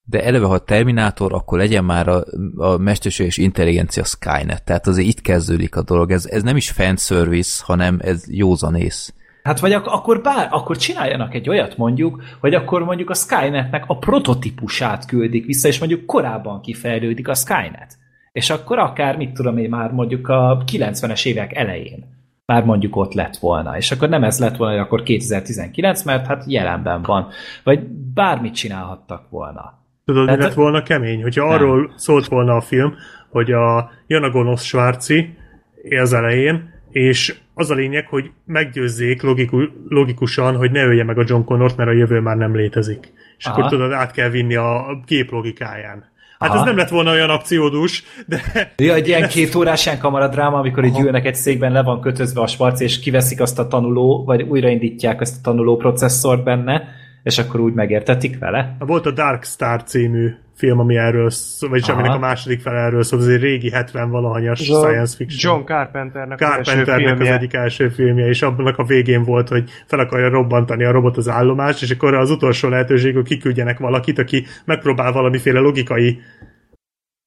de eleve, ha Terminátor, akkor legyen már a, a mesterséges intelligencia Skynet. Tehát azért itt kezdődik a dolog. Ez, ez nem is fanservice, hanem ez józanész. Hát vagy ak- akkor bár, akkor csináljanak egy olyat mondjuk, hogy akkor mondjuk a Skynetnek a prototípusát küldik vissza, és mondjuk korábban kifejlődik a Skynet. És akkor akár, mit tudom én, már mondjuk a 90-es évek elején már mondjuk ott lett volna. És akkor nem ez lett volna, hogy akkor 2019, mert hát jelenben van. Vagy bármit csinálhattak volna. Tudod, mi lett volna kemény? Hogyha nem. arról szólt volna a film, hogy a, jön a gonosz Svárci az elején, és az a lényeg, hogy meggyőzzék logiku, logikusan, hogy ne ölje meg a John Connort, mert a jövő már nem létezik. És Aha. akkor tudod, át kell vinni a kép logikáján. Hát Aha. ez nem lett volna olyan akciódús, de... Ja, egy ilyen két órás ilyen kamaradráma, amikor egy ülnek egy székben, le van kötözve a svarc, és kiveszik azt a tanuló, vagy újraindítják ezt a tanuló processzort benne, és akkor úgy megértetik vele. Volt a Dark Star című film, ami erről szól, vagyis Aha. aminek a második fel erről szól, az egy régi 70-valahanyas science fiction. John Carpenternek, Carpenternek az, az egyik első filmje, és abban a végén volt, hogy fel akarja robbantani a robot az állomást, és akkor az utolsó lehetőség, hogy kiküldjenek valakit, aki megpróbál valamiféle logikai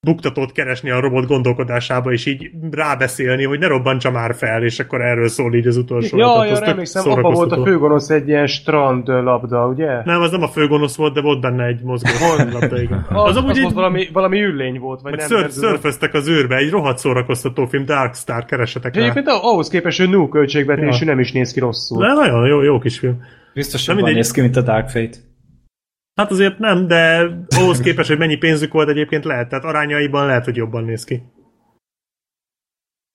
buktatót keresni a robot gondolkodásába, és így rábeszélni, hogy ne robbantsa már fel, és akkor erről szól így az utolsó. Ja, ja, emlékszem, abban volt a főgonosz egy ilyen strand labda, ugye? Nem, az nem a főgonosz volt, de volt benne egy mozgó labda, igen. Az, az, amúgy az volt valami, valami üllény volt, vagy nem. Ször, szörföztek az űrbe, egy rohadt szórakoztató film, Dark Star, keresetek rá. Egyébként ahhoz képest, hogy null költségvetésű ja. nem is néz ki rosszul. De nagyon jó, jó kis film. Biztos, hogy néz ki, mint a Dark Fate. Hát azért nem, de ahhoz képest, hogy mennyi pénzük volt egyébként lehet, tehát arányaiban lehet, hogy jobban néz ki.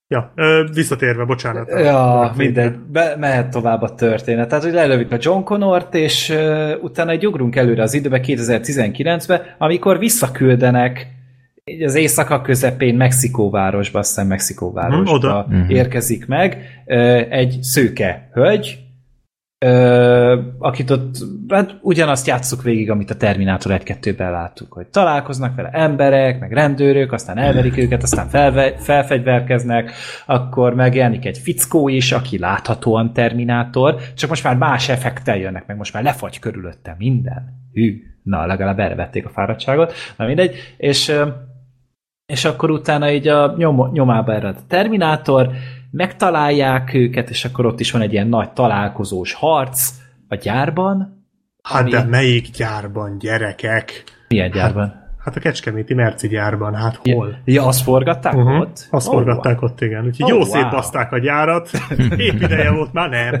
Ja, ö, visszatérve, bocsánat. Ja, mindegy, be, mehet tovább a történet. Tehát, hogy lelövik a John Connort, és uh, utána egy ugrunk előre az időbe 2019-be, amikor visszaküldenek az éjszaka közepén Mexikóvárosba, azt hiszem Mexikóvárosba hmm, oda. Érkezik meg, uh, egy szőke hölgy, Ö, akit ott, hát ugyanazt játsszuk végig, amit a Terminátor 1-2-ben láttuk, hogy találkoznak vele emberek, meg rendőrök, aztán elverik őket, aztán felve, felfegyverkeznek, akkor megjelenik egy fickó is, aki láthatóan Terminátor, csak most már más effektel jönnek, meg most már lefagy körülötte minden. Hű, na, legalább erre vették a fáradtságot, na mindegy, és, és akkor utána így a nyom, nyomába erre a Terminátor, megtalálják őket, és akkor ott is van egy ilyen nagy találkozós harc a gyárban. Hát ami... de melyik gyárban, gyerekek? Milyen gyárban? Hát, hát a Kecskeméti Merci gyárban, hát hol? Ja, ja azt forgatták uh-huh. ott? Azt oh, forgatták wow. ott, igen. Úgyhogy oh, jó wow. szétbaszták a gyárat. Épp ideje volt, már nem.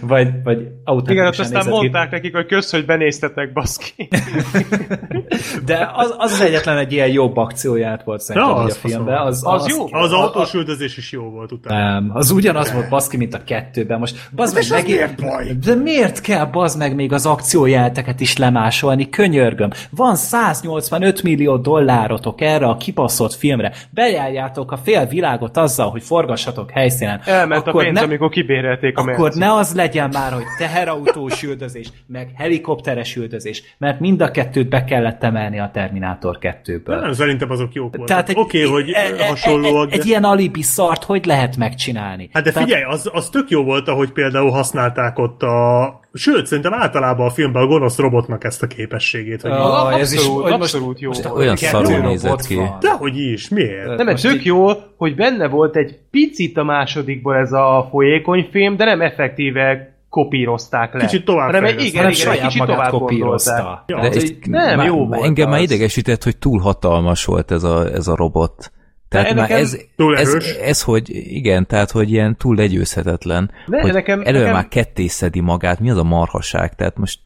vagy, vagy Igen, ott aztán mondták ki. nekik, hogy kösz, hogy benéztetek, baszki. De az, az, az egyetlen egy ilyen jobb akcióját volt szerintem ja, az a filmben. Az, az, az, jó. Az autós üldözés is jó volt utána. Nem, az ugyanaz volt baszki, mint a kettőben. Most bazd meg, meg miért baj? De miért kell bazd meg még az akciójelteket is lemásolni? Könyörgöm. Van 185 millió dollárotok erre a kibaszott filmre. Bejárjátok a fél világot azzal, hogy forgassatok helyszínen. Elment akkor a pénz, ne... amikor kibérelték a Akkor ne az legyen már, hogy teherautós üldözés, meg helikopteres üldözés, mert mind a kettőt be kellett emelni a Terminátor 2-ből. Nem, szerintem azok jók voltak. Oké, okay, hogy e, hasonlóak. Egy, egy ilyen alibi szart hogy lehet megcsinálni? Hát de Tehát... figyelj, az, az tök jó volt, ahogy például használták ott a... Sőt, szerintem általában a filmben a gonosz robotnak ezt a képességét. Hogy uh, abszolút, ez is, hogy abszolút jó. Most olyan szarul nézett ki. Dehogy is, miért? Nem, mert tök jó, hogy benne volt egy picit a másodikból ez a folyékony film, de nem effektíve kopírozták le. Kicsit tovább hanem igen, igen, egy kicsit tovább kopírozta. Ja, de ez nem, má, jó volt Engem az. már idegesített, hogy túl hatalmas volt ez a, ez a robot. Tehát már ez, ez, ez, hogy igen, tehát hogy ilyen túl legyőzhetetlen, ne, hogy nekem, elő nekem... már kettészedi magát, mi az a marhaság, tehát most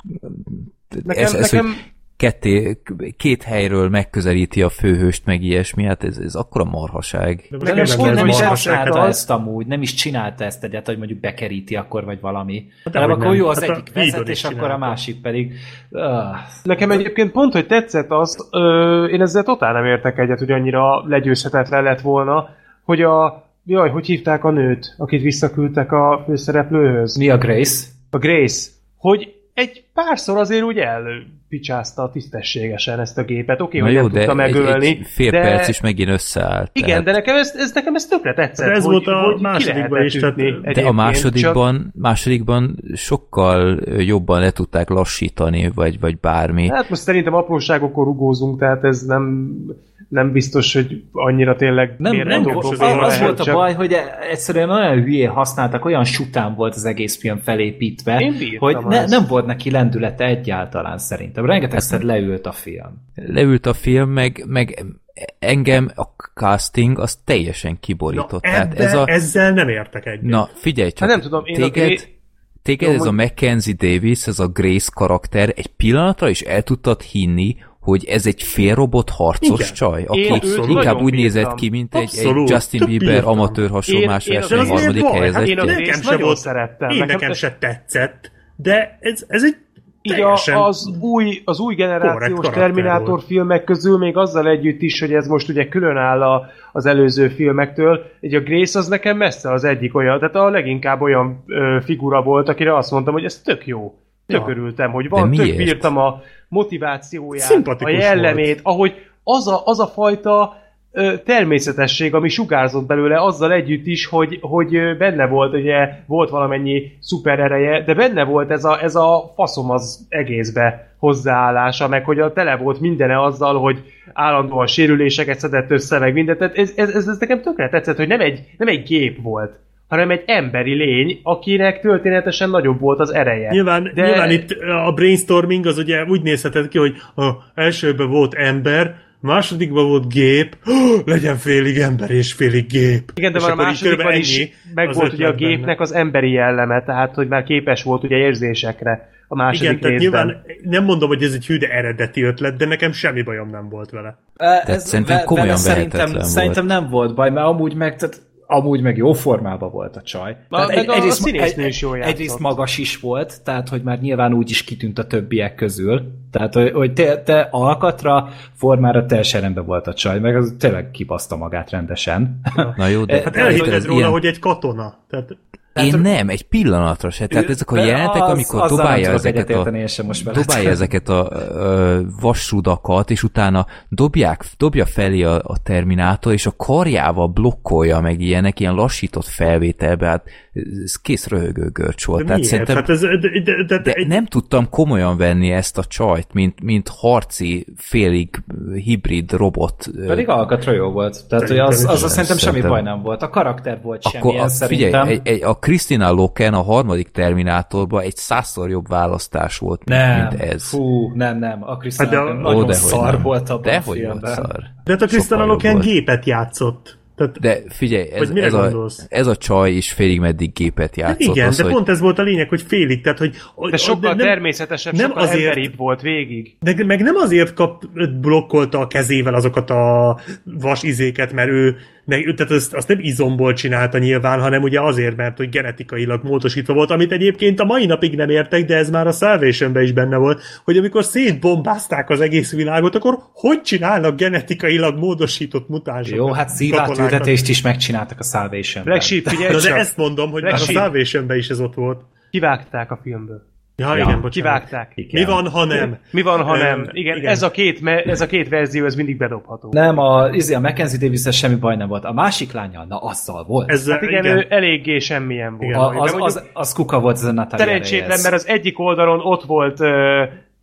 nekem, ez, ez nekem... hogy ketté, két helyről megközelíti a főhőst, meg ilyesmi, hát ez, ez akkora marhaság. De, de nem, nem, nem is használta ezt amúgy, nem is csinálta ezt egyet, hogy mondjuk bekeríti akkor, vagy valami. Hát de akkor jó az hát egyik vezet, és akkor a másik pedig... Uh. Nekem egyébként pont, hogy tetszett az, ö, én ezzel totál nem értek egyet, hogy annyira legyőzhetetlen lett volna, hogy a Jaj, hogy hívták a nőt, akit visszaküldtek a főszereplőhöz? Mi a Grace? A Grace. Hogy egy párszor azért úgy elpicsázta tisztességesen ezt a gépet. Oké, okay, hogy jó, nem tudta megölni. Egy, egy fél de... perc is megint összeállt. Igen, tehát... de nekem ez, ez, nekem ez tökre tetszett. De ez hogy, volt a másodikban is. Tehát, de a másodikban, csak... másodikban sokkal jobban le tudták lassítani, vagy, vagy bármi. Hát most szerintem apróságokon rugózunk, tehát ez nem nem biztos, hogy annyira tényleg nem, nem az, az volt a baj, hogy egyszerűen olyan hülyé használtak, olyan sután volt az egész film felépítve, hogy ne, nem volt neki lendülete egyáltalán szerintem. Rengetegszer hát, leült a film. Leült a film, meg, meg engem a casting az teljesen kiborított. Na, ebbe, Tehát ez a... Ezzel nem értek egyet. Na, figyelj csak, hát nem tudom, én téged, a... téged Jó, ez a Mackenzie Davis, ez a Grace karakter egy pillanatra is el tudtad hinni, hogy ez egy félrobot harcos Igen. csaj, aki én inkább úgy nézett ki, mint egy, egy Justin Több Bieber bírtam. amatőr hasonlás verseny harmadik helyezettje. Én, nekem se volt, szerettem. Én nekem se tetszett, de ez, ez egy így a, az, új, az új generációs Terminátor volt. filmek közül még azzal együtt is, hogy ez most ugye külön áll a, az előző filmektől, így a Grace az nekem messze az egyik olyan, tehát a leginkább olyan ö, figura volt, akire azt mondtam, hogy ez tök jó. Tök ja. örültem, hogy van, tök bírtam a motivációját, a jellemét, volt. ahogy az a, az a fajta természetesség, ami sugárzott belőle, azzal együtt is, hogy, hogy benne volt, ugye volt valamennyi szuper ereje, de benne volt ez a, ez a faszom az egészbe hozzáállása, meg hogy a tele volt mindene azzal, hogy állandóan sérüléseket szedett össze, meg mindent. Tehát ez, ez, ez, ez nekem tökre tetszett, hogy nem egy, nem egy gép volt hanem egy emberi lény, akinek történetesen nagyobb volt az ereje. Nyilván, De... nyilván itt a brainstorming az ugye úgy nézhetett ki, hogy a elsőben volt ember, másodikban volt gép, oh, legyen félig ember és félig gép. Igen, de már a másodikban is meg volt ugye a gépnek benne. az emberi jelleme, tehát hogy már képes volt ugye érzésekre a második Igen, tehát nyilván nem mondom, hogy ez egy hűde eredeti ötlet, de nekem semmi bajom nem volt vele. Ez, szerintem komolyan szerintem, volt. szerintem nem volt baj, mert amúgy meg tehát amúgy meg jó formában volt a csaj. Na, tehát egy, egyrészt, a egy, is jól egyrészt magas is volt, tehát hogy már nyilván úgy is kitűnt a többiek közül. Tehát, hogy, hogy te, te alkatra, formára teljesen rendben volt a csaj, meg az tényleg kibaszta magát rendesen. Na jó, de... Hát elhitted róla, ilyen... hogy egy katona. Tehát én tehát, nem, egy pillanatra se. Tehát ezek a jelentek, az, amikor dobálja ezeket, a, dobálja ezeket a, a vasrudakat, és utána dobják, dobja felé a, a Terminátor, és a karjával blokkolja meg ilyenek, ilyen lassított felvételbe, hát ez kész röhögő görcs volt. De, Tehát hát ez, de, de, de, de, de nem tudtam komolyan venni ezt a csajt, mint, mint harci, félig hibrid robot. Pedig alkatra jó volt. Tehát, hogy az, az, az szerintem semmi baj nem volt. A karakter volt Akkor semmi, a, figyelj, egy, egy, a Christina Loken a harmadik Terminátorban egy százszor jobb választás volt, nem, mint ez. Fú, nem, nem. A Christina hát nagyon szar nem. volt abban a hogy volt szar. De hát a Christina Loken gépet játszott. Tehát, de figyelj, ez, ez, a, ez a csaj is félig meddig gépet játszott. Igen, az, de hogy... pont ez volt a lényeg, hogy félig, tehát hogy... De sokkal de nem, természetesebb, nem sokkal azért, emberibb volt végig. De meg nem azért kap, blokkolta a kezével azokat a vasizéket, mert ő ne, tehát azt, azt nem izomból csinálta nyilván, hanem ugye azért, mert hogy genetikailag módosítva volt, amit egyébként a mai napig nem értek, de ez már a salvation is benne volt, hogy amikor szétbombázták az egész világot, akkor hogy csinálnak genetikailag módosított mutánsokat? Jó, hát szívátültetést is megcsináltak a Salvation-ben. Black Sheep, figyelj De ezt mondom, hogy Black már a salvation is ez ott volt. Kivágták a filmből. Ja, ja, igen, bocsánat. Kivágták. Igen. Mi van, ha nem? Mi van, ha nem? Igen, igen. Ez, a két, ez a két verzió, ez mindig bedobható. Nem, a, izé, a Mackenzie davis semmi baj nem volt. A másik lánya, na azzal volt. Ez, hát igen, igen. Ő eléggé semmilyen volt. Igen. A, az, az, az, az, kuka volt ez a Natalia Szerencsétlen, mert az egyik oldalon ott volt uh,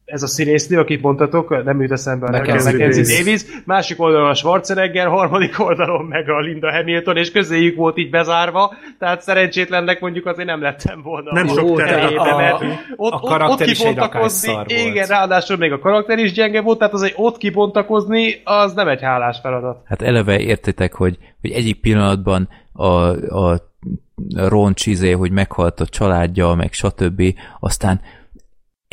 ez a színésznő, akit mondtatok, nem jut eszembe a Mackenzie, Davis. Másik oldalon a Schwarzenegger, harmadik oldalon meg a Linda Hamilton, és közéjük volt így bezárva, tehát szerencsétlennek mondjuk azért nem lettem volna. Nem sok terébe, mert ott, a ott, ott kibontakozni, igen, ráadásul még a karakter is gyenge volt, tehát azért ott kibontakozni, az nem egy hálás feladat. Hát eleve értitek, hogy, hogy egyik pillanatban a, a roncs izé, hogy meghalt a családja, meg stb. Aztán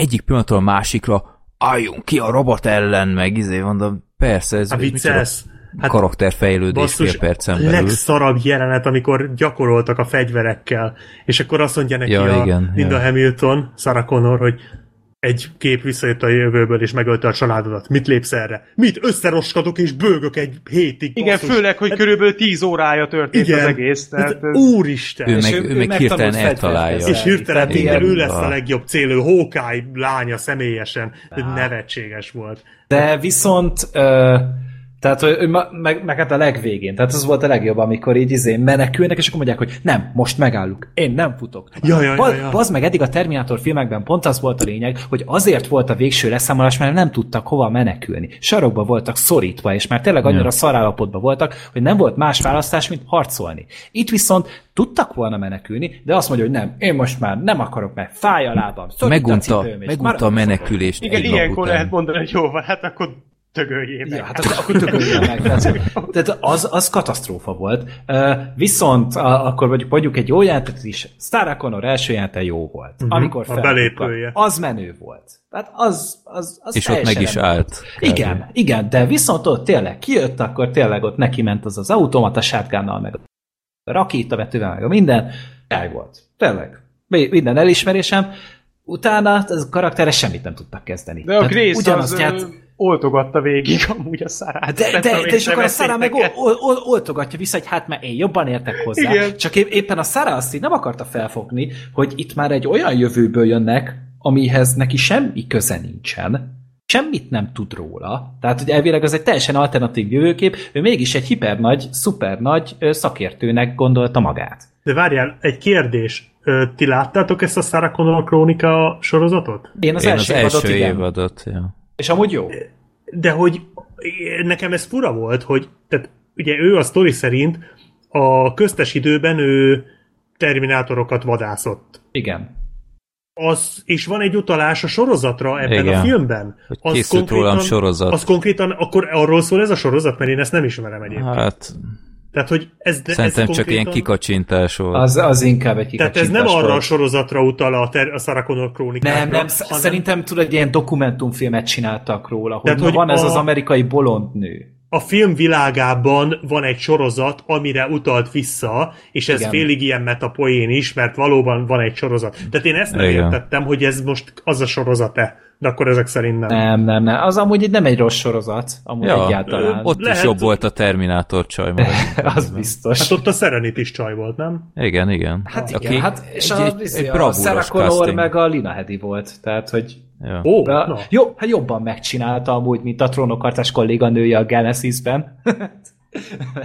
egyik pillanatról a másikra álljunk ki a robot ellen, meg izé mondom, persze, ez, hát ez hát, karakterfejlődés basszus, fél percen belül. legszarabb jelenet, amikor gyakoroltak a fegyverekkel, és akkor azt mondja neki ja, a igen, Linda ja. Hamilton, Sarah Connor, hogy egy kép visszajött a jövőből, és megölte a családodat. Mit lépsz erre? Mit? Összeroskadok és bőgök egy hétig. Igen, basszus. főleg, hogy hát, körülbelül tíz órája történt igen, az egész. Tehát hát. Úristen! Ő meg, ő, ő meg hirtelen eltalálja. És hirtelen igen, ő lesz a legjobb célő. Hawkeye lánya személyesen. Nevetséges volt. De viszont... Uh tehát, hogy meg, meg hát a legvégén. Tehát az volt a legjobb, amikor így izé menekülnek, és akkor mondják, hogy nem, most megállunk. Én nem futok. Ja, ja, ja, ja. Bazd meg, eddig a Terminátor filmekben pont az volt a lényeg, hogy azért volt a végső leszámolás, mert nem tudtak hova menekülni. Sarokba voltak szorítva, és már tényleg annyira ja. szarállapotban voltak, hogy nem volt más választás, mint harcolni. Itt viszont tudtak volna menekülni, de azt mondja, hogy nem, én most már nem akarok, mert fáj a lábam, megunta, a, megunta a menekülést. Igen, ilyenkor lehet mondani, hogy jó van, hát akkor tögöljél meg. Ja, hát akkor, akkor tögöljél meg. Tehát az, az katasztrófa volt. Uh, viszont a, akkor mondjuk, mondjuk egy jó játék is, Star Connor első játék jó volt. Uh-huh. Amikor a belépője. Az menő volt. Tehát az, az, az És ott meg is állt. Igen, kb. igen, de viszont ott tényleg kijött, akkor tényleg ott neki ment az az automata sátgánnal, meg a rakétavetővel, meg a minden. El volt. Tényleg. Minden elismerésem. Utána ez a karaktere semmit nem tudtak kezdeni. De a Grace az, ját oltogatta végig amúgy a szarát. De, de, de, és akkor a szará meg ol, ol, oltogatja vissza, hogy hát mert én jobban értek hozzá. Igen. Csak éppen a szará azt így nem akarta felfogni, hogy itt már egy olyan jövőből jönnek, amihez neki semmi köze nincsen, semmit nem tud róla. Tehát, hogy elvileg az egy teljesen alternatív jövőkép, ő mégis egy hipernagy, szupernagy szakértőnek gondolta magát. De várjál, egy kérdés. Ti láttátok ezt a Sarah Connor Krónika sorozatot? Én az Én első, az első évadot, évadot ja. És amúgy jó. De hogy nekem ez fura volt, hogy tehát ugye ő a sztori szerint a köztes időben ő terminátorokat vadászott. Igen. Az, és van egy utalás a sorozatra ebben Igen. a filmben. Hogy az konkrétan, sorozat. Az konkrétan, akkor arról szól ez a sorozat, mert én ezt nem ismerem egyébként. Hát, tehát, hogy ez, de Szerintem ez csak konkrétan... ilyen kikacsintás volt. Az, az inkább egy kikacsintás Tehát ez nem arra a sorozatra utal a, ter- a Sarah Connor krónikára. Nem, nem, hanem... szerintem tudod, egy ilyen dokumentumfilmet csináltak róla, hogy, Tehát, hogy van a... ez az amerikai bolond nő a film világában van egy sorozat, amire utalt vissza, és ez Igen. félig ilyen metapoén is, mert valóban van egy sorozat. Tehát én ezt nem Igen. értettem, hogy ez most az a sorozat-e. De akkor ezek szerint nem. Nem, nem, nem. Az amúgy nem egy rossz sorozat, amúgy ja, egyáltalán. Ott Lehet... is jobb volt a Terminátor csaj. az biztos. Hát ott a Serenit is csaj volt, nem? Igen, igen. Hát igen, Aki hát és egy, a, egy, egy, a Sarah Connor meg a Lina Hedi volt, tehát hogy Ja. Oh, a, no. Jó, hát jobban megcsinálta amúgy, mint a trónokartás kolléganője a Genesis-ben.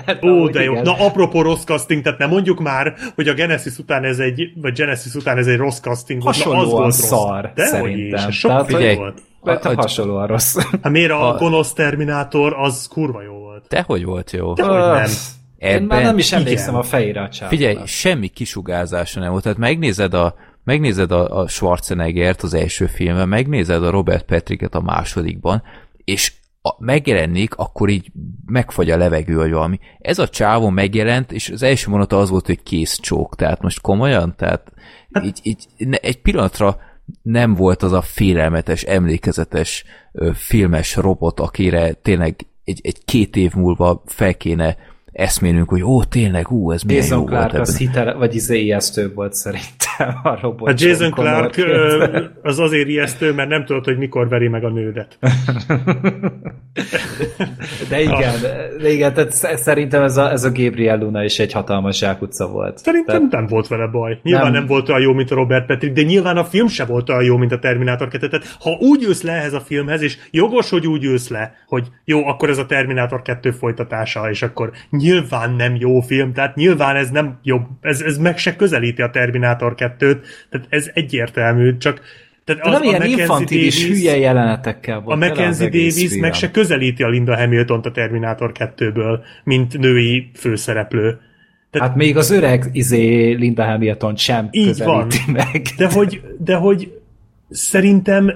Hát, Ó, de jó. Igen. Na, apropó rossz casting, tehát nem mondjuk már, hogy a Genesis után ez egy, vagy Genesis után ez egy rossz casting volt. Hasonlóan Na, az volt szar, rossz. De szerintem. Is, sok tehát, figyelj, volt. Mert a, hasonlóan rossz. Hát miért a, a gonosz Terminátor, az kurva jó volt. De hogy volt jó? De hogy nem. Ebben, Én már nem is emlékszem igen. a fejére a csávra. Figyelj, semmi kisugázása nem volt. Tehát megnézed a, megnézed a, a Schwarzeneggert az első filmben, megnézed a Robert Patricket a másodikban, és a, megjelenik, akkor így megfagy a levegő, vagy valami. Ez a csávó megjelent, és az első mondata az volt, hogy kész csók. Tehát most komolyan? Tehát hát- így, így ne, egy pillanatra nem volt az a félelmetes, emlékezetes ö, filmes robot, akire tényleg egy, egy két év múlva fel kéne eszmélünk, hogy ó, tényleg, ú, ez milyen Jason jó Clark volt. az hitel, vagy izé ijesztő volt szerintem a robot. A Jason Clark az azért ijesztő, mert nem tudod, hogy mikor veri meg a nődet. de igen, de igen, tehát szerintem ez a, ez a Gabriel Luna is egy hatalmas zsákutca volt. Szerintem tehát... nem volt vele baj. Nyilván nem. nem volt olyan jó, mint a Robert Patrick, de nyilván a film se volt olyan jó, mint a Terminátor 2. Tehát ha úgy ülsz le ehhez a filmhez, és jogos, hogy úgy ülsz le, hogy jó, akkor ez a Terminátor 2 folytatása, és akkor nyilván nem jó film, tehát nyilván ez nem jobb, ez, ez meg se közelíti a Terminátor 2-t, tehát ez egyértelmű, csak tehát az, nem ilyen infantilis Davis, hülye jelenetekkel volt. A Mackenzie Davis film. meg se közelíti a Linda Hamilton a Terminátor 2-ből, mint női főszereplő. Tehát, hát még az öreg izé Linda Hamilton sem így közelíti van. meg. De hogy, de hogy szerintem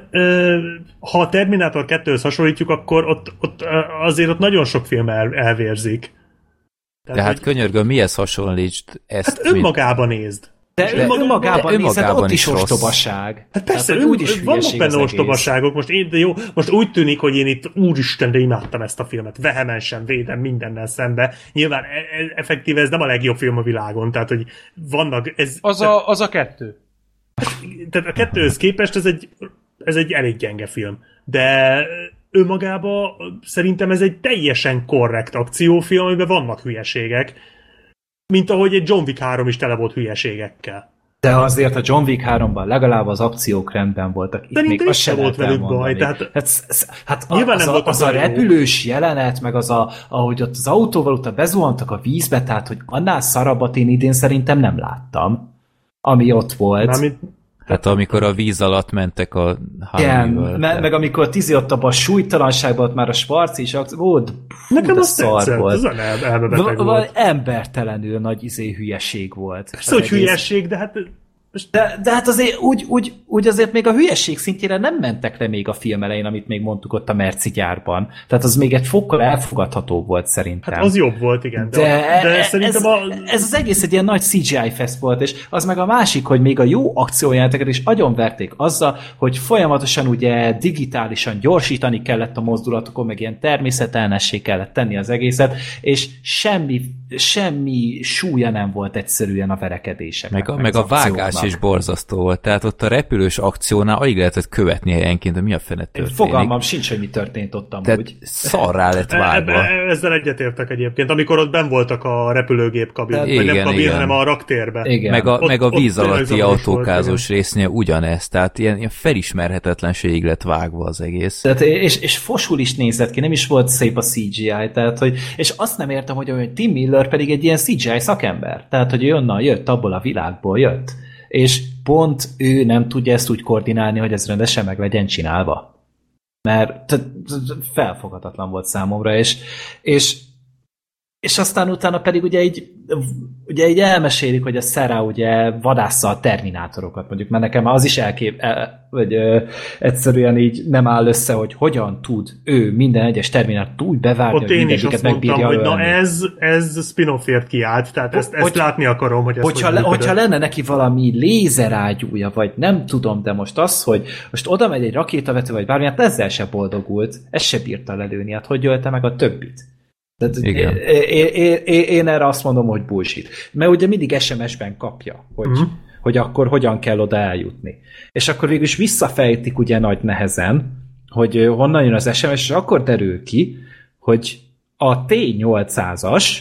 ha a Terminátor 2-höz hasonlítjuk, akkor ott, ott azért ott nagyon sok film el, elvérzik. Tehát, De hát hogy... könyörgöm, mihez hasonlítsd ezt? Hát önmagában mint... nézd. De, de önmagában, önmagában, de nézed, ott is ostobaság. Hát persze, Tehát, úgy is vannak benne ostobaságok. Most, én, de jó, most úgy tűnik, hogy én itt úristen, de imádtam ezt a filmet. Vehemensen védem mindennel szembe. Nyilván e, e, effektíve ez nem a legjobb film a világon. Tehát, hogy vannak... Ez, az, a, az a kettő. Tehát a kettőhöz képest ez egy ez egy elég gyenge film. De önmagában szerintem ez egy teljesen korrekt akciófilm, amiben vannak hülyeségek, mint ahogy egy John Wick 3 is tele volt hülyeségekkel. De azért a John Wick 3-ban legalább az akciók rendben voltak. Itt még az sem volt velük baj. Tehát, hát, hát nyilván az, nem a, az a repülős jelenet, meg az a, ahogy ott az autóval utána bezuhantak a vízbe, tehát hogy annál szarabbat én idén szerintem nem láttam, ami ott volt. Mármint, Hát amikor a víz alatt mentek a Igen, me- meg amikor Tizi ott abban a súlytalanságban, ott már a Schwarz is, ó, Nekem az szar volt. Ez el, volt. Embertelenül nagy izé hülyeség volt. Persze, hogy hülyeség, de hát de, de hát azért úgy, úgy, úgy azért még a hülyeség szintjére nem mentek le még a film elején, amit még mondtuk ott a Merci gyárban. Tehát az még egy fokkal elfogadható volt szerintem. Hát az jobb volt, igen. De, de, de szerintem ez, a... ez az egész egy ilyen nagy CGI fest volt, és az meg a másik, hogy még a jó akciójáteket is agyonverték azzal, hogy folyamatosan ugye digitálisan gyorsítani kellett a mozdulatokon, meg ilyen természetelnessé kellett tenni az egészet, és semmi, semmi súlya nem volt egyszerűen a verekedések. Meg a, meg, meg a vágás is borzasztó volt. Tehát ott a repülős akciónál alig lehetett követni helyenként, hogy mi a fene történik. Fogalmam sincs, hogy mi történt ott amúgy. Tehát szarrá lett vágva. E, e, ezzel egyetértek egyébként, amikor ott ben voltak a repülőgép kabin, igen, vagy nem kabin, igen. hanem a raktérben. Igen. Meg a, ott, meg a víz alatti autókázós résznél ugyanez, tehát ilyen, ilyen felismerhetetlenségig lett vágva az egész. Tehát, és, és fosul is nézett ki, nem is volt szép a CGI, tehát, hogy, és azt nem értem, hogy, hogy Tim Miller pedig egy ilyen CGI szakember, tehát, hogy ő onnan jött, abból a világból jött és pont ő nem tudja ezt úgy koordinálni, hogy ez rendesen meg legyen csinálva. Mert felfoghatatlan volt számomra, és, és, és aztán utána pedig ugye így ugye így elmesélik, hogy a Szera ugye vadásza a terminátorokat, mondjuk, mert nekem az is elkép, el, vagy ö, egyszerűen így nem áll össze, hogy hogyan tud ő minden egyes terminátort úgy bevágni, Ott hogy én is azt mondtam, hogy na ez, ez spin-offért kiállt, tehát ezt, ezt hogy, látni akarom, hogy ez hogyha, hogy le, hogyha lenne neki valami lézerágyúja, vagy nem tudom, de most az, hogy most oda megy egy rakétavető, vagy bármi, hát ezzel se boldogult, ez se bírta lelőni, hát hogy ölte meg a többit? Tehát Igen. Én, én, én, erre azt mondom, hogy bullshit. Mert ugye mindig SMS-ben kapja, hogy, uh-huh. hogy akkor hogyan kell oda eljutni. És akkor végül is visszafejtik ugye nagy nehezen, hogy honnan jön az SMS, és akkor derül ki, hogy a T-800-as,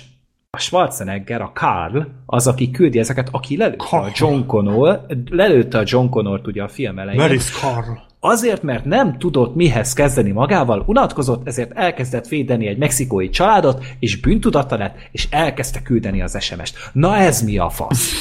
a Schwarzenegger, a Karl, az, aki küldi ezeket, aki lelőtte Carl. a John Connor, lelőtte a John Connor ugye a film elején. Where is Carl? Azért, mert nem tudott mihez kezdeni magával, unatkozott, ezért elkezdett védeni egy mexikói családot, és bűntudata lett, és elkezdte küldeni az SMS-t. Na ez mi a fasz?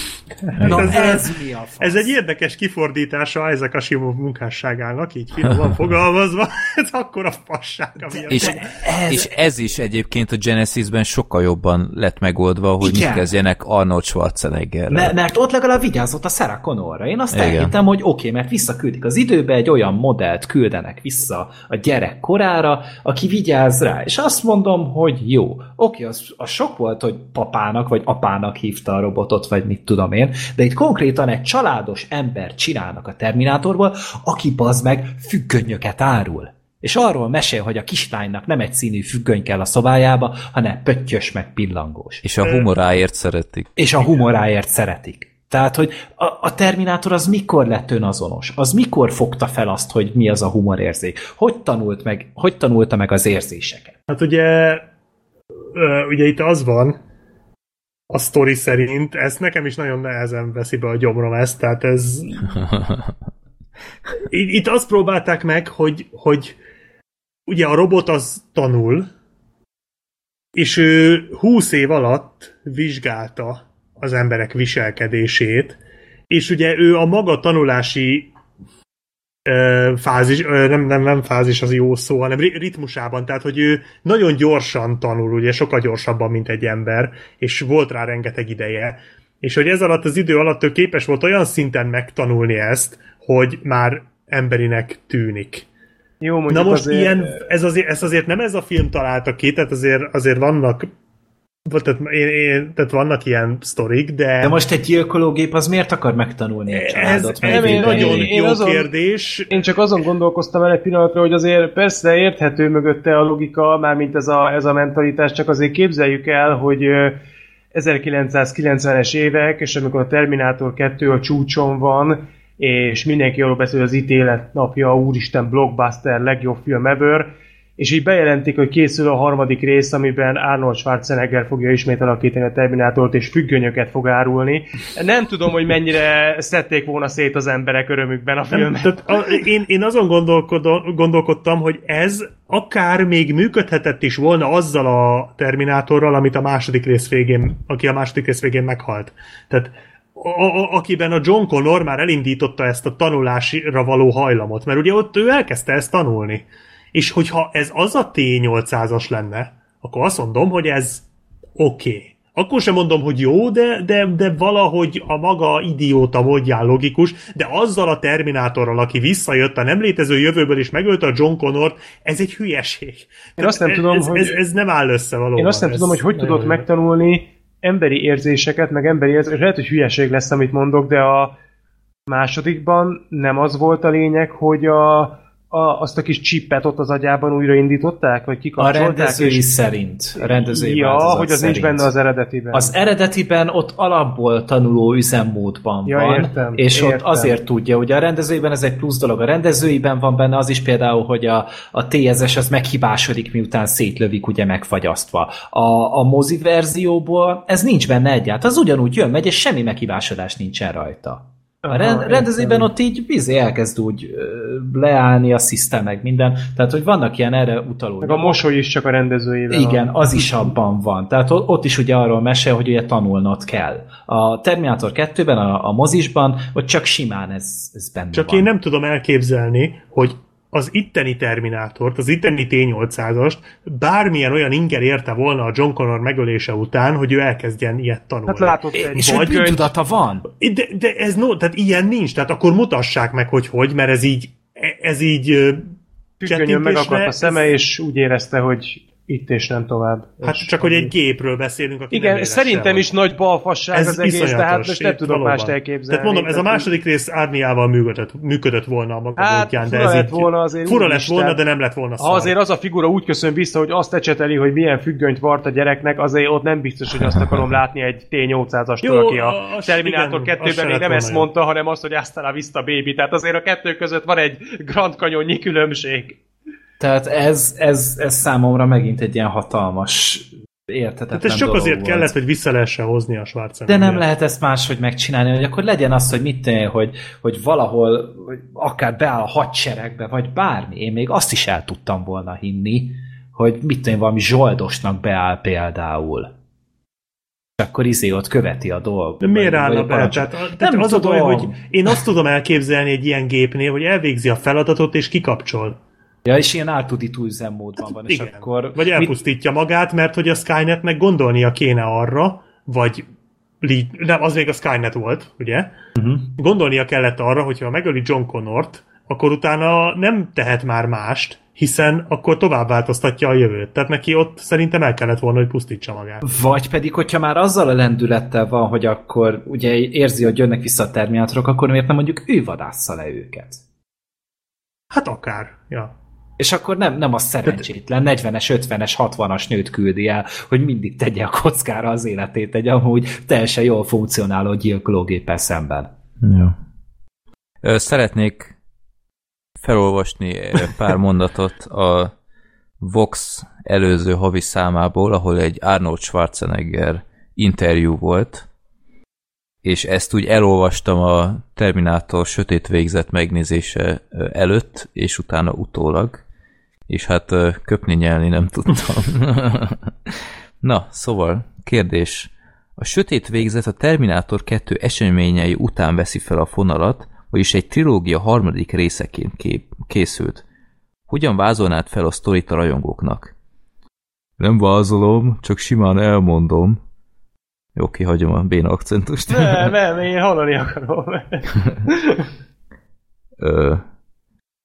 Na ez, ez mi a fasz? Ez egy érdekes kifordítása ezek a Simov munkásságának, így finoman fogalmazva, ez akkor a fasság, ami és, ez... és ez is egyébként a Genesisben sokkal jobban lett megoldva, hogy Igen. mit kezdjenek Arnold Schwarzeneggerrel. Mert, mert ott legalább vigyázott a Sarah Connorra. Én azt Igen. elhittem, hogy oké, okay, mert visszaküldik az időbe egy olyan modellt küldenek vissza a gyerek korára, aki vigyáz rá. És azt mondom, hogy jó. Oké, az, az sok volt, hogy papának vagy apának hívta a robotot, vagy mit tudom én, de itt konkrétan egy családos ember csinálnak a Terminátorból, aki bazd meg függönyöket árul. És arról mesél, hogy a kislánynak nem egy színű függöny kell a szobájába, hanem pöttyös meg pillangós. És a humoráért szeretik. És a humoráért szeretik. Tehát, hogy a, a Terminátor az mikor lett önazonos? Az mikor fogta fel azt, hogy mi az a humorérzék? Hogy tanult meg, hogy tanulta meg az érzéseket? Hát ugye, ugye itt az van, a sztori szerint, ezt nekem is nagyon nehezen veszi be a gyomrom ezt, tehát ez... Itt azt próbálták meg, hogy, hogy ugye a robot az tanul, és ő 20 év alatt vizsgálta az emberek viselkedését, és ugye ő a maga tanulási ö, fázis, ö, nem, nem, nem fázis az jó szó, hanem ritmusában, tehát hogy ő nagyon gyorsan tanul, ugye sokkal gyorsabban, mint egy ember, és volt rá rengeteg ideje, és hogy ez alatt az idő alatt ő képes volt olyan szinten megtanulni ezt, hogy már emberinek tűnik. Jó, Na most azért... ilyen, ez azért, ez azért nem ez a film találta ki, tehát azért, azért vannak tehát, én, én, tehát vannak ilyen sztorik, de... De most egy gyilkológép az miért akar megtanulni egy családot? Ez, ez egy nagyon én, jó azon, kérdés. Én csak azon gondolkoztam el egy pillanatra, hogy azért persze érthető mögötte a logika, mármint ez a, ez a mentalitás, csak azért képzeljük el, hogy 1990-es évek, és amikor a Terminátor 2 a csúcson van, és mindenki arról beszél, hogy az ítélet napja, úristen, blockbuster, legjobb film ever, és így bejelentik, hogy készül a harmadik rész, amiben Arnold Schwarzenegger fogja ismét alakítani a Terminátort, és függönyöket fog árulni. Nem tudom, hogy mennyire szedték volna szét az emberek örömükben a filmet. Nem, tehát a, én, én azon gondolkodtam, hogy ez akár még működhetett is volna azzal a Terminátorral, amit a második rész végén, aki a második rész végén meghalt. Tehát a, a, akiben a John Connor már elindította ezt a tanulásra való hajlamot, mert ugye ott ő elkezdte ezt tanulni. És hogyha ez az a T800-as lenne, akkor azt mondom, hogy ez oké. Okay. Akkor sem mondom, hogy jó, de, de, de valahogy a maga idióta módján logikus, de azzal a Terminátorral, aki visszajött a nem létező jövőből és megölte a John Connort, ez egy hülyeség. Én azt nem tudom, ez, hogy... Ez, ez, nem áll össze valóban. Én azt nem ez tudom, hogy hogy tudott megtanulni emberi érzéseket, meg emberi érzéseket. Lehet, hogy hülyeség lesz, amit mondok, de a másodikban nem az volt a lényeg, hogy a a, azt a kis csippet ott az agyában újraindították, vagy kikapcsolták? A rendezői és... szerint. A rendezői ja, hogy az szerint. nincs benne az eredetiben. Az eredetiben ott alapból tanuló üzemmódban ja, van, értem, és értem. ott azért tudja, ugye a rendezőiben ez egy plusz dolog. A rendezőiben van benne az is például, hogy a, a TSS az meghibásodik, miután szétlövik, ugye megfagyasztva. A, a mozi verzióból ez nincs benne egyáltalán. Az ugyanúgy jön, megy, és semmi meghibásodás nincsen rajta. A rend, rendezőben ott így bizé elkezd úgy leállni a szisztem, meg minden. Tehát, hogy vannak ilyen erre utaló. Meg a mosoly is csak a rendezőjében Igen, van. az is abban van. Tehát ott is ugye arról mesél, hogy ugye tanulnod kell. A Terminator 2-ben, a, a mozisban, ott csak simán ez, ez benne Csak van. én nem tudom elképzelni, hogy az itteni Terminátort, az itteni T-800-ast bármilyen olyan inger érte volna a John Connor megölése után, hogy ő elkezdjen ilyet tanulni. Hát látod, egy és hogy bűntudata van. De, de ez no, tehát ilyen nincs, tehát akkor mutassák meg, hogy hogy, mert ez így ez így Függönyön megakadt a szeme, ez... és úgy érezte, hogy itt és nem tovább. Hát és csak, hogy egy gépről beszélünk, aki Igen, nem szerintem is nagy balfasság ez az egész, tehát most nem tudok mást elképzelni. Tehát mondom, ez a második rész árniával működött, működött volna a maga hát, módján, de ez lett így, volna azért fura lett volna, de nem lett volna szar. Azért az a figura úgy köszön vissza, hogy azt ecseteli, hogy milyen függönyt vart a gyereknek, azért ott nem biztos, hogy azt akarom látni egy T-800-astól, aki a Terminator 2-ben még nem ezt mondta, hanem azt, hogy aztán a Vista Baby. Tehát azért a kettő között van egy Grand Canyonnyi különbség. Tehát ez, ez, ez számomra megint egy ilyen hatalmas érthetetlen hát ez csak azért volt. kellett, hogy vissza lehessen hozni a Schwarzenegger. De nem lehet ezt máshogy megcsinálni, hogy akkor legyen az, hogy mit tenni, hogy, hogy valahol hogy akár beáll a hadseregbe, vagy bármi. Én még azt is el tudtam volna hinni, hogy mit tenni, valami zsoldosnak beáll például. És akkor izé ott követi a dolgot. De miért állna be? Tehát, tehát nem az tudom. a baj, hogy én azt tudom elképzelni egy ilyen gépnél, hogy elvégzi a feladatot és kikapcsol. Ja, és ilyen ártudító üzemmódban hát, van, és igen. akkor... Vagy elpusztítja mit... magát, mert hogy a Skynetnek gondolnia kéne arra, vagy nem, az még a Skynet volt, ugye? Uh-huh. Gondolnia kellett arra, hogyha megöli John Connort, akkor utána nem tehet már mást, hiszen akkor tovább változtatja a jövőt. Tehát neki ott szerintem el kellett volna, hogy pusztítsa magát. Vagy pedig, hogyha már azzal a lendülettel van, hogy akkor ugye érzi, hogy jönnek vissza a terminátorok, akkor miért nem mondjuk ő vadásza le őket? Hát akár, ja. És akkor nem, nem a szerencsétlen 40-es, 50-es, 60-as nőt küldi el, hogy mindig tegye a kockára az életét egy amúgy teljesen jól funkcionáló gyilkológéppel szemben. Ja. Szeretnék felolvasni pár mondatot a Vox előző havi számából, ahol egy Arnold Schwarzenegger interjú volt, és ezt úgy elolvastam a Terminátor sötét végzet megnézése előtt, és utána utólag és hát köpni nyelni nem tudtam. Na, szóval, kérdés. A sötét végzet a Terminátor 2 eseményei után veszi fel a fonalat, vagyis egy trilógia harmadik részeként kép készült. Hogyan vázolnád fel a sztorit a rajongóknak? Nem vázolom, csak simán elmondom. Jó, kihagyom a béna akcentust. Nem, nem, én hallani akarom. Ö,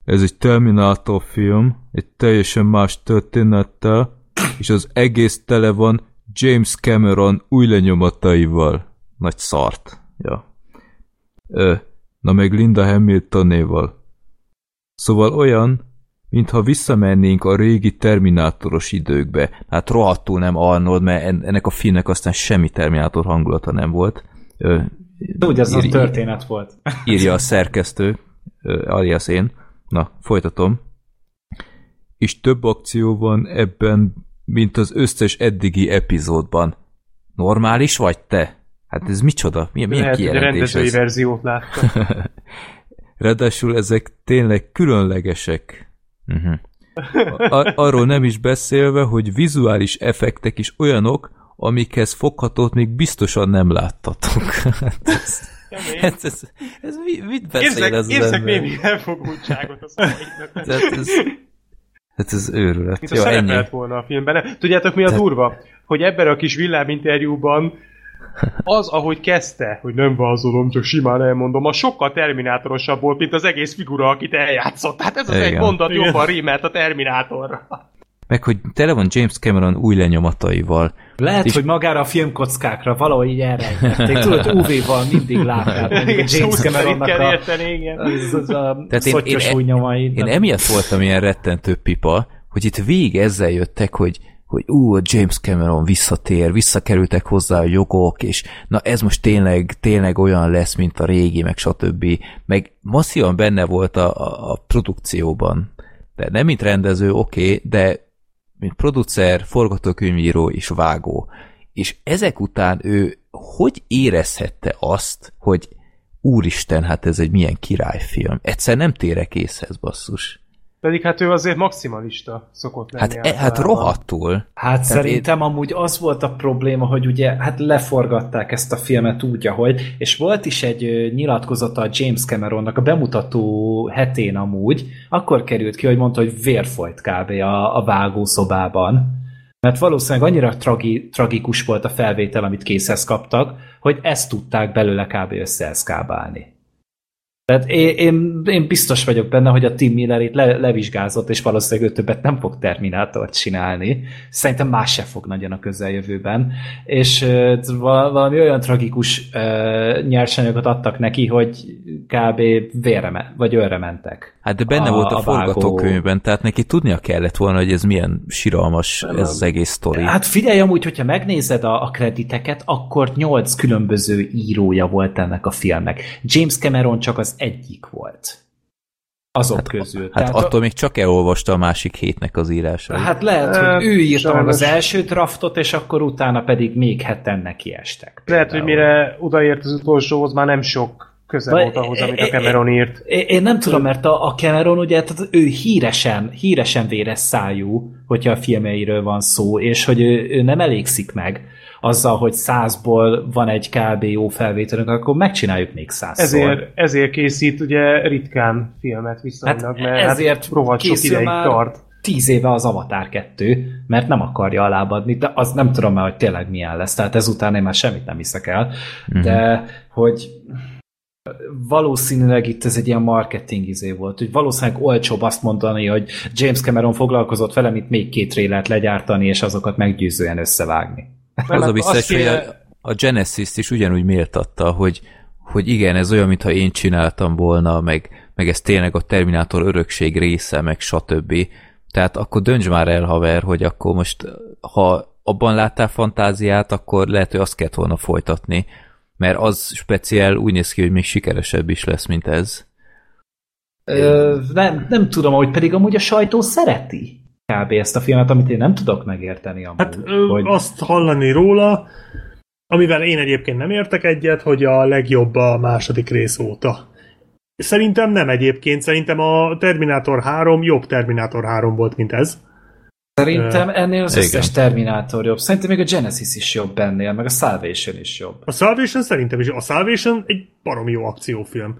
ez egy Terminator film, egy teljesen más történettel, és az egész tele van James Cameron új lenyomataival. Nagy szart. Ja. Ö, na meg Linda Hamiltonéval. Szóval olyan, mintha visszamennénk a régi Terminátoros időkbe. Hát rohadtul nem Arnold, mert ennek a filmnek aztán semmi Terminátor hangulata nem volt. Ö, Úgy ez a történet volt. Írja a szerkesztő, alias én. Na, folytatom. És több akció van ebben, mint az összes eddigi epizódban. Normális vagy te? Hát ez micsoda? Milyen, milyen Lehet, kijelentés hogy a rendezői ez? verziót láttam. Ráadásul ezek tényleg különlegesek. Uh-huh. Ar- arról nem is beszélve, hogy vizuális effektek is olyanok, amikhez foghatót még biztosan nem láttatok. ez, ez, ez, ez mit beszél érzek, ez Érzek némi elfogultságot a szavaidnak. ez, Hát ez őrület. Mint Jó, a ennyi. volna a filmben. Tudjátok mi a durva? Hogy ebben a kis villáminterjúban az, ahogy kezdte, hogy nem vázolom, csak simán elmondom, a sokkal terminátorosabb volt, mint az egész figura, akit eljátszott. Hát ez az Igen. egy mondat jobban rímelt a Terminátorra. Meg, hogy tele van James Cameron új lenyomataival. Lehet, és... hogy magára a filmkockákra valahogy így elrejtették. Tudod, UV-val mindig látnád. James Cameronnak a, érteni, az, az a Tehát én, én, új nyomai. Én emiatt voltam ilyen rettentő pipa, hogy itt végig ezzel jöttek, hogy hogy ú, James Cameron visszatér, visszakerültek hozzá a jogok, és na ez most tényleg, tényleg olyan lesz, mint a régi, meg stb. Meg masszívan benne volt a, a, a produkcióban. De nem mint rendező, oké, okay, de mint producer, forgatókönyvíró és vágó. És ezek után ő hogy érezhette azt, hogy úristen, hát ez egy milyen királyfilm. Egyszer nem térek észhez, basszus. Pedig hát ő azért maximalista szokott lenni. Hát, e, hát rohadtul. Hát Tehát szerintem én... amúgy az volt a probléma, hogy ugye hát leforgatták ezt a filmet úgy, ahogy, és volt is egy nyilatkozata a James Cameronnak a bemutató hetén amúgy, akkor került ki, hogy mondta, hogy vérfolyt kb. a, a vágószobában. Mert valószínűleg annyira tragi, tragikus volt a felvétel, amit készhez kaptak, hogy ezt tudták belőle kb. összeeszkábálni. Tehát én, én, én biztos vagyok benne, hogy a Tim Miller itt le, levizsgázott, és valószínűleg ő többet nem fog Terminátort csinálni. Szerintem más se fog nagyon a közeljövőben. És uh, valami olyan tragikus uh, nyersanyagot adtak neki, hogy kb. vérre me- vagy őre mentek. Hát de benne a, volt a, a forgatókönyvben, tehát neki tudnia kellett volna, hogy ez milyen siralmas ez az egész sztori. Hát figyelj amúgy, hogyha megnézed a, a krediteket, akkor nyolc különböző írója volt ennek a filmnek. James Cameron csak az egyik volt. Azok hát, közül. Hát Tehát attól a... még csak elolvasta a másik hétnek az írását. Hát lehet, hogy ő írta meg az első draftot, és akkor utána pedig még heten neki estek. Lehet, hogy mire odaért az utolsóhoz, már nem sok köze volt ahhoz, amit a Cameron írt. Én, én nem tudom, mert a, a Cameron ugye, tehát ő híresen, híresen véres szájú, hogyha a filmeiről van szó, és hogy ő, ő nem elégszik meg azzal, hogy százból van egy kb. jó felvételünk, akkor megcsináljuk még százszor. Ezért, ezért készít ugye ritkán filmet viszonylag, hát mert hát ezért hát rohadt sok ideig már tart. Tíz éve az Avatar 2, mert nem akarja alábbadni, de az nem tudom már, hogy tényleg milyen lesz, tehát ezután én már semmit nem hiszek el, mm-hmm. de hogy valószínűleg itt ez egy ilyen marketing izé volt, hogy valószínűleg olcsóbb azt mondani, hogy James Cameron foglalkozott vele, mint még két trélert legyártani, és azokat meggyőzően összevágni. Az a biztos, hogy a, a Genesis-t is ugyanúgy méltatta, hogy, hogy igen, ez olyan, mintha én csináltam volna, meg, meg ez tényleg a Terminátor örökség része, meg stb. Tehát akkor dönts már el, haver, hogy akkor most, ha abban láttál fantáziát, akkor lehet, hogy azt kellett volna folytatni, mert az speciál úgy néz ki, hogy még sikeresebb is lesz, mint ez. Ö, nem, nem tudom, hogy pedig amúgy a sajtó szereti kb. ezt a filmet, amit én nem tudok megérteni amúgy. Hát hogy... azt hallani róla, amivel én egyébként nem értek egyet, hogy a legjobb a második rész óta. Szerintem nem egyébként, szerintem a Terminator 3 jobb Terminator 3 volt, mint ez. Szerintem ennél az Igen. összes Terminátor jobb. Szerintem még a Genesis is jobb ennél, meg a Salvation is jobb. A Salvation szerintem is. A Salvation egy baromi jó akciófilm.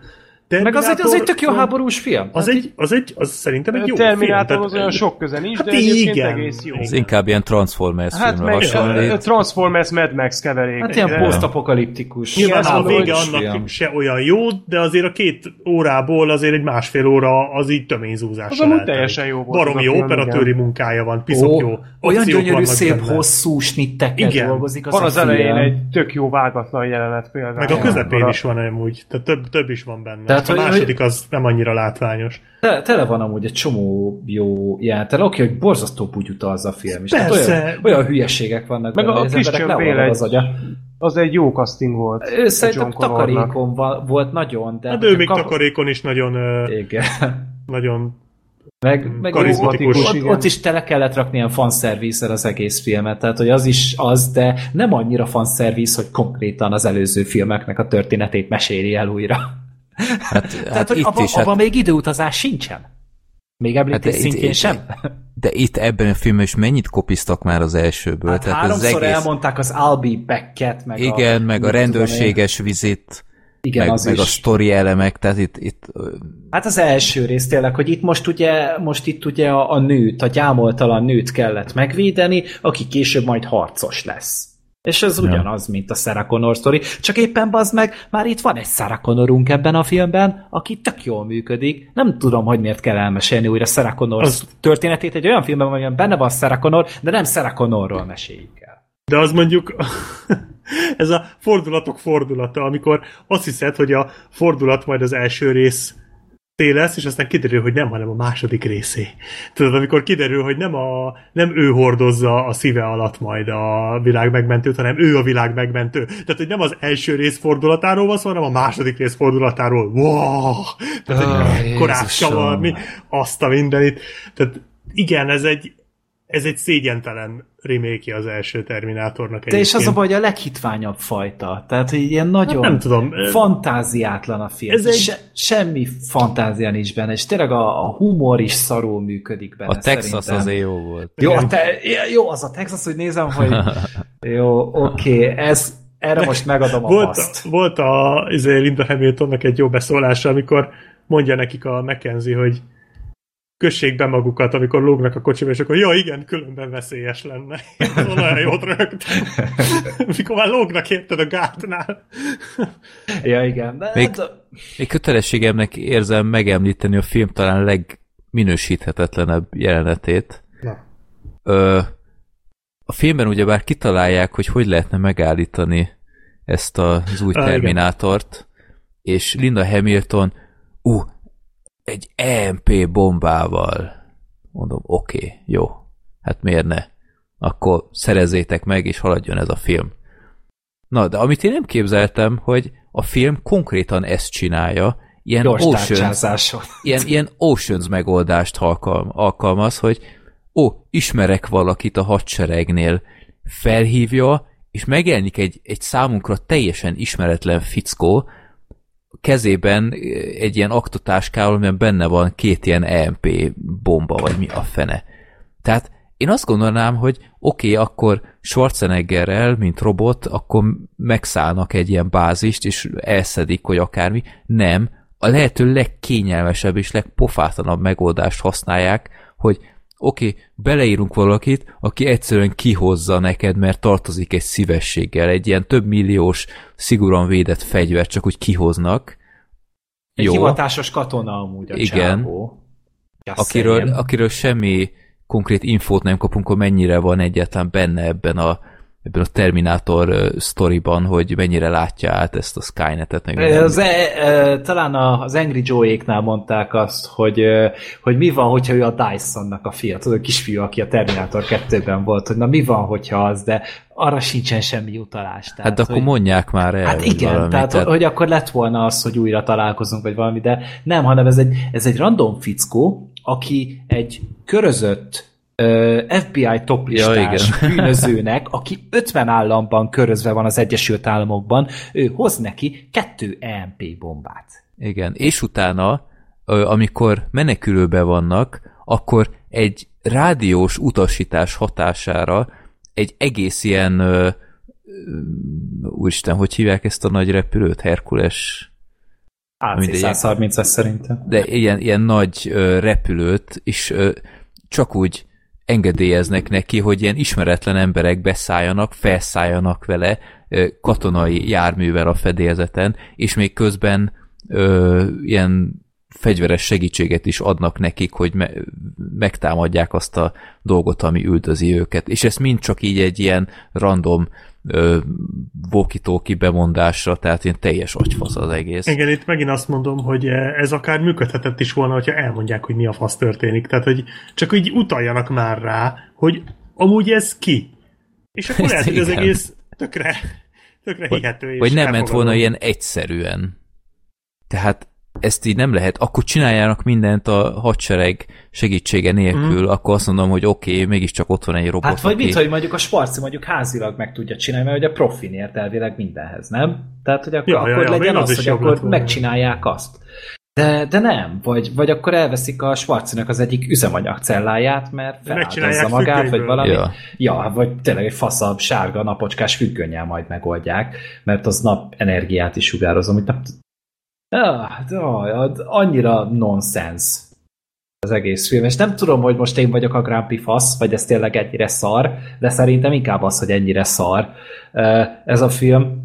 Meg az egy, az egy tök jó háborús film. Az hát egy, az egy, az szerintem egy jó Terminátor az olyan sok köze nincs, hát de egyébként igen. egész jó. Ez inkább ilyen Transformers hát filmre hasonlít. Transformers Mad Max keverék. Hát ilyen posztapokaliptikus. Nyilván a vége annak film. se olyan jó, de azért a két órából azért egy másfél óra az így töményzúzás. Az amúgy teljesen jó volt. Baromi jó operatőri munkája van, piszok jó. Olyan gyönyörű, szép, hosszú snittekkel dolgozik az Van az elején egy tök jó vágatlan jelenet például. Meg a közepén is van amúgy, tehát több, több is van benne. Tehát, a második az nem annyira látványos. Te, tele van amúgy egy csomó jó játel. Oké, hogy borzasztó bugyuta az a film is. Persze. Hát olyan, olyan hülyeségek vannak Meg benne, a Christian Bale az agya. Az egy jó casting volt. Ő szerintem takarékon volt nagyon, de... Hát ő még kap... takarékon is nagyon... Igen. Nagyon meg, meg karizmatikus. Ott, ott, ott is tele kellett rakni ilyen fanszervízzel az egész filmet, tehát hogy az is az, de nem annyira fanszervíz, hogy konkrétan az előző filmeknek a történetét meséli el újra. Hát, tehát, hát hogy abban is, abba hát... még időutazás sincsen. Még említés hát szintjén itt, sem. De itt ebben a filmben is mennyit kopiztak már az elsőből? Hát Tehát háromszor az egész... elmondták az I'll be meg Igen, a, meg a rendőrséges vizit. Igen, meg, az meg is. a sztori elemek, tehát itt, itt... Hát az első rész tényleg, hogy itt most ugye, most itt ugye a, a nőt, a gyámoltalan nőt kellett megvédeni, aki később majd harcos lesz. És ez ugyanaz, mint a Sarah Connor sztori, csak éppen bazd meg, már itt van egy Sarah Connorunk ebben a filmben, aki tök jól működik. Nem tudom, hogy miért kell elmesélni újra Sarah Connor az... történetét egy olyan filmben, amiben benne van Sarah Connor, de nem Sarah Connorról meséljük el. De az mondjuk ez a fordulatok fordulata, amikor azt hiszed, hogy a fordulat majd az első rész lesz, és aztán kiderül, hogy nem, hanem a második részé. Tudod, amikor kiderül, hogy nem, a, nem ő hordozza a szíve alatt majd a világ megmentőt, hanem ő a világ megmentő. Tehát, hogy nem az első rész fordulatáról van szó, hanem a második rész fordulatáról. Wow! Tehát, oh, korát csavarni, azt a mindenit. Tehát igen, ez egy, ez egy szégyentelen remake az első Terminátornak. De és az a baj, hogy a leghitványabb fajta. Tehát, hogy ilyen nagyon hát nem tudom. fantáziátlan a film. Ez egy... Se, semmi fantázia nincs benne, és tényleg a, a humor is szarul működik benne. A Texas szerintem. azért jó volt. Jó, a te, jó, az a Texas, hogy nézem, hogy jó, oké, okay, ez erre most megadom a volt, paszt. Volt a izé, Linda Hamiltonnak egy jó beszólása, amikor mondja nekik a Mackenzie, hogy kössék be magukat, amikor lógnak a kocsiba, és akkor ja igen, különben veszélyes lenne. Olyan jót rögtem. Mikor már lógnak érted a gátnál. ja igen. De még, hát... még kötelességemnek érzem megemlíteni a film talán legminősíthetetlenebb jelenetét. Na. Ö, a filmben ugyebár kitalálják, hogy hogy lehetne megállítani ezt az új Terminátort, és Linda Hamilton, ú, uh, egy EMP bombával. Mondom, oké, okay, jó. Hát miért ne? Akkor szerezzétek meg, és haladjon ez a film. Na, de amit én nem képzeltem, hogy a film konkrétan ezt csinálja, ilyen Oceans, ilyen, ilyen Oceans megoldást alkalm, alkalmaz, hogy ó, ismerek valakit a hadseregnél, felhívja, és megjelenik egy, egy számunkra teljesen ismeretlen fickó, kezében egy ilyen aktotáskával, amiben benne van két ilyen EMP bomba, vagy mi a fene. Tehát én azt gondolnám, hogy oké, okay, akkor Schwarzeneggerrel, mint robot, akkor megszállnak egy ilyen bázist, és elszedik, hogy akármi. Nem, a lehető legkényelmesebb és legpofátlanabb megoldást használják, hogy oké, okay, beleírunk valakit, aki egyszerűen kihozza neked, mert tartozik egy szívességgel, egy ilyen több milliós, szigorúan védett fegyvert csak úgy kihoznak. Egy Jó. hivatásos katona amúgy a Igen. Csávó. Akiről, akiről semmi konkrét infót nem kapunk, hogy mennyire van egyáltalán benne ebben a ebben a Terminátor sztoriban, hogy mennyire látja át ezt a Skynet-et. Meg az, e, e, talán az Angry Joe-éknál mondták azt, hogy, hogy mi van, hogyha ő a Dysonnak a fia, tudod, a kisfiú, aki a Terminátor 2-ben volt, hogy na mi van, hogyha az, de arra sincsen semmi utalás. Tehát, hát de akkor hogy, mondják már el. Hát igen, valami, tehát, tehát, hogy akkor lett volna az, hogy újra találkozunk, vagy valami, de nem, hanem ez egy, ez egy random fickó, aki egy körözött FBI toplistás ja, bűnözőnek, aki 50 államban körözve van az Egyesült Államokban, ő hoz neki kettő EMP bombát. Igen, és utána, amikor menekülőbe vannak, akkor egy rádiós utasítás hatására egy egész ilyen úristen, hogy hívják ezt a nagy repülőt? Herkules? AC-130-es szerintem. De ilyen, ilyen nagy repülőt, és csak úgy engedélyeznek neki, hogy ilyen ismeretlen emberek beszálljanak, felszálljanak vele katonai járművel a fedélzeten, és még közben ö, ilyen fegyveres segítséget is adnak nekik, hogy me- megtámadják azt a dolgot, ami üldözi őket. És ez mind csak így egy ilyen random walkie bemondásra, tehát ilyen teljes agyfasz az egész. Igen, itt megint azt mondom, hogy ez akár működhetett is volna, hogyha elmondják, hogy mi a fasz történik. Tehát, hogy csak így utaljanak már rá, hogy amúgy ez ki. És akkor lehet, hogy az egész tökre Tökre hihető. Vagy nem ment volna ilyen egyszerűen. Tehát ezt így nem lehet, akkor csináljának mindent a hadsereg segítsége nélkül, mm. akkor azt mondom, hogy oké, okay, mégiscsak ott van egy robot. Hát vagy aki... mit, hogy mondjuk a Sparci mondjuk házilag meg tudja csinálni, mert ugye profin ért elvileg mindenhez, nem? Tehát, hogy akkor, ja, akkor ja, ja, legyen az, az hogy akkor megcsinálják azt. De, de nem, vagy, vagy akkor elveszik a Schwarzinak az egyik üzemanyagcelláját, mert feláldozza magát, vagy valami. Ja. ja, vagy tényleg egy faszabb, sárga, napocskás függönnyel majd megoldják, mert az nap energiát is sugározom, hogy nem, ah, annyira nonsens az egész film, és nem tudom, hogy most én vagyok a Grumpy fasz, vagy ez tényleg ennyire szar, de szerintem inkább az, hogy ennyire szar ez a film.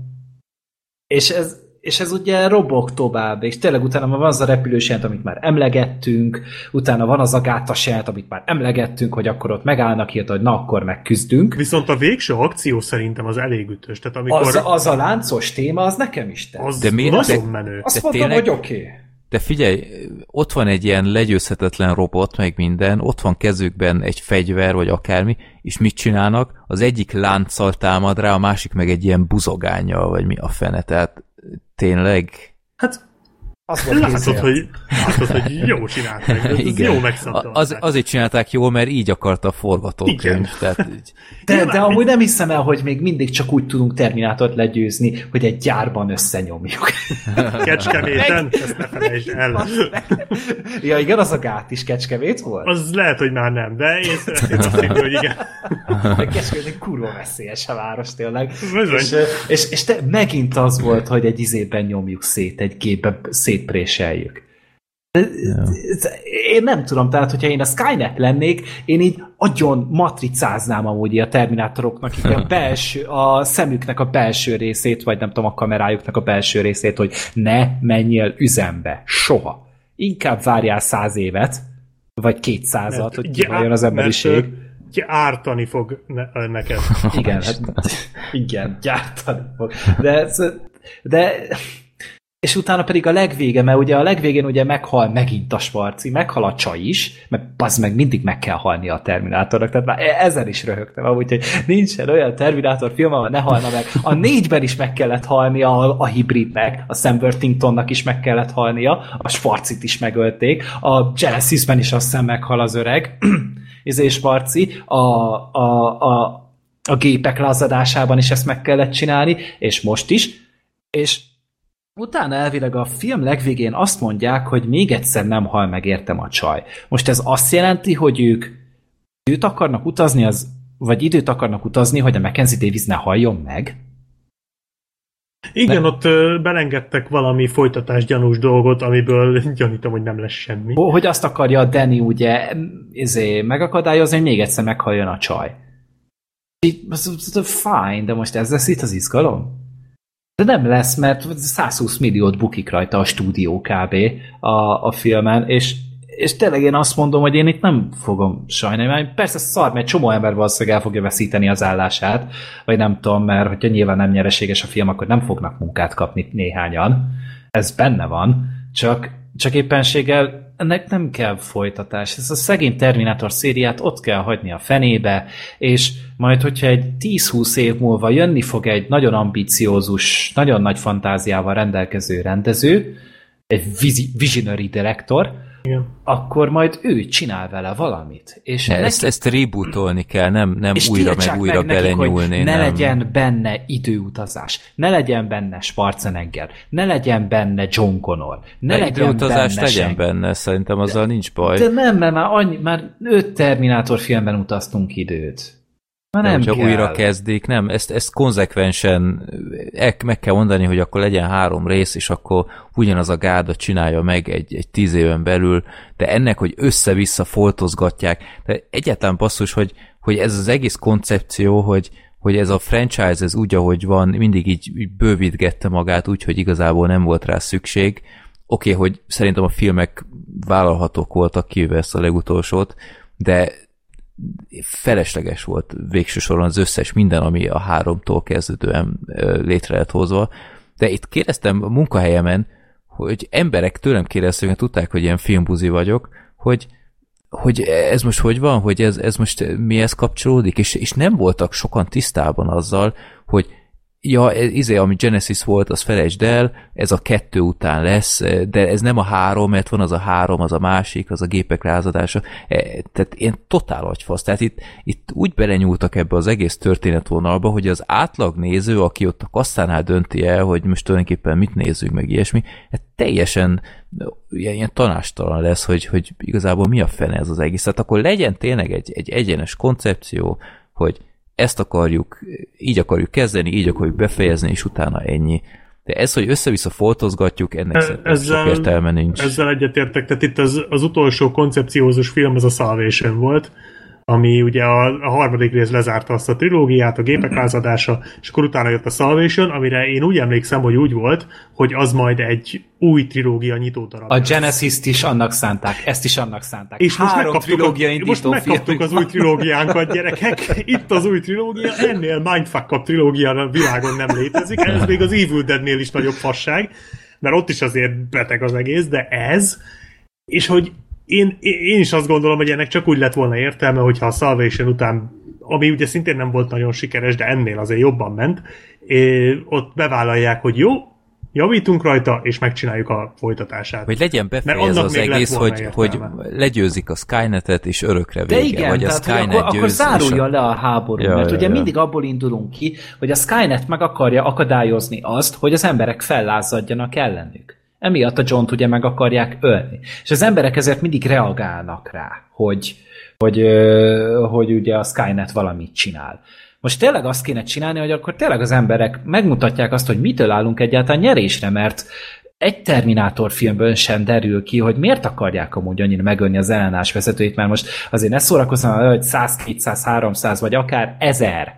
És ez, és ez ugye robog tovább, és tényleg utána van az a repülős jelent, amit már emlegettünk, utána van az a gátas jelent, amit már emlegettünk, hogy akkor ott megállnak hirtelen, hogy na akkor megküzdünk. Viszont a végső akció szerintem az elég ütős. Tehát amikor... az, az a láncos téma, az nekem is tett. Az de miért? Nagyon de, menő. Azt de mondtam, tényleg... hogy oké. Okay. De figyelj, ott van egy ilyen legyőzhetetlen robot, meg minden, ott van kezükben egy fegyver, vagy akármi, és mit csinálnak? Az egyik lánccal támad rá, a másik meg egy ilyen buzogánya, vagy mi a fene, tehát tényleg? Hát azt volt látod, hogy, látod, hogy jó csinálták, ez Igen. jó Az, azért csinálták jól, mert így akarta a forgatókönyv. Tehát, de, de amúgy nem hiszem el, hogy még mindig csak úgy tudunk Terminátort legyőzni, hogy egy gyárban összenyomjuk. Kecskeméten? Ezt ne felejtsd el. ja, igen, az a gát is Kecskemét volt? Az lehet, hogy már nem, de én szeretném azt hinni, hogy igen. Kecskemét egy kurva veszélyes a város tényleg. És, és, és te, megint az volt, hogy egy izében nyomjuk szét, egy gépbe szét szétpréseljük. Ja. Én nem tudom, tehát hogyha én a Skynet lennék, én így agyon matricáznám amúgy a terminátoroknak így a belső, a szemüknek a belső részét, vagy nem tudom, a kamerájuknak a belső részét, hogy ne menjél üzembe. Soha. Inkább várjál száz évet, vagy kétszázat, hogy kiváljon az emberiség. Mert, ártani fog ne, neked. Igen, hát, igen, gyártani fog. De, de és utána pedig a legvége, mert ugye a legvégén ugye meghal megint a Sparci, meghal a csaj is, mert az meg mindig meg kell halni a Terminátornak, tehát már e- ezen is röhögtem, amúgy, hogy nincsen olyan Terminátor film, ahol ne halna meg. A négyben is meg kellett halnia a, a hibridnek, a Sam Worthingtonnak is meg kellett halnia, a Sparcit is megölték, a Genesisben is azt hiszem meghal az öreg, izé Sparci, a, a, a, a gépek lázadásában is ezt meg kellett csinálni, és most is, és Utána elvileg a film legvégén azt mondják, hogy még egyszer nem hal meg értem a csaj. Most ez azt jelenti, hogy ők időt akarnak utazni, az, vagy időt akarnak utazni, hogy a Mackenzie Davis ne halljon meg? Igen, ne? ott belengedtek valami folytatás gyanús dolgot, amiből gyanítom, hogy nem lesz semmi. Hogy azt akarja a Danny ugye izé, megakadályozni, hogy még egyszer meghalljon a csaj. Fine, de most ez lesz itt az izgalom? De nem lesz, mert 120 milliót bukik rajta a stúdió kb. a, a filmen, és, és tényleg én azt mondom, hogy én itt nem fogom sajnálni. Persze szar, mert csomó ember valószínűleg el fogja veszíteni az állását, vagy nem tudom, mert hogyha nyilván nem nyereséges a film, akkor nem fognak munkát kapni néhányan. Ez benne van, csak, csak éppenséggel ennek nem kell folytatás. Ez a szegény Terminátor szériát ott kell hagyni a fenébe, és majd, hogyha egy 10-20 év múlva jönni fog egy nagyon ambiciózus, nagyon nagy fantáziával rendelkező rendező, egy visionary director, igen. akkor majd ő csinál vele valamit. És ne, neki... ezt, ezt rebootolni kell, nem, nem és újra meg újra meg belenyúlni. Nekik, ne nem. legyen benne időutazás, ne legyen benne Schwarzenegger, ne legyen benne John Connor, ne de legyen időutazás benne legyen benne, szerintem azzal de, nincs baj. De nem, mert már, annyi, már öt Terminátor filmben utaztunk időt. Már nem hogyha kell. újra kezdik, nem, ezt, ezt konzekvensen meg kell mondani, hogy akkor legyen három rész, és akkor ugyanaz a gárda csinálja meg egy, egy tíz éven belül, de ennek, hogy össze-vissza foltozgatják, de egyáltalán basszus, hogy, hogy ez az egész koncepció, hogy, hogy ez a franchise, ez úgy, ahogy van, mindig így, így bővítgette magát, úgy, hogy igazából nem volt rá szükség. Oké, okay, hogy szerintem a filmek vállalhatók voltak, kivéve ezt a legutolsót, de felesleges volt végső soron az összes minden, ami a háromtól kezdődően létre lett hozva. De itt kérdeztem a munkahelyemen, hogy emberek tőlem kérdeztek, hogy tudták, hogy ilyen filmbuzi vagyok, hogy, hogy ez most hogy van, hogy ez, ez most mihez kapcsolódik, és, és nem voltak sokan tisztában azzal, hogy ja, izé, ami Genesis volt, az felejtsd el, ez a kettő után lesz, de ez nem a három, mert van az a három, az a másik, az a gépek lázadása. E, tehát ilyen totál agyfasz. Tehát itt, itt úgy belenyúltak ebbe az egész történetvonalba, hogy az átlag néző, aki ott a kasszánál dönti el, hogy most tulajdonképpen mit nézzük, meg ilyesmi, hát teljesen ilyen, ilyen tanástalan lesz, hogy, hogy igazából mi a fene ez az egész. Tehát akkor legyen tényleg egy, egy egyenes koncepció, hogy ezt akarjuk, így akarjuk kezdeni, így akarjuk befejezni, és utána ennyi. De ez, hogy össze-vissza foltozgatjuk, ennek e, ezzel, sok értelme nincs. Ezzel egyetértek, tehát itt az, az utolsó koncepciózus film, az a Salvation volt, ami ugye a, a harmadik rész lezárta azt a trilógiát, a gépek lázadása, és akkor utána jött a Salvation, amire én úgy emlékszem, hogy úgy volt, hogy az majd egy új trilógia nyitó darab. A Genesis-t is annak szánták, ezt is annak szánták. És most Három trilógia a, most megkaptuk az új trilógiánkat, gyerekek. Itt az új trilógia, ennél mindfuck trilógia a világon nem létezik, ez még az Evil Deadnél is nagyobb fasság, mert ott is azért beteg az egész, de ez, és hogy én, én is azt gondolom, hogy ennek csak úgy lett volna értelme, hogyha a Salvation után, ami ugye szintén nem volt nagyon sikeres, de ennél azért jobban ment, ott bevállalják, hogy jó, javítunk rajta, és megcsináljuk a folytatását. Hogy legyen befejezve az egész, hogy, hogy legyőzik a Skynetet, és örökre vége. De igen, vagy a Skynet akkor, akkor zárulja a... le a háború, ja, mert ja, ugye ja. mindig abból indulunk ki, hogy a Skynet meg akarja akadályozni azt, hogy az emberek fellázadjanak ellenük. Emiatt a john ugye meg akarják ölni. És az emberek ezért mindig reagálnak rá, hogy, hogy, hogy ugye a Skynet valamit csinál. Most tényleg azt kéne csinálni, hogy akkor tényleg az emberek megmutatják azt, hogy mitől állunk egyáltalán nyerésre, mert egy Terminátor filmből sem derül ki, hogy miért akarják amúgy annyira megölni az ellenállás vezetőit, mert most azért ne szórakozzon, hogy 100, 200, 300 vagy akár 1000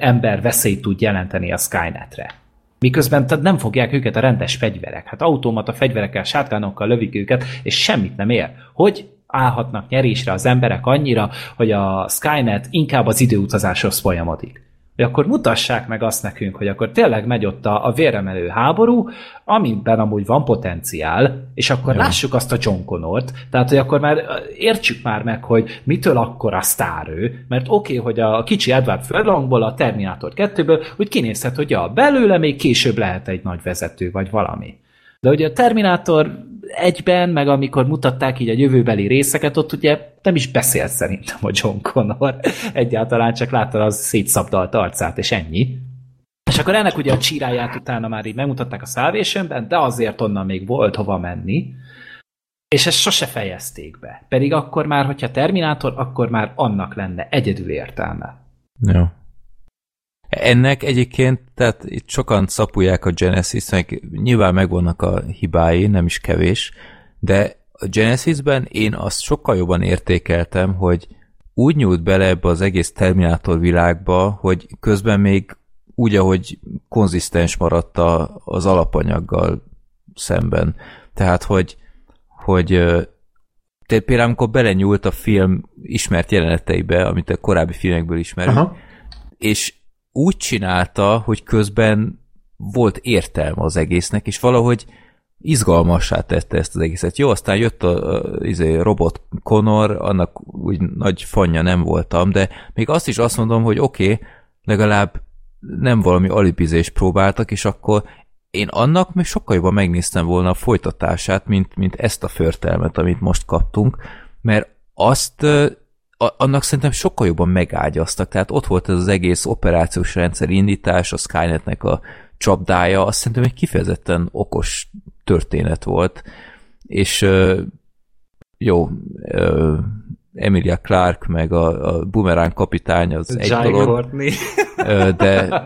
ember veszélyt tud jelenteni a Skynetre. Miközben tehát nem fogják őket a rendes fegyverek. Hát automata fegyverekkel, sátkánokkal lövik őket, és semmit nem ér. Hogy állhatnak nyerésre az emberek annyira, hogy a Skynet inkább az időutazáshoz folyamodik hogy akkor mutassák meg azt nekünk, hogy akkor tényleg megy ott a, a véremelő háború, amiben amúgy van potenciál, és akkor ja. lássuk azt a John Connort, tehát hogy akkor már értsük már meg, hogy mitől akkor a sztár ő, mert oké, okay, hogy a kicsi Edward Furlongból, a Terminator 2-ből úgy kinézhet, hogy ja, belőle még később lehet egy nagy vezető, vagy valami. De ugye a Terminátor egyben, meg amikor mutatták így a jövőbeli részeket, ott ugye nem is beszélt szerintem a John Connor. Egyáltalán csak látta az szétszabdalt arcát, és ennyi. És akkor ennek ugye a csíráját utána már így megmutatták a salvation de azért onnan még volt hova menni. És ezt sose fejezték be. Pedig akkor már, hogyha Terminátor, akkor már annak lenne egyedül értelme. Jó. Ennek egyébként, tehát itt sokan szapulják a Genesis, meg nyilván megvannak a hibái, nem is kevés, de a Genesisben én azt sokkal jobban értékeltem, hogy úgy nyúlt bele ebbe az egész Terminátor világba, hogy közben még úgy, ahogy konzisztens maradt az alapanyaggal szemben. Tehát, hogy, hogy tehát például amikor belenyúlt a film ismert jeleneteibe, amit a korábbi filmekből ismerünk, Aha. és úgy csinálta, hogy közben volt értelme az egésznek, és valahogy izgalmassá tette ezt az egészet. Jó, aztán jött a, a, izé, robot Connor, annak úgy nagy fanya nem voltam, de még azt is azt mondom, hogy oké, okay, legalább nem valami alibizés próbáltak, és akkor én annak még sokkal jobban megnéztem volna a folytatását, mint, mint ezt a förtelmet, amit most kaptunk, mert azt annak szerintem sokkal jobban megágyaztak. Tehát ott volt ez az egész operációs rendszer indítás, a Skynetnek a csapdája, azt szerintem egy kifejezetten okos történet volt. És jó, Emilia Clark, meg a, a Boomerang kapitány az egy Jai dolog. De,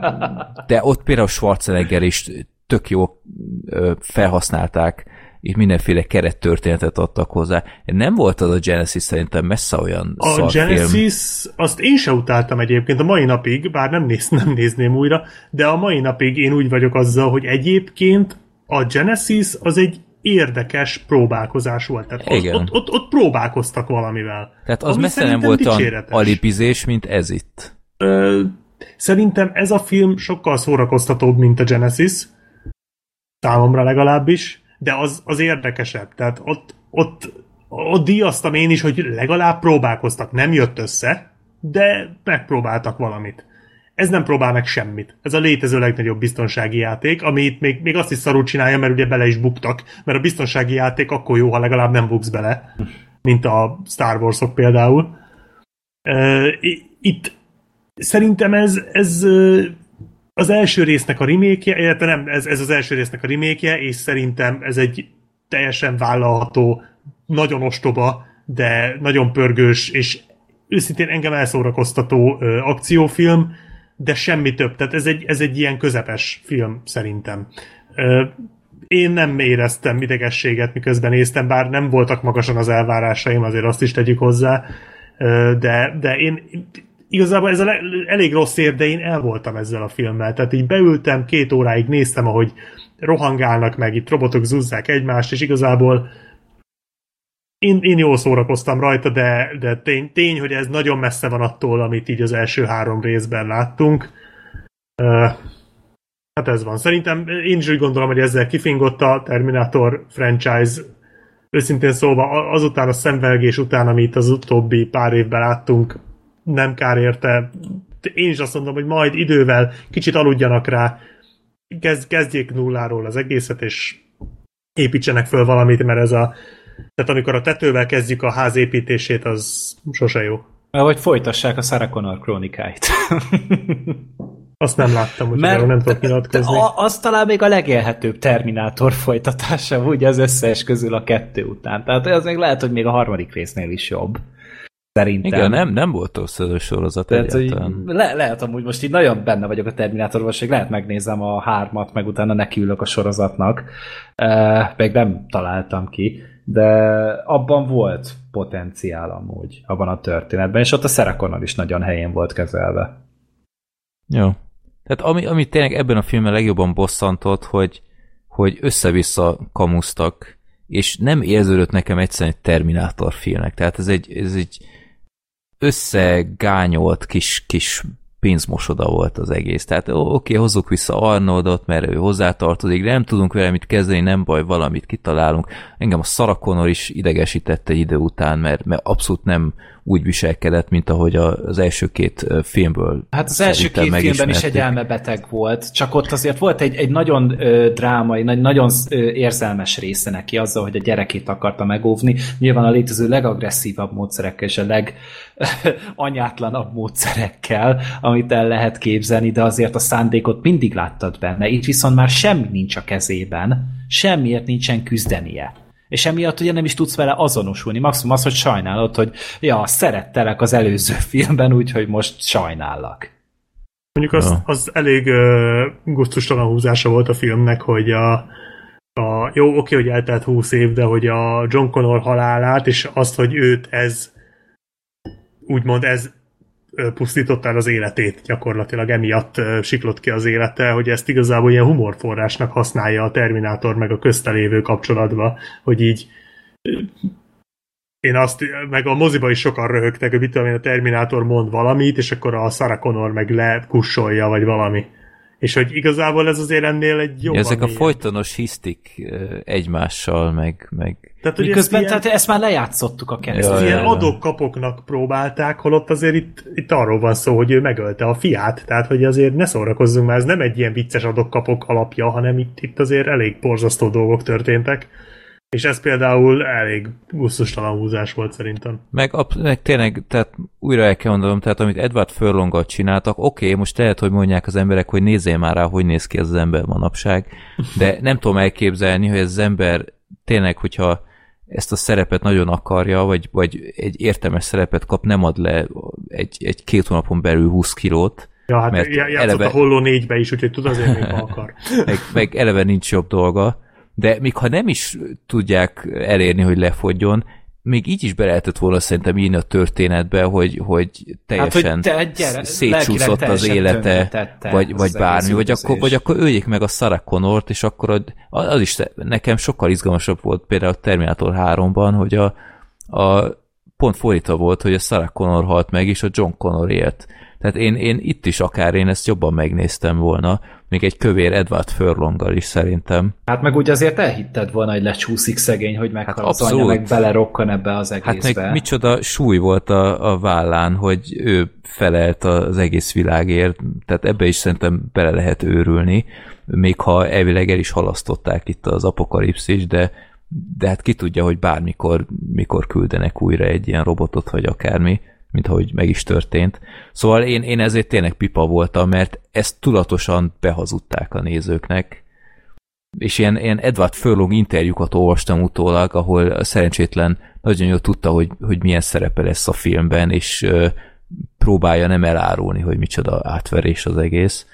de ott például Schwarzenegger is tök jó felhasználták és mindenféle kerettörténetet adtak hozzá. Nem volt az a Genesis szerintem messze olyan A Genesis, film. azt én se utáltam egyébként a mai napig, bár nem, néz, nem nézném újra, de a mai napig én úgy vagyok azzal, hogy egyébként a Genesis az egy érdekes próbálkozás volt. Tehát Igen. Ott, ott, ott próbálkoztak valamivel. Tehát az messze nem volt olyan alipizés, mint ez itt. Ö, szerintem ez a film sokkal szórakoztatóbb, mint a Genesis. Számomra legalábbis de az, az érdekesebb. Tehát ott, ott, ott díjaztam én is, hogy legalább próbálkoztak. Nem jött össze, de megpróbáltak valamit. ez nem próbál meg semmit. Ez a létező legnagyobb biztonsági játék, amit még, még azt is szarul csinálja, mert ugye bele is buktak, mert a biztonsági játék akkor jó, ha legalább nem buksz bele, mint a Star Wars-ok például. Itt szerintem ez, ez az első résznek a remake illetve nem, ez, ez az első résznek a remake és szerintem ez egy teljesen vállalható, nagyon ostoba, de nagyon pörgős, és őszintén engem elszórakoztató ö, akciófilm, de semmi több. Tehát ez egy, ez egy ilyen közepes film szerintem. Ö, én nem éreztem idegességet, miközben néztem, bár nem voltak magasan az elvárásaim, azért azt is tegyük hozzá, ö, de, de én igazából ez a le, elég rossz ér, de én el voltam ezzel a filmmel. Tehát így beültem, két óráig néztem, ahogy rohangálnak meg, itt robotok zúzzák egymást, és igazából én, én jól szórakoztam rajta, de, de tény, tény, hogy ez nagyon messze van attól, amit így az első három részben láttunk. Uh, hát ez van. Szerintem én is úgy gondolom, hogy ezzel kifingott a Terminator franchise. Őszintén szólva, azután a szemvelgés után, amit az utóbbi pár évben láttunk, nem kár érte. Én is azt mondom, hogy majd idővel kicsit aludjanak rá, kezd, kezdjék nulláról az egészet, és építsenek föl valamit, mert ez a tehát amikor a tetővel kezdjük a ház építését, az sose jó. Vagy folytassák a Sarah Connor krónikáit. Azt nem láttam, hogy nem tudok nyilatkozni. Az talán még a legélhetőbb Terminátor folytatása, ugye az összes közül a kettő után. Tehát az még lehet, hogy még a harmadik résznél is jobb. Szerintem. Igen, nem, nem volt a sorozat Tehát, egyáltalán. Le, lehet amúgy most így nagyon benne vagyok a Terminátorban, és lehet megnézem a hármat, meg utána nekiülök a sorozatnak. Uh, meg nem találtam ki de abban volt potenciál amúgy, abban a történetben, és ott a Szerekonal is nagyon helyén volt kezelve. Jó. Tehát ami, ami tényleg ebben a filmben legjobban bosszantott, hogy, hogy össze-vissza kamusztak, és nem érződött nekem egyszerűen egy Terminátor filmnek. Tehát ez egy, ez egy összegányolt kis, kis pénzmosoda volt az egész. Tehát oké, hozzuk vissza Arnoldot, mert ő hozzátartozik, de nem tudunk vele mit kezdeni, nem baj, valamit kitalálunk. Engem a Szarakonor is idegesítette egy idő után, mert, mert abszolút nem úgy viselkedett, mint ahogy az első két filmből. Hát az első két filmben is egy elmebeteg volt, csak ott azért volt egy, egy nagyon ö, drámai, nagy, nagyon ö, érzelmes része neki azzal, hogy a gyerekét akarta megóvni. Nyilván a létező legagresszívabb módszerekkel és a leganyátlanabb módszerekkel, amit el lehet képzelni, de azért a szándékot mindig láttad benne. Itt viszont már semmi nincs a kezében, semmiért nincsen küzdenie és emiatt ugye nem is tudsz vele azonosulni. Maximum az, hogy sajnálod, hogy ja, szerettelek az előző filmben, úgyhogy most sajnállak. Mondjuk az, az elég uh, gusztustalan húzása volt a filmnek, hogy a, a jó, oké, hogy eltelt húsz év, de hogy a John Connor halálát, és azt, hogy őt ez úgymond ez pusztította el az életét gyakorlatilag, emiatt siklott ki az élete, hogy ezt igazából ilyen humorforrásnak használja a Terminátor meg a köztelévő kapcsolatba, hogy így én azt, meg a moziba is sokan röhögtek, hogy mit tudom én, a Terminátor mond valamit, és akkor a Sarah Connor meg lekussolja, vagy valami. És hogy igazából ez azért ennél egy jó. Ezek a folytonos hisztik egymással, meg... meg... Tehát, hogy Miközben ezt, ilyen, tehát ezt már lejátszottuk a keresztül. Ezt ilyen adok-kapoknak próbálták, holott azért itt, itt arról van szó, hogy ő megölte a fiát, tehát hogy azért ne szórakozzunk már, ez nem egy ilyen vicces adok-kapok alapja, hanem itt, itt azért elég borzasztó dolgok történtek. És ez például elég gusztustalan húzás volt szerintem. Meg, meg tényleg, tehát újra el kell mondanom, tehát amit Edward Furlongal csináltak, oké, okay, most lehet, hogy mondják az emberek, hogy nézzél már rá, hogy néz ki ez az ember manapság, de nem tudom elképzelni, hogy ez az ember tényleg, hogyha ezt a szerepet nagyon akarja, vagy, vagy egy értelmes szerepet kap, nem ad le egy, egy két hónapon belül 20 kilót, Ja, hát mert játszott eleve... a Holló négybe is, úgyhogy tud azért ha akar. meg, meg eleve nincs jobb dolga, de még ha nem is tudják elérni, hogy lefogjon, még így is be lehetett volna szerintem írni a történetbe, hogy, hogy teljesen hát, hogy te, gyere, szétcsúszott az élete, vagy, vagy bármi, vagy akkor, vagy akkor öljék meg a Sarah Connort, és akkor az, az is nekem sokkal izgalmasabb volt például a Terminator 3-ban, hogy a, a pont fordítva volt, hogy a Sarah Connor halt meg, és a John Connor élt. Tehát én, én itt is akár én ezt jobban megnéztem volna, még egy kövér Edward Furlonggal is szerintem. Hát meg úgy azért elhitted volna, hogy lecsúszik szegény, hogy meghal hát az anya, meg belerokkan ebbe az egészbe. Hát meg micsoda súly volt a, a vállán, hogy ő felelt az egész világért, tehát ebbe is szerintem bele lehet őrülni, még ha elvileg el is halasztották itt az apokalipszis, de de hát ki tudja, hogy bármikor mikor küldenek újra egy ilyen robotot, vagy akármi, mint ahogy meg is történt. Szóval én, én ezért tényleg pipa voltam, mert ezt tudatosan behazudták a nézőknek, és ilyen, ilyen Edward Furlong interjúkat olvastam utólag, ahol szerencsétlen nagyon jól tudta, hogy, hogy milyen szerepe lesz a filmben, és ö, próbálja nem elárulni, hogy micsoda átverés az egész.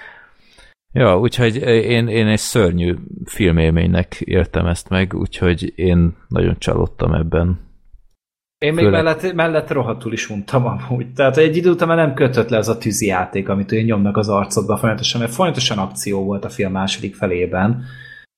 Ja, úgyhogy én, én egy szörnyű filmélménynek értem ezt meg, úgyhogy én nagyon csalódtam ebben. Én még Főleg... mellett, mellett rohadtul is untam amúgy. Tehát egy idő után már nem kötött le az a tűzi játék, amit ő nyomnak az arcodba folyamatosan, mert folyamatosan akció volt a film második felében.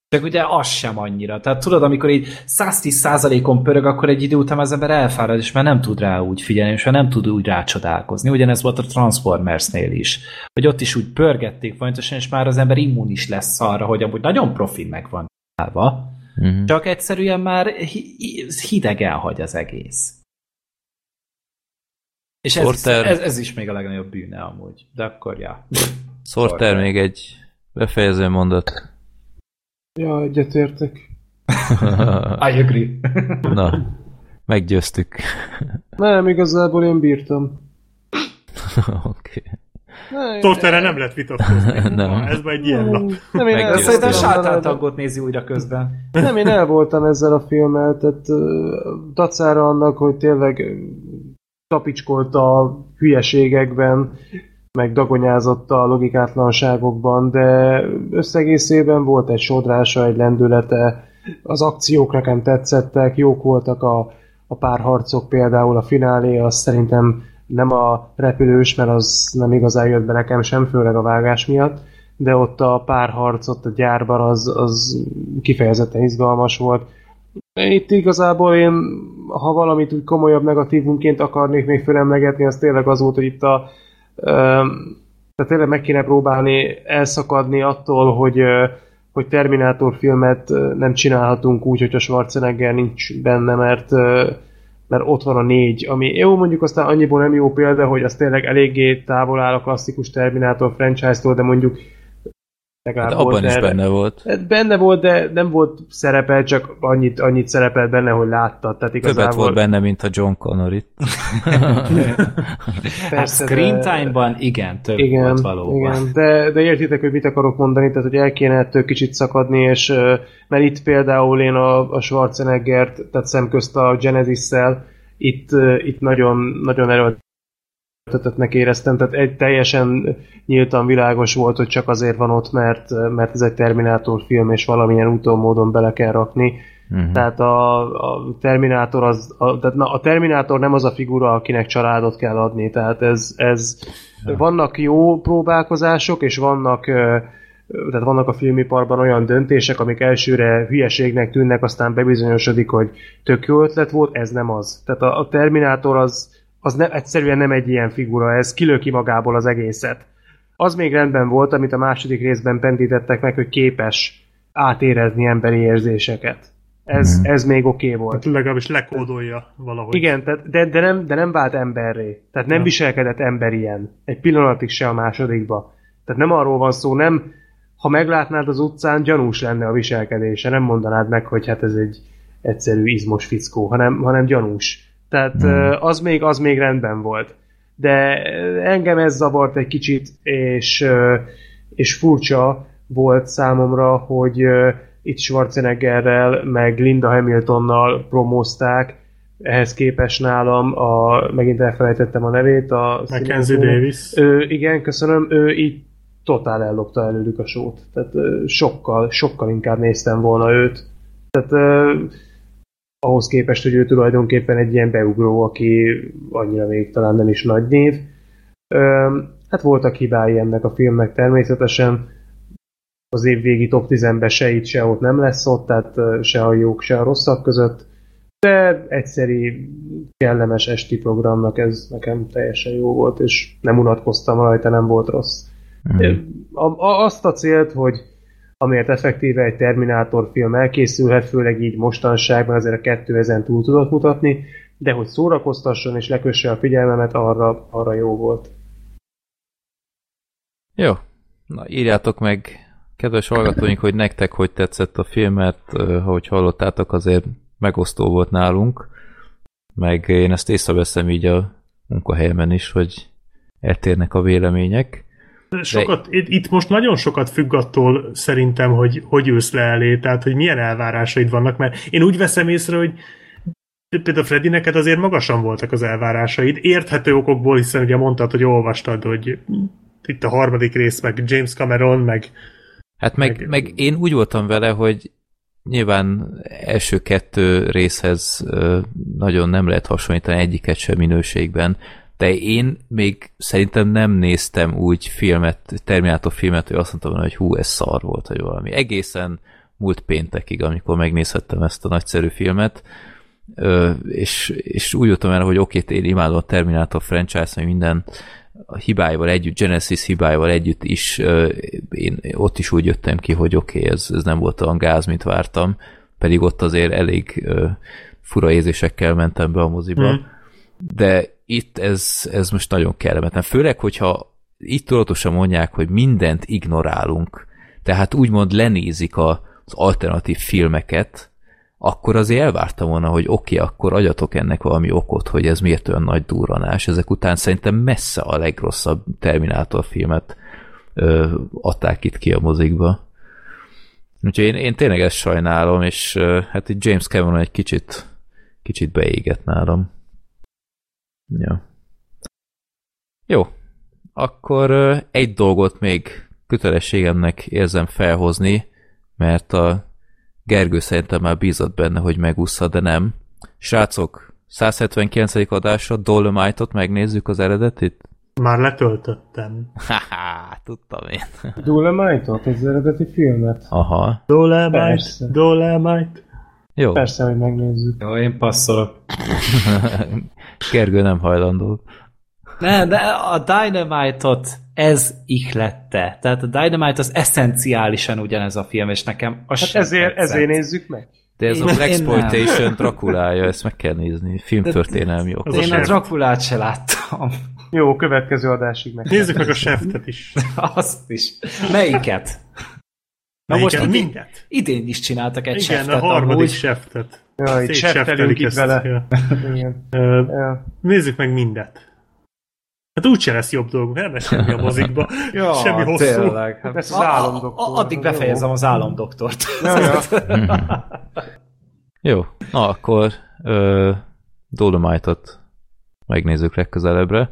Csak ugye az sem annyira. Tehát tudod, amikor így 110%-on pörög, akkor egy idő után az ember elfárad, és már nem tud rá úgy figyelni, és már nem tud úgy rácsodálkozni. Ugyanez volt a Transformersnél is. Hogy ott is úgy pörgették folyamatosan, és már az ember immunis lesz arra, hogy amúgy nagyon profi meg van állva. Uh-huh. Csak egyszerűen már hideg elhagy az egész. És ez, ez, ez is még a legnagyobb bűne amúgy. De akkor, ja. Sorter, még egy befejező mondat. Ja, egyetértek. I agree. Na, meggyőztük. Nem, igazából én bírtam. Oké. Okay. Torterre nem lehet vitatkozni. nem. Ez már egy ilyen nap. Nem, én el, szerintem sátántangot nézi újra közben. Nem, én el voltam ezzel a filmmel, tehát dacára annak, hogy tényleg tapicskolta a hülyeségekben, meg dagonyázott a logikátlanságokban, de összegészében volt egy sodrása, egy lendülete, az akciók nekem tetszettek, jók voltak a, a párharcok, például a finálé, az szerintem nem a repülős, mert az nem igazán jött be nekem sem, főleg a vágás miatt, de ott a párharc ott a gyárban az, az kifejezetten izgalmas volt. Itt igazából én, ha valamit úgy komolyabb negatívunként akarnék még fölemlegetni, az tényleg az volt, hogy itt a tehát tényleg meg kéne próbálni elszakadni attól, hogy, hogy Terminátor filmet nem csinálhatunk úgy, hogy a Schwarzenegger nincs benne, mert, mert ott van a négy, ami jó, mondjuk aztán annyiból nem jó példa, hogy az tényleg eléggé távol áll a klasszikus Terminátor franchise-tól, de mondjuk Legalább hát abban is benne volt. Hát benne volt, de nem volt szerepe, csak annyit, annyit szerepelt benne, hogy látta. Tehát igazából... Többet volt benne, mint a John Connor itt. Persze, hát screen time-ban igen, több igen, volt valóban. Igen, de, de értitek, hogy mit akarok mondani, tehát hogy el kéne ettől kicsit szakadni, és mert itt például én a, a Schwarzeneggert, tehát szemközt a Genesis-szel, itt, itt nagyon, nagyon erőt neki éreztem, tehát egy teljesen nyíltan világos volt, hogy csak azért van ott, mert, mert ez egy Terminátor film, és valamilyen úton, módon bele kell rakni. Uh-huh. Tehát a, a Terminátor az, a, tehát na, a Terminátor nem az a figura, akinek családot kell adni, tehát ez, ez uh-huh. vannak jó próbálkozások, és vannak tehát vannak a filmiparban olyan döntések, amik elsőre hülyeségnek tűnnek, aztán bebizonyosodik, hogy tök jó ötlet volt, ez nem az. Tehát a, a Terminátor az, az ne, egyszerűen nem egy ilyen figura, ez kilöki magából az egészet. Az még rendben volt, amit a második részben pendítettek meg, hogy képes átérezni emberi érzéseket. Ez, mm. ez még oké okay volt. Tehát legalábbis lekódolja valahogy. Igen, tehát, de, de, nem, de nem vált emberré. Tehát nem ja. viselkedett emberien. Egy pillanatig se a másodikba. Tehát nem arról van szó, nem ha meglátnád az utcán, gyanús lenne a viselkedése. Nem mondanád meg, hogy hát ez egy egyszerű izmos fickó, hanem, hanem gyanús. Tehát hmm. az, még, az még rendben volt. De engem ez zavart egy kicsit, és, és furcsa volt számomra, hogy itt Schwarzeneggerrel, meg Linda Hamiltonnal promózták, ehhez képest nálam, a, megint elfelejtettem a nevét, a Mackenzie Davis. Ő, igen, köszönöm, ő így totál ellopta előlük a sót. Tehát sokkal, sokkal inkább néztem volna őt. Tehát ahhoz képest, hogy ő tulajdonképpen egy ilyen beugró, aki annyira még talán nem is nagy név. Hát voltak hibái ennek a filmnek természetesen. Az év végi top 10-ben se itt, se ott nem lesz ott, tehát se a jók, se a rosszak között. De egyszeri, kellemes esti programnak ez nekem teljesen jó volt, és nem unatkoztam rajta, nem volt rossz. Mm. A, a, azt a célt, hogy amiért effektíve egy Terminátor film elkészülhet, főleg így mostanságban azért a kettő ezen túl tudott mutatni, de hogy szórakoztasson és lekösse a figyelmemet, arra, arra jó volt. Jó. Na, írjátok meg, kedves hallgatóink, hogy nektek hogy tetszett a film, mert ahogy hallottátok, azért megosztó volt nálunk, meg én ezt észreveszem így a munkahelyemen is, hogy eltérnek a vélemények. Sokat, De... Itt most nagyon sokat függ attól szerintem, hogy hogy ülsz le elé, tehát hogy milyen elvárásaid vannak, mert én úgy veszem észre, hogy például Freddy, neked azért magasan voltak az elvárásaid, érthető okokból, hiszen ugye mondtad, hogy olvastad, hogy itt a harmadik rész, meg James Cameron, meg... Hát meg, meg, meg én úgy voltam vele, hogy nyilván első kettő részhez nagyon nem lehet hasonlítani egyiket sem minőségben, de én még szerintem nem néztem úgy filmet, Terminátor filmet, hogy azt mondtam volna, hogy hú, ez szar volt, vagy valami. Egészen múlt péntekig, amikor megnézhettem ezt a nagyszerű filmet, és, és úgy jöttem el, hogy oké, okay, én imádom a Terminátor franchise, meg minden a hibáival együtt, Genesis hibáival együtt is, én ott is úgy jöttem ki, hogy oké, okay, ez, ez nem volt olyan gáz, mint vártam, pedig ott azért elég fura érzésekkel mentem be a moziba. Mm. De itt ez, ez most nagyon kellemetlen. Főleg, hogyha itt tudatosan mondják, hogy mindent ignorálunk, tehát úgymond lenézik a, az alternatív filmeket, akkor azért elvártam volna, hogy oké, okay, akkor adjatok ennek valami okot, hogy ez miért olyan nagy durranás. Ezek után szerintem messze a legrosszabb Terminátor filmet ö, adták itt ki a mozikba. Úgyhogy én, én tényleg ezt sajnálom, és ö, hát itt James Cameron egy kicsit, kicsit beégett nálam. Ja. Jó. Akkor egy dolgot még kötelességemnek érzem felhozni, mert a Gergő szerintem már bízott benne, hogy megúszza, de nem. Srácok, 179. adásra Dolomite-ot megnézzük az eredetit? Már letöltöttem. Haha, tudtam én. Dolomite-ot, az eredeti filmet? Aha. Dolomite, Dolomite. Jó. Persze, hogy megnézzük. Jó, én passzolok. Gergő nem hajlandó. Ne, de a Dynamite-ot ez ihlette. Tehát a Dynamite az eszenciálisan ugyanez a film, és nekem az hát ezért, ezért nézzük meg. De ez én, a Black Exploitation Drakulája, ezt meg kell nézni. Filmtörténelmi ok. Én a, Drakulát se láttam. Jó, következő adásig meg. Nézzük meg a Sheftet is. Azt is. Melyiket? Na most idén, mindet. idén is csináltak egy Igen, a harmadik amúgy. Sheftet. Ja, itt vele. Igen. Ja. Nézzük meg mindet. Hát úgyse lesz jobb dolgunk, nem lesz semmi a mozikba. ja, semmi hosszú. Tényleg. Hát ez az álomdoktor. Addig befejezem az álomdoktort. Ja, ja. Jó, na akkor uh, Dolomite-ot megnézzük legközelebbre.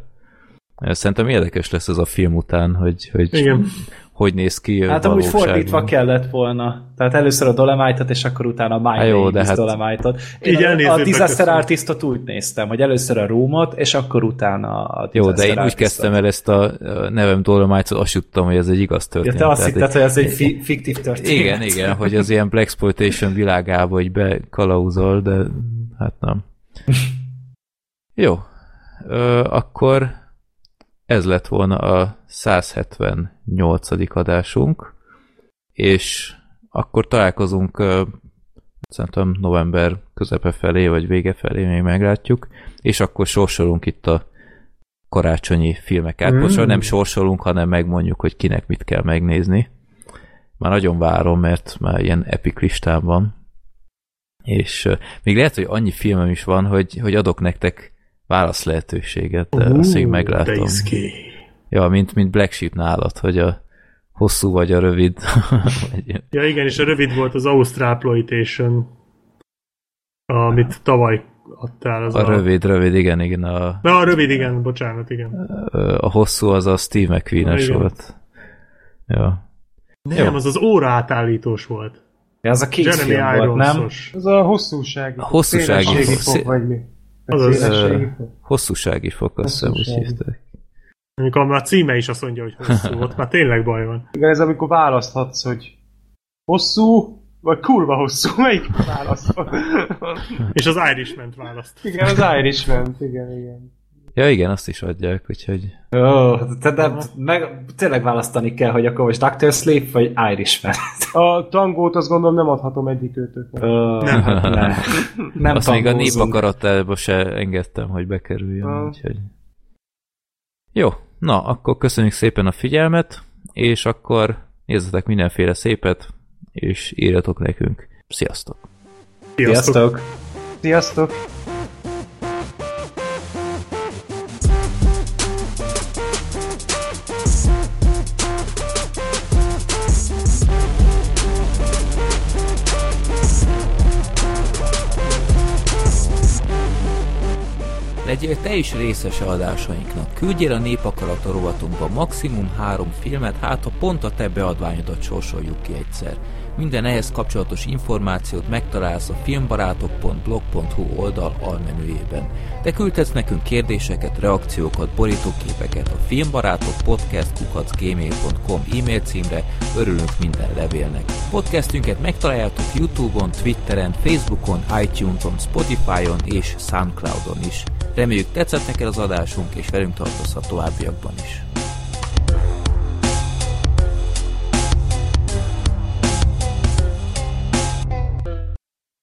Szerintem érdekes lesz ez a film után, hogy, hogy Igen hogy néz ki Hát amúgy fordítva kellett volna. Tehát először a Dolemite-ot, és akkor utána a My Há, jó, de hát... Dolemite-ot. Én a, a Disaster Artistot úgy néztem, hogy először a Roomot, és akkor utána a Disaster Jó, de én úgy kezdtem el ezt a nevem Dolemite-ot, azt tudtam, hogy ez egy igaz történet. Ja, te azt hitted, egy... hogy ez egy fi- fiktív történet. Igen, igen, hogy az ilyen Black Exploitation világába hogy bekalauzol, de hát nem. Jó, Ö, akkor ez lett volna a 178. adásunk, és akkor találkozunk szerintem november közepe felé, vagy vége felé, még meglátjuk, és akkor sorsolunk itt a karácsonyi filmeket. Mm. nem sorsolunk, hanem megmondjuk, hogy kinek mit kell megnézni. Már nagyon várom, mert már ilyen epic listám van. És még lehet, hogy annyi filmem is van, hogy, hogy adok nektek válasz lehetőséget, de uh, azt még meglátom. Ja, mint, mint Black Sheep nálad, hogy a hosszú vagy a rövid. ja igen, és a rövid volt az Austraploitation, amit tavaly adtál. Az a, a rövid, rövid, igen, igen. A, Na, a rövid, igen, bocsánat, igen. A hosszú az a Steve McQueen-es volt. Ja. Nem, Jó. az az óra átállítós volt. Ja, az a két film volt, nem? Az a hosszúsági. A hosszúsági fog, vagy mi? Az az hosszúsági fok, azt hiszem úgy hívták. Amikor már a címe is azt mondja, hogy hosszú, ott már tényleg baj van. Igen, ez amikor választhatsz, hogy hosszú, Vagy kurva hosszú, melyik választol? És az Irishman választ. Igen, az Irishman, igen, igen. Ja igen, azt is adják, úgyhogy... Ó, te, de meg tényleg választani kell, hogy akkor most Dr. Sleep vagy Irishman. A tangót azt gondolom nem adhatom egyik őtöknek. Oh, nem, nem. nem azt még a népakaratába se engedtem, hogy bekerüljön, uh. úgyhogy... Jó, na, akkor köszönjük szépen a figyelmet, és akkor nézzetek mindenféle szépet, és írjatok nekünk. Sziasztok! Sziasztok! Sziasztok! Legyél te is részes adásainknak. Küldjél a Népakarata rovatunkba maximum három filmet, hát ha pont a te beadványodat sorsoljuk ki egyszer. Minden ehhez kapcsolatos információt megtalálsz a filmbarátok.blog.hu oldal almenüjében. Te küldhetsz nekünk kérdéseket, reakciókat, borítóképeket a filmbarátok podcast.gmail.com e-mail címre, örülünk minden levélnek. Podcastünket megtaláljátok Youtube-on, Twitteren, Facebookon, iTunes-on, Spotify-on és Soundcloud-on is. Reméljük tetszett neked az adásunk, és velünk tartozhat továbbiakban is.